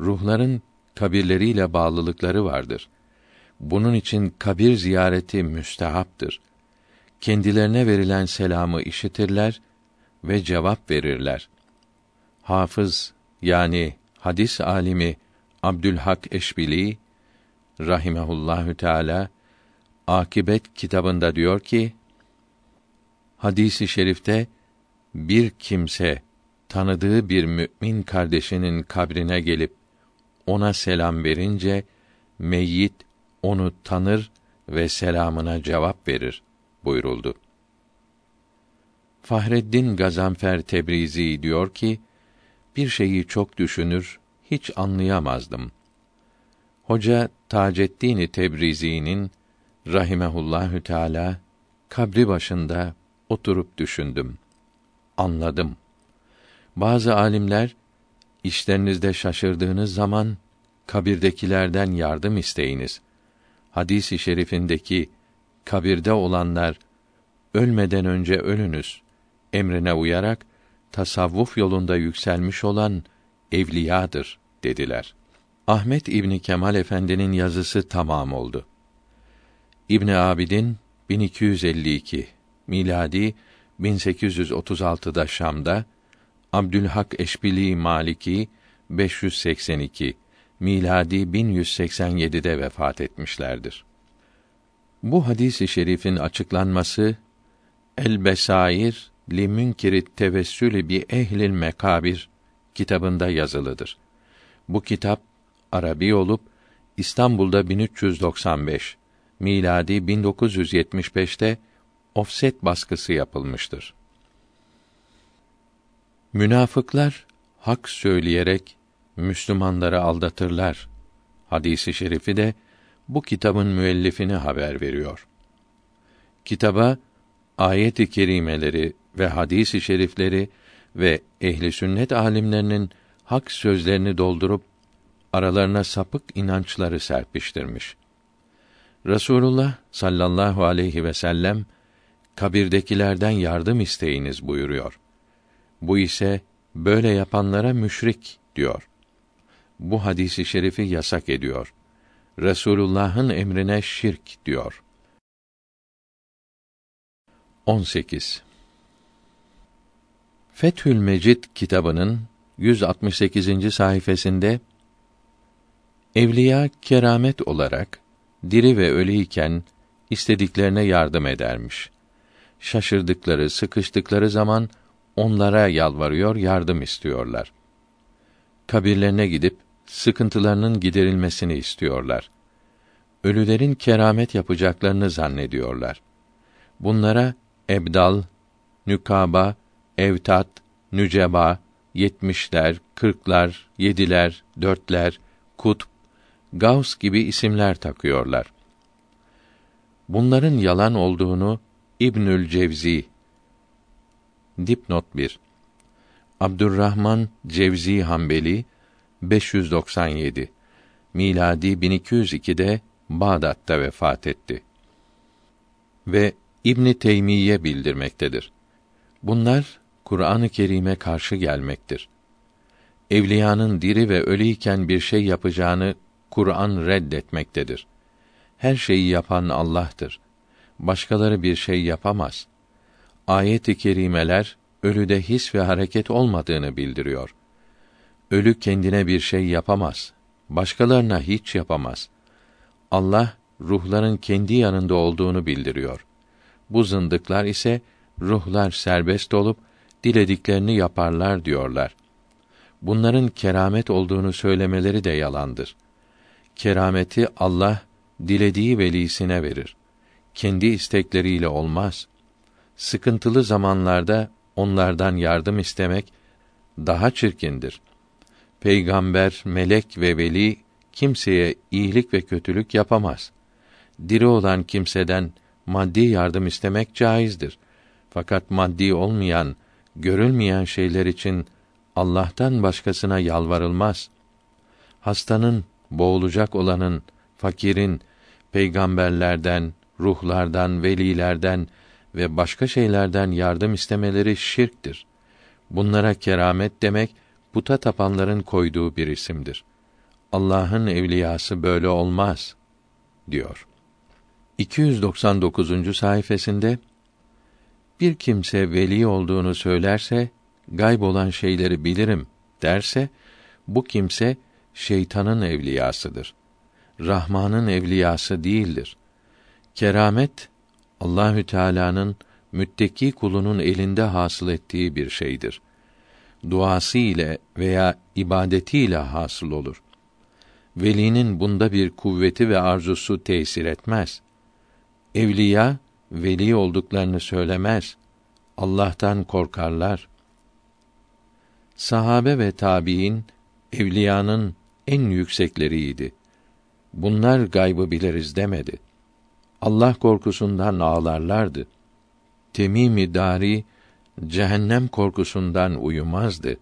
Ruhların kabirleriyle bağlılıkları vardır. Bunun için kabir ziyareti müstehaptır. Kendilerine verilen selamı işitirler ve cevap verirler. Hafız yani hadis alimi Abdülhak Eşbili rahimehullahü teala Akibet kitabında diyor ki hadisi şerifte bir kimse tanıdığı bir mümin kardeşinin kabrine gelip ona selam verince meyyit onu tanır ve selamına cevap verir buyuruldu. Fahreddin Gazanfer Tebrizi diyor ki, bir şeyi çok düşünür, hiç anlayamazdım. Hoca Taceddin Tebrizi'nin rahimehullahü teala kabri başında oturup düşündüm. Anladım. Bazı alimler işlerinizde şaşırdığınız zaman kabirdekilerden yardım isteyiniz. Hadisi şerifindeki kabirde olanlar ölmeden önce ölünüz emrine uyarak tasavvuf yolunda yükselmiş olan evliyadır dediler. Ahmet İbni Kemal Efendi'nin yazısı tamam oldu. İbn Abidin 1252 miladi 1836'da Şam'da Abdülhak Eşbili Maliki 582 miladi 1187'de vefat etmişlerdir. Bu hadisi şerifin açıklanması El Besair li münkirit tevessülü bi ehlil mekabir kitabında yazılıdır. Bu kitap Arabi olup İstanbul'da 1395, miladi 1975'te ofset baskısı yapılmıştır. Münafıklar hak söyleyerek Müslümanları aldatırlar. Hadisi şerifi de bu kitabın müellifini haber veriyor. Kitaba ayet-i kerimeleri ve hadis-i şerifleri ve ehli sünnet alimlerinin hak sözlerini doldurup aralarına sapık inançları serpiştirmiş. Resulullah sallallahu aleyhi ve sellem kabirdekilerden yardım isteyiniz buyuruyor. Bu ise böyle yapanlara müşrik diyor. Bu hadisi şerifi yasak ediyor. Resulullah'ın emrine şirk diyor. 18. Fethül Mecid kitabının 168. sayfasında evliya keramet olarak diri ve ölüyken istediklerine yardım edermiş. Şaşırdıkları, sıkıştıkları zaman onlara yalvarıyor, yardım istiyorlar. Kabirlerine gidip sıkıntılarının giderilmesini istiyorlar. Ölülerin keramet yapacaklarını zannediyorlar. Bunlara ebdal, nükaba, evtat, nüceba, yetmişler, kırklar, yediler, dörtler, kutb, Gavs gibi isimler takıyorlar. Bunların yalan olduğunu İbnül Cevzi Dipnot 1 Abdurrahman Cevzi Hanbeli 597 miladi 1202'de Bağdat'ta vefat etti. Ve İbn Teymiye bildirmektedir. Bunlar Kur'an-ı Kerim'e karşı gelmektir. Evliyanın diri ve ölüyken bir şey yapacağını Kur'an reddetmektedir. Her şeyi yapan Allah'tır. Başkaları bir şey yapamaz. Ayet-i kerimeler ölüde his ve hareket olmadığını bildiriyor. Ölü kendine bir şey yapamaz. Başkalarına hiç yapamaz. Allah ruhların kendi yanında olduğunu bildiriyor. Bu zındıklar ise ruhlar serbest olup dilediklerini yaparlar diyorlar. Bunların keramet olduğunu söylemeleri de yalandır. Kerameti Allah dilediği velisine verir. Kendi istekleriyle olmaz. Sıkıntılı zamanlarda onlardan yardım istemek daha çirkindir. Peygamber, melek ve veli kimseye iyilik ve kötülük yapamaz. Diri olan kimseden maddi yardım istemek caizdir. Fakat maddi olmayan, görülmeyen şeyler için Allah'tan başkasına yalvarılmaz. Hastanın, boğulacak olanın, fakirin, peygamberlerden, ruhlardan, velilerden ve başka şeylerden yardım istemeleri şirktir. Bunlara keramet demek, puta tapanların koyduğu bir isimdir. Allah'ın evliyası böyle olmaz diyor. 299. sayfasında bir kimse veli olduğunu söylerse, gayb olan şeyleri bilirim derse, bu kimse şeytanın evliyasıdır. Rahman'ın evliyası değildir. Keramet Allahü Teala'nın mütteki kulunun elinde hasıl ettiği bir şeydir. Duası ile veya ibadetiyle hasıl olur. Velinin bunda bir kuvveti ve arzusu tesir etmez. Evliya veli olduklarını söylemez. Allah'tan korkarlar. Sahabe ve tabiin evliyanın en yüksekleriydi. Bunlar gaybı biliriz demedi. Allah korkusundan ağlarlardı. Temimi Dari cehennem korkusundan uyumazdı.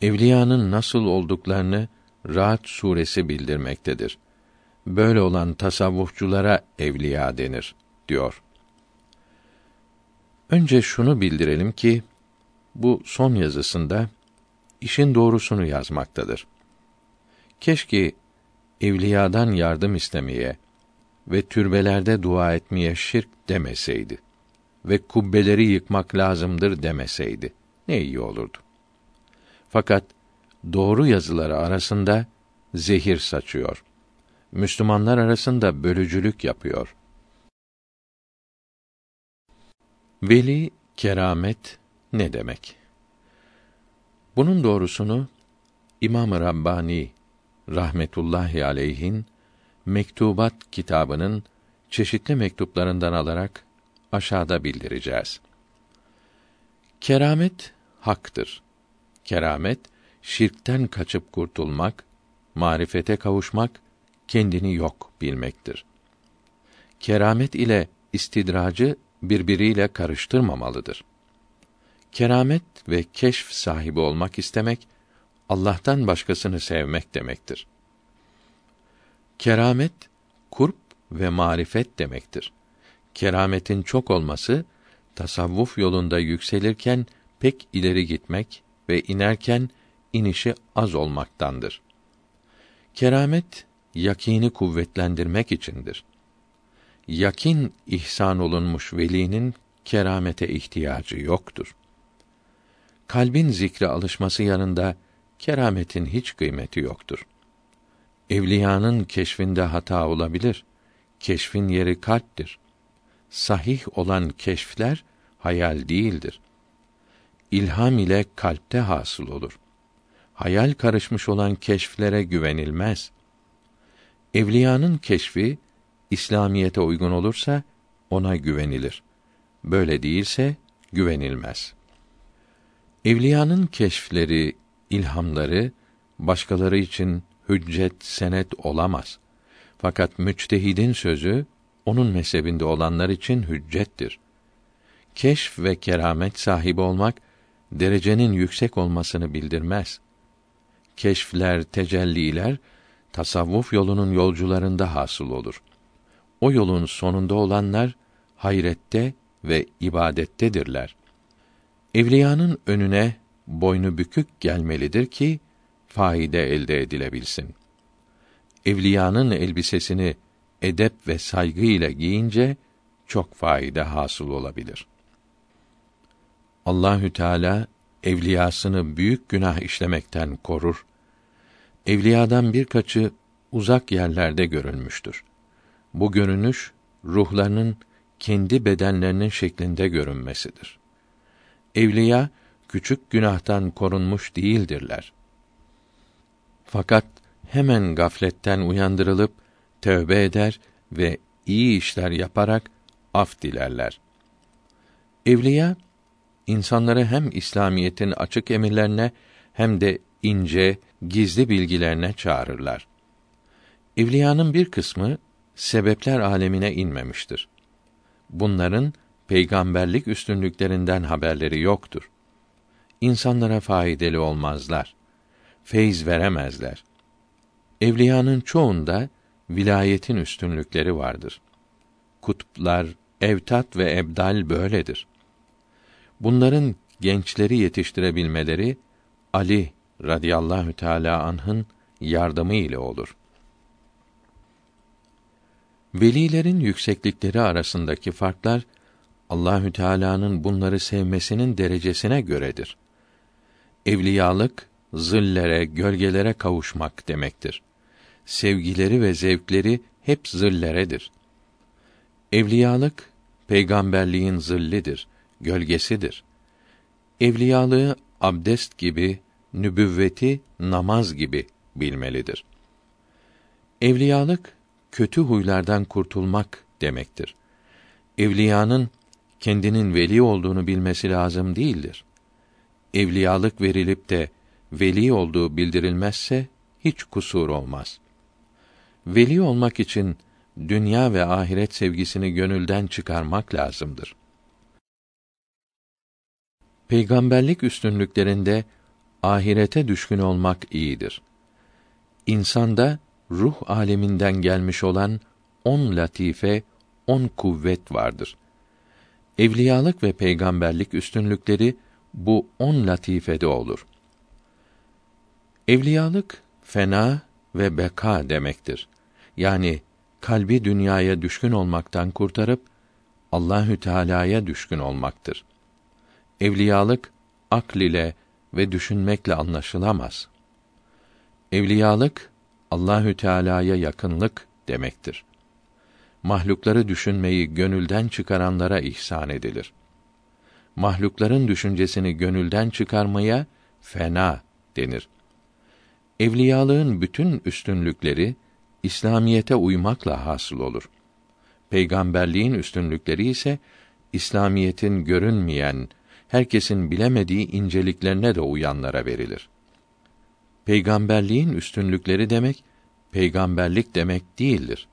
Evliyanın nasıl olduklarını Rahat suresi bildirmektedir. Böyle olan tasavvufçulara evliya denir diyor. Önce şunu bildirelim ki bu son yazısında işin doğrusunu yazmaktadır. Keşke evliyadan yardım istemeye ve türbelerde dua etmeye şirk demeseydi ve kubbeleri yıkmak lazımdır demeseydi ne iyi olurdu. Fakat doğru yazıları arasında zehir saçıyor. Müslümanlar arasında bölücülük yapıyor. Veli keramet ne demek? Bunun doğrusunu İmam-ı Rabbani rahmetullahi aleyhin Mektubat kitabının çeşitli mektuplarından alarak aşağıda bildireceğiz. Keramet haktır. Keramet şirkten kaçıp kurtulmak, marifete kavuşmak, kendini yok bilmektir. Keramet ile istidracı birbiriyle karıştırmamalıdır. Keramet ve keşf sahibi olmak istemek Allah'tan başkasını sevmek demektir. Keramet kurp ve marifet demektir. Kerametin çok olması tasavvuf yolunda yükselirken pek ileri gitmek ve inerken inişi az olmaktandır. Keramet yakini kuvvetlendirmek içindir. Yakin ihsan olunmuş velinin keramete ihtiyacı yoktur. Kalbin zikre alışması yanında kerametin hiç kıymeti yoktur. Evliyanın keşfinde hata olabilir. Keşfin yeri kalptir. Sahih olan keşfler hayal değildir. İlham ile kalpte hasıl olur. Hayal karışmış olan keşflere güvenilmez. Evliyanın keşfi İslamiyete uygun olursa ona güvenilir. Böyle değilse güvenilmez. Evliyanın keşfleri, ilhamları başkaları için hüccet, senet olamaz. Fakat müçtehidin sözü onun mezhebinde olanlar için hüccettir. Keşf ve keramet sahibi olmak derecenin yüksek olmasını bildirmez. Keşfler, tecelliler tasavvuf yolunun yolcularında hasıl olur. O yolun sonunda olanlar hayrette ve ibadettedirler. Evliyanın önüne boynu bükük gelmelidir ki faide elde edilebilsin. Evliyanın elbisesini edep ve saygı ile giyince çok faide hasıl olabilir. Allahü Teala evliyasını büyük günah işlemekten korur. Evliyadan birkaçı uzak yerlerde görülmüştür. Bu görünüş ruhlarının kendi bedenlerinin şeklinde görünmesidir. Evliya küçük günahtan korunmuş değildirler. Fakat hemen gafletten uyandırılıp tövbe eder ve iyi işler yaparak af dilerler. Evliya insanları hem İslamiyetin açık emirlerine hem de ince, gizli bilgilerine çağırırlar. Evliyanın bir kısmı sebepler alemine inmemiştir. Bunların peygamberlik üstünlüklerinden haberleri yoktur. İnsanlara faydalı olmazlar. Feyz veremezler. Evliyanın çoğunda vilayetin üstünlükleri vardır. Kutuplar, evtat ve ebdal böyledir. Bunların gençleri yetiştirebilmeleri Ali radıyallahu teala anh'ın yardımı ile olur. Velilerin yükseklikleri arasındaki farklar Allahü Teala'nın bunları sevmesinin derecesine göredir. Evliyalık zillere, gölgelere kavuşmak demektir. Sevgileri ve zevkleri hep zilleredir. Evliyalık peygamberliğin zillidir, gölgesidir. Evliyalığı abdest gibi, nübüvveti namaz gibi bilmelidir. Evliyalık kötü huylardan kurtulmak demektir. Evliyanın kendinin veli olduğunu bilmesi lazım değildir. Evliyalık verilip de veli olduğu bildirilmezse hiç kusur olmaz. Veli olmak için dünya ve ahiret sevgisini gönülden çıkarmak lazımdır. Peygamberlik üstünlüklerinde ahirete düşkün olmak iyidir. İnsanda ruh aleminden gelmiş olan on latife, on kuvvet vardır. Evliyalık ve peygamberlik üstünlükleri bu on latifede olur. Evliyalık fena ve beka demektir. Yani kalbi dünyaya düşkün olmaktan kurtarıp Allahü Teala'ya düşkün olmaktır. Evliyalık akl ile ve düşünmekle anlaşılamaz. Evliyalık Allahü Teala'ya yakınlık demektir. Mahlukları düşünmeyi gönülden çıkaranlara ihsan edilir. Mahlukların düşüncesini gönülden çıkarmaya fena denir. Evliyalığın bütün üstünlükleri İslamiyete uymakla hasıl olur. Peygamberliğin üstünlükleri ise İslamiyetin görünmeyen, herkesin bilemediği inceliklerine de uyanlara verilir. Peygamberliğin üstünlükleri demek peygamberlik demek değildir.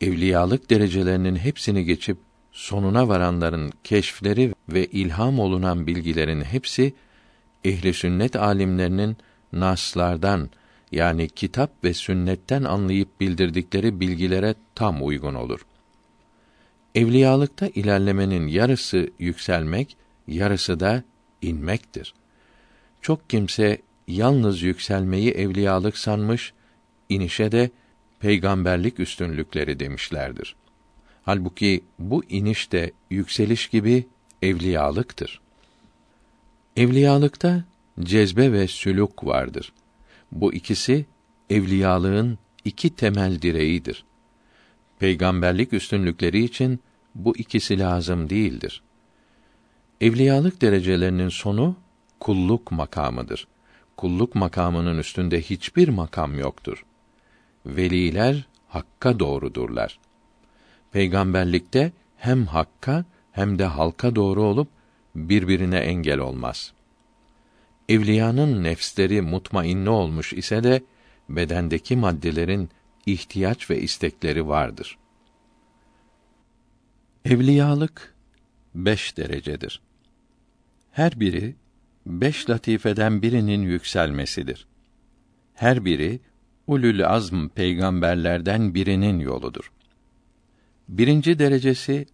Evliyalık derecelerinin hepsini geçip sonuna varanların keşfleri ve ilham olunan bilgilerin hepsi ehli sünnet alimlerinin naslardan yani kitap ve sünnetten anlayıp bildirdikleri bilgilere tam uygun olur. Evliyalıkta ilerlemenin yarısı yükselmek, yarısı da inmektir. Çok kimse yalnız yükselmeyi evliyalık sanmış, inişe de peygamberlik üstünlükleri demişlerdir. Halbuki bu iniş de yükseliş gibi evliyalıktır. Evliyalıkta cezbe ve sülük vardır. Bu ikisi evliyalığın iki temel direğidir. Peygamberlik üstünlükleri için bu ikisi lazım değildir. Evliyalık derecelerinin sonu kulluk makamıdır. Kulluk makamının üstünde hiçbir makam yoktur. Veliler hakka doğrudurlar. Peygamberlikte hem hakka hem de halka doğru olup birbirine engel olmaz. Evliyanın nefsleri mutmainne olmuş ise de bedendeki maddelerin ihtiyaç ve istekleri vardır. Evliyalık beş derecedir. Her biri beş latifeden birinin yükselmesidir. Her biri ulul azm peygamberlerden birinin yoludur. Birinci derecesi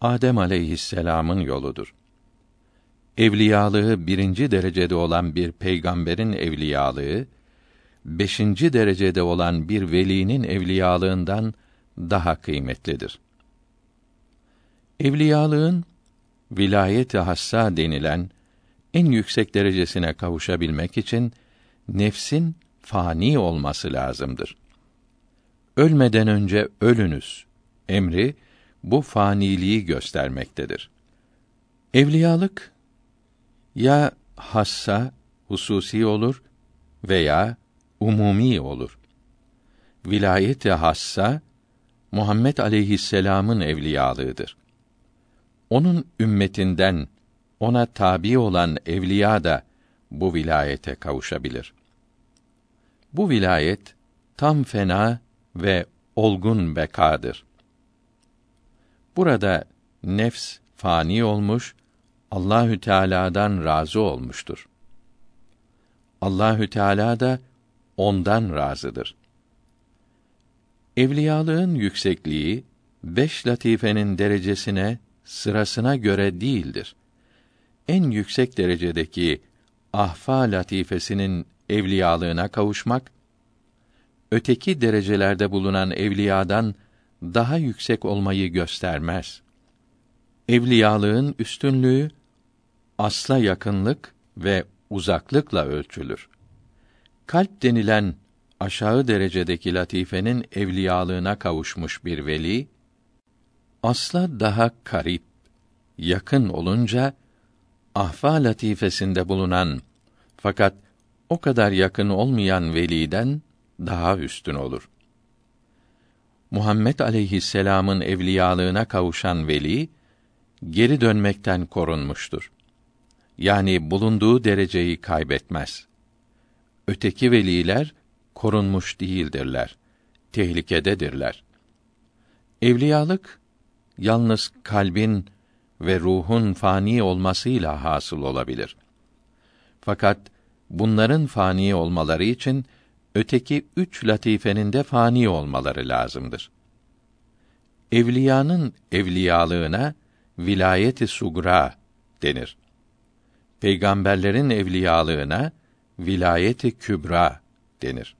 Adem aleyhisselam'ın yoludur. Evliyalığı birinci derecede olan bir peygamberin evliyalığı, beşinci derecede olan bir velinin evliyalığından daha kıymetlidir. Evliyalığın vilayet-i hassa denilen en yüksek derecesine kavuşabilmek için nefsin fani olması lazımdır. Ölmeden önce ölünüz emri bu faniliği göstermektedir. Evliyalık ya hassa hususi olur veya umumi olur. Vilayet-i hassa Muhammed aleyhisselam'ın evliyalığıdır. Onun ümmetinden ona tabi olan evliya da bu vilayete kavuşabilir. Bu vilayet tam fena ve olgun bekadır. Burada nefs fani olmuş, Allahü Teala'dan razı olmuştur. Allahü Teala da ondan razıdır. Evliyalığın yüksekliği beş latifenin derecesine, sırasına göre değildir. En yüksek derecedeki ahfa latifesinin evliyalığına kavuşmak öteki derecelerde bulunan evliyadan daha yüksek olmayı göstermez. Evliyalığın üstünlüğü asla yakınlık ve uzaklıkla ölçülür. Kalp denilen aşağı derecedeki latifenin evliyalığına kavuşmuş bir veli asla daha karip, yakın olunca ahfa latifesinde bulunan fakat o kadar yakın olmayan veliden daha üstün olur. Muhammed aleyhisselam'ın evliyalığına kavuşan veli geri dönmekten korunmuştur. Yani bulunduğu dereceyi kaybetmez. Öteki veliler korunmuş değildirler. Tehlikededirler. Evliyalık yalnız kalbin ve ruhun fani olmasıyla hasıl olabilir. Fakat bunların fani olmaları için öteki üç latifenin de fani olmaları lazımdır. Evliyanın evliyalığına vilayeti sugra denir. Peygamberlerin evliyalığına vilayeti kübra denir.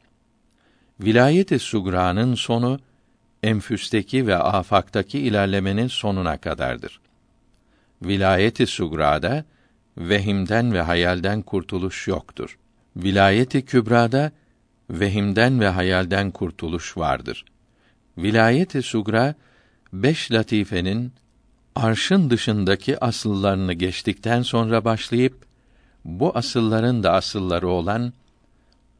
Vilayeti sugra'nın sonu enfüsteki ve afaktaki ilerlemenin sonuna kadardır. Vilayeti sugra'da vehimden ve hayalden kurtuluş yoktur. Vilayeti kübrada vehimden ve hayalden kurtuluş vardır. Vilayet-i sugra beş latifenin arşın dışındaki asıllarını geçtikten sonra başlayıp bu asılların da asılları olan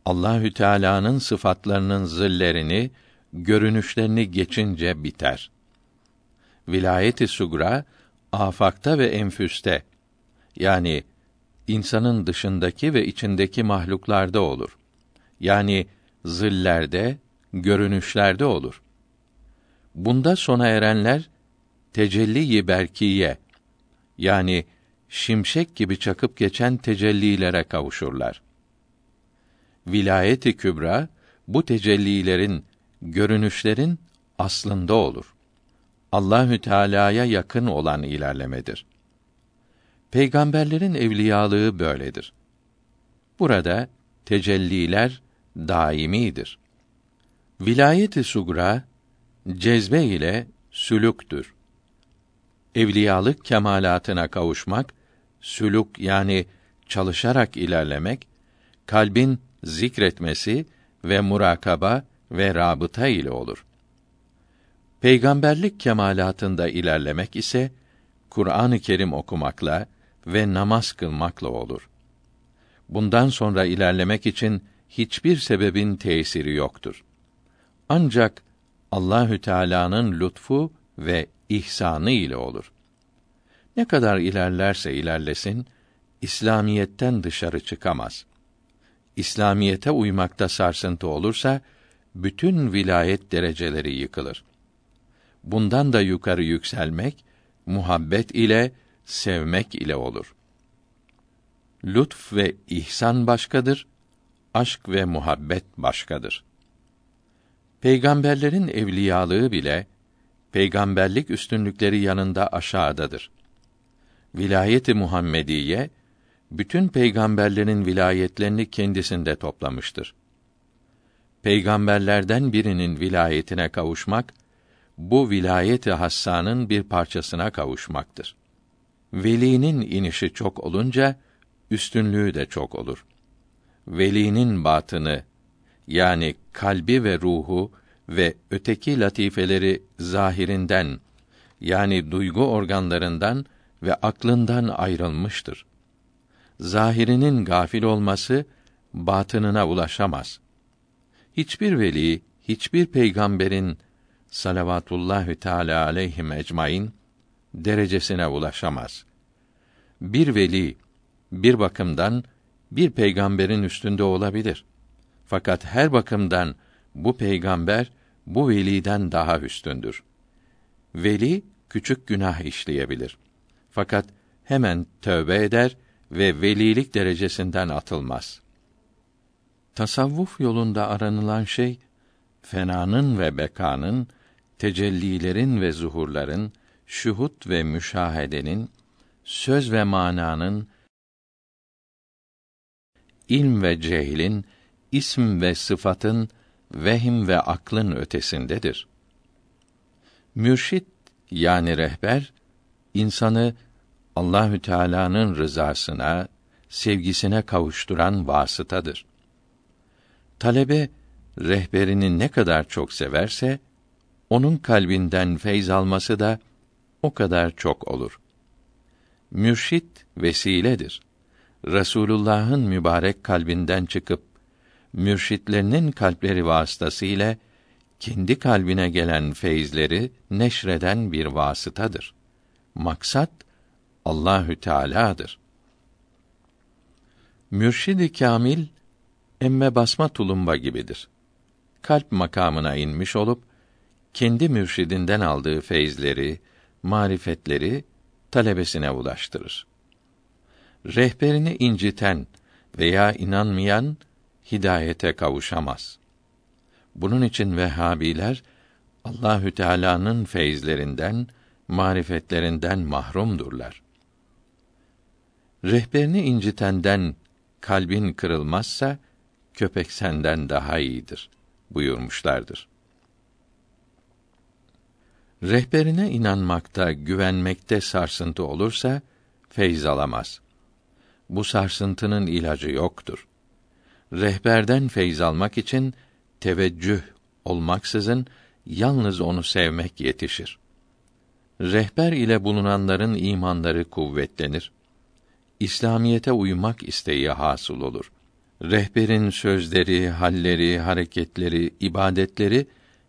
Allahü Teala'nın sıfatlarının zillerini, görünüşlerini geçince biter. Vilayeti sugra afakta ve enfüste yani insanın dışındaki ve içindeki mahluklarda olur. Yani zillerde, görünüşlerde olur. Bunda sona erenler tecelli-i berkiye yani şimşek gibi çakıp geçen tecellilere kavuşurlar. Vilayeti kübra bu tecellilerin, görünüşlerin aslında olur. Allahü Teala'ya yakın olan ilerlemedir. Peygamberlerin evliyalığı böyledir. Burada tecelliler daimidir. Vilayeti sugra cezbe ile sülüktür. Evliyalık kemalatına kavuşmak, sülük yani çalışarak ilerlemek, kalbin zikretmesi ve murakaba ve rabıta ile olur. Peygamberlik kemalatında ilerlemek ise Kur'an-ı Kerim okumakla ve namaz kılmakla olur. Bundan sonra ilerlemek için hiçbir sebebin tesiri yoktur. Ancak Allahü Teala'nın lütfu ve ihsanı ile olur. Ne kadar ilerlerse ilerlesin, İslamiyetten dışarı çıkamaz. İslamiyete uymakta sarsıntı olursa bütün vilayet dereceleri yıkılır. Bundan da yukarı yükselmek muhabbet ile sevmek ile olur. Lütf ve ihsan başkadır, aşk ve muhabbet başkadır. Peygamberlerin evliyalığı bile peygamberlik üstünlükleri yanında aşağıdadır. Vilayeti Muhammediye bütün peygamberlerin vilayetlerini kendisinde toplamıştır. Peygamberlerden birinin vilayetine kavuşmak bu vilayeti hassanın bir parçasına kavuşmaktır. Velinin inişi çok olunca üstünlüğü de çok olur. Velinin batını yani kalbi ve ruhu ve öteki latifeleri zahirinden yani duygu organlarından ve aklından ayrılmıştır. Zahirinin gafil olması batınına ulaşamaz. Hiçbir veli, hiçbir peygamberin salavatullahü teala aleyhim ecmaîn derecesine ulaşamaz. Bir veli bir bakımdan bir peygamberin üstünde olabilir. Fakat her bakımdan bu peygamber bu veliden daha üstündür. Veli küçük günah işleyebilir. Fakat hemen tövbe eder ve velilik derecesinden atılmaz. Tasavvuf yolunda aranılan şey fenanın ve bekanın, tecellilerin ve zuhurların, şuhut ve müşahedenin, söz ve mananın, ilm ve cehlin, ism ve sıfatın, vehim ve aklın ötesindedir. Mürşit yani rehber insanı Allahü Teala'nın rızasına, sevgisine kavuşturan vasıtadır. Talebe rehberini ne kadar çok severse onun kalbinden feyz alması da o kadar çok olur. Mürşit vesiledir. Resulullah'ın mübarek kalbinden çıkıp mürşitlerinin kalpleri vasıtasıyla kendi kalbine gelen feyizleri neşreden bir vasıtadır. Maksat Allahü Teala'dır. Mürşidi kamil emme basma tulumba gibidir. Kalp makamına inmiş olup kendi mürşidinden aldığı feyizleri, marifetleri talebesine ulaştırır. Rehberini inciten veya inanmayan hidayete kavuşamaz. Bunun için Vehhabiler Allahü Teala'nın feyizlerinden, marifetlerinden mahrumdurlar. Rehberini incitenden kalbin kırılmazsa köpek senden daha iyidir buyurmuşlardır. Rehberine inanmakta, güvenmekte sarsıntı olursa feyz alamaz. Bu sarsıntının ilacı yoktur. rehberden feyz almak için teveccüh olmaksızın yalnız onu sevmek yetişir. Rehber ile bulunanların imanları kuvvetlenir. İslamiyete uymak isteği hasıl olur. Rehberin sözleri, halleri, hareketleri, ibadetleri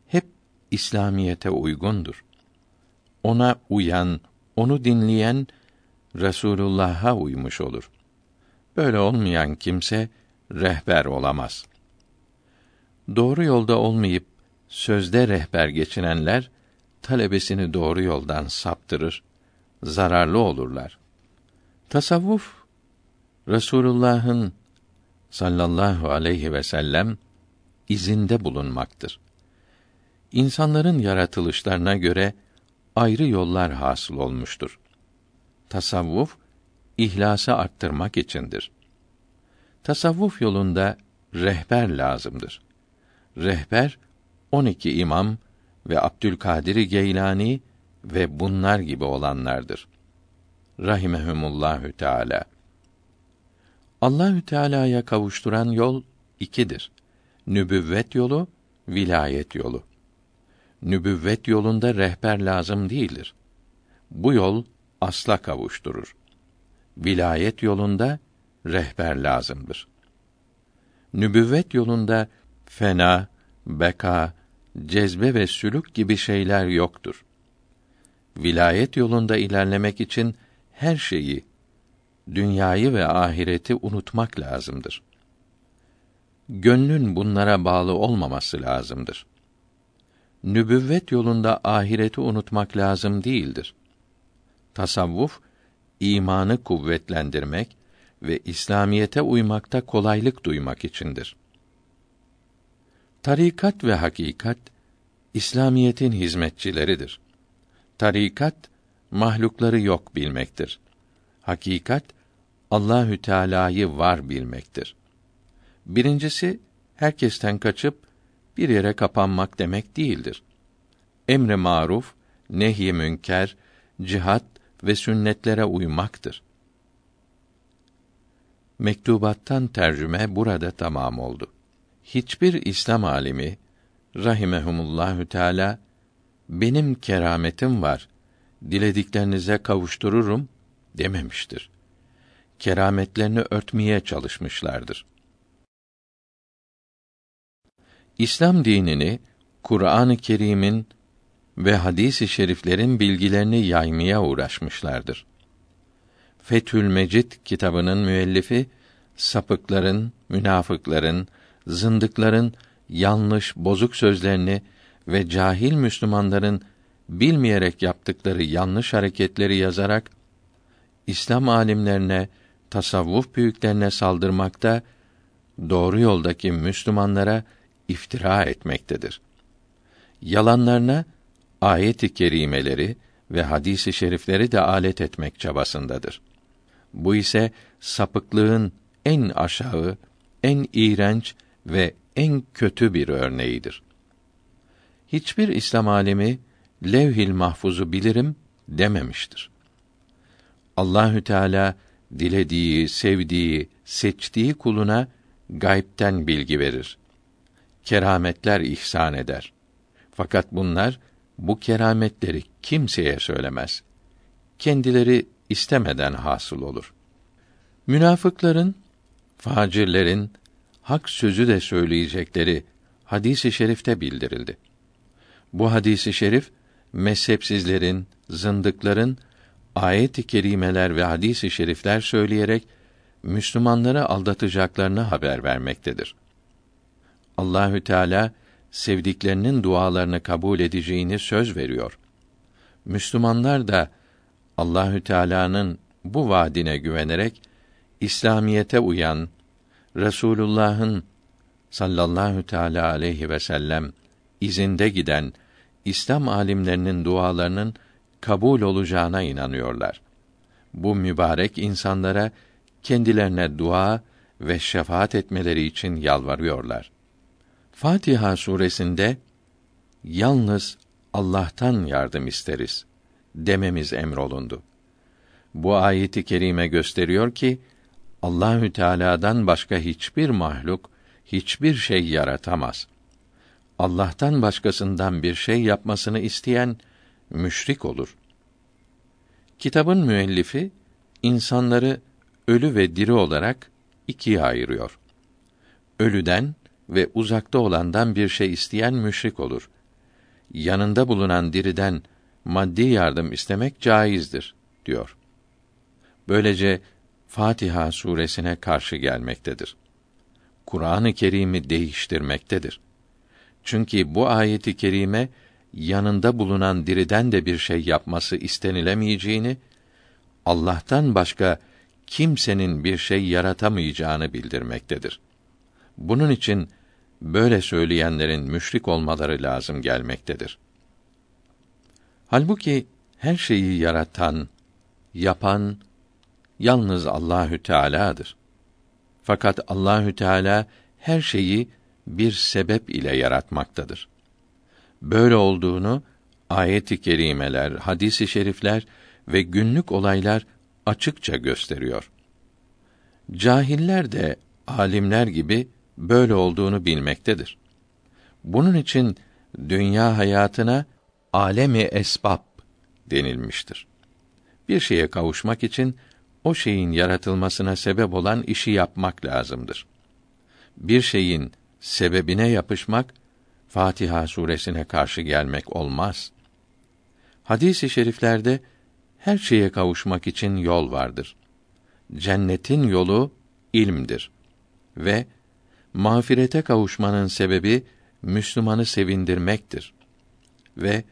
hep İslamiyete uygundur. Ona uyan, onu dinleyen Resulullah'a uymuş olur. Böyle olmayan kimse rehber olamaz. Doğru yolda olmayıp sözde rehber geçinenler talebesini doğru yoldan saptırır, zararlı olurlar. Tasavvuf Resulullah'ın sallallahu aleyhi ve sellem izinde bulunmaktır. İnsanların yaratılışlarına göre ayrı yollar hasıl olmuştur. Tasavvuf ihlası arttırmak içindir. Tasavvuf yolunda rehber lazımdır. Rehber 12 imam ve Abdülkadir Geylani ve bunlar gibi olanlardır. Rahimehumullahü Teala. Allahü Teala'ya kavuşturan yol ikidir. Nübüvvet yolu, vilayet yolu. Nübüvvet yolunda rehber lazım değildir. Bu yol asla kavuşturur. Vilayet yolunda rehber lazımdır. Nübüvvet yolunda fena, beka, cezbe ve sülük gibi şeyler yoktur. Vilayet yolunda ilerlemek için her şeyi, dünyayı ve ahireti unutmak lazımdır. Gönlün bunlara bağlı olmaması lazımdır. Nübüvvet yolunda ahireti unutmak lazım değildir. Tasavvuf imanı kuvvetlendirmek ve İslamiyete uymakta kolaylık duymak içindir. Tarikat ve hakikat İslamiyetin hizmetçileridir. Tarikat mahlukları yok bilmektir. Hakikat Allahü Teala'yı var bilmektir. Birincisi herkesten kaçıp bir yere kapanmak demek değildir. Emre maruf, nehy münker, cihat ve sünnetlere uymaktır. Mektubattan tercüme burada tamam oldu. Hiçbir İslam alimi rahimehumullahü teala benim kerametim var. Dilediklerinize kavuştururum dememiştir. Kerametlerini örtmeye çalışmışlardır. İslam dinini Kur'an-ı Kerim'in ve hadis-i şeriflerin bilgilerini yaymaya uğraşmışlardır. Fethül Mecid kitabının müellifi sapıkların, münafıkların, zındıkların yanlış, bozuk sözlerini ve cahil Müslümanların bilmeyerek yaptıkları yanlış hareketleri yazarak İslam alimlerine, tasavvuf büyüklerine saldırmakta, doğru yoldaki Müslümanlara iftira etmektedir. Yalanlarına ayet-i kerimeleri ve hadisi şerifleri de alet etmek çabasındadır. Bu ise sapıklığın en aşağı, en iğrenç ve en kötü bir örneğidir. Hiçbir İslam alemi levh-il mahfuzu bilirim dememiştir. Allahü Teala dilediği, sevdiği, seçtiği kuluna gaybten bilgi verir. Kerametler ihsan eder. Fakat bunlar bu kerametleri kimseye söylemez. Kendileri istemeden hasıl olur. Münafıkların, facirlerin hak sözü de söyleyecekleri hadisi i şerifte bildirildi. Bu hadisi şerif mezhepsizlerin, zındıkların ayet-i kerimeler ve hadis-i şerifler söyleyerek Müslümanları aldatacaklarını haber vermektedir. Allahü Teala sevdiklerinin dualarını kabul edeceğini söz veriyor. Müslümanlar da Allahü Teala'nın bu vaadine güvenerek İslamiyete uyan, Resulullah'ın sallallahu teala aleyhi ve sellem izinde giden İslam alimlerinin dualarının kabul olacağına inanıyorlar. Bu mübarek insanlara kendilerine dua ve şefaat etmeleri için yalvarıyorlar. Fatiha suresinde yalnız Allah'tan yardım isteriz dememiz emrolundu. Bu ayeti kerime gösteriyor ki Allahü Teala'dan başka hiçbir mahluk hiçbir şey yaratamaz. Allah'tan başkasından bir şey yapmasını isteyen müşrik olur. Kitabın müellifi insanları ölü ve diri olarak ikiye ayırıyor. Ölüden ve uzakta olandan bir şey isteyen müşrik olur. Yanında bulunan diriden maddi yardım istemek caizdir diyor. Böylece Fatiha suresine karşı gelmektedir. Kur'an-ı Kerim'i değiştirmektedir. Çünkü bu ayeti kerime yanında bulunan diriden de bir şey yapması istenilemeyeceğini, Allah'tan başka kimsenin bir şey yaratamayacağını bildirmektedir. Bunun için böyle söyleyenlerin müşrik olmaları lazım gelmektedir. Halbuki her şeyi yaratan, yapan yalnız Allahü Teala'dır. Fakat Allahü Teala her şeyi bir sebep ile yaratmaktadır. Böyle olduğunu ayet-i kerimeler, hadis-i şerifler ve günlük olaylar açıkça gösteriyor. Cahiller de alimler gibi böyle olduğunu bilmektedir. Bunun için dünya hayatına alemi esbab denilmiştir. Bir şeye kavuşmak için o şeyin yaratılmasına sebep olan işi yapmak lazımdır. Bir şeyin sebebine yapışmak Fatiha suresine karşı gelmek olmaz. Hadis-i şeriflerde her şeye kavuşmak için yol vardır. Cennetin yolu ilmdir ve mağfirete kavuşmanın sebebi Müslümanı sevindirmektir. Ve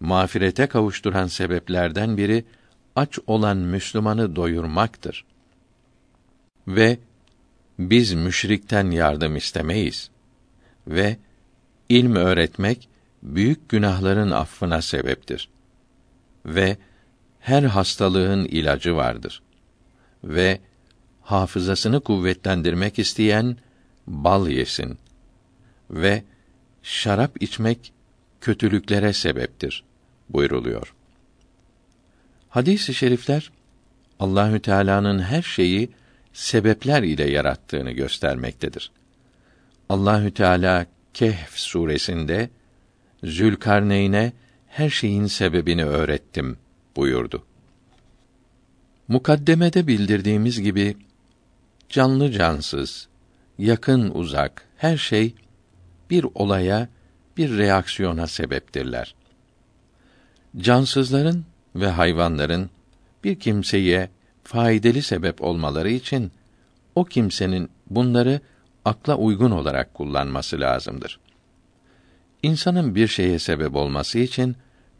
mağfirete kavuşturan sebeplerden biri aç olan Müslümanı doyurmaktır. Ve biz müşrikten yardım istemeyiz. Ve ilm öğretmek büyük günahların affına sebeptir. Ve her hastalığın ilacı vardır. Ve hafızasını kuvvetlendirmek isteyen bal yesin. Ve şarap içmek kötülüklere sebeptir buyruluyor. Hadis-i şerifler Allahü Teala'nın her şeyi sebepler ile yarattığını göstermektedir. Allahü Teala Kehf suresinde Zülkarneyn'e her şeyin sebebini öğrettim buyurdu. Mukaddemede bildirdiğimiz gibi canlı cansız, yakın uzak her şey bir olaya, bir reaksiyona sebeptirler. Cansızların ve hayvanların bir kimseye faydalı sebep olmaları için o kimsenin bunları akla uygun olarak kullanması lazımdır. İnsanın bir şeye sebep olması için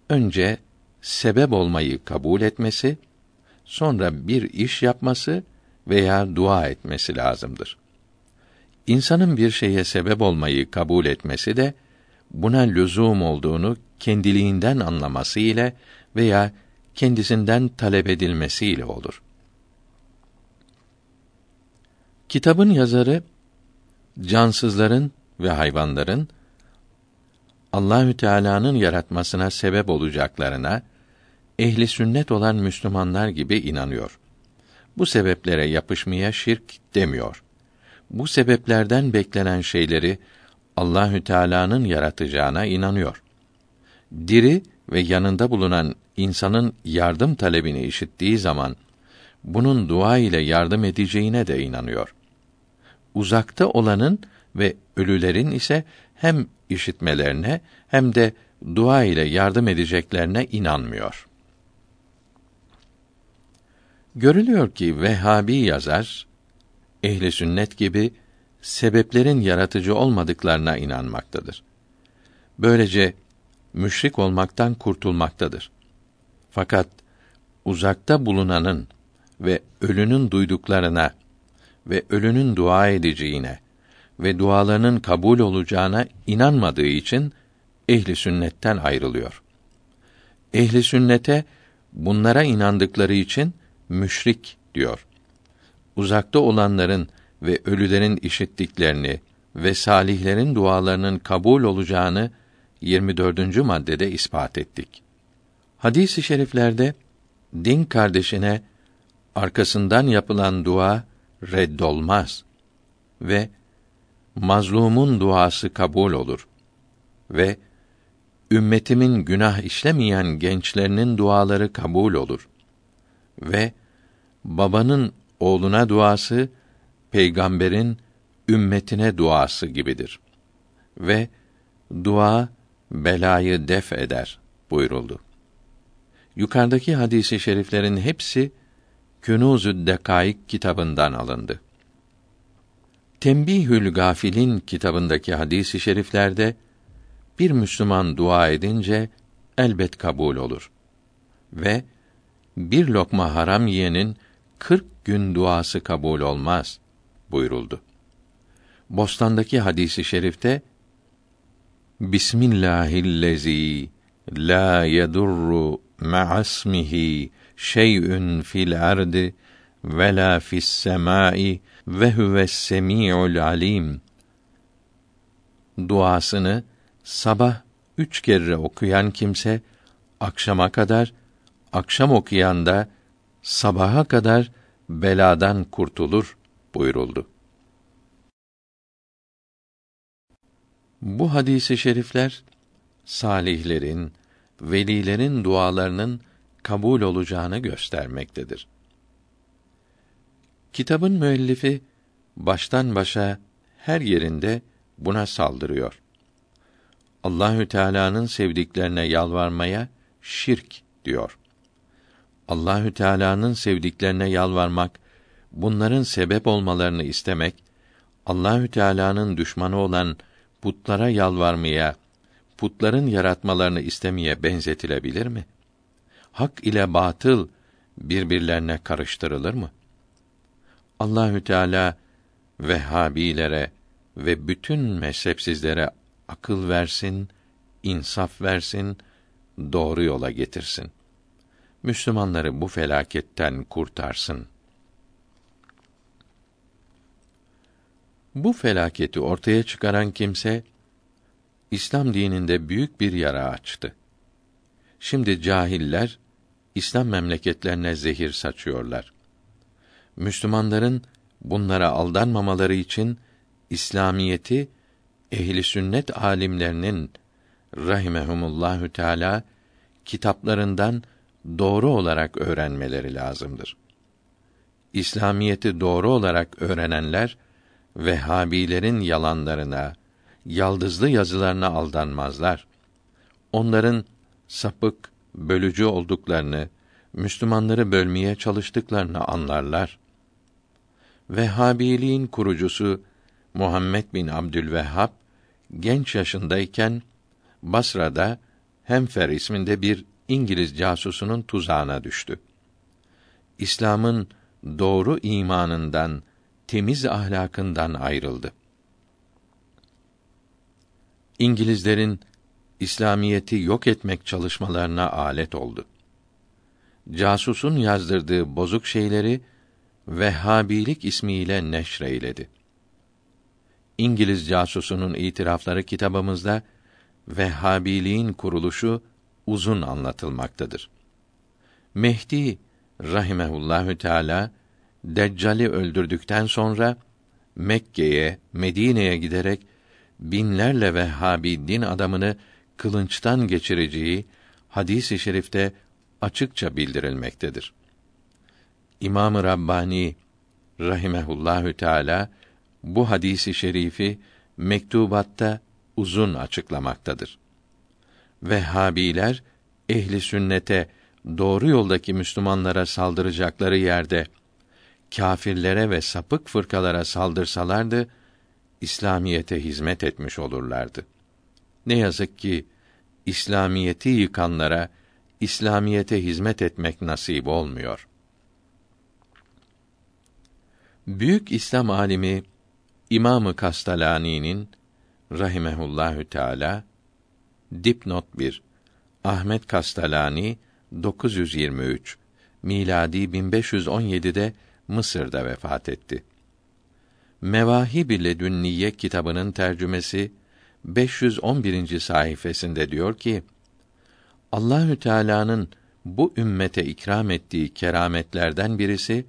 önce sebep olmayı kabul etmesi, sonra bir iş yapması veya dua etmesi lazımdır. İnsanın bir şeye sebep olmayı kabul etmesi de buna lüzum olduğunu kendiliğinden anlaması ile veya kendisinden talep edilmesiyle olur. Kitabın yazarı cansızların ve hayvanların Allahü Teala'nın yaratmasına sebep olacaklarına ehli sünnet olan Müslümanlar gibi inanıyor. Bu sebeplere yapışmaya şirk demiyor. Bu sebeplerden beklenen şeyleri Allahü Teala'nın yaratacağına inanıyor. Diri ve yanında bulunan insanın yardım talebini işittiği zaman bunun dua ile yardım edeceğine de inanıyor. Uzakta olanın ve ölülerin ise hem işitmelerine hem de dua ile yardım edeceklerine inanmıyor. Görülüyor ki Vehhabi yazar ehli sünnet gibi sebeplerin yaratıcı olmadıklarına inanmaktadır. Böylece müşrik olmaktan kurtulmaktadır. Fakat uzakta bulunanın ve ölünün duyduklarına ve ölünün dua edeceğine ve dualarının kabul olacağına inanmadığı için ehli sünnetten ayrılıyor. Ehli sünnete bunlara inandıkları için müşrik diyor. Uzakta olanların ve ölülerin işittiklerini ve salihlerin dualarının kabul olacağını 24. maddede ispat ettik. Hadis-i şeriflerde din kardeşine arkasından yapılan dua reddolmaz ve mazlumun duası kabul olur ve ümmetimin günah işlemeyen gençlerinin duaları kabul olur ve babanın oğluna duası peygamberin ümmetine duası gibidir. Ve dua belayı def eder buyuruldu. Yukarıdaki hadisi şeriflerin hepsi Künuzü Dekaik kitabından alındı. Tembihül Gafilin kitabındaki hadisi şeriflerde bir Müslüman dua edince elbet kabul olur ve bir lokma haram yiyenin kırk gün duası kabul olmaz buyuruldu. Bostan'daki hadisi şerifte Bismillahillezî la yedurru ma'asmihi şey'ün fil ardı ve la fis semai ve huves semi'ul alim duasını sabah üç kere okuyan kimse akşama kadar akşam okuyan da sabaha kadar beladan kurtulur buyuruldu. Bu hadisi şerifler salihlerin, velilerin dualarının kabul olacağını göstermektedir. Kitabın müellifi baştan başa her yerinde buna saldırıyor. Allahü Teala'nın sevdiklerine yalvarmaya şirk diyor. Allahü Teala'nın sevdiklerine yalvarmak, bunların sebep olmalarını istemek, Allahü Teala'nın düşmanı olan putlara yalvarmaya, putların yaratmalarını istemeye benzetilebilir mi? Hak ile batıl birbirlerine karıştırılır mı? Allahü Teala Vehhabilere ve bütün mezhepsizlere akıl versin, insaf versin, doğru yola getirsin. Müslümanları bu felaketten kurtarsın. Bu felaketi ortaya çıkaran kimse İslam dininde büyük bir yara açtı. Şimdi cahiller İslam memleketlerine zehir saçıyorlar. Müslümanların bunlara aldanmamaları için İslamiyeti ehli sünnet alimlerinin rahimehumullahü teala kitaplarından doğru olarak öğrenmeleri lazımdır. İslamiyeti doğru olarak öğrenenler Vehhabilerin yalanlarına, yaldızlı yazılarına aldanmazlar. Onların sapık, bölücü olduklarını, Müslümanları bölmeye çalıştıklarını anlarlar. Vehhabiliğin kurucusu Muhammed bin Abdülvehhab genç yaşındayken Basra'da Hemfer isminde bir İngiliz casusunun tuzağına düştü. İslam'ın doğru imanından, temiz ahlakından ayrıldı. İngilizlerin İslamiyeti yok etmek çalışmalarına alet oldu. Casusun yazdırdığı bozuk şeyleri Vehhabilik ismiyle neşreyledi. İngiliz casusunun itirafları kitabımızda Vehhabiliğin kuruluşu uzun anlatılmaktadır. Mehdi rahimehullahü teala Deccal'i öldürdükten sonra Mekke'ye, Medine'ye giderek binlerle Vehhabi din adamını kılınçtan geçireceği hadis-i şerifte açıkça bildirilmektedir. İmam-ı Rabbani rahimehullahü teala bu hadisi şerifi mektubatta uzun açıklamaktadır. Vehhabiler ehli sünnete doğru yoldaki Müslümanlara saldıracakları yerde kâfirlere ve sapık fırkalara saldırsalardı İslamiyete hizmet etmiş olurlardı. Ne yazık ki İslamiyeti yıkanlara İslamiyete hizmet etmek nasip olmuyor. Büyük İslam alimi İmamı Kastalani'nin rahimehullahü teala dipnot 1 Ahmet Kastalani 923 miladi 1517'de Mısır'da vefat etti. Mevahib-i Ledünniye kitabının tercümesi 511. sayfasında diyor ki: Allahü Teala'nın bu ümmete ikram ettiği kerametlerden birisi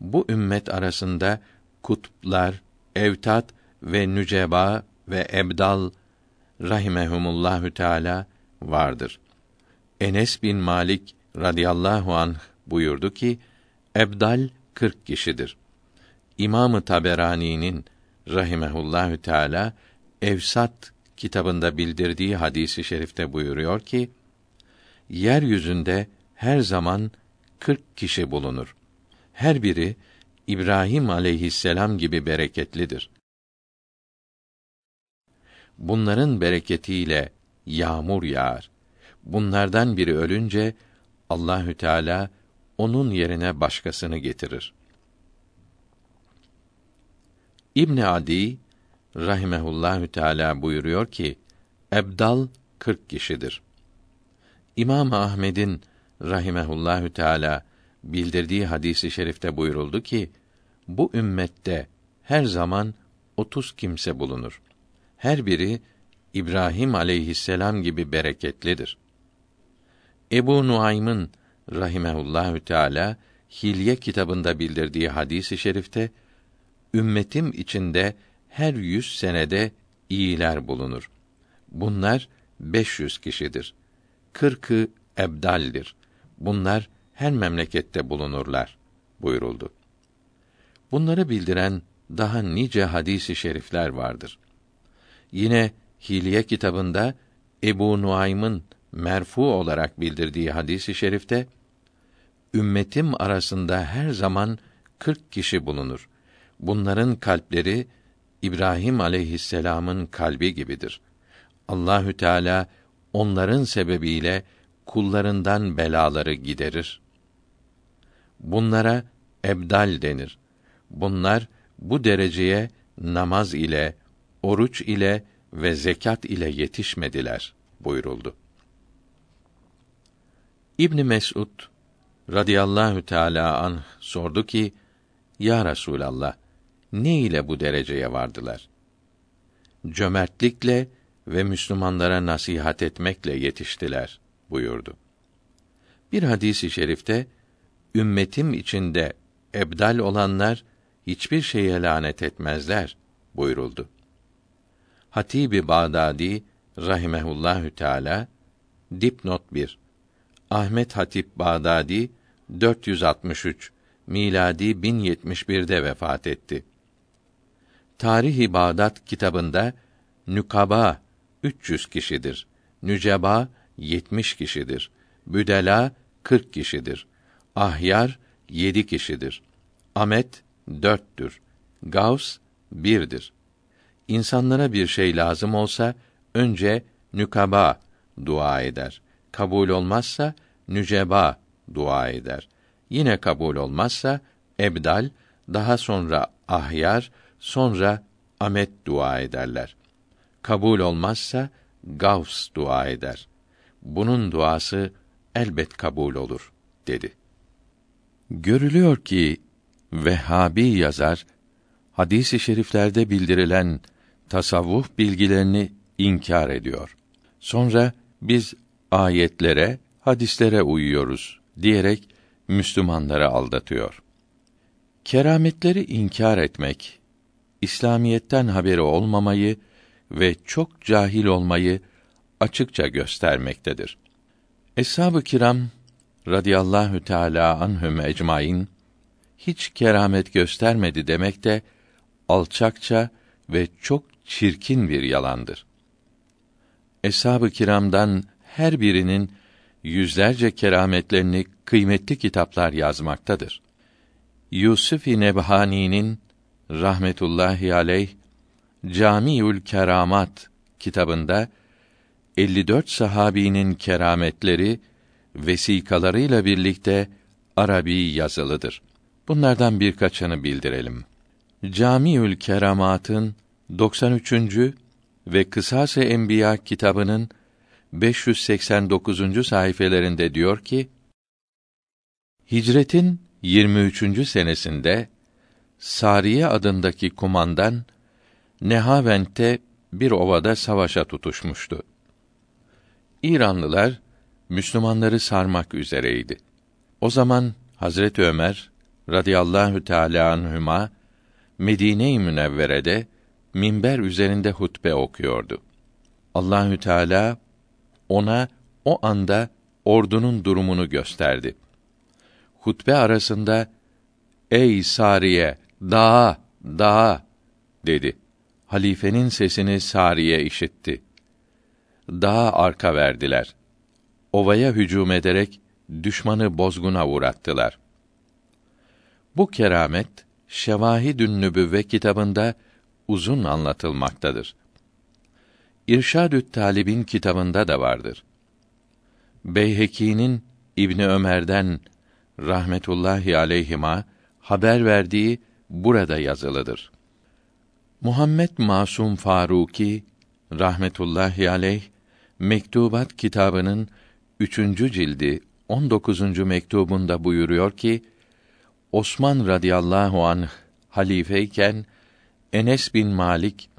bu ümmet arasında kutuplar, evtat ve nüceba ve ebdal rahimehumullahü teala vardır. Enes bin Malik radıyallahu anh buyurdu ki ebdal 40 kişidir. İmamı Taberani'nin rahimehullahü teala Evsat kitabında bildirdiği hadisi şerifte buyuruyor ki yeryüzünde her zaman 40 kişi bulunur. Her biri İbrahim aleyhisselam gibi bereketlidir. Bunların bereketiyle yağmur yağar. Bunlardan biri ölünce Allahü Teala onun yerine başkasını getirir. İbn Adi rahimehullahü teala buyuruyor ki ebdal 40 kişidir. İmam Ahmed'in rahimehullahü teala bildirdiği hadisi şerifte buyuruldu ki bu ümmette her zaman otuz kimse bulunur. Her biri İbrahim aleyhisselam gibi bereketlidir. Ebu Nuaym'ın rahimehullahü teala Hilye kitabında bildirdiği hadisi şerifte ümmetim içinde her yüz senede iyiler bulunur. Bunlar 500 kişidir. Kırkı ebdaldir. Bunlar her memlekette bulunurlar buyuruldu. Bunları bildiren daha nice hadisi şerifler vardır. Yine Hilye kitabında Ebu Nuaym'ın merfu olarak bildirdiği hadisi şerifte ümmetim arasında her zaman kırk kişi bulunur. Bunların kalpleri İbrahim aleyhisselam'ın kalbi gibidir. Allahü Teala onların sebebiyle kullarından belaları giderir. Bunlara ebdal denir. Bunlar bu dereceye namaz ile, oruç ile ve zekat ile yetişmediler buyuruldu. İbn Mesud radıyallahu teala an sordu ki: Ya Resulallah, ne ile bu dereceye vardılar? Cömertlikle ve Müslümanlara nasihat etmekle yetiştiler buyurdu. Bir hadisi i şerifte ümmetim içinde ebdal olanlar hiçbir şeye lanet etmezler buyuruldu. Hatibi Bağdadi rahimehullahü teala dipnot 1 Ahmet Hatip Bağdadi 463 miladi 1071'de vefat etti. Tarihi Bağdat kitabında nükaba 300 kişidir. Nüceba 70 kişidir. Büdela 40 kişidir. Ahyar 7 kişidir. Amet dörttür. Gavs birdir. İnsanlara bir şey lazım olsa önce nükaba dua eder. Kabul olmazsa nüceba dua eder. Yine kabul olmazsa ebdal, daha sonra ahyar, sonra amet dua ederler. Kabul olmazsa gavs dua eder. Bunun duası elbet kabul olur dedi. Görülüyor ki Vehhabi yazar hadis-i şeriflerde bildirilen tasavvuf bilgilerini inkar ediyor. Sonra biz ayetlere, hadislere uyuyoruz diyerek Müslümanları aldatıyor. Kerametleri inkar etmek, İslamiyetten haberi olmamayı ve çok cahil olmayı açıkça göstermektedir. Eshab-ı kiram radıyallahu teala anhum ecmaîn hiç keramet göstermedi demek de alçakça ve çok çirkin bir yalandır. Eshab-ı kiramdan her birinin yüzlerce kerametlerini kıymetli kitaplar yazmaktadır. Yusuf-i Nebhani'nin rahmetullahi aleyh Camiül Keramat kitabında 54 sahabinin kerametleri vesikalarıyla birlikte Arabi yazılıdır. Bunlardan birkaçını bildirelim. Camiül Keramat'ın 93. ve Kısas-ı Enbiya kitabının 589. sayfelerinde diyor ki: Hicretin 23. senesinde Sariye adındaki kumandan Nehavent'te bir ovada savaşa tutuşmuştu. İranlılar Müslümanları sarmak üzereydi. O zaman Hazret Ömer radıyallahu teala anhuma Medine-i Münevvere'de minber üzerinde hutbe okuyordu. Allahü Teala ona o anda ordunun durumunu gösterdi. Hutbe arasında "Ey Sariye, dağa, dağa!" dedi. Halifenin sesini Sariye işitti. Dağa arka verdiler. Ovaya hücum ederek düşmanı bozguna uğrattılar. Bu keramet Şevahidün Nübüvve kitabında uzun anlatılmaktadır. İrşadü't Talib'in kitabında da vardır. Beyheki'nin İbni Ömer'den rahmetullahi aleyhima haber verdiği burada yazılıdır. Muhammed Masum Faruki rahmetullahi aleyh Mektubat kitabının üçüncü cildi 19. mektubunda buyuruyor ki Osman radıyallahu anh halifeyken Enes bin Malik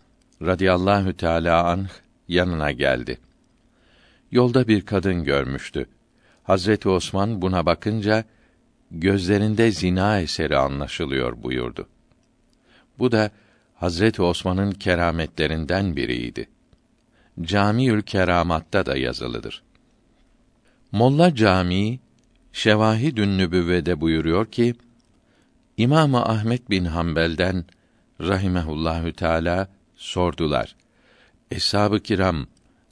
radıyallahu teala anh yanına geldi. Yolda bir kadın görmüştü. Hazreti Osman buna bakınca gözlerinde zina eseri anlaşılıyor buyurdu. Bu da Hazreti Osman'ın kerametlerinden biriydi. Camiül Keramat'ta da yazılıdır. Molla Camii Şevahidün Nübüvve'de buyuruyor ki İmam Ahmet bin Hanbel'den rahimehullahü teala sordular. Eshab-ı kiram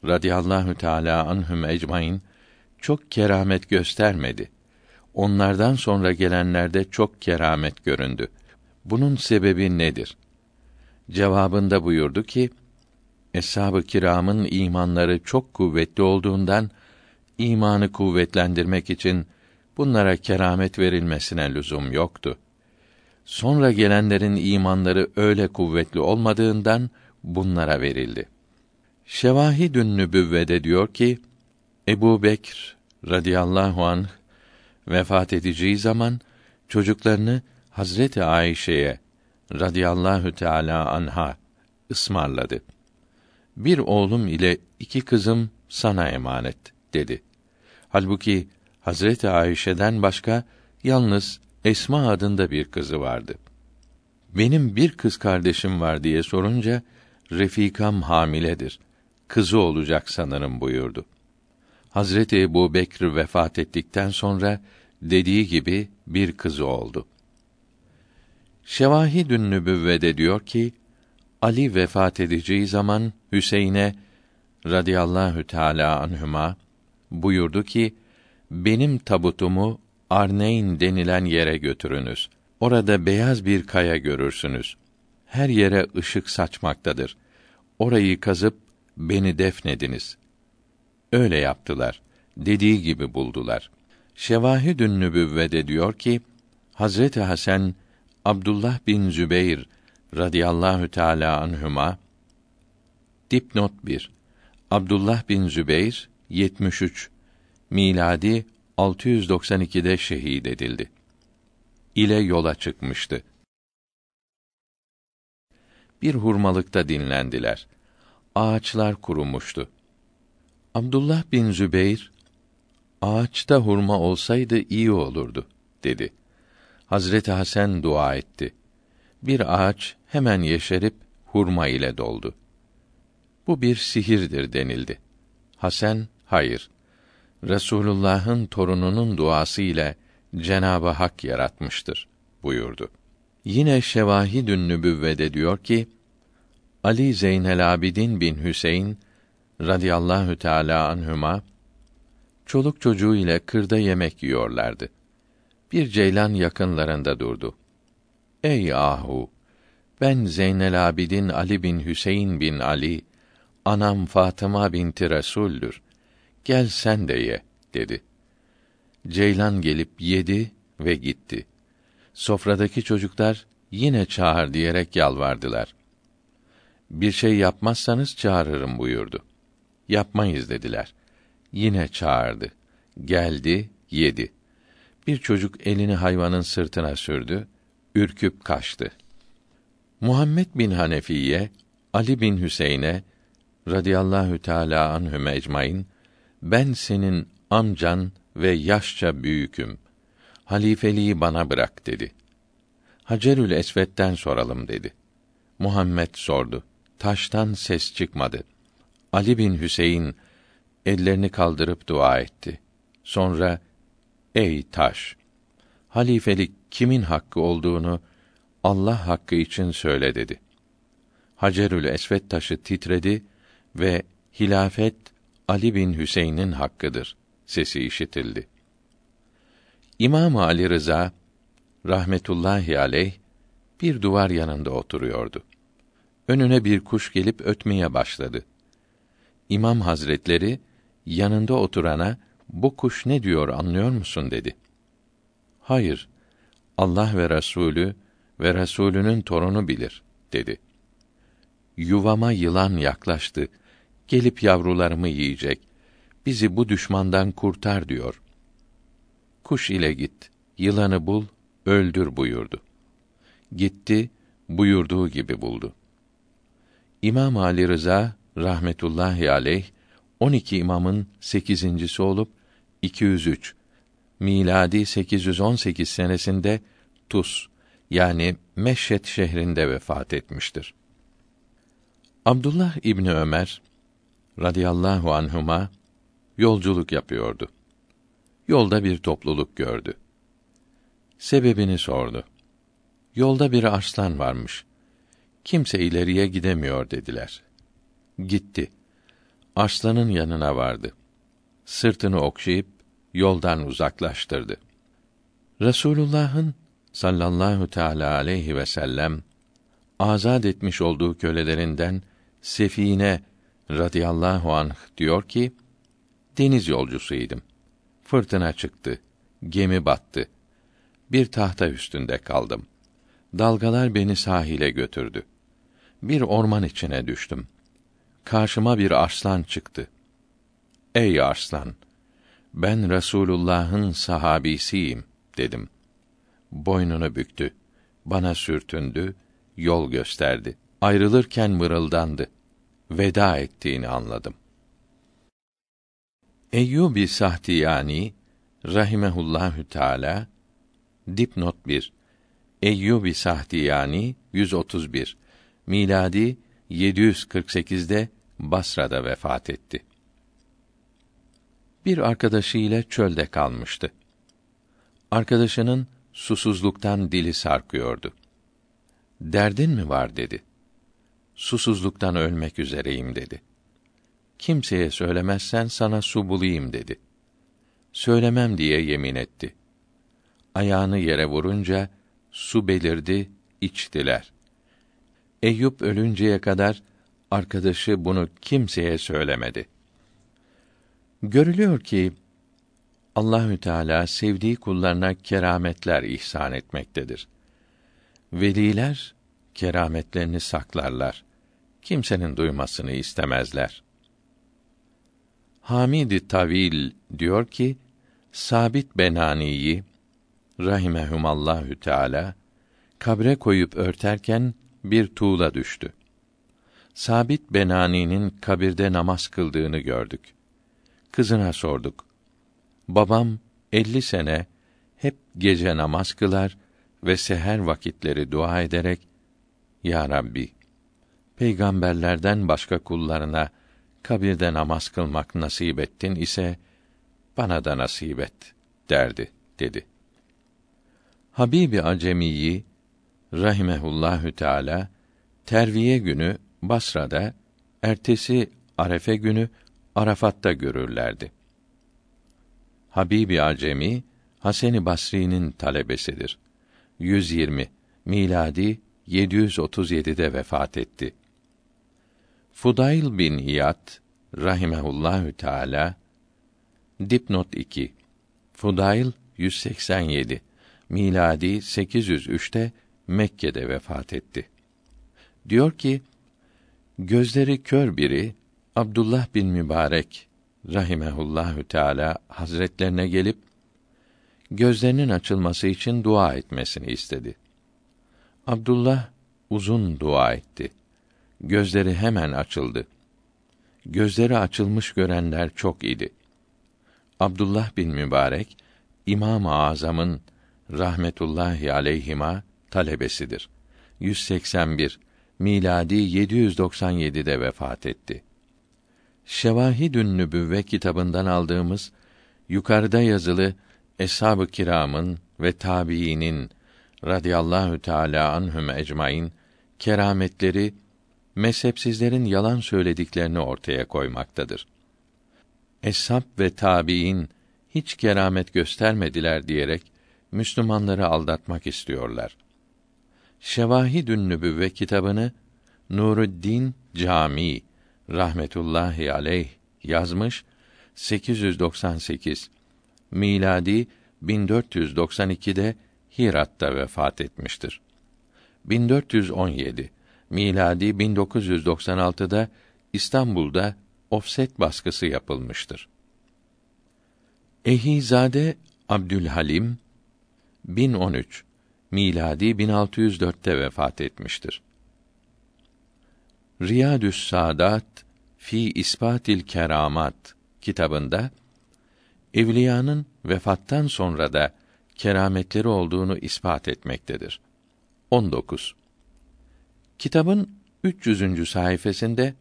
radıyallahu teala anhum ecmaîn çok keramet göstermedi. Onlardan sonra gelenlerde çok keramet göründü. Bunun sebebi nedir? Cevabında buyurdu ki: Eshab-ı kiramın imanları çok kuvvetli olduğundan imanı kuvvetlendirmek için bunlara keramet verilmesine lüzum yoktu. Sonra gelenlerin imanları öyle kuvvetli olmadığından bunlara verildi. Şevahidün Nübüvvede diyor ki Ebu Bekr radıyallahu anh vefat edeceği zaman çocuklarını Hazreti Ayşe'ye radıyallahu teala anha ısmarladı. Bir oğlum ile iki kızım sana emanet dedi. Halbuki Hazreti Ayşe'den başka yalnız Esma adında bir kızı vardı. Benim bir kız kardeşim var diye sorunca Refikam hamiledir. Kızı olacak sanırım buyurdu. Hazreti Ebu Bekr vefat ettikten sonra dediği gibi bir kızı oldu. Şevahidün Nübüvvede diyor ki Ali vefat edeceği zaman Hüseyin'e radıyallahu teala anhuma buyurdu ki benim tabutumu Arneyn denilen yere götürünüz. Orada beyaz bir kaya görürsünüz. Her yere ışık saçmaktadır. Orayı kazıp beni defnediniz. Öyle yaptılar. Dediği gibi buldular. Şevahidün Nübüvvede diyor ki Hazreti Hasan Abdullah bin Zübeyr radıyallahu teala anhuma dipnot 1 Abdullah bin Zübeyr 73 miladi 692'de şehit edildi. İle yola çıkmıştı. Bir hurmalıkta dinlendiler. Ağaçlar kurumuştu. Abdullah bin Zübeyr, ağaçta hurma olsaydı iyi olurdu, dedi. Hazreti Hasan dua etti. Bir ağaç hemen yeşerip hurma ile doldu. Bu bir sihirdir denildi. Hasan, hayır. Resulullah'ın torununun duası ile Cenabı Hak yaratmıştır buyurdu. Yine Şevahidün Nübüvvede diyor ki Ali Zeynel Abidin bin Hüseyin radıyallahu teala anhuma çoluk çocuğu ile kırda yemek yiyorlardı. Bir ceylan yakınlarında durdu. Ey ahu! Ben Zeynel Abidin Ali bin Hüseyin bin Ali, anam Fatıma binti Resul'dür gel sen de ye dedi. Ceylan gelip yedi ve gitti. Sofradaki çocuklar yine çağır diyerek yalvardılar. Bir şey yapmazsanız çağırırım buyurdu. Yapmayız dediler. Yine çağırdı. Geldi, yedi. Bir çocuk elini hayvanın sırtına sürdü, ürküp kaçtı. Muhammed bin Hanefiye Ali bin Hüseyin'e radıyallahu teala anhum ecmaîn ben senin amcan ve yaşça büyüküm. Halifeliği bana bırak dedi. Hacerül Esved'den soralım dedi. Muhammed sordu. Taştan ses çıkmadı. Ali bin Hüseyin ellerini kaldırıp dua etti. Sonra ey taş halifelik kimin hakkı olduğunu Allah hakkı için söyle dedi. Hacerül Esved taşı titredi ve hilafet Ali bin Hüseyin'in hakkıdır sesi işitildi. İmam Ali Rıza rahmetullahi aleyh bir duvar yanında oturuyordu. Önüne bir kuş gelip ötmeye başladı. İmam Hazretleri yanında oturana bu kuş ne diyor anlıyor musun dedi. Hayır. Allah ve Resulü ve Resulünün torunu bilir dedi. Yuvama yılan yaklaştı. Gelip yavrularımı yiyecek. Bizi bu düşmandan kurtar diyor. Kuş ile git. Yılanı bul, öldür buyurdu. Gitti, buyurduğu gibi buldu. İmam Ali Rıza rahmetullahi aleyh 12 imamın sekizincisi olup 203 miladi 818 senesinde Tus yani Meşhet şehrinde vefat etmiştir. Abdullah İbni Ömer radıyallahu anhuma yolculuk yapıyordu. Yolda bir topluluk gördü. Sebebini sordu. Yolda bir arslan varmış. Kimse ileriye gidemiyor dediler. Gitti. Arslanın yanına vardı. Sırtını okşayıp yoldan uzaklaştırdı. Resulullah'ın sallallahu teala aleyhi ve sellem azad etmiş olduğu kölelerinden Sefine radıyallahu anh diyor ki deniz yolcusuydum. Fırtına çıktı. Gemi battı. Bir tahta üstünde kaldım. Dalgalar beni sahile götürdü. Bir orman içine düştüm. Karşıma bir arslan çıktı. Ey arslan! Ben Resulullah'ın sahabisiyim dedim. Boynunu büktü. Bana sürtündü, yol gösterdi. Ayrılırken mırıldandı. Veda ettiğini anladım. Eyyubi Sahtiyani rahimehullahü teala dipnot 1 Eyyubi Sahtiyani 131 miladi 748'de Basra'da vefat etti. Bir arkadaşı ile çölde kalmıştı. Arkadaşının susuzluktan dili sarkıyordu. Derdin mi var dedi. Susuzluktan ölmek üzereyim dedi. Kimseye söylemezsen sana su bulayım dedi. Söylemem diye yemin etti. Ayağını yere vurunca su belirdi, içtiler. Eyüp ölünceye kadar arkadaşı bunu kimseye söylemedi. Görülüyor ki Allahü Teala sevdiği kullarına kerametler ihsan etmektedir. Veliler kerametlerini saklarlar. Kimsenin duymasını istemezler. Hamid Tavil diyor ki Sabit Benani'yi rahimehumallahü teala kabre koyup örterken bir tuğla düştü. Sabit Benani'nin kabirde namaz kıldığını gördük. Kızına sorduk. Babam elli sene hep gece namaz kılar ve seher vakitleri dua ederek Ya Rabbi peygamberlerden başka kullarına kabirde namaz kılmak nasip ettin ise bana da nasip et derdi dedi. Habibi Acemiyi rahimehullahü teala terviye günü Basra'da ertesi Arefe günü Arafat'ta görürlerdi. Habibi Acemi Haseni Basri'nin talebesidir. 120 miladi 737'de vefat etti. Fudayl bin İyad rahimehullahü teala dipnot 2 Fudayl 187 miladi 803'te Mekke'de vefat etti. Diyor ki gözleri kör biri Abdullah bin Mübarek rahimehullahü teala hazretlerine gelip gözlerinin açılması için dua etmesini istedi. Abdullah uzun dua etti. Gözleri hemen açıldı. Gözleri açılmış görenler çok idi. Abdullah bin Mübarek İmam-ı Azam'ın rahmetullahi aleyhima talebesidir. 181 miladi 797'de vefat etti. Şevahidün Nübüvve kitabından aldığımız yukarıda yazılı Eshab-ı Kiram'ın ve tabiinin radıyallahu teala anhum ecmaîn kerametleri mezhepsizlerin yalan söylediklerini ortaya koymaktadır. Eshab ve tabiin hiç keramet göstermediler diyerek Müslümanları aldatmak istiyorlar. Şevahidün Nübüvve kitabını Nuruddin Cami rahmetullahi aleyh yazmış 898 miladi 1492'de Hirat'ta vefat etmiştir. 1417 miladi 1996'da İstanbul'da ofset baskısı yapılmıştır. Ehizade Abdülhalim 1013 miladi 1604'te vefat etmiştir. Riyadü's Sadat fi İspatil Keramat kitabında evliyanın vefattan sonra da kerametleri olduğunu ispat etmektedir. 19. Kitabın 300. sayfasında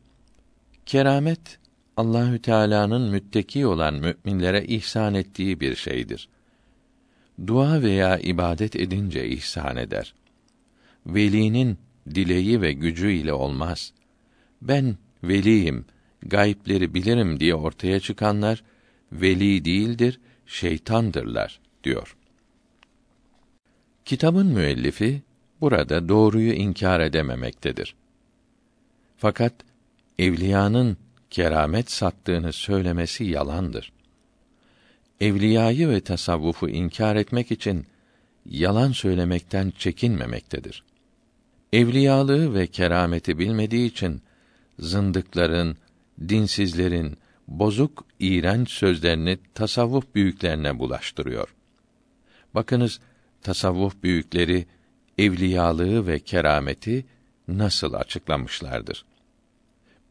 keramet Allahü Teala'nın mütteki olan müminlere ihsan ettiği bir şeydir. Dua veya ibadet edince ihsan eder. Velinin dileği ve gücü ile olmaz. Ben veliyim, gayipleri bilirim diye ortaya çıkanlar veli değildir, şeytandırlar diyor. Kitabın müellifi burada doğruyu inkar edememektedir. Fakat evliyanın keramet sattığını söylemesi yalandır. Evliyayı ve tasavvufu inkar etmek için yalan söylemekten çekinmemektedir. Evliyalığı ve kerameti bilmediği için zındıkların, dinsizlerin bozuk, iğrenç sözlerini tasavvuf büyüklerine bulaştırıyor. Bakınız tasavvuf büyükleri evliyalığı ve kerameti nasıl açıklamışlardır.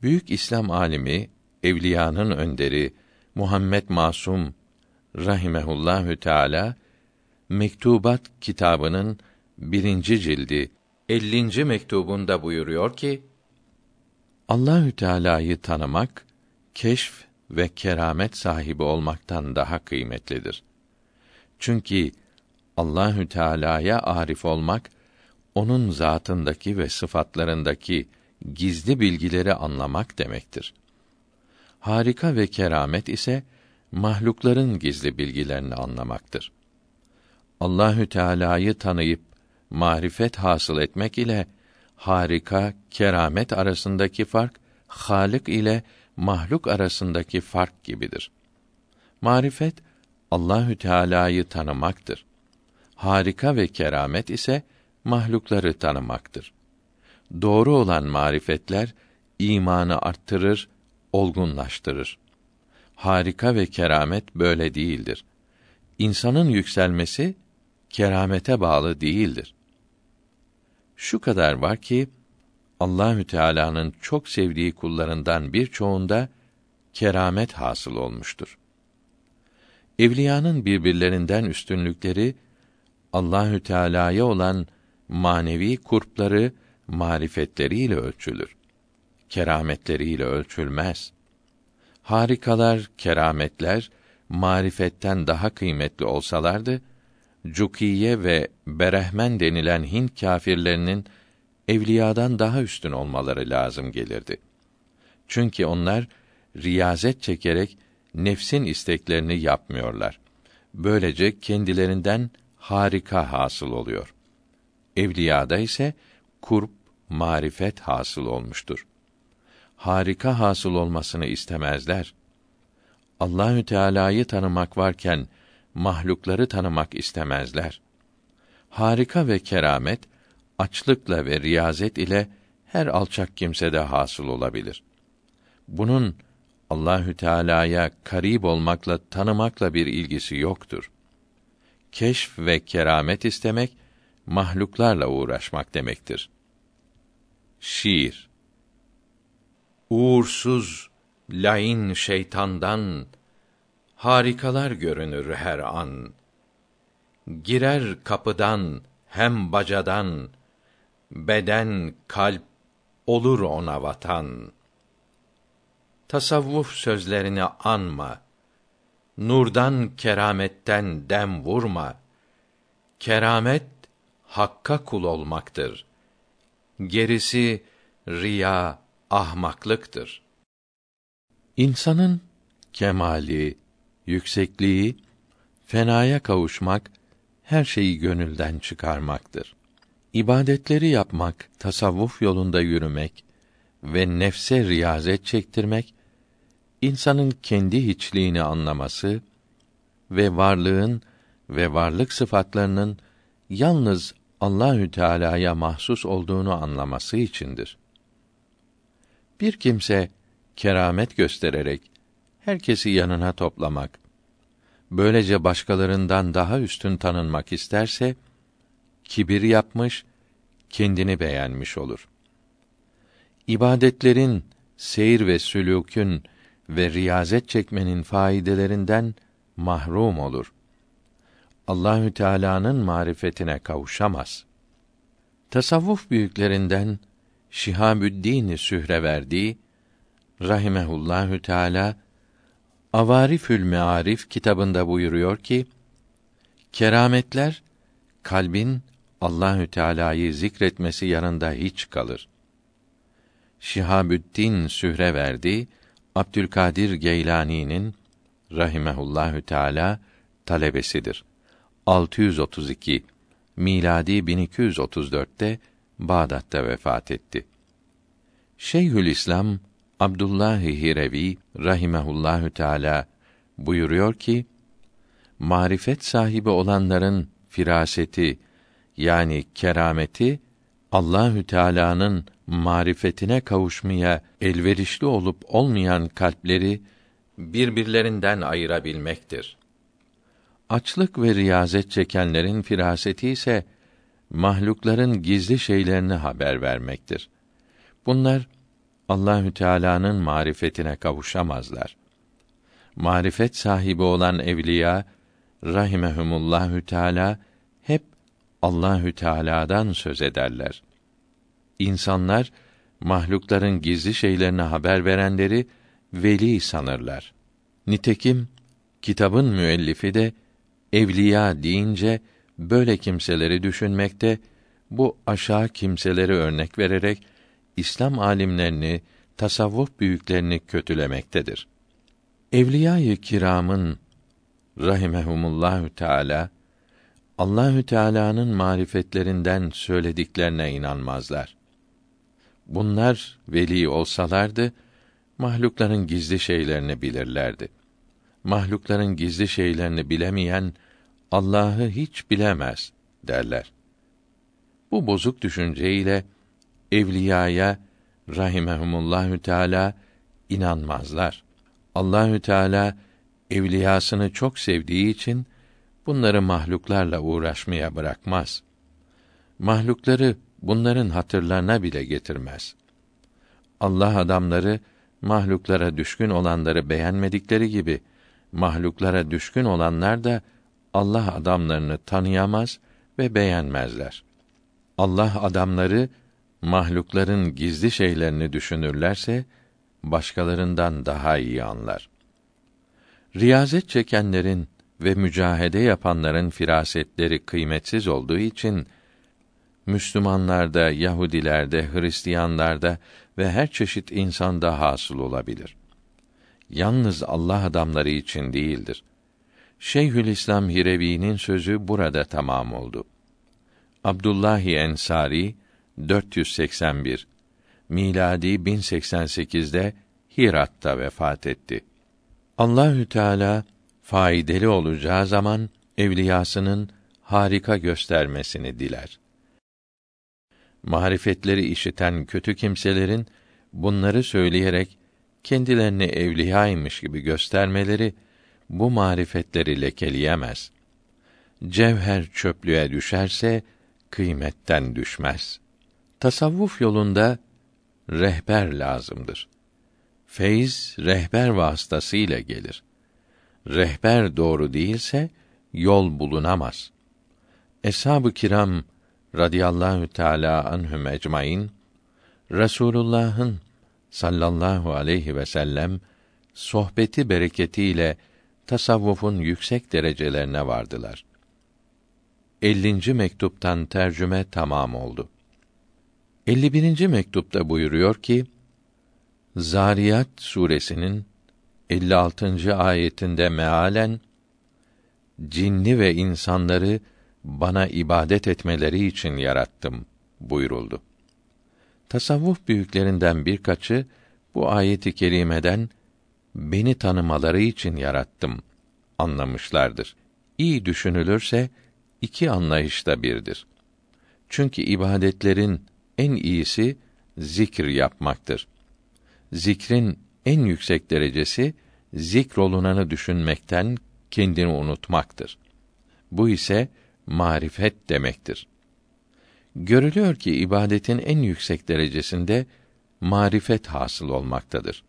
Büyük İslam alimi, evliyanın önderi Muhammed Masum rahimehullahü teala Mektubat kitabının birinci cildi 50. mektubunda buyuruyor ki Allahü Teala'yı tanımak keşf ve keramet sahibi olmaktan daha kıymetlidir. Çünkü Allahü Teala'ya arif olmak onun zatındaki ve sıfatlarındaki gizli bilgileri anlamak demektir. Harika ve keramet ise mahlukların gizli bilgilerini anlamaktır. Allahü Teala'yı tanıyıp marifet hasıl etmek ile harika, keramet arasındaki fark Halik ile mahluk arasındaki fark gibidir. Marifet Allahü Teala'yı tanımaktır. Harika ve keramet ise mahlukları tanımaktır. Doğru olan marifetler imanı arttırır, olgunlaştırır. Harika ve keramet böyle değildir. İnsanın yükselmesi keramete bağlı değildir. Şu kadar var ki Allahü Teala'nın çok sevdiği kullarından birçoğunda keramet hasıl olmuştur. Evliyanın birbirlerinden üstünlükleri Allahü Teala'ya olan manevi kurpları marifetleriyle ölçülür. Kerametleriyle ölçülmez. Harikalar, kerametler marifetten daha kıymetli olsalardı, Cukiye ve Berehmen denilen Hint kâfirlerinin evliyadan daha üstün olmaları lazım gelirdi. Çünkü onlar riyazet çekerek nefsin isteklerini yapmıyorlar. Böylece kendilerinden harika hasıl oluyor. Evliyada ise kurp, marifet hasıl olmuştur. Harika hasıl olmasını istemezler. Allahü Teala'yı tanımak varken mahlukları tanımak istemezler. Harika ve keramet açlıkla ve riyazet ile her alçak kimsede hasıl olabilir. Bunun Allahü Teala'ya karib olmakla tanımakla bir ilgisi yoktur. Keşf ve keramet istemek mahluklarla uğraşmak demektir. Şiir Uğursuz, lain şeytandan harikalar görünür her an. Girer kapıdan hem bacadan, beden, kalp olur ona vatan. Tasavvuf sözlerini anma. Nurdan kerametten dem vurma. Keramet hakka kul olmaktır. Gerisi riya, ahmaklıktır. İnsanın kemali, yüksekliği, fenaya kavuşmak, her şeyi gönülden çıkarmaktır. İbadetleri yapmak, tasavvuf yolunda yürümek ve nefse riyazet çektirmek, insanın kendi hiçliğini anlaması ve varlığın ve varlık sıfatlarının yalnız Allahü Teala'ya mahsus olduğunu anlaması içindir. Bir kimse keramet göstererek herkesi yanına toplamak, böylece başkalarından daha üstün tanınmak isterse kibir yapmış, kendini beğenmiş olur. İbadetlerin, seyir ve sülûkün ve riyazet çekmenin faydelerinden mahrum olur. Allahü Teala'nın marifetine kavuşamaz. Tasavvuf büyüklerinden Şihabüddin Sühreverdi rahimehullahü teala Avarifül Mearif kitabında buyuruyor ki kerametler kalbin Allahü Teala'yı zikretmesi yanında hiç kalır. Şihabüddin Sühreverdi Abdülkadir Geylani'nin rahimehullahü teala talebesidir. 632 miladi 1234'te Bağdat'ta vefat etti. Şeyhülislam Abdullah Hirevi rahimehullahü teala buyuruyor ki marifet sahibi olanların firaseti yani kerameti Allahü Teala'nın marifetine kavuşmaya elverişli olup olmayan kalpleri birbirlerinden ayırabilmektir. Açlık ve riyazet çekenlerin firaseti ise mahlukların gizli şeylerini haber vermektir. Bunlar Allahü Teala'nın marifetine kavuşamazlar. Marifet sahibi olan evliya rahimehumullahü Teala hep Allahü Teala'dan söz ederler. İnsanlar mahlukların gizli şeylerini haber verenleri veli sanırlar. Nitekim kitabın müellifi de evliya deyince böyle kimseleri düşünmekte, bu aşağı kimseleri örnek vererek İslam alimlerini, tasavvuf büyüklerini kötülemektedir. Evliya-i kiramın rahimehumullahü teala Allahü Teala'nın marifetlerinden söylediklerine inanmazlar. Bunlar veli olsalardı mahlukların gizli şeylerini bilirlerdi. Mahlukların gizli şeylerini bilemeyen Allah'ı hiç bilemez derler. Bu bozuk düşünceyle evliyaya rahimehumullahü teala inanmazlar. Allahü Teala evliyasını çok sevdiği için bunları mahluklarla uğraşmaya bırakmaz. Mahlukları bunların hatırlarına bile getirmez. Allah adamları mahluklara düşkün olanları beğenmedikleri gibi mahluklara düşkün olanlar da Allah adamlarını tanıyamaz ve beğenmezler. Allah adamları mahlukların gizli şeylerini düşünürlerse başkalarından daha iyi anlar. Riyazet çekenlerin ve mücahede yapanların firasetleri kıymetsiz olduğu için Müslümanlarda, Yahudilerde, Hristiyanlarda ve her çeşit insanda hasıl olabilir. Yalnız Allah adamları için değildir. Şeyhülislam Hirevi'nin sözü burada tamam oldu. Abdullahi Ensari 481 miladi 1088'de Hirat'ta vefat etti. Allahü Teala faydalı olacağı zaman evliyasının harika göstermesini diler. Marifetleri işiten kötü kimselerin bunları söyleyerek kendilerini evliyaymış gibi göstermeleri bu marifetleri lekeleyemez. Cevher çöplüğe düşerse kıymetten düşmez. Tasavvuf yolunda rehber lazımdır. Feyz rehber vasıtasıyla gelir. Rehber doğru değilse yol bulunamaz. Eshab-ı kiram radıyallahu teala anhum ecmaîn Resulullah'ın sallallahu aleyhi ve sellem sohbeti bereketiyle tasavvufun yüksek derecelerine vardılar. 50. mektuptan tercüme tamam oldu. 51. mektupta buyuruyor ki: Zariyat suresinin 56. ayetinde mealen cinni ve insanları bana ibadet etmeleri için yarattım buyuruldu. Tasavvuf büyüklerinden birkaçı bu ayeti kerimeden beni tanımaları için yarattım anlamışlardır. İyi düşünülürse iki anlayışta birdir. Çünkü ibadetlerin en iyisi zikir yapmaktır. Zikrin en yüksek derecesi zikrolunanı düşünmekten kendini unutmaktır. Bu ise marifet demektir. Görülüyor ki ibadetin en yüksek derecesinde marifet hasıl olmaktadır.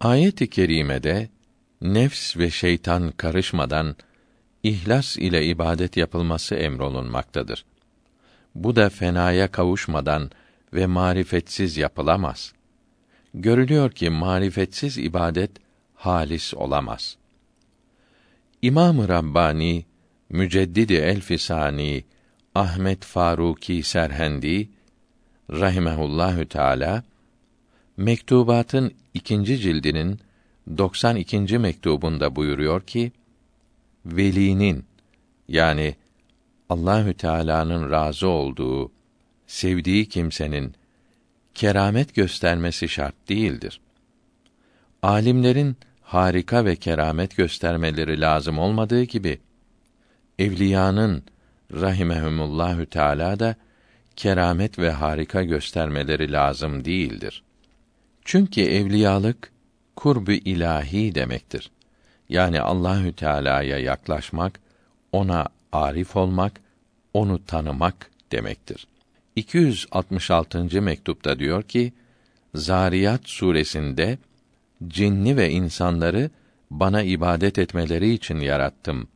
Ayet-i kerimede nefs ve şeytan karışmadan ihlas ile ibadet yapılması emrolunmaktadır. Bu da fenaya kavuşmadan ve marifetsiz yapılamaz. Görülüyor ki marifetsiz ibadet halis olamaz. İmam-ı Rabbani Müceddidi Elfisani Ahmet Faruki Serhendi rahimehullahü teala mektubatın ikinci cildinin 92. mektubunda buyuruyor ki velinin yani Allahü Teala'nın razı olduğu, sevdiği kimsenin keramet göstermesi şart değildir. Alimlerin harika ve keramet göstermeleri lazım olmadığı gibi evliyanın rahimehumullahü teala da keramet ve harika göstermeleri lazım değildir. Çünkü evliyalık kurbu ilahi demektir. Yani Allahü Teala'ya yaklaşmak, ona arif olmak, onu tanımak demektir. 266. mektupta diyor ki: Zariyat suresinde cinni ve insanları bana ibadet etmeleri için yarattım.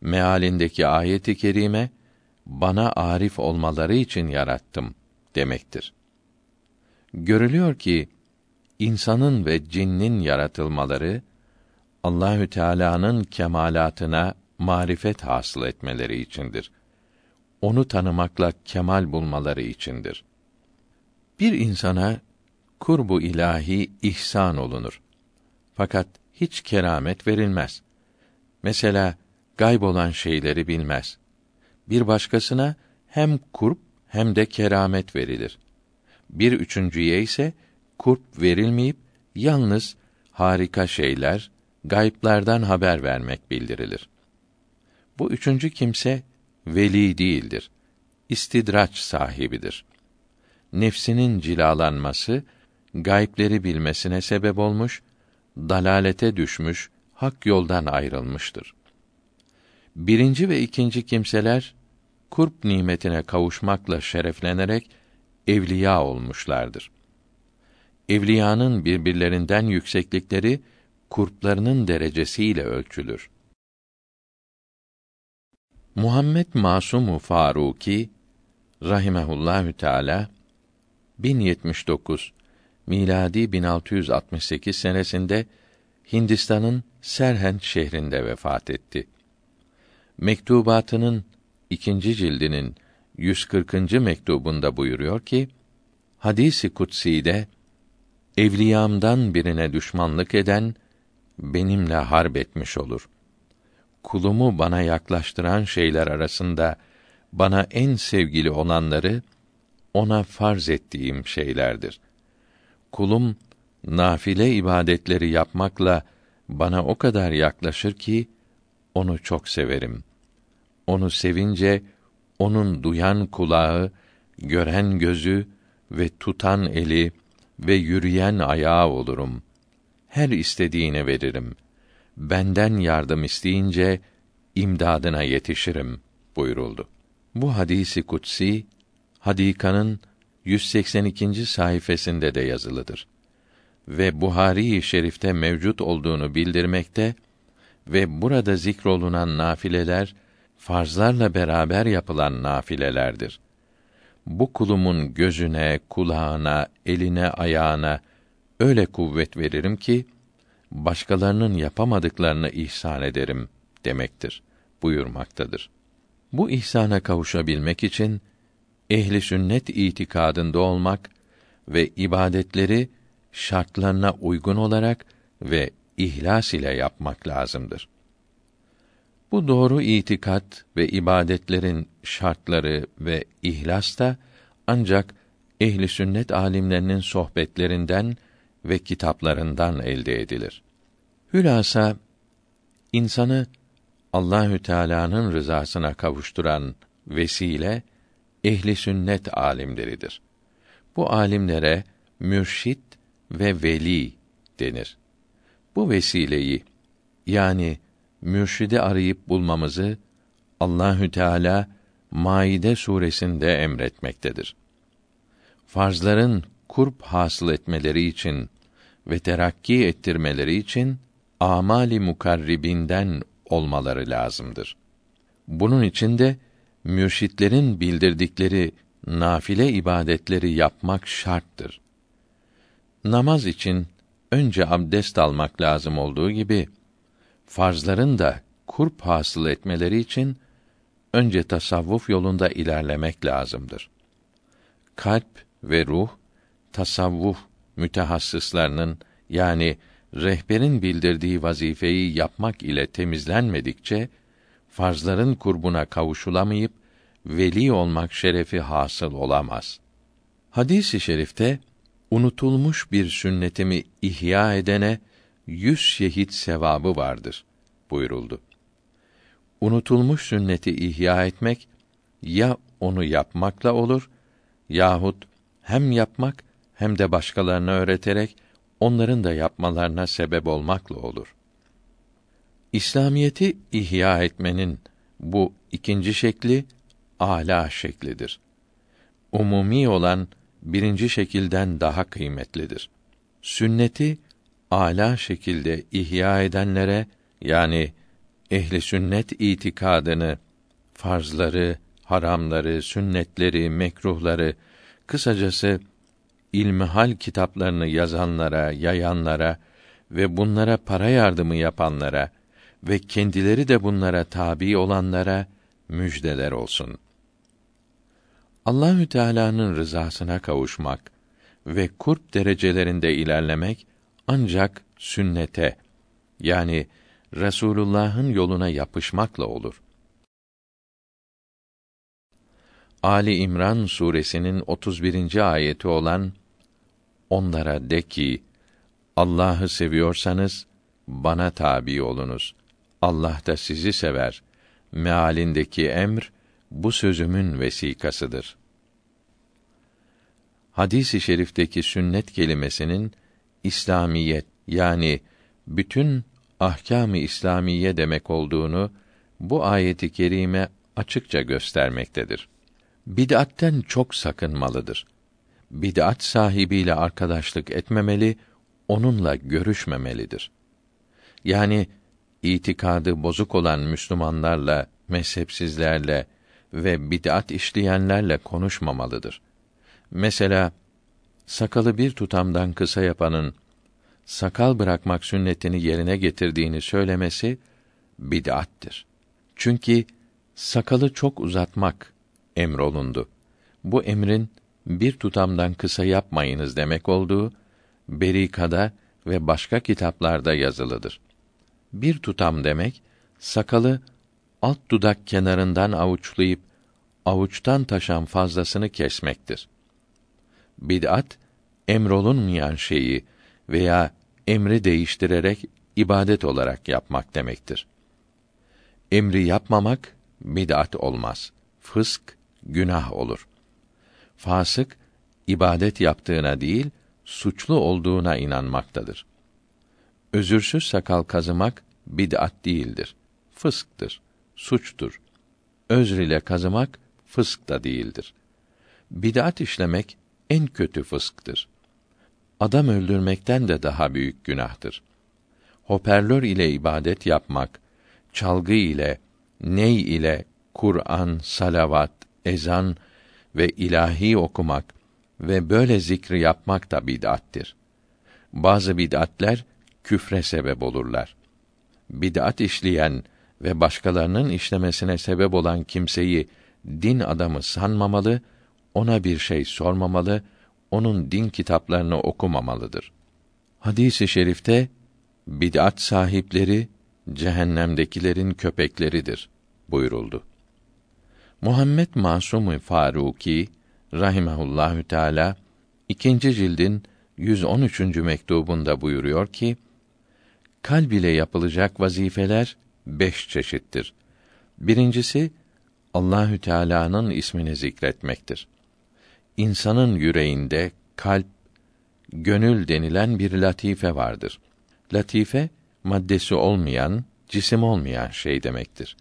Mealindeki ayeti kerime bana arif olmaları için yarattım demektir. Görülüyor ki insanın ve cinnin yaratılmaları Allahü Teala'nın kemalatına marifet hasıl etmeleri içindir. Onu tanımakla kemal bulmaları içindir. Bir insana kurbu ilahi ihsan olunur. Fakat hiç keramet verilmez. Mesela gayb olan şeyleri bilmez. Bir başkasına hem kurp hem de keramet verilir. Bir üçüncüye ise kurp verilmeyip yalnız harika şeyler, gayplardan haber vermek bildirilir. Bu üçüncü kimse veli değildir. İstidraç sahibidir. Nefsinin cilalanması gaypleri bilmesine sebep olmuş, dalalete düşmüş, hak yoldan ayrılmıştır. Birinci ve ikinci kimseler kurp nimetine kavuşmakla şereflenerek evliya olmuşlardır. Evliyanın birbirlerinden yükseklikleri kurplarının derecesiyle ölçülür. Muhammed Masumu Faruki rahimehullahü teala 1079 miladi 1668 senesinde Hindistan'ın Serhent şehrinde vefat etti. Mektubatının ikinci cildinin 140. mektubunda buyuruyor ki: Hadisi kutsi'de evliyamdan birine düşmanlık eden benimle harp etmiş olur. Kulumu bana yaklaştıran şeyler arasında bana en sevgili olanları ona farz ettiğim şeylerdir. Kulum nafile ibadetleri yapmakla bana o kadar yaklaşır ki onu çok severim. Onu sevince onun duyan kulağı, gören gözü ve tutan eli ve yürüyen ayağı olurum. Her istediğine veririm. Benden yardım isteyince imdadına yetişirim buyuruldu. Bu hadisi kutsi Hadika'nın 182. sayfasında de yazılıdır. Ve Buhari-i Şerif'te mevcut olduğunu bildirmekte ve burada zikrolunan nafileler farzlarla beraber yapılan nafilelerdir. Bu kulumun gözüne, kulağına, eline, ayağına öyle kuvvet veririm ki başkalarının yapamadıklarını ihsan ederim demektir buyurmaktadır. Bu ihsana kavuşabilmek için ehli sünnet itikadında olmak ve ibadetleri şartlarına uygun olarak ve ihlas ile yapmak lazımdır. Bu doğru itikat ve ibadetlerin şartları ve ihlas da ancak ehli sünnet alimlerinin sohbetlerinden ve kitaplarından elde edilir. Hülasa insanı Allahü Teala'nın rızasına kavuşturan vesile ehli sünnet alimleridir. Bu alimlere mürşit ve veli denir. Bu vesileyi yani mürşidi arayıp bulmamızı Allahü Teala Maide suresinde emretmektedir. Farzların kurp hasıl etmeleri için ve terakki ettirmeleri için amali mukarribinden olmaları lazımdır. Bunun için de mürşitlerin bildirdikleri nafile ibadetleri yapmak şarttır. Namaz için önce abdest almak lazım olduğu gibi farzların da kurp hasıl etmeleri için önce tasavvuf yolunda ilerlemek lazımdır. Kalp ve ruh tasavvuf mütehassıslarının yani rehberin bildirdiği vazifeyi yapmak ile temizlenmedikçe farzların kurbuna kavuşulamayıp veli olmak şerefi hasıl olamaz. Hadisi şerifte unutulmuş bir sünnetimi ihya edene yüz şehit sevabı vardır buyuruldu. Unutulmuş sünneti ihya etmek ya onu yapmakla olur yahut hem yapmak hem de başkalarına öğreterek onların da yapmalarına sebep olmakla olur. İslamiyeti ihya etmenin bu ikinci şekli âlâ şeklidir. Umumi olan birinci şekilden daha kıymetlidir. Sünneti âlâ şekilde ihya edenlere yani ehli sünnet itikadını, farzları, haramları, sünnetleri, mekruhları, kısacası ilmihal kitaplarını yazanlara, yayanlara ve bunlara para yardımı yapanlara ve kendileri de bunlara tabi olanlara müjdeler olsun. Allahü Teala'nın rızasına kavuşmak ve kurp derecelerinde ilerlemek ancak sünnete yani Resulullah'ın yoluna yapışmakla olur. Ali İmran suresinin 31. ayeti olan onlara de ki Allah'ı seviyorsanız bana tabi olunuz. Allah da sizi sever. Mealindeki emr bu sözümün vesikasıdır. Hadis-i şerifteki sünnet kelimesinin İslamiyet yani bütün ahkâm-ı İslamiye demek olduğunu bu ayeti kerime açıkça göstermektedir. Bid'atten çok sakınmalıdır. Bid'at sahibiyle arkadaşlık etmemeli, onunla görüşmemelidir. Yani itikadı bozuk olan Müslümanlarla, mezhepsizlerle ve bid'at işleyenlerle konuşmamalıdır. Mesela sakalı bir tutamdan kısa yapanın sakal bırakmak sünnetini yerine getirdiğini söylemesi bid'attir. Çünkü sakalı çok uzatmak emrolundu. Bu emrin bir tutamdan kısa yapmayınız demek olduğu Berika'da ve başka kitaplarda yazılıdır. Bir tutam demek sakalı alt dudak kenarından avuçlayıp avuçtan taşan fazlasını kesmektir. Bid'at emrolunmayan şeyi veya emri değiştirerek ibadet olarak yapmak demektir. Emri yapmamak bid'at olmaz. Fısk günah olur. Fasık ibadet yaptığına değil, suçlu olduğuna inanmaktadır. Özürsüz sakal kazımak bid'at değildir. Fısktır, suçtur. Özr ile kazımak fısk da değildir. Bid'at işlemek en kötü fısktır. Adam öldürmekten de daha büyük günahtır. Hoparlör ile ibadet yapmak, çalgı ile, ney ile Kur'an, salavat, ezan ve ilahi okumak ve böyle zikri yapmak da bid'attir. Bazı bid'atler küfre sebep olurlar. Bid'at işleyen ve başkalarının işlemesine sebep olan kimseyi din adamı sanmamalı, ona bir şey sormamalı, onun din kitaplarını okumamalıdır. Hadisi şerifte bid'at sahipleri cehennemdekilerin köpekleridir buyuruldu. Muhammed Masum Faruki rahimehullahü teala ikinci cildin 113. mektubunda buyuruyor ki kalb ile yapılacak vazifeler beş çeşittir. Birincisi Allahü Teala'nın ismini zikretmektir. İnsanın yüreğinde kalp, gönül denilen bir latife vardır. Latife maddesi olmayan, cisim olmayan şey demektir.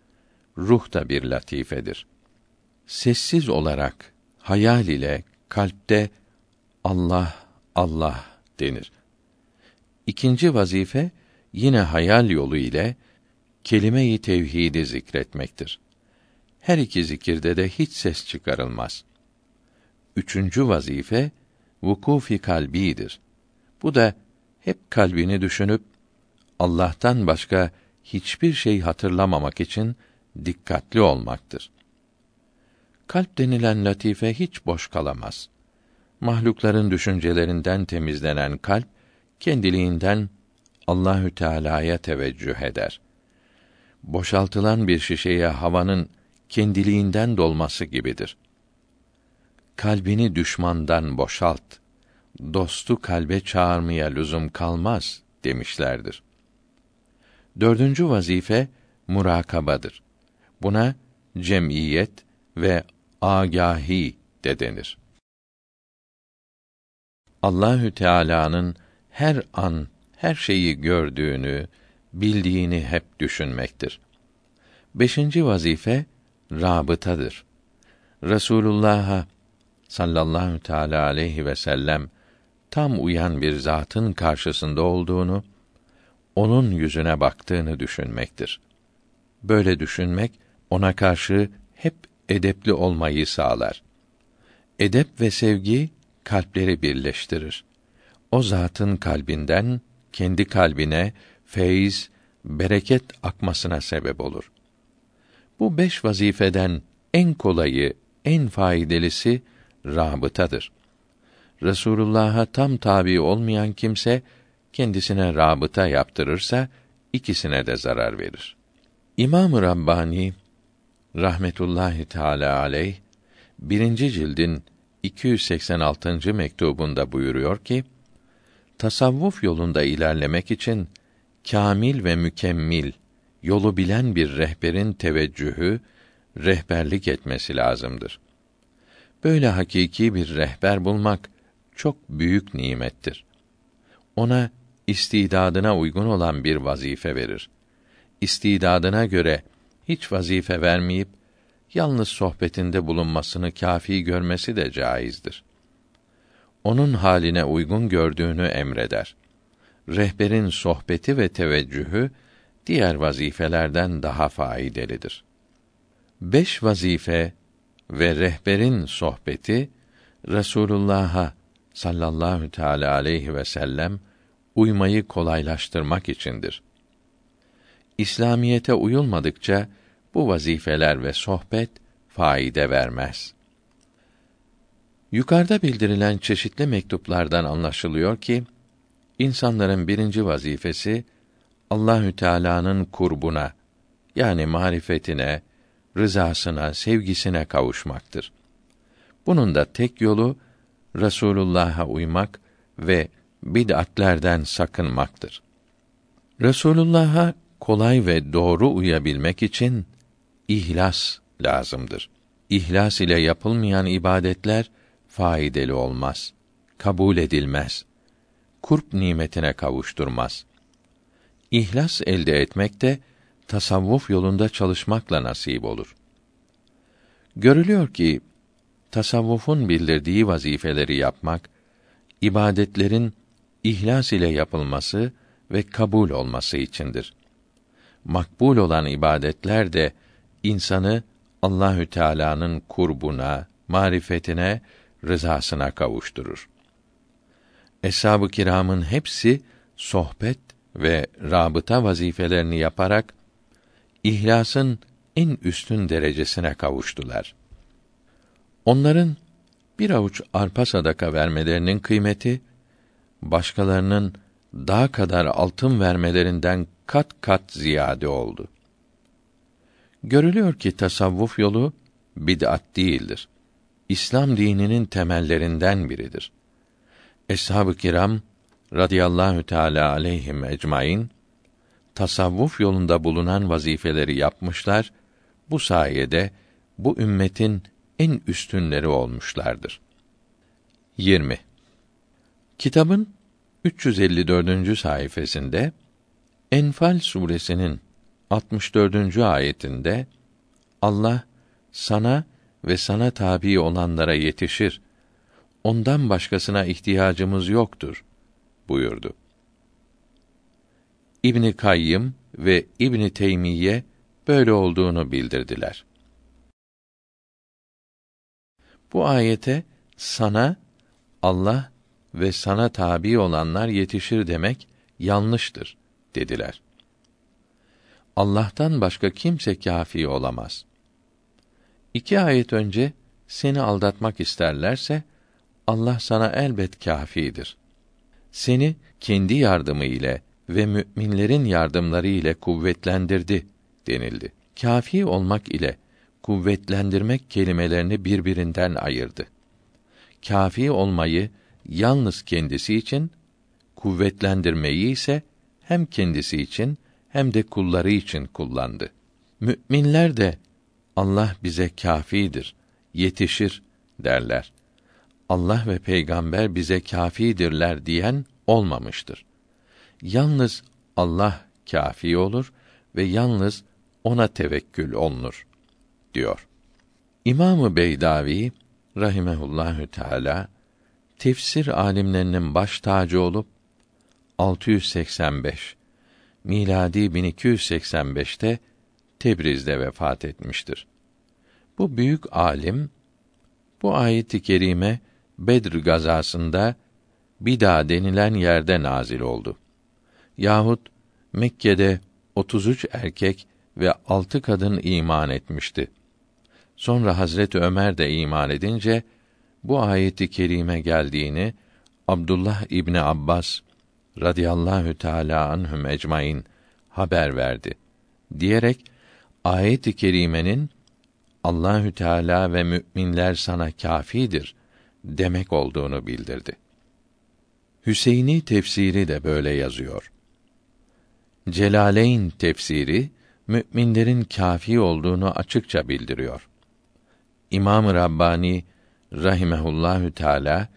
Ruh da bir latifedir. Sessiz olarak hayal ile kalpte Allah Allah denir. İkinci vazife yine hayal yolu ile kelime-i tevhidi zikretmektir. Her iki zikirde de hiç ses çıkarılmaz. Üçüncü vazife vukufi kalbidir. Bu da hep kalbini düşünüp Allah'tan başka hiçbir şey hatırlamamak için dikkatli olmaktır. Kalp denilen latife hiç boş kalamaz. Mahlukların düşüncelerinden temizlenen kalp kendiliğinden Allahü Teala'ya teveccüh eder. Boşaltılan bir şişeye havanın kendiliğinden dolması gibidir. Kalbini düşmandan boşalt. Dostu kalbe çağırmaya lüzum kalmaz demişlerdir. Dördüncü vazife murakabadır. Buna cemiyet ve agahi de denir. Allahü Teala'nın her an her şeyi gördüğünü, bildiğini hep düşünmektir. Beşinci vazife rabıtadır. Resulullah'a sallallahu teala aleyhi ve sellem tam uyan bir zatın karşısında olduğunu, onun yüzüne baktığını düşünmektir. Böyle düşünmek ona karşı hep edepli olmayı sağlar. Edep ve sevgi kalpleri birleştirir. O zatın kalbinden kendi kalbine feyiz, bereket akmasına sebep olur. Bu beş vazifeden en kolayı, en faydalısı rabıtadır. Resulullah'a tam tabi olmayan kimse kendisine rabıta yaptırırsa ikisine de zarar verir. İmam-ı Rabbani rahmetullahi teala aleyh birinci cildin 286. mektubunda buyuruyor ki tasavvuf yolunda ilerlemek için kamil ve mükemmil yolu bilen bir rehberin teveccühü rehberlik etmesi lazımdır. Böyle hakiki bir rehber bulmak çok büyük nimettir. Ona istidadına uygun olan bir vazife verir. İstidadına göre hiç vazife vermeyip yalnız sohbetinde bulunmasını kafi görmesi de caizdir. Onun haline uygun gördüğünü emreder. Rehberin sohbeti ve teveccühü diğer vazifelerden daha faydalıdır. Beş vazife ve rehberin sohbeti Resulullah'a sallallahu teala aleyhi ve sellem uymayı kolaylaştırmak içindir. İslamiyete uyulmadıkça bu vazifeler ve sohbet faide vermez. Yukarıda bildirilen çeşitli mektuplardan anlaşılıyor ki insanların birinci vazifesi Allahü Teala'nın kurbuna yani marifetine, rızasına, sevgisine kavuşmaktır. Bunun da tek yolu Resulullah'a uymak ve bid'atlerden sakınmaktır. Resulullah'a kolay ve doğru uyabilmek için ihlas lazımdır. İhlas ile yapılmayan ibadetler faydalı olmaz, kabul edilmez. Kurp nimetine kavuşturmaz. İhlas elde etmek de tasavvuf yolunda çalışmakla nasip olur. Görülüyor ki tasavvufun bildirdiği vazifeleri yapmak ibadetlerin ihlas ile yapılması ve kabul olması içindir. Makbul olan ibadetler de insanı Allahü Teala'nın kurbuna, marifetine, rızasına kavuşturur. Eshab-ı kiramın hepsi sohbet ve rabıta vazifelerini yaparak ihlasın en üstün derecesine kavuştular. Onların bir avuç arpa sadaka vermelerinin kıymeti başkalarının daha kadar altın vermelerinden kat kat ziyade oldu. Görülüyor ki tasavvuf yolu bid'at değildir. İslam dininin temellerinden biridir. Eshab-ı kiram radıyallahu teala aleyhim ecmaîn tasavvuf yolunda bulunan vazifeleri yapmışlar. Bu sayede bu ümmetin en üstünleri olmuşlardır. 20. Kitabın 354. sayfasında Enfal suresinin 64. ayetinde Allah sana ve sana tabi olanlara yetişir. Ondan başkasına ihtiyacımız yoktur buyurdu. İbn Kayyım ve İbn Teymiye böyle olduğunu bildirdiler. Bu ayete sana Allah ve sana tabi olanlar yetişir demek yanlıştır dediler. Allah'tan başka kimse kâfi olamaz. İki ayet önce seni aldatmak isterlerse Allah sana elbet kâfidir. Seni kendi yardımı ile ve müminlerin yardımları ile kuvvetlendirdi denildi. Kâfi olmak ile kuvvetlendirmek kelimelerini birbirinden ayırdı. Kâfi olmayı yalnız kendisi için, kuvvetlendirmeyi ise hem kendisi için hem de kulları için kullandı. Müminler de Allah bize kâfidir, yetişir derler. Allah ve peygamber bize kâfidirler diyen olmamıştır. Yalnız Allah kâfi olur ve yalnız ona tevekkül olunur diyor. İmamı Beydavi rahimehullahü teala tefsir alimlerinin baş tacı olup 685 miladi 1285'te Tebriz'de vefat etmiştir. Bu büyük alim bu ayet-i kerime Bedr gazasında Bida denilen yerde nazil oldu. Yahut Mekke'de 33 erkek ve 6 kadın iman etmişti. Sonra Hazret Ömer de iman edince bu ayeti kerime geldiğini Abdullah İbni Abbas radıyallahu teala anhum ecmaîn haber verdi diyerek ayet-i kerimenin Allahü Teala ve müminler sana kâfidir demek olduğunu bildirdi. Hüseyini tefsiri de böyle yazıyor. Celaleyn tefsiri müminlerin kâfi olduğunu açıkça bildiriyor. İmam-ı Rabbani rahimehullahü teala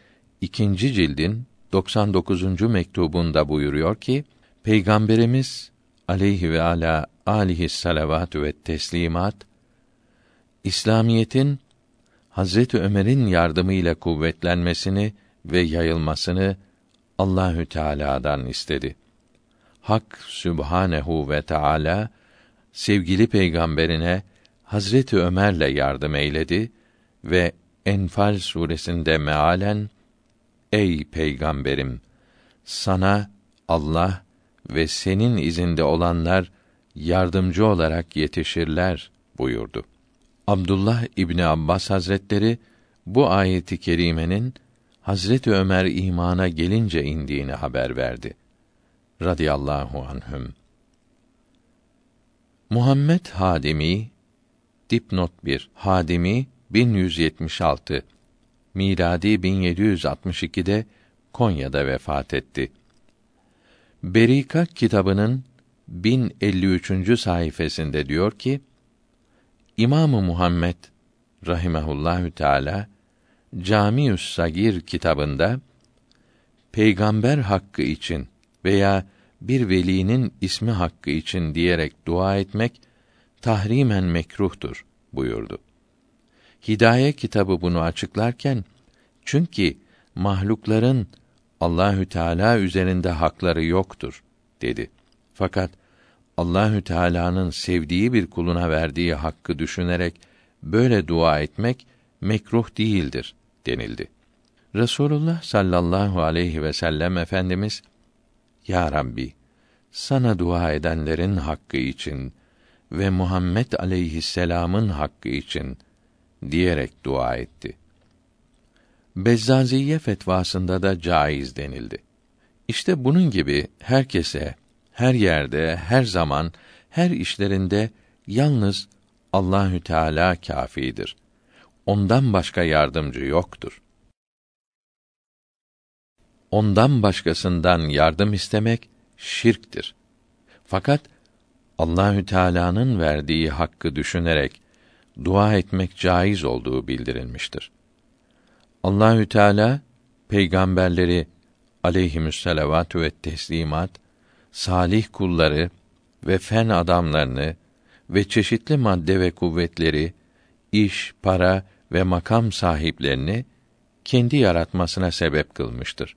ikinci cildin 99. mektubunda buyuruyor ki Peygamberimiz aleyhi ve ala alihi salavatü ve teslimat İslamiyetin Hazreti Ömer'in yardımıyla kuvvetlenmesini ve yayılmasını Allahü Teala'dan istedi. Hak Sübhanehu ve Teala sevgili peygamberine Hazreti Ömer'le yardım eyledi ve Enfal suresinde mealen Ey peygamberim sana Allah ve senin izinde olanlar yardımcı olarak yetişirler buyurdu. Abdullah İbni Abbas Hazretleri bu ayeti kerimenin Hazreti Ömer imana gelince indiğini haber verdi. Radiyallahu anhüm. Muhammed Hadimi dipnot 1 Hadimi 1176 miladi 1762'de Konya'da vefat etti. Berika kitabının 1053. sayfasında diyor ki: İmamı Muhammed rahimehullahü teala Camiü's Sagir kitabında peygamber hakkı için veya bir velinin ismi hakkı için diyerek dua etmek tahrimen mekruhtur buyurdu. Hidaye kitabı bunu açıklarken çünkü mahlukların Allahü Teala üzerinde hakları yoktur dedi. Fakat Allahü Teala'nın sevdiği bir kuluna verdiği hakkı düşünerek böyle dua etmek mekruh değildir denildi. Resulullah sallallahu aleyhi ve sellem efendimiz Ya Rabbi sana dua edenlerin hakkı için ve Muhammed aleyhisselam'ın hakkı için diyerek dua etti. Bezzaziye fetvasında da caiz denildi. İşte bunun gibi herkese, her yerde, her zaman, her işlerinde yalnız Allahü Teala kâfidir. Ondan başka yardımcı yoktur. Ondan başkasından yardım istemek şirktir. Fakat Allahü Teala'nın verdiği hakkı düşünerek dua etmek caiz olduğu bildirilmiştir. Allahü Teala peygamberleri aleyhimüsselavatü ve teslimat, salih kulları ve fen adamlarını ve çeşitli madde ve kuvvetleri, iş, para ve makam sahiplerini kendi yaratmasına sebep kılmıştır.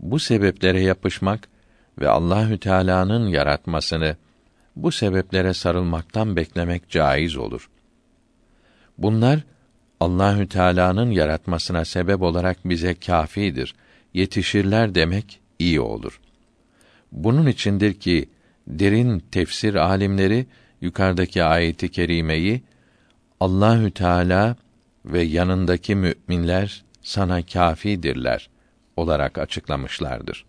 Bu sebeplere yapışmak ve Allahü Teala'nın yaratmasını bu sebeplere sarılmaktan beklemek caiz olur. Bunlar Allahü Teala'nın yaratmasına sebep olarak bize kâfidir, yetişirler demek iyi olur. Bunun içindir ki derin tefsir alimleri yukarıdaki ayeti kerimeyi Allahü Teala ve yanındaki müminler sana kâfidirler olarak açıklamışlardır.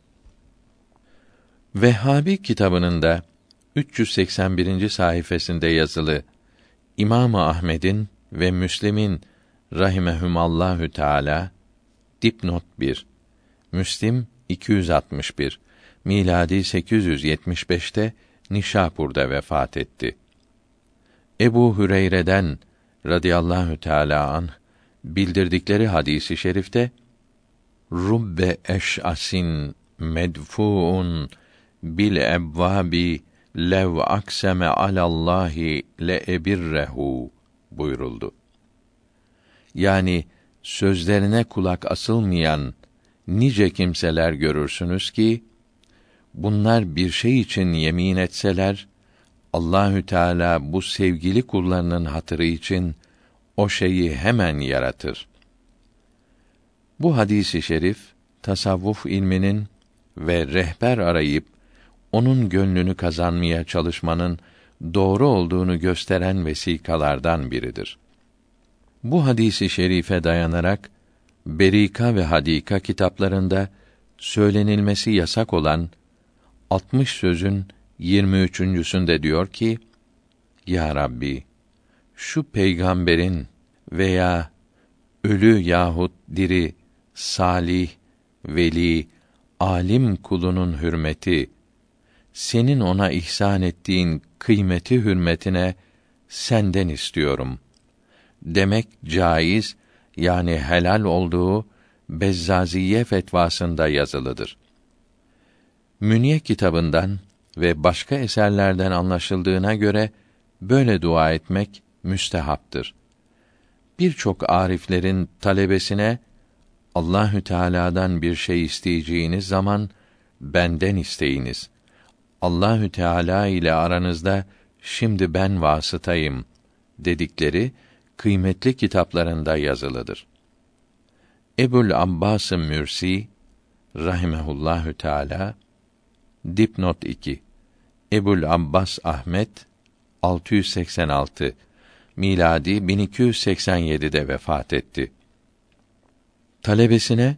Vehhabi kitabının da 381. sayfasında yazılı İmam Ahmed'in ve Müslim'in rahimehumallahü teala dipnot 1 Müslim 261 miladi 875'te Nişapur'da vefat etti. Ebu Hüreyre'den radıyallahu teala an bildirdikleri hadisi şerifte Rubbe eş'asin medfuun bil ebvabi lev akseme alallahi le ebirrehu buyuruldu. Yani sözlerine kulak asılmayan nice kimseler görürsünüz ki bunlar bir şey için yemin etseler Allahü Teala bu sevgili kullarının hatırı için o şeyi hemen yaratır. Bu hadisi şerif tasavvuf ilminin ve rehber arayıp onun gönlünü kazanmaya çalışmanın doğru olduğunu gösteren vesikalardan biridir. Bu hadisi şerife dayanarak Berika ve Hadika kitaplarında söylenilmesi yasak olan 60 sözün 23.sünde diyor ki: Ya Rabbi, şu peygamberin veya ölü yahut diri, salih, veli, alim kulunun hürmeti, senin ona ihsan ettiğin kıymeti hürmetine senden istiyorum. Demek caiz yani helal olduğu Bezzaziye fetvasında yazılıdır. Münye kitabından ve başka eserlerden anlaşıldığına göre böyle dua etmek müstehaptır. Birçok ariflerin talebesine Allahü Teala'dan bir şey isteyeceğiniz zaman benden isteyiniz. Allahü Teala ile aranızda şimdi ben vasıtayım dedikleri kıymetli kitaplarında yazılıdır. Ebul Abbas Mürsi rahimehullahü teala dipnot 2 Ebul Abbas Ahmet 686 miladi 1287'de vefat etti. Talebesine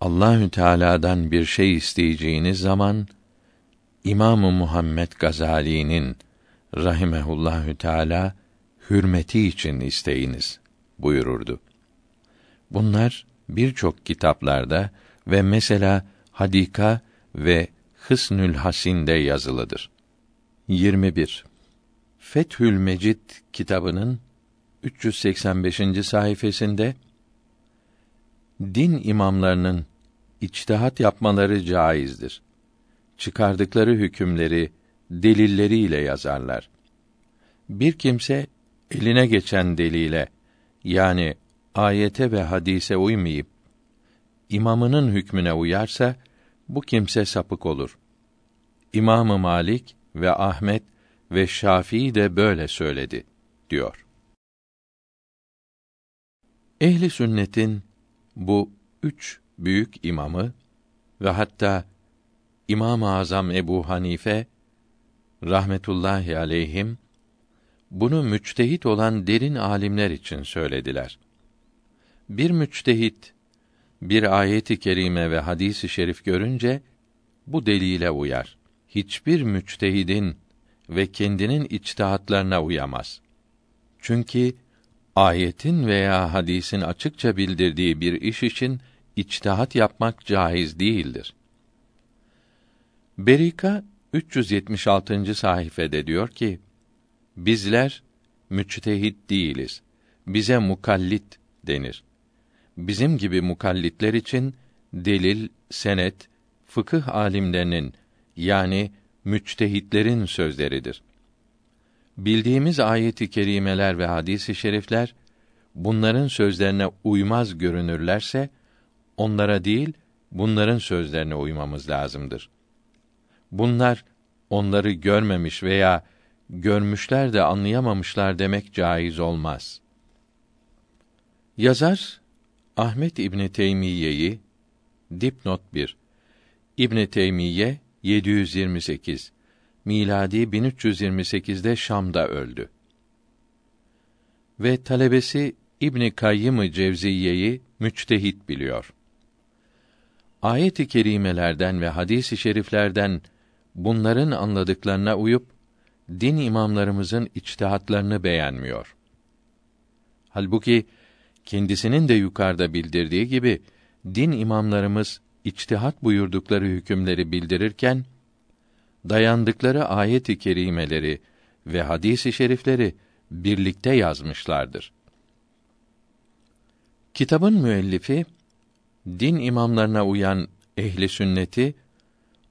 Allahü Teala'dan bir şey isteyeceğiniz zaman İmamı Muhammed Gazali'nin rahimehullahü teala hürmeti için isteyiniz buyururdu. Bunlar birçok kitaplarda ve mesela Hadika ve Hısnül Hasin'de yazılıdır. 21. Fethül Mecid kitabının 385. sayfasında din imamlarının içtihat yapmaları caizdir. Çıkardıkları hükümleri delilleriyle yazarlar. Bir kimse eline geçen delile yani ayete ve hadise uymayıp imamının hükmüne uyarsa bu kimse sapık olur. İmamı Malik ve Ahmet ve Şafii de böyle söyledi diyor. Ehli sünnetin bu üç büyük imamı ve hatta İmam-ı Azam Ebu Hanife rahmetullahi aleyhim bunu müçtehit olan derin alimler için söylediler. Bir müçtehit bir ayeti kerime ve hadisi şerif görünce bu delile uyar. Hiçbir müçtehidin ve kendinin içtihatlarına uyamaz. Çünkü ayetin veya hadisin açıkça bildirdiği bir iş için içtihat yapmak caiz değildir. Berika 376. sayfede diyor ki: Bizler müçtehit değiliz. Bize mukallit denir. Bizim gibi mukallitler için delil, senet, fıkıh alimlerinin yani müçtehitlerin sözleridir. Bildiğimiz ayeti kerimeler ve hadisi şerifler bunların sözlerine uymaz görünürlerse onlara değil bunların sözlerine uymamız lazımdır. Bunlar onları görmemiş veya görmüşler de anlayamamışlar demek caiz olmaz. Yazar Ahmet İbni Teymiye'yi dipnot 1 İbn Teymiye 728 miladi 1328'de Şam'da öldü. Ve talebesi İbn Kayyım Cevziye'yi müçtehit biliyor. Ayet-i kerimelerden ve hadis-i şeriflerden bunların anladıklarına uyup din imamlarımızın içtihatlarını beğenmiyor. Halbuki kendisinin de yukarıda bildirdiği gibi din imamlarımız içtihat buyurdukları hükümleri bildirirken dayandıkları ayet-i kerimeleri ve hadis-i şerifleri birlikte yazmışlardır. Kitabın müellifi din imamlarına uyan ehli sünneti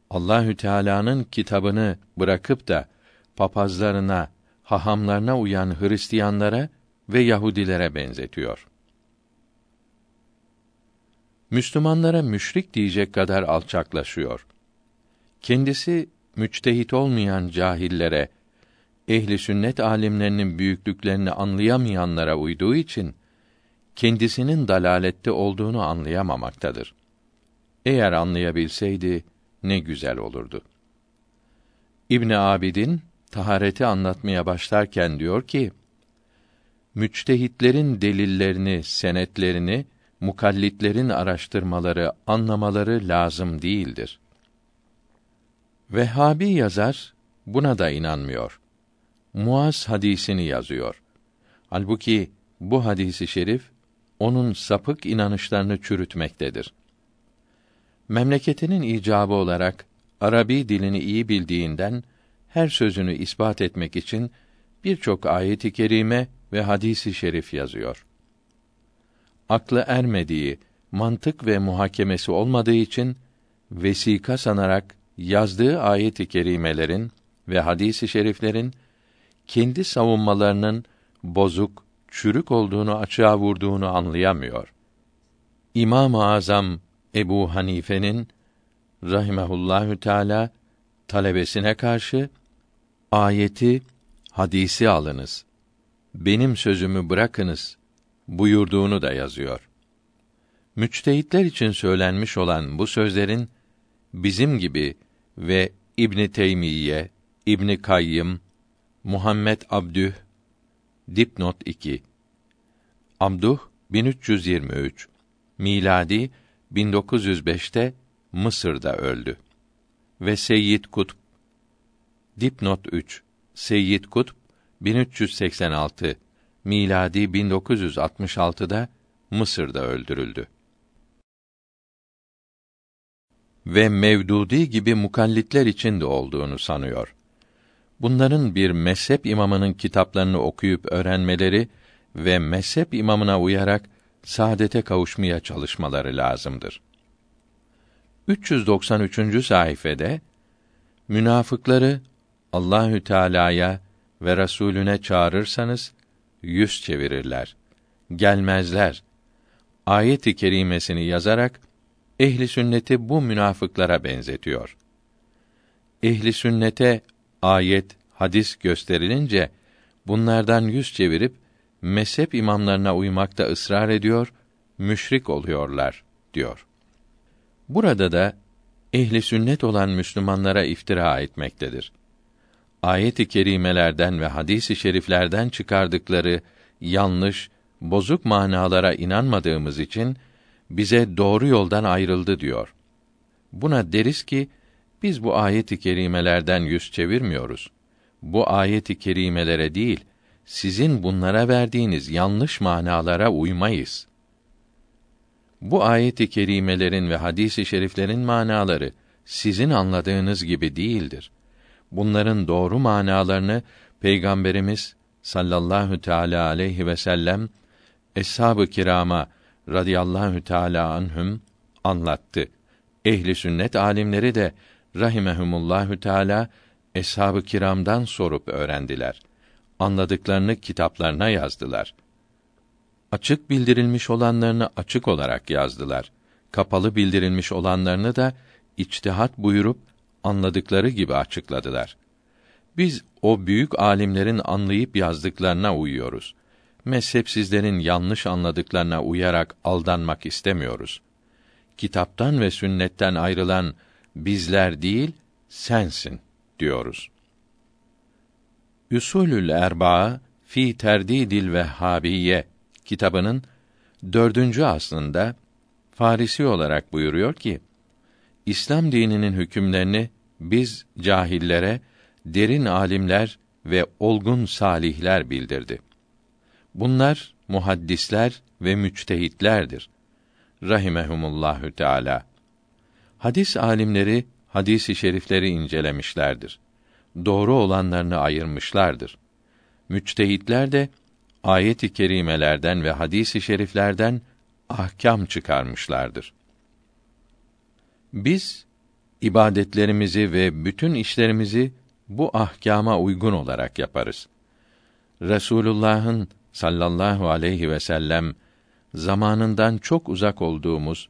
Allahü Teala'nın kitabını bırakıp da papazlarına, hahamlarına uyan Hristiyanlara ve Yahudilere benzetiyor. Müslümanlara müşrik diyecek kadar alçaklaşıyor. Kendisi müçtehit olmayan cahillere, ehli sünnet alimlerinin büyüklüklerini anlayamayanlara uyduğu için kendisinin dalalette olduğunu anlayamamaktadır. Eğer anlayabilseydi ne güzel olurdu. İbn Abidin tahareti anlatmaya başlarken diyor ki: Müçtehitlerin delillerini, senetlerini mukallitlerin araştırmaları, anlamaları lazım değildir. Vehhabi yazar buna da inanmıyor. Muaz hadisini yazıyor. Halbuki bu hadisi şerif onun sapık inanışlarını çürütmektedir. Memleketinin icabı olarak Arabi dilini iyi bildiğinden her sözünü ispat etmek için birçok ayet-i kerime ve hadisi şerif yazıyor. Aklı ermediği, mantık ve muhakemesi olmadığı için vesika sanarak yazdığı ayet-i kerimelerin ve hadisi şeriflerin kendi savunmalarının bozuk, çürük olduğunu açığa vurduğunu anlayamıyor. İmam-ı Azam Ebu Hanife'nin rahimehullahü teala talebesine karşı ayeti, hadisi alınız. Benim sözümü bırakınız buyurduğunu da yazıyor. Müçtehitler için söylenmiş olan bu sözlerin bizim gibi ve İbn Teymiye, İbn Kayyım, Muhammed Abdüh dipnot 2 Abduh 1323 miladi 1905'te Mısır'da öldü. Ve Seyyid Kutb dipnot 3 Seyyid Kutb 1386 miladi 1966'da Mısır'da öldürüldü. Ve Mevdudi gibi mukallitler için de olduğunu sanıyor. Bunların bir mezhep imamının kitaplarını okuyup öğrenmeleri ve mezhep imamına uyarak saadete kavuşmaya çalışmaları lazımdır. 393. sayfede münafıkları Allahü Teala'ya ve Resulüne çağırırsanız yüz çevirirler. Gelmezler. Ayet-i kerimesini yazarak ehli sünneti bu münafıklara benzetiyor. Ehli sünnete ayet, hadis gösterilince bunlardan yüz çevirip mezhep imamlarına uymakta ısrar ediyor, müşrik oluyorlar diyor. Burada da ehli sünnet olan Müslümanlara iftira etmektedir. Ayet-i kerimelerden ve hadis-i şeriflerden çıkardıkları yanlış, bozuk manalara inanmadığımız için bize doğru yoldan ayrıldı diyor. Buna deriz ki biz bu ayet-i kerimelerden yüz çevirmiyoruz. Bu ayet-i kerimelere değil, sizin bunlara verdiğiniz yanlış manalara uymayız. Bu ayet-i kerimelerin ve hadis-i şeriflerin manaları sizin anladığınız gibi değildir. Bunların doğru manalarını Peygamberimiz sallallahu teala aleyhi ve sellem eshab-ı kirama radıyallahu teala anhüm anlattı. Ehli sünnet alimleri de rahimehumullahü teala eshab-ı kiramdan sorup öğrendiler. Anladıklarını kitaplarına yazdılar. Açık bildirilmiş olanlarını açık olarak yazdılar. Kapalı bildirilmiş olanlarını da içtihat buyurup anladıkları gibi açıkladılar. Biz o büyük alimlerin anlayıp yazdıklarına uyuyoruz. Mezhepsizlerin yanlış anladıklarına uyarak aldanmak istemiyoruz. Kitaptan ve sünnetten ayrılan bizler değil, sensin diyoruz. Usulül Erbaa fi Terdidil Vehhabiye kitabının dördüncü aslında Farisi olarak buyuruyor ki, İslam dininin hükümlerini biz cahillere derin alimler ve olgun salihler bildirdi. Bunlar muhaddisler ve müçtehitlerdir. Rahimehumullahü Teala. Hadis alimleri hadisi şerifleri incelemişlerdir. Doğru olanlarını ayırmışlardır. Müçtehitler de ayet-i kerimelerden ve hadis-i şeriflerden ahkam çıkarmışlardır. Biz ibadetlerimizi ve bütün işlerimizi bu ahkama uygun olarak yaparız. Resulullah'ın sallallahu aleyhi ve sellem zamanından çok uzak olduğumuz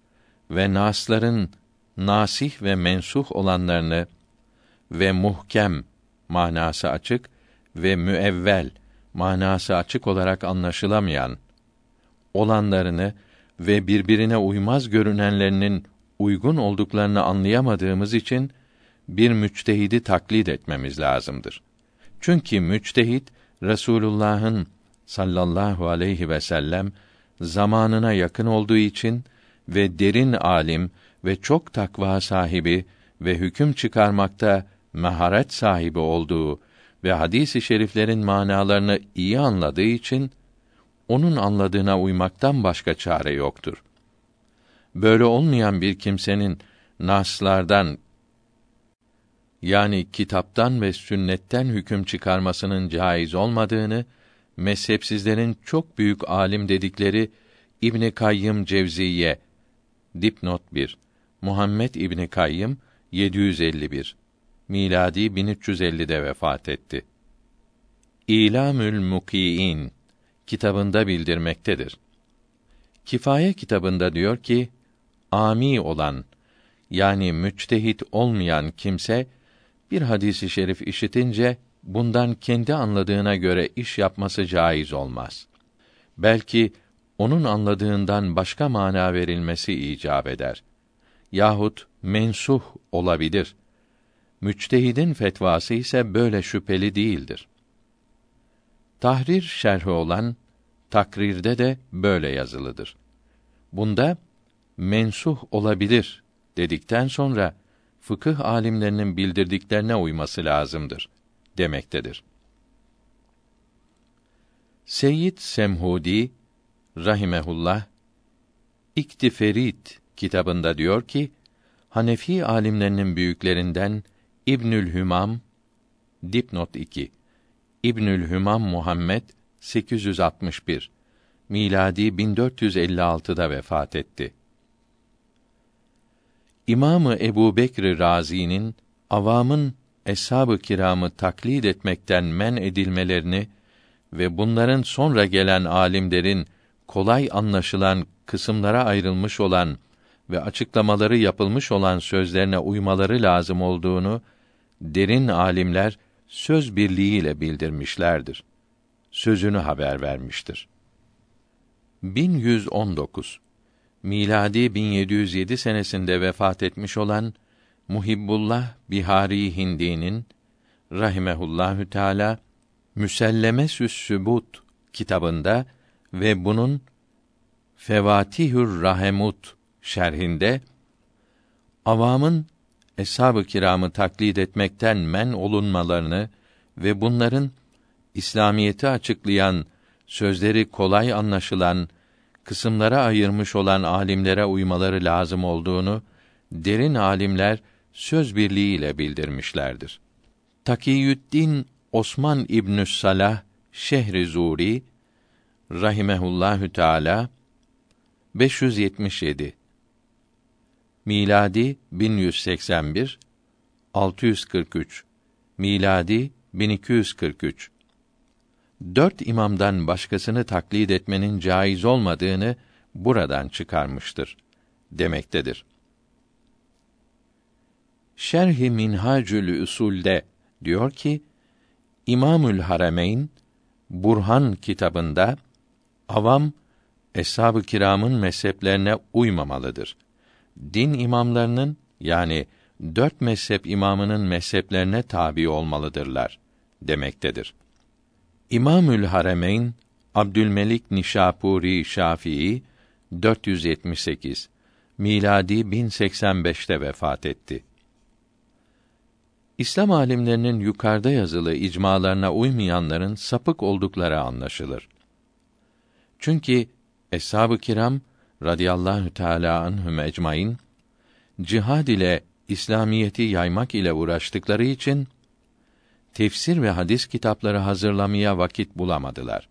ve nasların nasih ve mensuh olanlarını ve muhkem manası açık ve müevvel manası açık olarak anlaşılamayan olanlarını ve birbirine uymaz görünenlerinin uygun olduklarını anlayamadığımız için bir müçtehidi taklit etmemiz lazımdır. Çünkü müçtehit Resulullah'ın sallallahu aleyhi ve sellem zamanına yakın olduğu için ve derin alim ve çok takva sahibi ve hüküm çıkarmakta maharet sahibi olduğu ve hadis-i şeriflerin manalarını iyi anladığı için onun anladığına uymaktan başka çare yoktur. Böyle olmayan bir kimsenin naslardan yani kitaptan ve sünnetten hüküm çıkarmasının caiz olmadığını mezhepsizlerin çok büyük alim dedikleri İbn Kayyım Cevziye dipnot 1 Muhammed İbni Kayyım 751 miladi 1350'de vefat etti. İlamül Mukiin kitabında bildirmektedir. Kifaye kitabında diyor ki, ami olan yani müçtehit olmayan kimse bir hadisi şerif işitince bundan kendi anladığına göre iş yapması caiz olmaz. Belki onun anladığından başka mana verilmesi icap eder. Yahut mensuh olabilir. Müçtehidin fetvası ise böyle şüpheli değildir. Tahrir şerhi olan takrirde de böyle yazılıdır. Bunda mensuh olabilir dedikten sonra fıkıh alimlerinin bildirdiklerine uyması lazımdır demektedir. Seyyid Semhudi rahimehullah İktiferit kitabında diyor ki Hanefi alimlerinin büyüklerinden İbnül Hümam dipnot 2 İbnül Hümam Muhammed 861 miladi 1456'da vefat etti. İmamı Ebu Bekr Razi'nin avamın eshab-ı kiramı taklid etmekten men edilmelerini ve bunların sonra gelen alimlerin kolay anlaşılan kısımlara ayrılmış olan ve açıklamaları yapılmış olan sözlerine uymaları lazım olduğunu derin alimler söz birliğiyle bildirmişlerdir. sözünü haber vermiştir. 1119 miladi 1707 senesinde vefat etmiş olan Muhibbullah Bihari Hindi'nin rahimehullahü teala Müselleme Sübut kitabında ve bunun Fevatihür Rahemut şerhinde avamın eshab-ı kiramı taklit etmekten men olunmalarını ve bunların İslamiyeti açıklayan, sözleri kolay anlaşılan, kısımlara ayırmış olan alimlere uymaları lazım olduğunu derin alimler söz birliğiyle bildirmişlerdir. Takiyüddin Osman İbnü Salah Şehri Zuri rahimehullahü teala 577 miladi 1181 643 miladi 1243 dört imamdan başkasını taklid etmenin caiz olmadığını buradan çıkarmıştır demektedir. Şerh-i Minhacül Usul'de diyor ki İmamül Harameyn Burhan kitabında avam eshab-ı kiramın mezheplerine uymamalıdır. Din imamlarının yani dört mezhep imamının mezheplerine tabi olmalıdırlar demektedir. İmamül Haremeyn Abdülmelik Nişapuri Şafii 478 miladi 1085'te vefat etti. İslam alimlerinin yukarıda yazılı icmalarına uymayanların sapık oldukları anlaşılır. Çünkü eshab-ı kiram radıyallahu teala anhum ecmaîn cihad ile İslamiyeti yaymak ile uğraştıkları için tefsir ve hadis kitapları hazırlamaya vakit bulamadılar.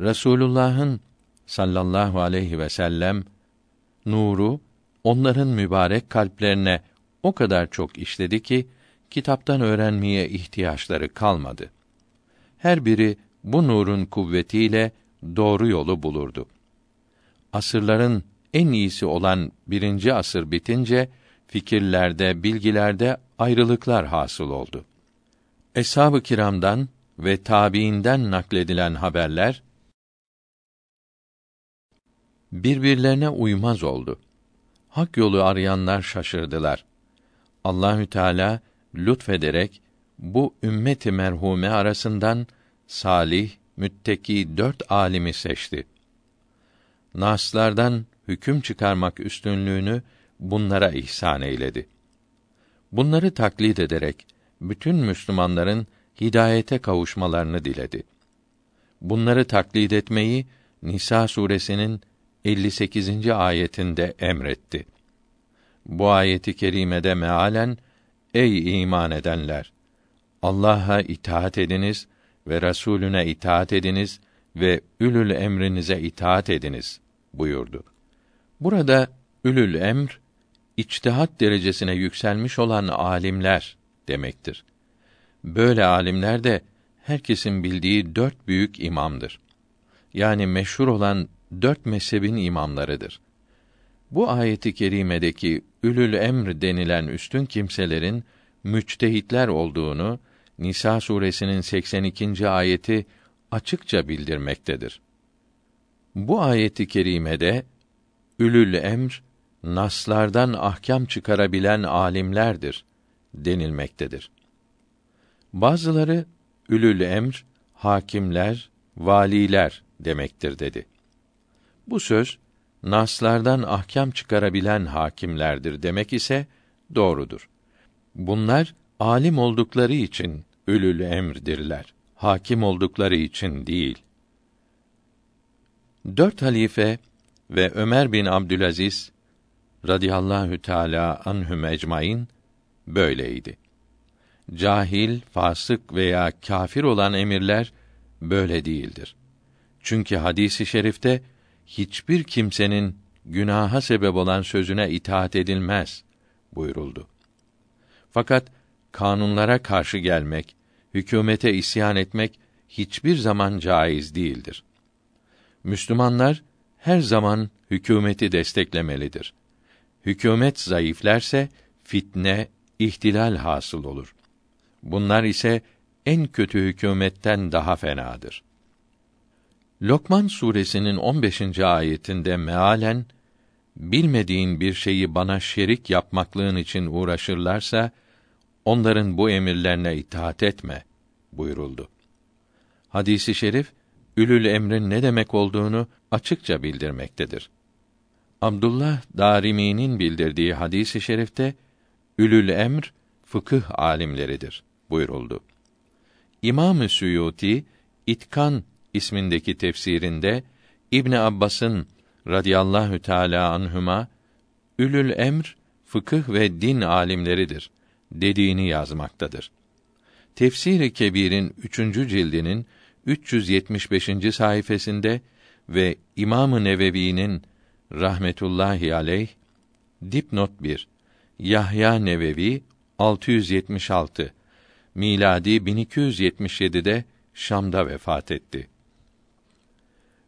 Resulullah'ın sallallahu aleyhi ve sellem nuru onların mübarek kalplerine o kadar çok işledi ki kitaptan öğrenmeye ihtiyaçları kalmadı. Her biri bu nurun kuvvetiyle doğru yolu bulurdu. Asırların en iyisi olan birinci asır bitince fikirlerde, bilgilerde ayrılıklar hasıl oldu. Eshab-ı kiramdan ve tabiinden nakledilen haberler birbirlerine uymaz oldu. Hak yolu arayanlar şaşırdılar. Allahü Teala lütfederek bu ümmeti merhume arasından salih, mütteki dört alimi seçti. Naslardan hüküm çıkarmak üstünlüğünü bunlara ihsan eyledi. Bunları taklit ederek bütün Müslümanların hidayete kavuşmalarını diledi. Bunları taklit etmeyi Nisa suresinin 58. ayetinde emretti. Bu ayeti kerimede mealen ey iman edenler Allah'a itaat ediniz ve Resulüne itaat ediniz ve ülül emrinize itaat ediniz buyurdu. Burada ülül emr içtihat derecesine yükselmiş olan alimler demektir. Böyle alimler de herkesin bildiği dört büyük imamdır. Yani meşhur olan dört mezhebin imamlarıdır. Bu ayeti kerimedeki ülül emr denilen üstün kimselerin müçtehitler olduğunu Nisa suresinin 82. ayeti açıkça bildirmektedir. Bu ayeti kerimede ülül emr naslardan ahkam çıkarabilen alimlerdir denilmektedir. Bazıları ülül emr hakimler, valiler demektir dedi. Bu söz naslardan ahkam çıkarabilen hakimlerdir demek ise doğrudur. Bunlar alim oldukları için ülül emrdirler. Hakim oldukları için değil. Dört halife ve Ömer bin Abdülaziz radıyallahu teala anhum ecmaîn böyleydi. Cahil, fasık veya kafir olan emirler böyle değildir. Çünkü hadisi şerifte hiçbir kimsenin günaha sebep olan sözüne itaat edilmez buyuruldu. Fakat kanunlara karşı gelmek, hükümete isyan etmek hiçbir zaman caiz değildir. Müslümanlar her zaman hükümeti desteklemelidir. Hükümet zayıflerse fitne, ihtilal hasıl olur. Bunlar ise en kötü hükümetten daha fenadır. Lokman suresinin 15. ayetinde mealen bilmediğin bir şeyi bana şerik yapmaklığın için uğraşırlarsa onların bu emirlerine itaat etme buyuruldu. Hadisi şerif ülül emrin ne demek olduğunu açıkça bildirmektedir. Abdullah Darimi'nin bildirdiği hadisi şerifte ülül emr fıkıh alimleridir buyuruldu. İmam-ı Suyuti İtkan ismindeki tefsirinde İbn Abbas'ın radıyallahu teala anhuma ülül emr fıkıh ve din alimleridir dediğini yazmaktadır. Tefsir-i Kebir'in 3. cildinin 375. sayfasında ve İmam-ı Nevevi'nin rahmetullahi aleyh dipnot 1 Yahya Nevevi 676 miladi 1277'de Şam'da vefat etti.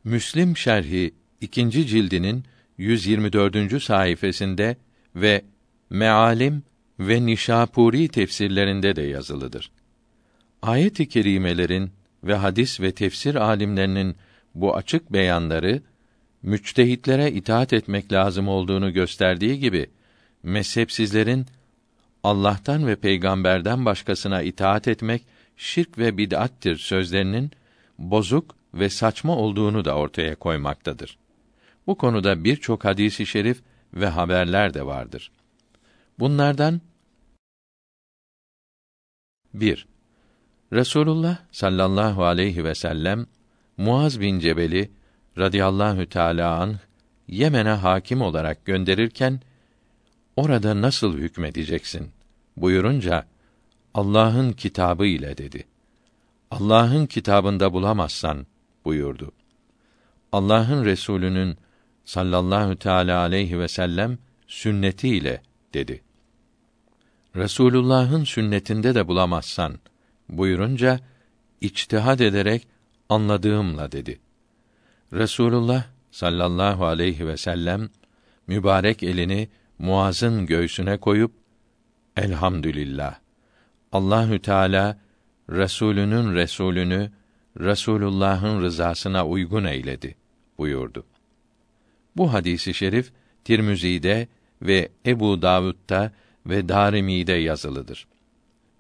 Müslim şerhi ikinci cildinin 124. sayfasında ve Mealim ve Nişapuri tefsirlerinde de yazılıdır. Ayet-i kerimelerin ve hadis ve tefsir alimlerinin bu açık beyanları müçtehitlere itaat etmek lazım olduğunu gösterdiği gibi mezhepsizlerin Allah'tan ve peygamberden başkasına itaat etmek şirk ve bid'attir sözlerinin bozuk ve saçma olduğunu da ortaya koymaktadır. Bu konuda birçok hadisi şerif ve haberler de vardır. Bunlardan 1. Resulullah sallallahu aleyhi ve sellem Muaz bin Cebel'i radıyallahu teala anh Yemen'e hakim olarak gönderirken orada nasıl hükmedeceksin buyurunca Allah'ın kitabı ile dedi. Allah'ın kitabında bulamazsan buyurdu. Allah'ın Resulü'nün sallallahu teala aleyhi ve sellem sünneti ile dedi. Resulullah'ın sünnetinde de bulamazsan buyurunca içtihad ederek anladığımla dedi. Resulullah sallallahu aleyhi ve sellem mübarek elini Muaz'ın göğsüne koyup Elhamdülillah. Allahü Teala Resulünün Resulünü Resulullah'ın rızasına uygun eyledi buyurdu. Bu hadisi şerif Tirmizi'de ve Ebu Davud'da ve Darimi'de yazılıdır.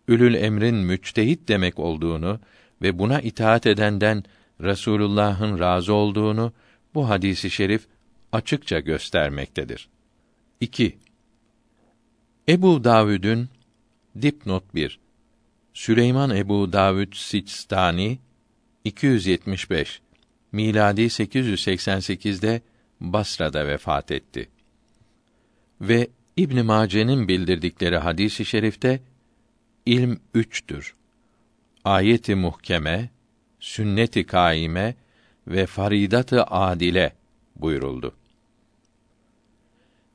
Ülül emrin müçtehit demek olduğunu ve buna itaat edenden Resulullah'ın razı olduğunu bu hadisi şerif açıkça göstermektedir. 2. Ebu Davud'un dipnot 1 Süleyman Ebu Davud Sicstani 275 miladi 888'de Basra'da vefat etti. Ve İbn Mace'nin bildirdikleri hadisi i şerifte ilm üçtür. Ayeti muhkeme, sünneti kaime ve faridatı adile buyuruldu.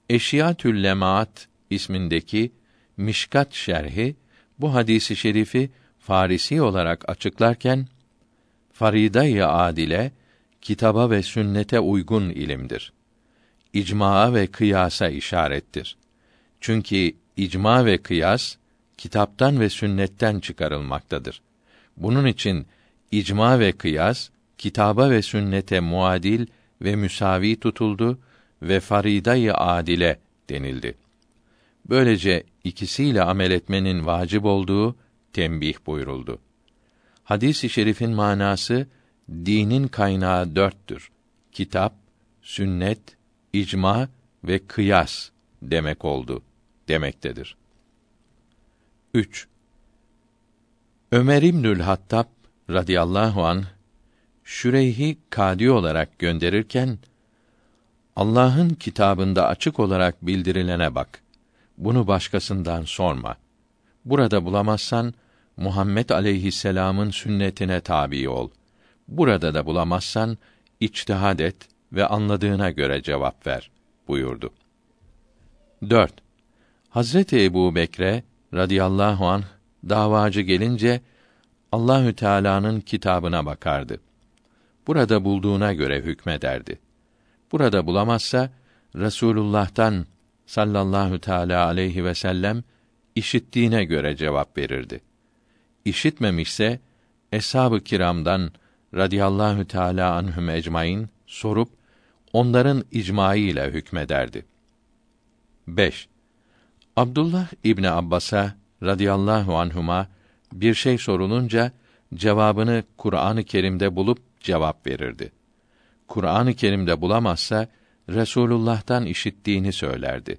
Eşiyatül Lemaat ismindeki Mişkat şerhi bu hadisi şerifi Farisi olarak açıklarken farida-i adile kitaba ve sünnete uygun ilimdir. İcmaa ve kıyasa işarettir. Çünkü icma ve kıyas kitaptan ve sünnetten çıkarılmaktadır. Bunun için icma ve kıyas kitaba ve sünnete muadil ve müsavi tutuldu ve farida-i adile denildi. Böylece ikisiyle amel etmenin vacip olduğu tembih buyuruldu. Hadis-i şerifin manası dinin kaynağı dörttür. Kitap, sünnet, icma ve kıyas demek oldu demektedir. 3. Ömer İbnül Hattab radıyallahu an Şüreyhi kadi olarak gönderirken Allah'ın kitabında açık olarak bildirilene bak. Bunu başkasından sorma. Burada bulamazsan Muhammed aleyhisselam'ın sünnetine tabi ol. Burada da bulamazsan içtihad et ve anladığına göre cevap ver buyurdu. 4. Hazreti Ebu Bekre radıyallahu an davacı gelince Allahü Teala'nın kitabına bakardı. Burada bulduğuna göre hükmederdi. Burada bulamazsa Resulullah'tan sallallahu teala aleyhi ve sellem işittiğine göre cevap verirdi. İşitmemişse eshab-ı kiramdan radıyallahu teala anhum ecmaîn sorup onların icmaî ile hükmederdi. 5. Abdullah İbni Abbas'a radıyallahu anhuma bir şey sorulunca cevabını Kur'an-ı Kerim'de bulup cevap verirdi. Kur'an-ı Kerim'de bulamazsa Resulullah'tan işittiğini söylerdi.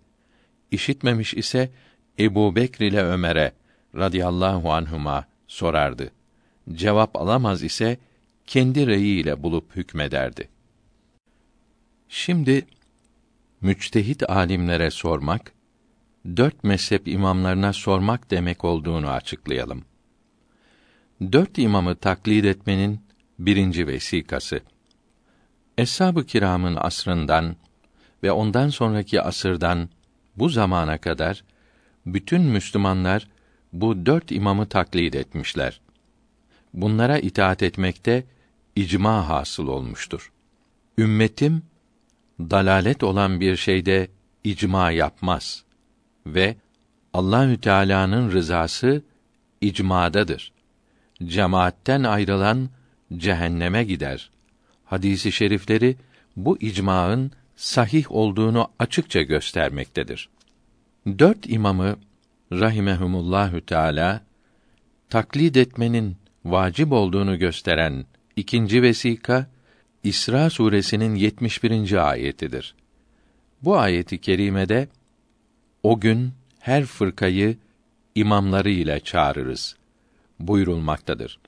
İşitmemiş ise Ebu Bekr ile Ömer'e radıyallahu anhuma sorardı. Cevap alamaz ise kendi reyiyle bulup hükmederdi. Şimdi müçtehit alimlere sormak, dört mezhep imamlarına sormak demek olduğunu açıklayalım. Dört imamı taklid etmenin birinci vesikası. Eshab-ı kiramın asrından ve ondan sonraki asırdan bu zamana kadar bütün Müslümanlar bu dört imamı taklid etmişler. Bunlara itaat etmekte icma hasıl olmuştur. Ümmetim dalalet olan bir şeyde icma yapmaz ve Allahü Teala'nın rızası icmadadır. Cemaatten ayrılan cehenneme gider. Hadisi şerifleri bu icmaın sahih olduğunu açıkça göstermektedir. Dört imamı rahimehumullahü teala taklid etmenin vacip olduğunu gösteren ikinci vesika İsra suresinin 71. ayetidir. Bu ayeti kerimede o gün her fırkayı imamları ile çağırırız buyurulmaktadır.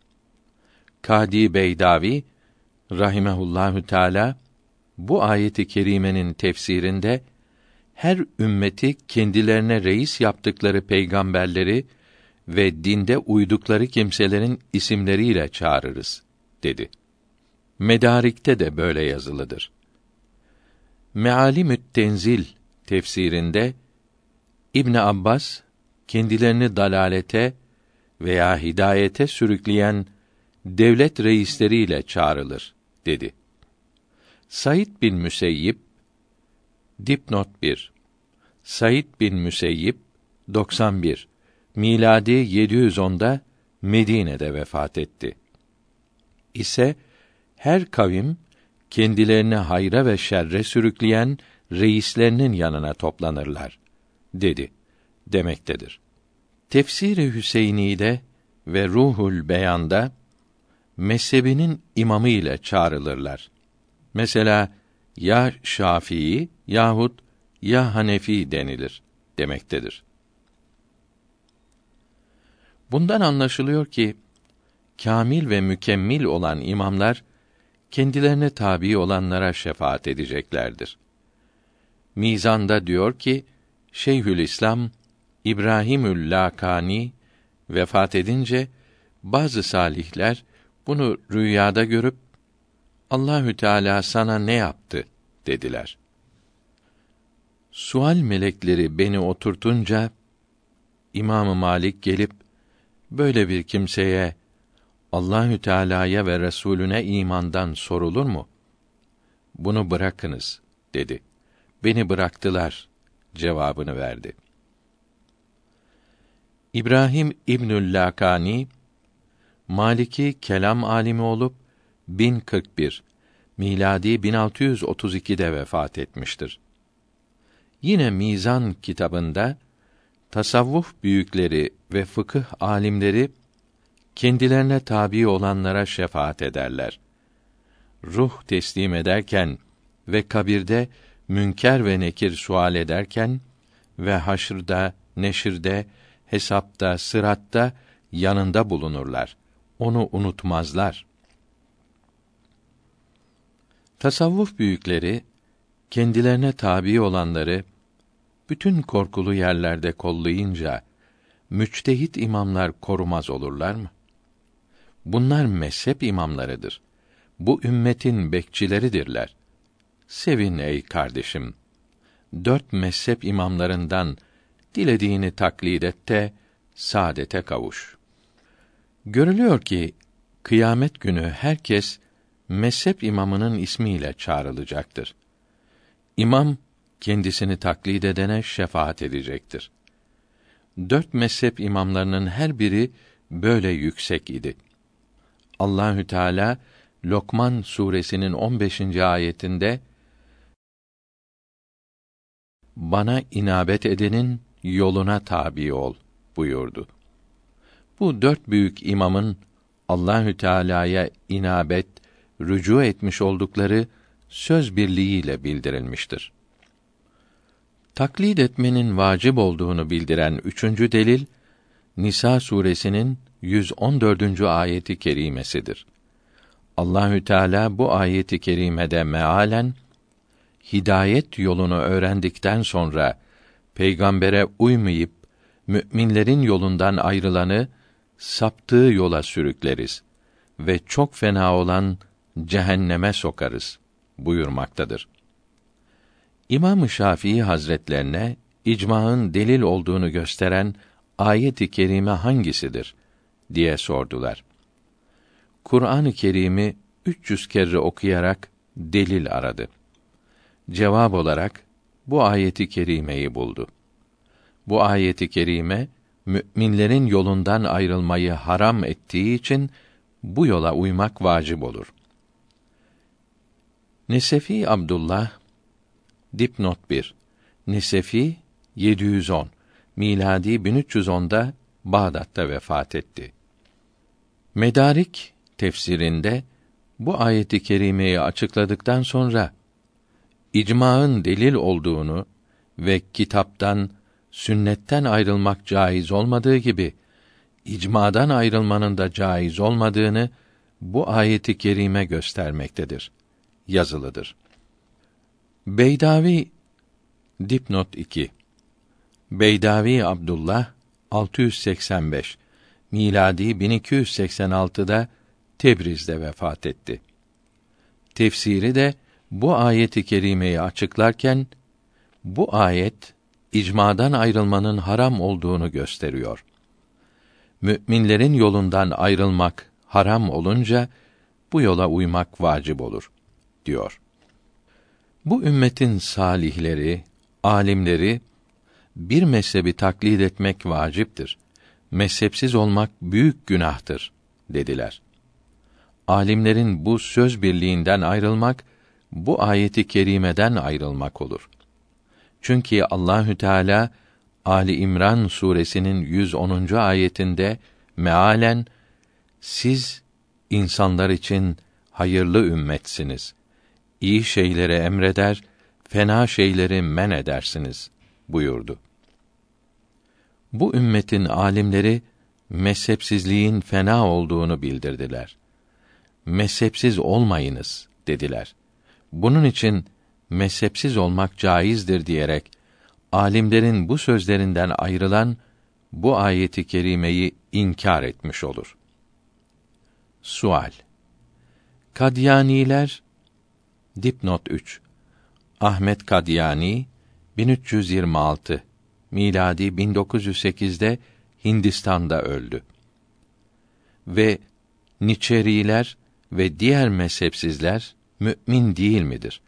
Kadi Beydavi rahimehullahü teala bu ayeti kerimenin tefsirinde her ümmeti kendilerine reis yaptıkları peygamberleri ve dinde uydukları kimselerin isimleriyle çağırırız dedi. Medarik'te de böyle yazılıdır. Mealimü't Tenzil tefsirinde İbn Abbas kendilerini dalalete veya hidayete sürükleyen devlet reisleriyle çağrılır dedi. Said bin Müseyyib dipnot 1 Said bin Müseyyib 91 miladi 710'da Medine'de vefat etti. İse her kavim kendilerini hayra ve şerre sürükleyen reislerinin yanına toplanırlar dedi demektedir. Tefsiri Hüseyni'de ve Ruhul Beyan'da mezhebinin imamı ile çağrılırlar. Mesela ya Şafii yahut ya Hanefi denilir demektedir. Bundan anlaşılıyor ki kamil ve mükemmel olan imamlar kendilerine tabi olanlara şefaat edeceklerdir. Mizanda diyor ki Şeyhülislam İbrahimül Lakani vefat edince bazı salihler bunu rüyada görüp Allahü Teala sana ne yaptı dediler. Sual melekleri beni oturtunca İmam Malik gelip böyle bir kimseye Allahü Teala'ya ve Resulüne imandan sorulur mu? Bunu bırakınız dedi. Beni bıraktılar cevabını verdi. İbrahim İbnül Lakani Maliki kelam alimi olup 1041 miladi 1632'de vefat etmiştir. Yine Mizan kitabında tasavvuf büyükleri ve fıkıh alimleri kendilerine tabi olanlara şefaat ederler. Ruh teslim ederken ve kabirde münker ve nekir sual ederken ve haşrda, neşirde, hesapta, sıratta yanında bulunurlar. Onu unutmazlar. Tasavvuf büyükleri kendilerine tabi olanları bütün korkulu yerlerde kollayınca müçtehit imamlar korumaz olurlar mı? Bunlar mezhep imamlarıdır. Bu ümmetin bekçileridirler. Sevin ey kardeşim. Dört mezhep imamlarından dilediğini taklid et de saadete kavuş. Görülüyor ki kıyamet günü herkes mezhep imamının ismiyle çağrılacaktır. İmam kendisini taklid edene şefaat edecektir. Dört mezhep imamlarının her biri böyle yüksek idi. Allahü Teala Lokman suresinin 15. ayetinde bana inabet edenin yoluna tabi ol buyurdu. Bu dört büyük imamın Allahü Teala'ya inabet, rücu etmiş oldukları söz birliğiyle bildirilmiştir. Taklid etmenin vacip olduğunu bildiren üçüncü delil Nisa suresinin 114. ayeti kerimesidir. Allahü Teala bu ayeti kerimede mealen hidayet yolunu öğrendikten sonra peygambere uymayıp müminlerin yolundan ayrılanı saptığı yola sürükleriz ve çok fena olan cehenneme sokarız buyurmaktadır. İmam-ı Şafii Hazretlerine icmaın delil olduğunu gösteren ayet-i kerime hangisidir diye sordular. Kur'an-ı Kerim'i 300 kere okuyarak delil aradı. Cevap olarak bu ayeti kerimeyi buldu. Bu ayeti kerime müminlerin yolundan ayrılmayı haram ettiği için bu yola uymak vacip olur. Nesefi Abdullah dipnot 1 Nesefi 710 miladi 1310'da Bağdat'ta vefat etti. Medarik tefsirinde bu ayeti kerimeyi açıkladıktan sonra icmaın delil olduğunu ve kitaptan, sünnetten ayrılmak caiz olmadığı gibi icmadan ayrılmanın da caiz olmadığını bu ayeti kerime göstermektedir. Yazılıdır. Beydavi dipnot 2 Beydavi Abdullah 685 miladi 1286'da Tebriz'de vefat etti. Tefsiri de bu ayeti kerimeyi açıklarken bu ayet icmadan ayrılmanın haram olduğunu gösteriyor. Müminlerin yolundan ayrılmak haram olunca bu yola uymak vacip olur diyor. Bu ümmetin salihleri, alimleri bir mezhebi taklit etmek vaciptir. Mezhepsiz olmak büyük günahtır dediler. Alimlerin bu söz birliğinden ayrılmak bu ayeti kerimeden ayrılmak olur. Çünkü Allahü Teala Ali İmran suresinin 110. ayetinde mealen siz insanlar için hayırlı ümmetsiniz. İyi şeyleri emreder, fena şeyleri men edersiniz buyurdu. Bu ümmetin alimleri mezhepsizliğin fena olduğunu bildirdiler. Mezhepsiz olmayınız dediler. Bunun için mezhepsiz olmak caizdir diyerek alimlerin bu sözlerinden ayrılan bu ayeti kerimeyi inkar etmiş olur. Sual Kadyaniler dipnot 3 Ahmet Kadyani 1326 miladi 1908'de Hindistan'da öldü. Ve Niçeriler ve diğer mezhepsizler mümin değil midir?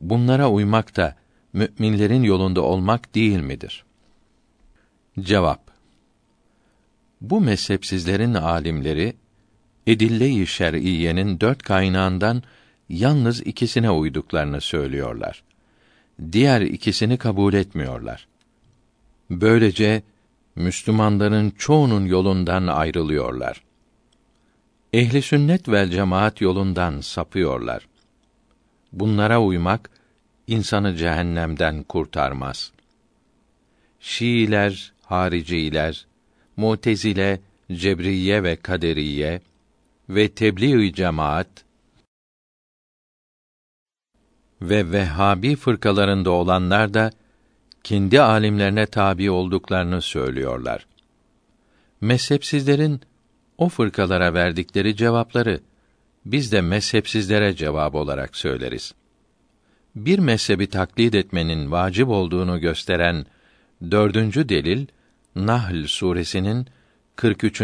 Bunlara uymak da müminlerin yolunda olmak değil midir? Cevap Bu mezhepsizlerin alimleri edille-i şer'iyenin dört kaynağından yalnız ikisine uyduklarını söylüyorlar. Diğer ikisini kabul etmiyorlar. Böylece Müslümanların çoğunun yolundan ayrılıyorlar. Ehli sünnet vel cemaat yolundan sapıyorlar. Bunlara uymak insanı cehennemden kurtarmaz. Şiiler, hariciler, Mutezile, Cebriye ve Kaderiye ve tebliğ cemaat ve Vehhabi fırkalarında olanlar da kendi alimlerine tabi olduklarını söylüyorlar. Mezhepsizlerin o fırkalara verdikleri cevapları biz de mezhepsizlere cevap olarak söyleriz. Bir mezhebi taklit etmenin vacip olduğunu gösteren dördüncü delil Nahl suresinin 43.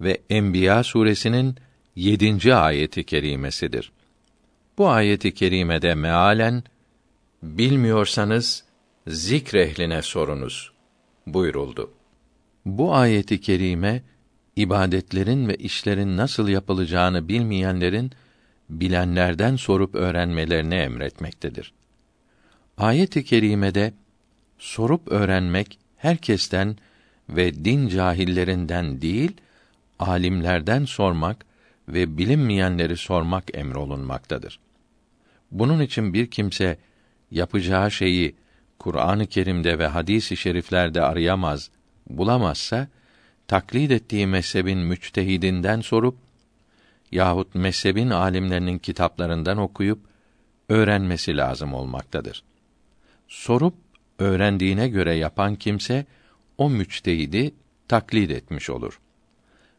ve Enbiya suresinin 7. ayeti kerimesidir. Bu ayeti kerimede mealen bilmiyorsanız zikrehline sorunuz buyuruldu. Bu ayeti kerime ibadetlerin ve işlerin nasıl yapılacağını bilmeyenlerin bilenlerden sorup öğrenmelerini emretmektedir. Ayet-i kerimede sorup öğrenmek herkesten ve din cahillerinden değil, alimlerden sormak ve bilinmeyenleri sormak emrolunmaktadır. Bunun için bir kimse yapacağı şeyi Kur'an-ı Kerim'de ve hadis-i şeriflerde arayamaz, bulamazsa taklit ettiği mezhebin müçtehidinden sorup yahut mezhebin alimlerinin kitaplarından okuyup öğrenmesi lazım olmaktadır. Sorup öğrendiğine göre yapan kimse o müçtehidi taklit etmiş olur.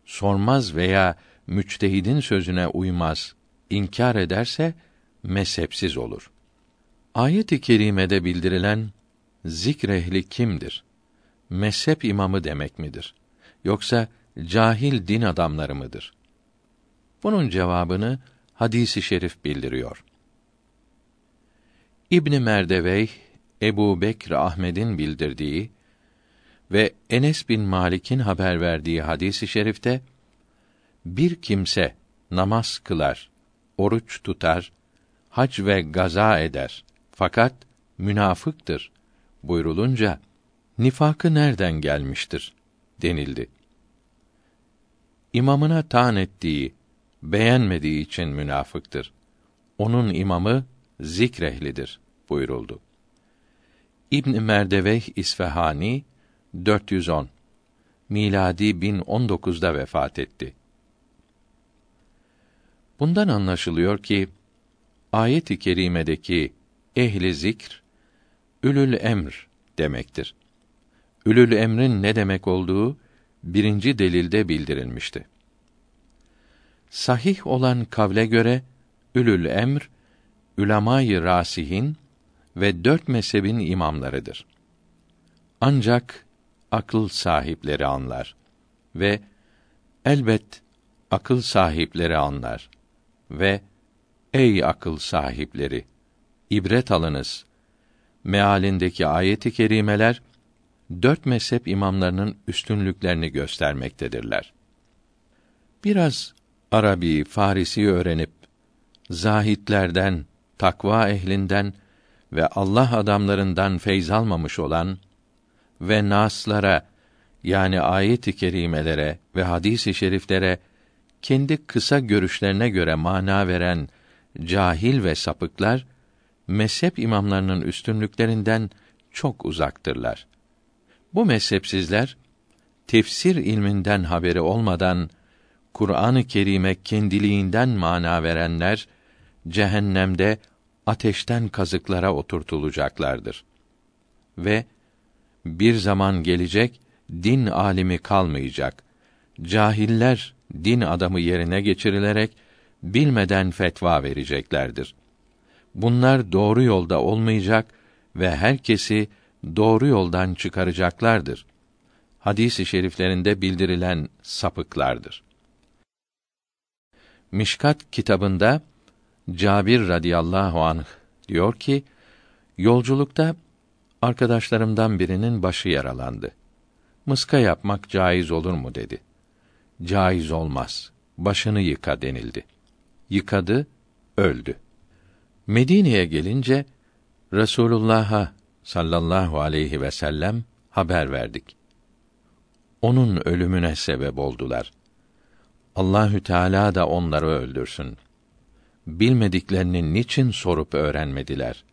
Sormaz veya müçtehidin sözüne uymaz, inkar ederse mezhepsiz olur. Ayet-i kerimede bildirilen zikrehli kimdir? Mezhep imamı demek midir? Yoksa cahil din adamları mıdır? Bunun cevabını hadisi şerif bildiriyor. İbn Merdevey Ebu Bekr Ahmed'in bildirdiği ve Enes bin Malik'in haber verdiği hadisi şerifte bir kimse namaz kılar, oruç tutar, hac ve gaza eder fakat münafıktır buyrulunca nifakı nereden gelmiştir denildi. İmamına taan ettiği, beğenmediği için münafıktır. Onun imamı zikrehlidir buyuruldu. İbn Merdeveh İsfahani 410 miladi 1019'da vefat etti. Bundan anlaşılıyor ki ayet-i kerimedeki ehli zikr ülül emr demektir. Ülül emrin ne demek olduğu birinci delilde bildirilmişti. Sahih olan kavle göre ülül emr ülemayı rasihin ve dört mezhebin imamlarıdır. Ancak akıl sahipleri anlar ve elbet akıl sahipleri anlar ve ey akıl sahipleri ibret alınız mealindeki ayet-i kerimeler dört mezhep imamlarının üstünlüklerini göstermektedirler. Biraz Arabi, Farisi öğrenip zahitlerden, takva ehlinden ve Allah adamlarından feyz almamış olan ve naslara yani ayet-i kerimelere ve hadis-i şeriflere kendi kısa görüşlerine göre mana veren cahil ve sapıklar mezhep imamlarının üstünlüklerinden çok uzaktırlar. Bu mezhepsizler tefsir ilminden haberi olmadan Kur'an-ı Kerim'e kendiliğinden mana verenler cehennemde ateşten kazıklara oturtulacaklardır. Ve bir zaman gelecek din alimi kalmayacak. Cahiller din adamı yerine geçirilerek bilmeden fetva vereceklerdir. Bunlar doğru yolda olmayacak ve herkesi doğru yoldan çıkaracaklardır. Hadis-i şeriflerinde bildirilen sapıklardır. Mişkat kitabında Cabir radıyallahu anh diyor ki yolculukta arkadaşlarımdan birinin başı yaralandı. Mıska yapmak caiz olur mu dedi. Caiz olmaz. Başını yıka denildi. Yıkadı, öldü. Medine'ye gelince Resulullah'a sallallahu aleyhi ve sellem haber verdik. Onun ölümüne sebep oldular. Allahü Teala da onları öldürsün. Bilmediklerini niçin sorup öğrenmediler?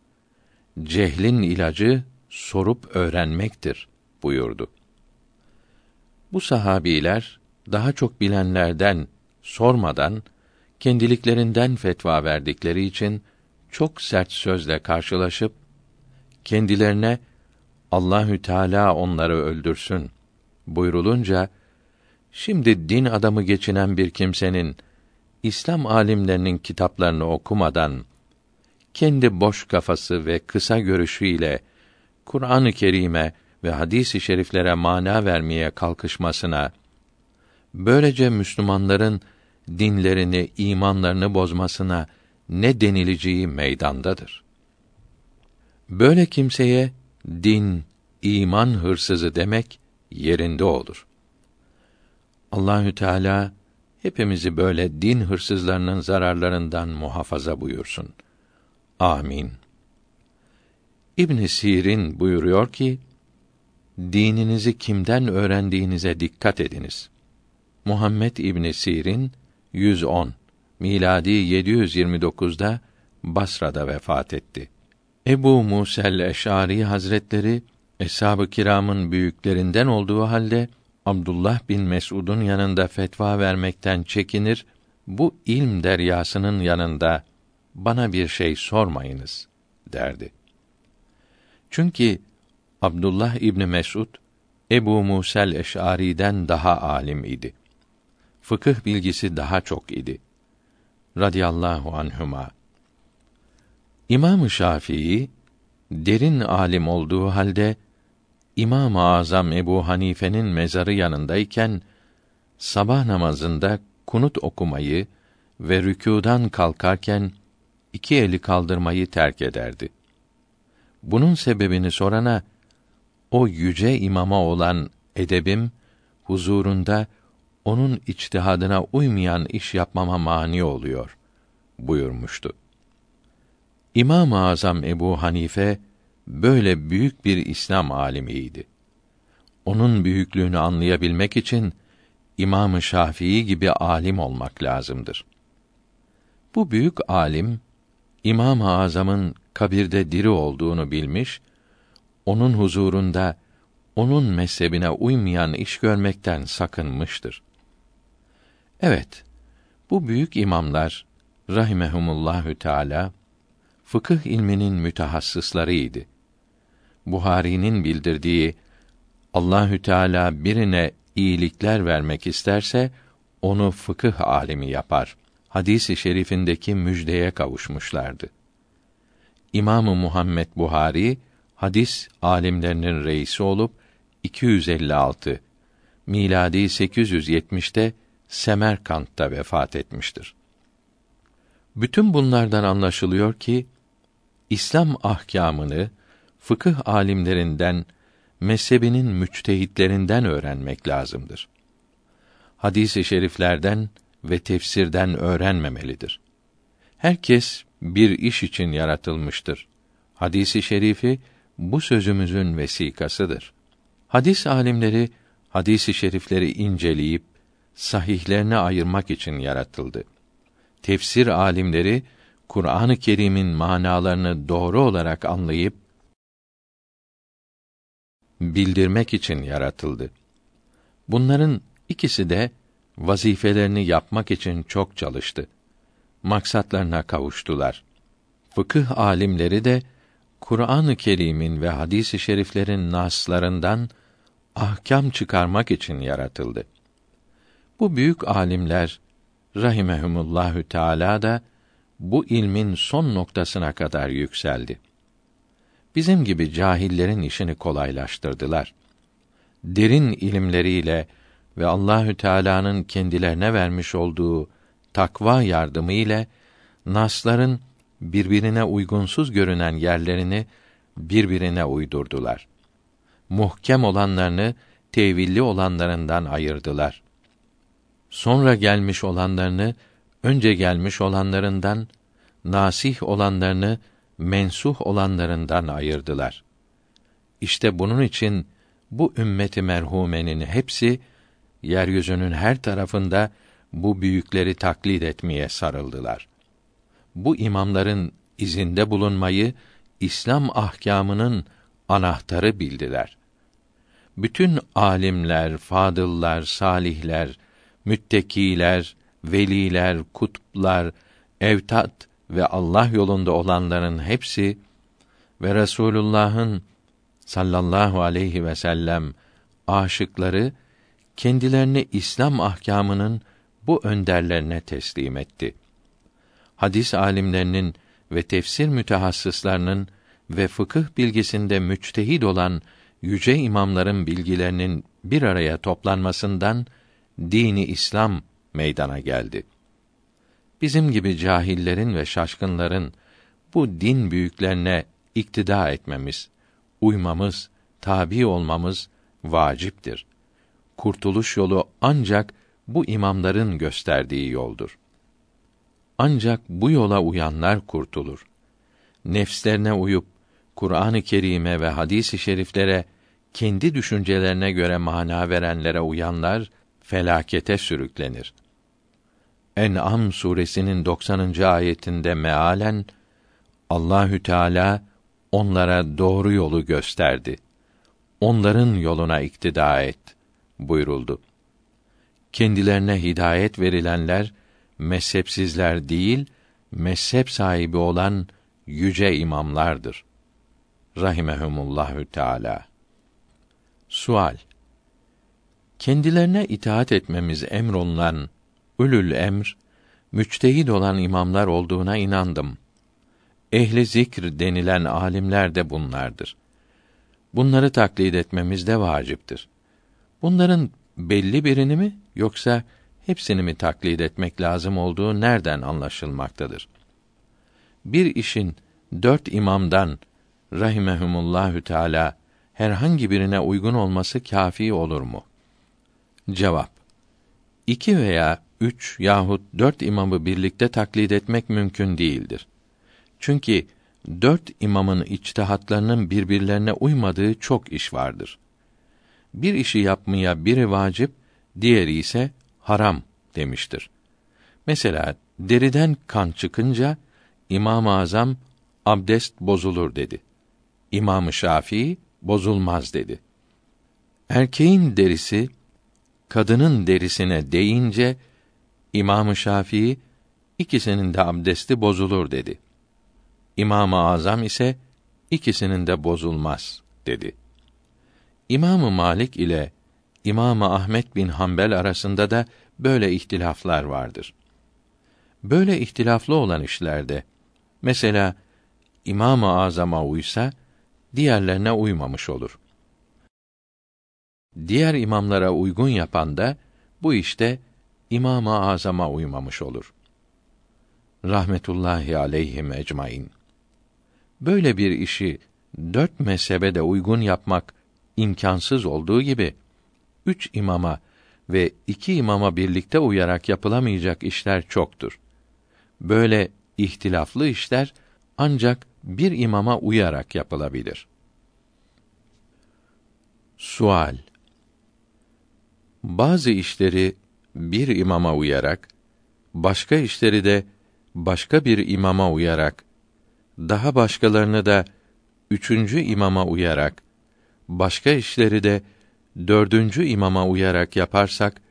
Cehlin ilacı sorup öğrenmektir buyurdu. Bu sahabiler daha çok bilenlerden sormadan kendiliklerinden fetva verdikleri için çok sert sözle karşılaşıp kendilerine Allahü Teala onları öldürsün buyrulunca şimdi din adamı geçinen bir kimsenin İslam alimlerinin kitaplarını okumadan kendi boş kafası ve kısa görüşüyle Kur'an-ı Kerim'e ve hadis-i şeriflere mana vermeye kalkışmasına böylece Müslümanların dinlerini, imanlarını bozmasına ne denileceği meydandadır. Böyle kimseye din, iman hırsızı demek yerinde olur. Allahü Teala hepimizi böyle din hırsızlarının zararlarından muhafaza buyursun. Amin. İbn Sirin buyuruyor ki: Dininizi kimden öğrendiğinize dikkat ediniz. Muhammed İbn Sirin 110 miladi 729'da Basra'da vefat etti. Ebu Musel Eş'ari Hazretleri eshab-ı kiramın büyüklerinden olduğu halde Abdullah bin Mes'ud'un yanında fetva vermekten çekinir, bu ilm deryasının yanında bana bir şey sormayınız derdi. Çünkü Abdullah İbni Mesud Ebu Musel Eş'ari'den daha alim idi. Fıkıh bilgisi daha çok idi. Radiyallahu anhuma. İmam-ı Şafii derin alim olduğu halde İmam-ı Azam Ebu Hanife'nin mezarı yanındayken sabah namazında kunut okumayı ve rükûdan kalkarken iki eli kaldırmayı terk ederdi. Bunun sebebini sorana o yüce imama olan edebim huzurunda onun içtihadına uymayan iş yapmama mani oluyor buyurmuştu. İmam-ı Azam Ebu Hanife böyle büyük bir İslam alimiydi. Onun büyüklüğünü anlayabilmek için İmam-ı Şafii gibi alim olmak lazımdır. Bu büyük alim İmam-ı Azam'ın kabirde diri olduğunu bilmiş, onun huzurunda onun mezhebine uymayan iş görmekten sakınmıştır. Evet, bu büyük imamlar rahimehumullahü teala fıkıh ilminin mütehassıslarıydı. Buhari'nin bildirdiği Allahü Teala birine iyilikler vermek isterse onu fıkıh alimi yapar. Hadisi şerifindeki müjdeye kavuşmuşlardı. İmamı Muhammed Buhari hadis alimlerinin reisi olup 256 miladi 870'te Semerkant'ta vefat etmiştir. Bütün bunlardan anlaşılıyor ki İslam ahkamını fıkıh alimlerinden, mezhebinin müçtehitlerinden öğrenmek lazımdır. Hadis-i şeriflerden ve tefsirden öğrenmemelidir. Herkes bir iş için yaratılmıştır. Hadisi şerifi bu sözümüzün vesikasıdır. Hadis alimleri hadisi şerifleri inceleyip sahihlerine ayırmak için yaratıldı. Tefsir alimleri Kur'an-ı Kerim'in manalarını doğru olarak anlayıp bildirmek için yaratıldı. Bunların ikisi de vazifelerini yapmak için çok çalıştı. Maksatlarına kavuştular. Fıkıh alimleri de Kur'an-ı Kerim'in ve hadis-i şeriflerin naslarından ahkam çıkarmak için yaratıldı. Bu büyük alimler rahimehumullahü teala da bu ilmin son noktasına kadar yükseldi. Bizim gibi cahillerin işini kolaylaştırdılar. Derin ilimleriyle ve Allahü Teala'nın kendilerine vermiş olduğu takva yardımı ile nasların birbirine uygunsuz görünen yerlerini birbirine uydurdular. Muhkem olanlarını tevilli olanlarından ayırdılar. Sonra gelmiş olanlarını önce gelmiş olanlarından nasih olanlarını mensuh olanlarından ayırdılar. İşte bunun için bu ümmeti merhumenin hepsi yeryüzünün her tarafında bu büyükleri taklit etmeye sarıldılar. Bu imamların izinde bulunmayı İslam ahkamının anahtarı bildiler. Bütün alimler, fadıllar, salihler, müttekiler, veliler, kutuplar, evtat ve Allah yolunda olanların hepsi ve Resulullah'ın sallallahu aleyhi ve sellem aşıkları kendilerini İslam ahkamının bu önderlerine teslim etti. Hadis alimlerinin ve tefsir mütehassıslarının ve fıkıh bilgisinde müçtehid olan yüce imamların bilgilerinin bir araya toplanmasından dini İslam meydana geldi. Bizim gibi cahillerin ve şaşkınların bu din büyüklerine iktida etmemiz, uymamız, tabi olmamız vaciptir. Kurtuluş yolu ancak bu imamların gösterdiği yoldur. Ancak bu yola uyanlar kurtulur. Nefslerine uyup Kur'an-ı Kerim'e ve hadis-i şeriflere kendi düşüncelerine göre mana verenlere uyanlar felakete sürüklenir. En'am suresinin 90. ayetinde mealen Allahü Teala onlara doğru yolu gösterdi. Onların yoluna iktida et buyuruldu. Kendilerine hidayet verilenler mezhepsizler değil, mezhep sahibi olan yüce imamlardır. Rahimehumullahü Teala. Sual Kendilerine itaat etmemiz emrolunan ulul emr, müçtehid olan imamlar olduğuna inandım. Ehli zikr denilen alimler de bunlardır. Bunları taklit etmemiz de vaciptir. Bunların belli birini mi yoksa hepsini mi taklit etmek lazım olduğu nereden anlaşılmaktadır? Bir işin dört imamdan rahimehumullahü teala herhangi birine uygun olması kafi olur mu? Cevap: İki veya üç yahut dört imamı birlikte taklit etmek mümkün değildir. Çünkü dört imamın içtihatlarının birbirlerine uymadığı çok iş vardır. Bir işi yapmaya biri vacip, diğeri ise haram demiştir. Mesela deriden kan çıkınca İmam-ı Azam abdest bozulur dedi. İmam-ı Şafii bozulmaz dedi. Erkeğin derisi kadının derisine değince İmam-ı Şafii ikisinin de abdesti bozulur dedi. İmam-ı Azam ise ikisinin de bozulmaz dedi. İmam-ı Malik ile İmam-ı Ahmet bin Hanbel arasında da böyle ihtilaflar vardır. Böyle ihtilaflı olan işlerde mesela İmam-ı Azam'a uysa diğerlerine uymamış olur. Diğer imamlara uygun yapan da bu işte İmam-ı Azam'a uymamış olur. Rahmetullahi aleyhim ecmaîn. Böyle bir işi dört mezhebe de uygun yapmak imkansız olduğu gibi üç imama ve iki imama birlikte uyarak yapılamayacak işler çoktur. Böyle ihtilaflı işler ancak bir imama uyarak yapılabilir. Sual Bazı işleri bir imama uyarak, başka işleri de başka bir imama uyarak, daha başkalarını da üçüncü imama uyarak, başka işleri de dördüncü imama uyarak yaparsak,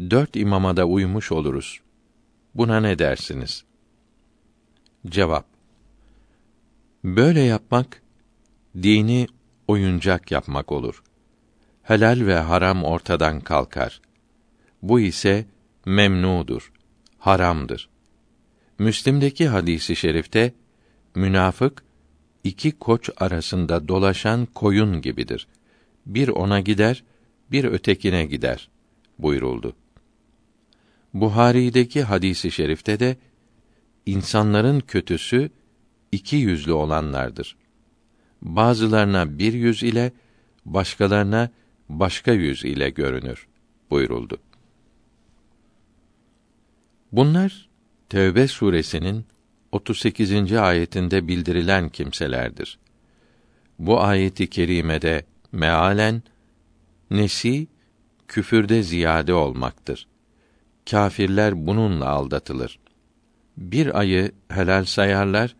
dört imama da uymuş oluruz. Buna ne dersiniz? Cevap Böyle yapmak, dini oyuncak yapmak olur. Helal ve haram ortadan kalkar. Bu ise memnudur, haramdır. Müslim'deki hadisi şerifte münafık iki koç arasında dolaşan koyun gibidir. Bir ona gider, bir ötekine gider buyuruldu. Buhari'deki hadisi şerifte de insanların kötüsü iki yüzlü olanlardır. Bazılarına bir yüz ile, başkalarına başka yüz ile görünür buyuruldu. Bunlar Tevbe suresinin 38. ayetinde bildirilen kimselerdir. Bu ayeti kerimede mealen nesi küfürde ziyade olmaktır. Kafirler bununla aldatılır. Bir ayı helal sayarlar,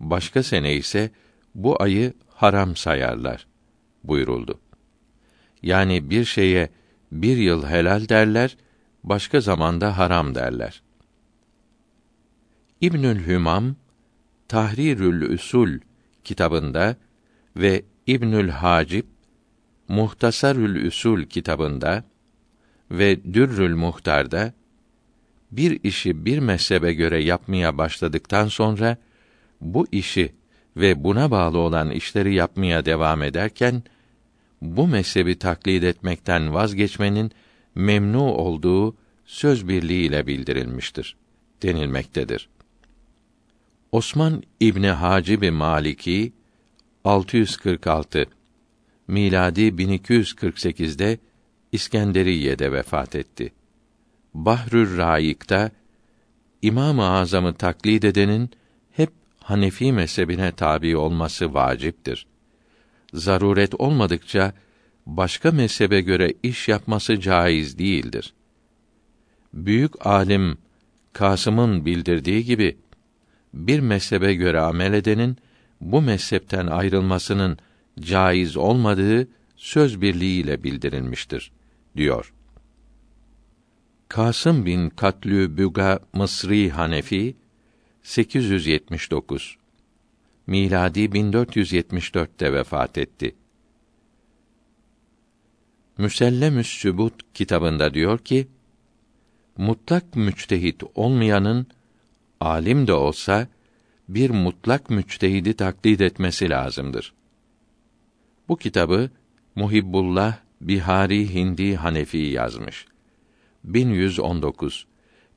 başka sene ise bu ayı haram sayarlar buyuruldu. Yani bir şeye bir yıl helal derler, başka zamanda haram derler. İbnül Hümam Tahrirül Üsul kitabında ve İbnül Hacib Muhtasarül Üsul kitabında ve Dürrül Muhtar'da bir işi bir mezhebe göre yapmaya başladıktan sonra bu işi ve buna bağlı olan işleri yapmaya devam ederken bu mezhebi taklit etmekten vazgeçmenin memnu olduğu söz birliğiyle bildirilmiştir denilmektedir. Osman İbni Hacib Maliki 646 miladi 1248'de İskenderiye'de vefat etti. Bahrür Raik'ta İmam-ı Azam'ı taklid edenin hep Hanefi mezhebine tabi olması vaciptir. Zaruret olmadıkça başka mezhebe göre iş yapması caiz değildir. Büyük alim Kasım'ın bildirdiği gibi bir mezhebe göre amel edenin bu mezhepten ayrılmasının caiz olmadığı söz birliğiyle bildirilmiştir diyor. Kasım bin Katlü Büga Mısri Hanefi 879 miladi 1474'te vefat etti. Müsellemü's Sübut kitabında diyor ki: Mutlak müçtehit olmayanın alim de olsa bir mutlak müçtehidi taklit etmesi lazımdır. Bu kitabı Muhibbullah Bihari Hindi Hanefi yazmış. 1119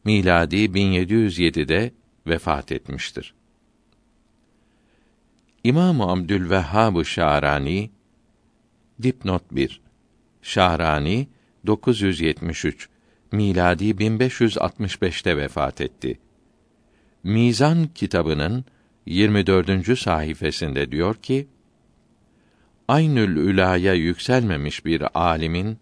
miladi 1707'de vefat etmiştir. İmam Abdülvehhab Şarani dipnot 1 Şahrani 973 miladi 1565'te vefat etti. Mizan kitabının 24. sayfasında diyor ki: Aynül Üla'ya yükselmemiş bir alimin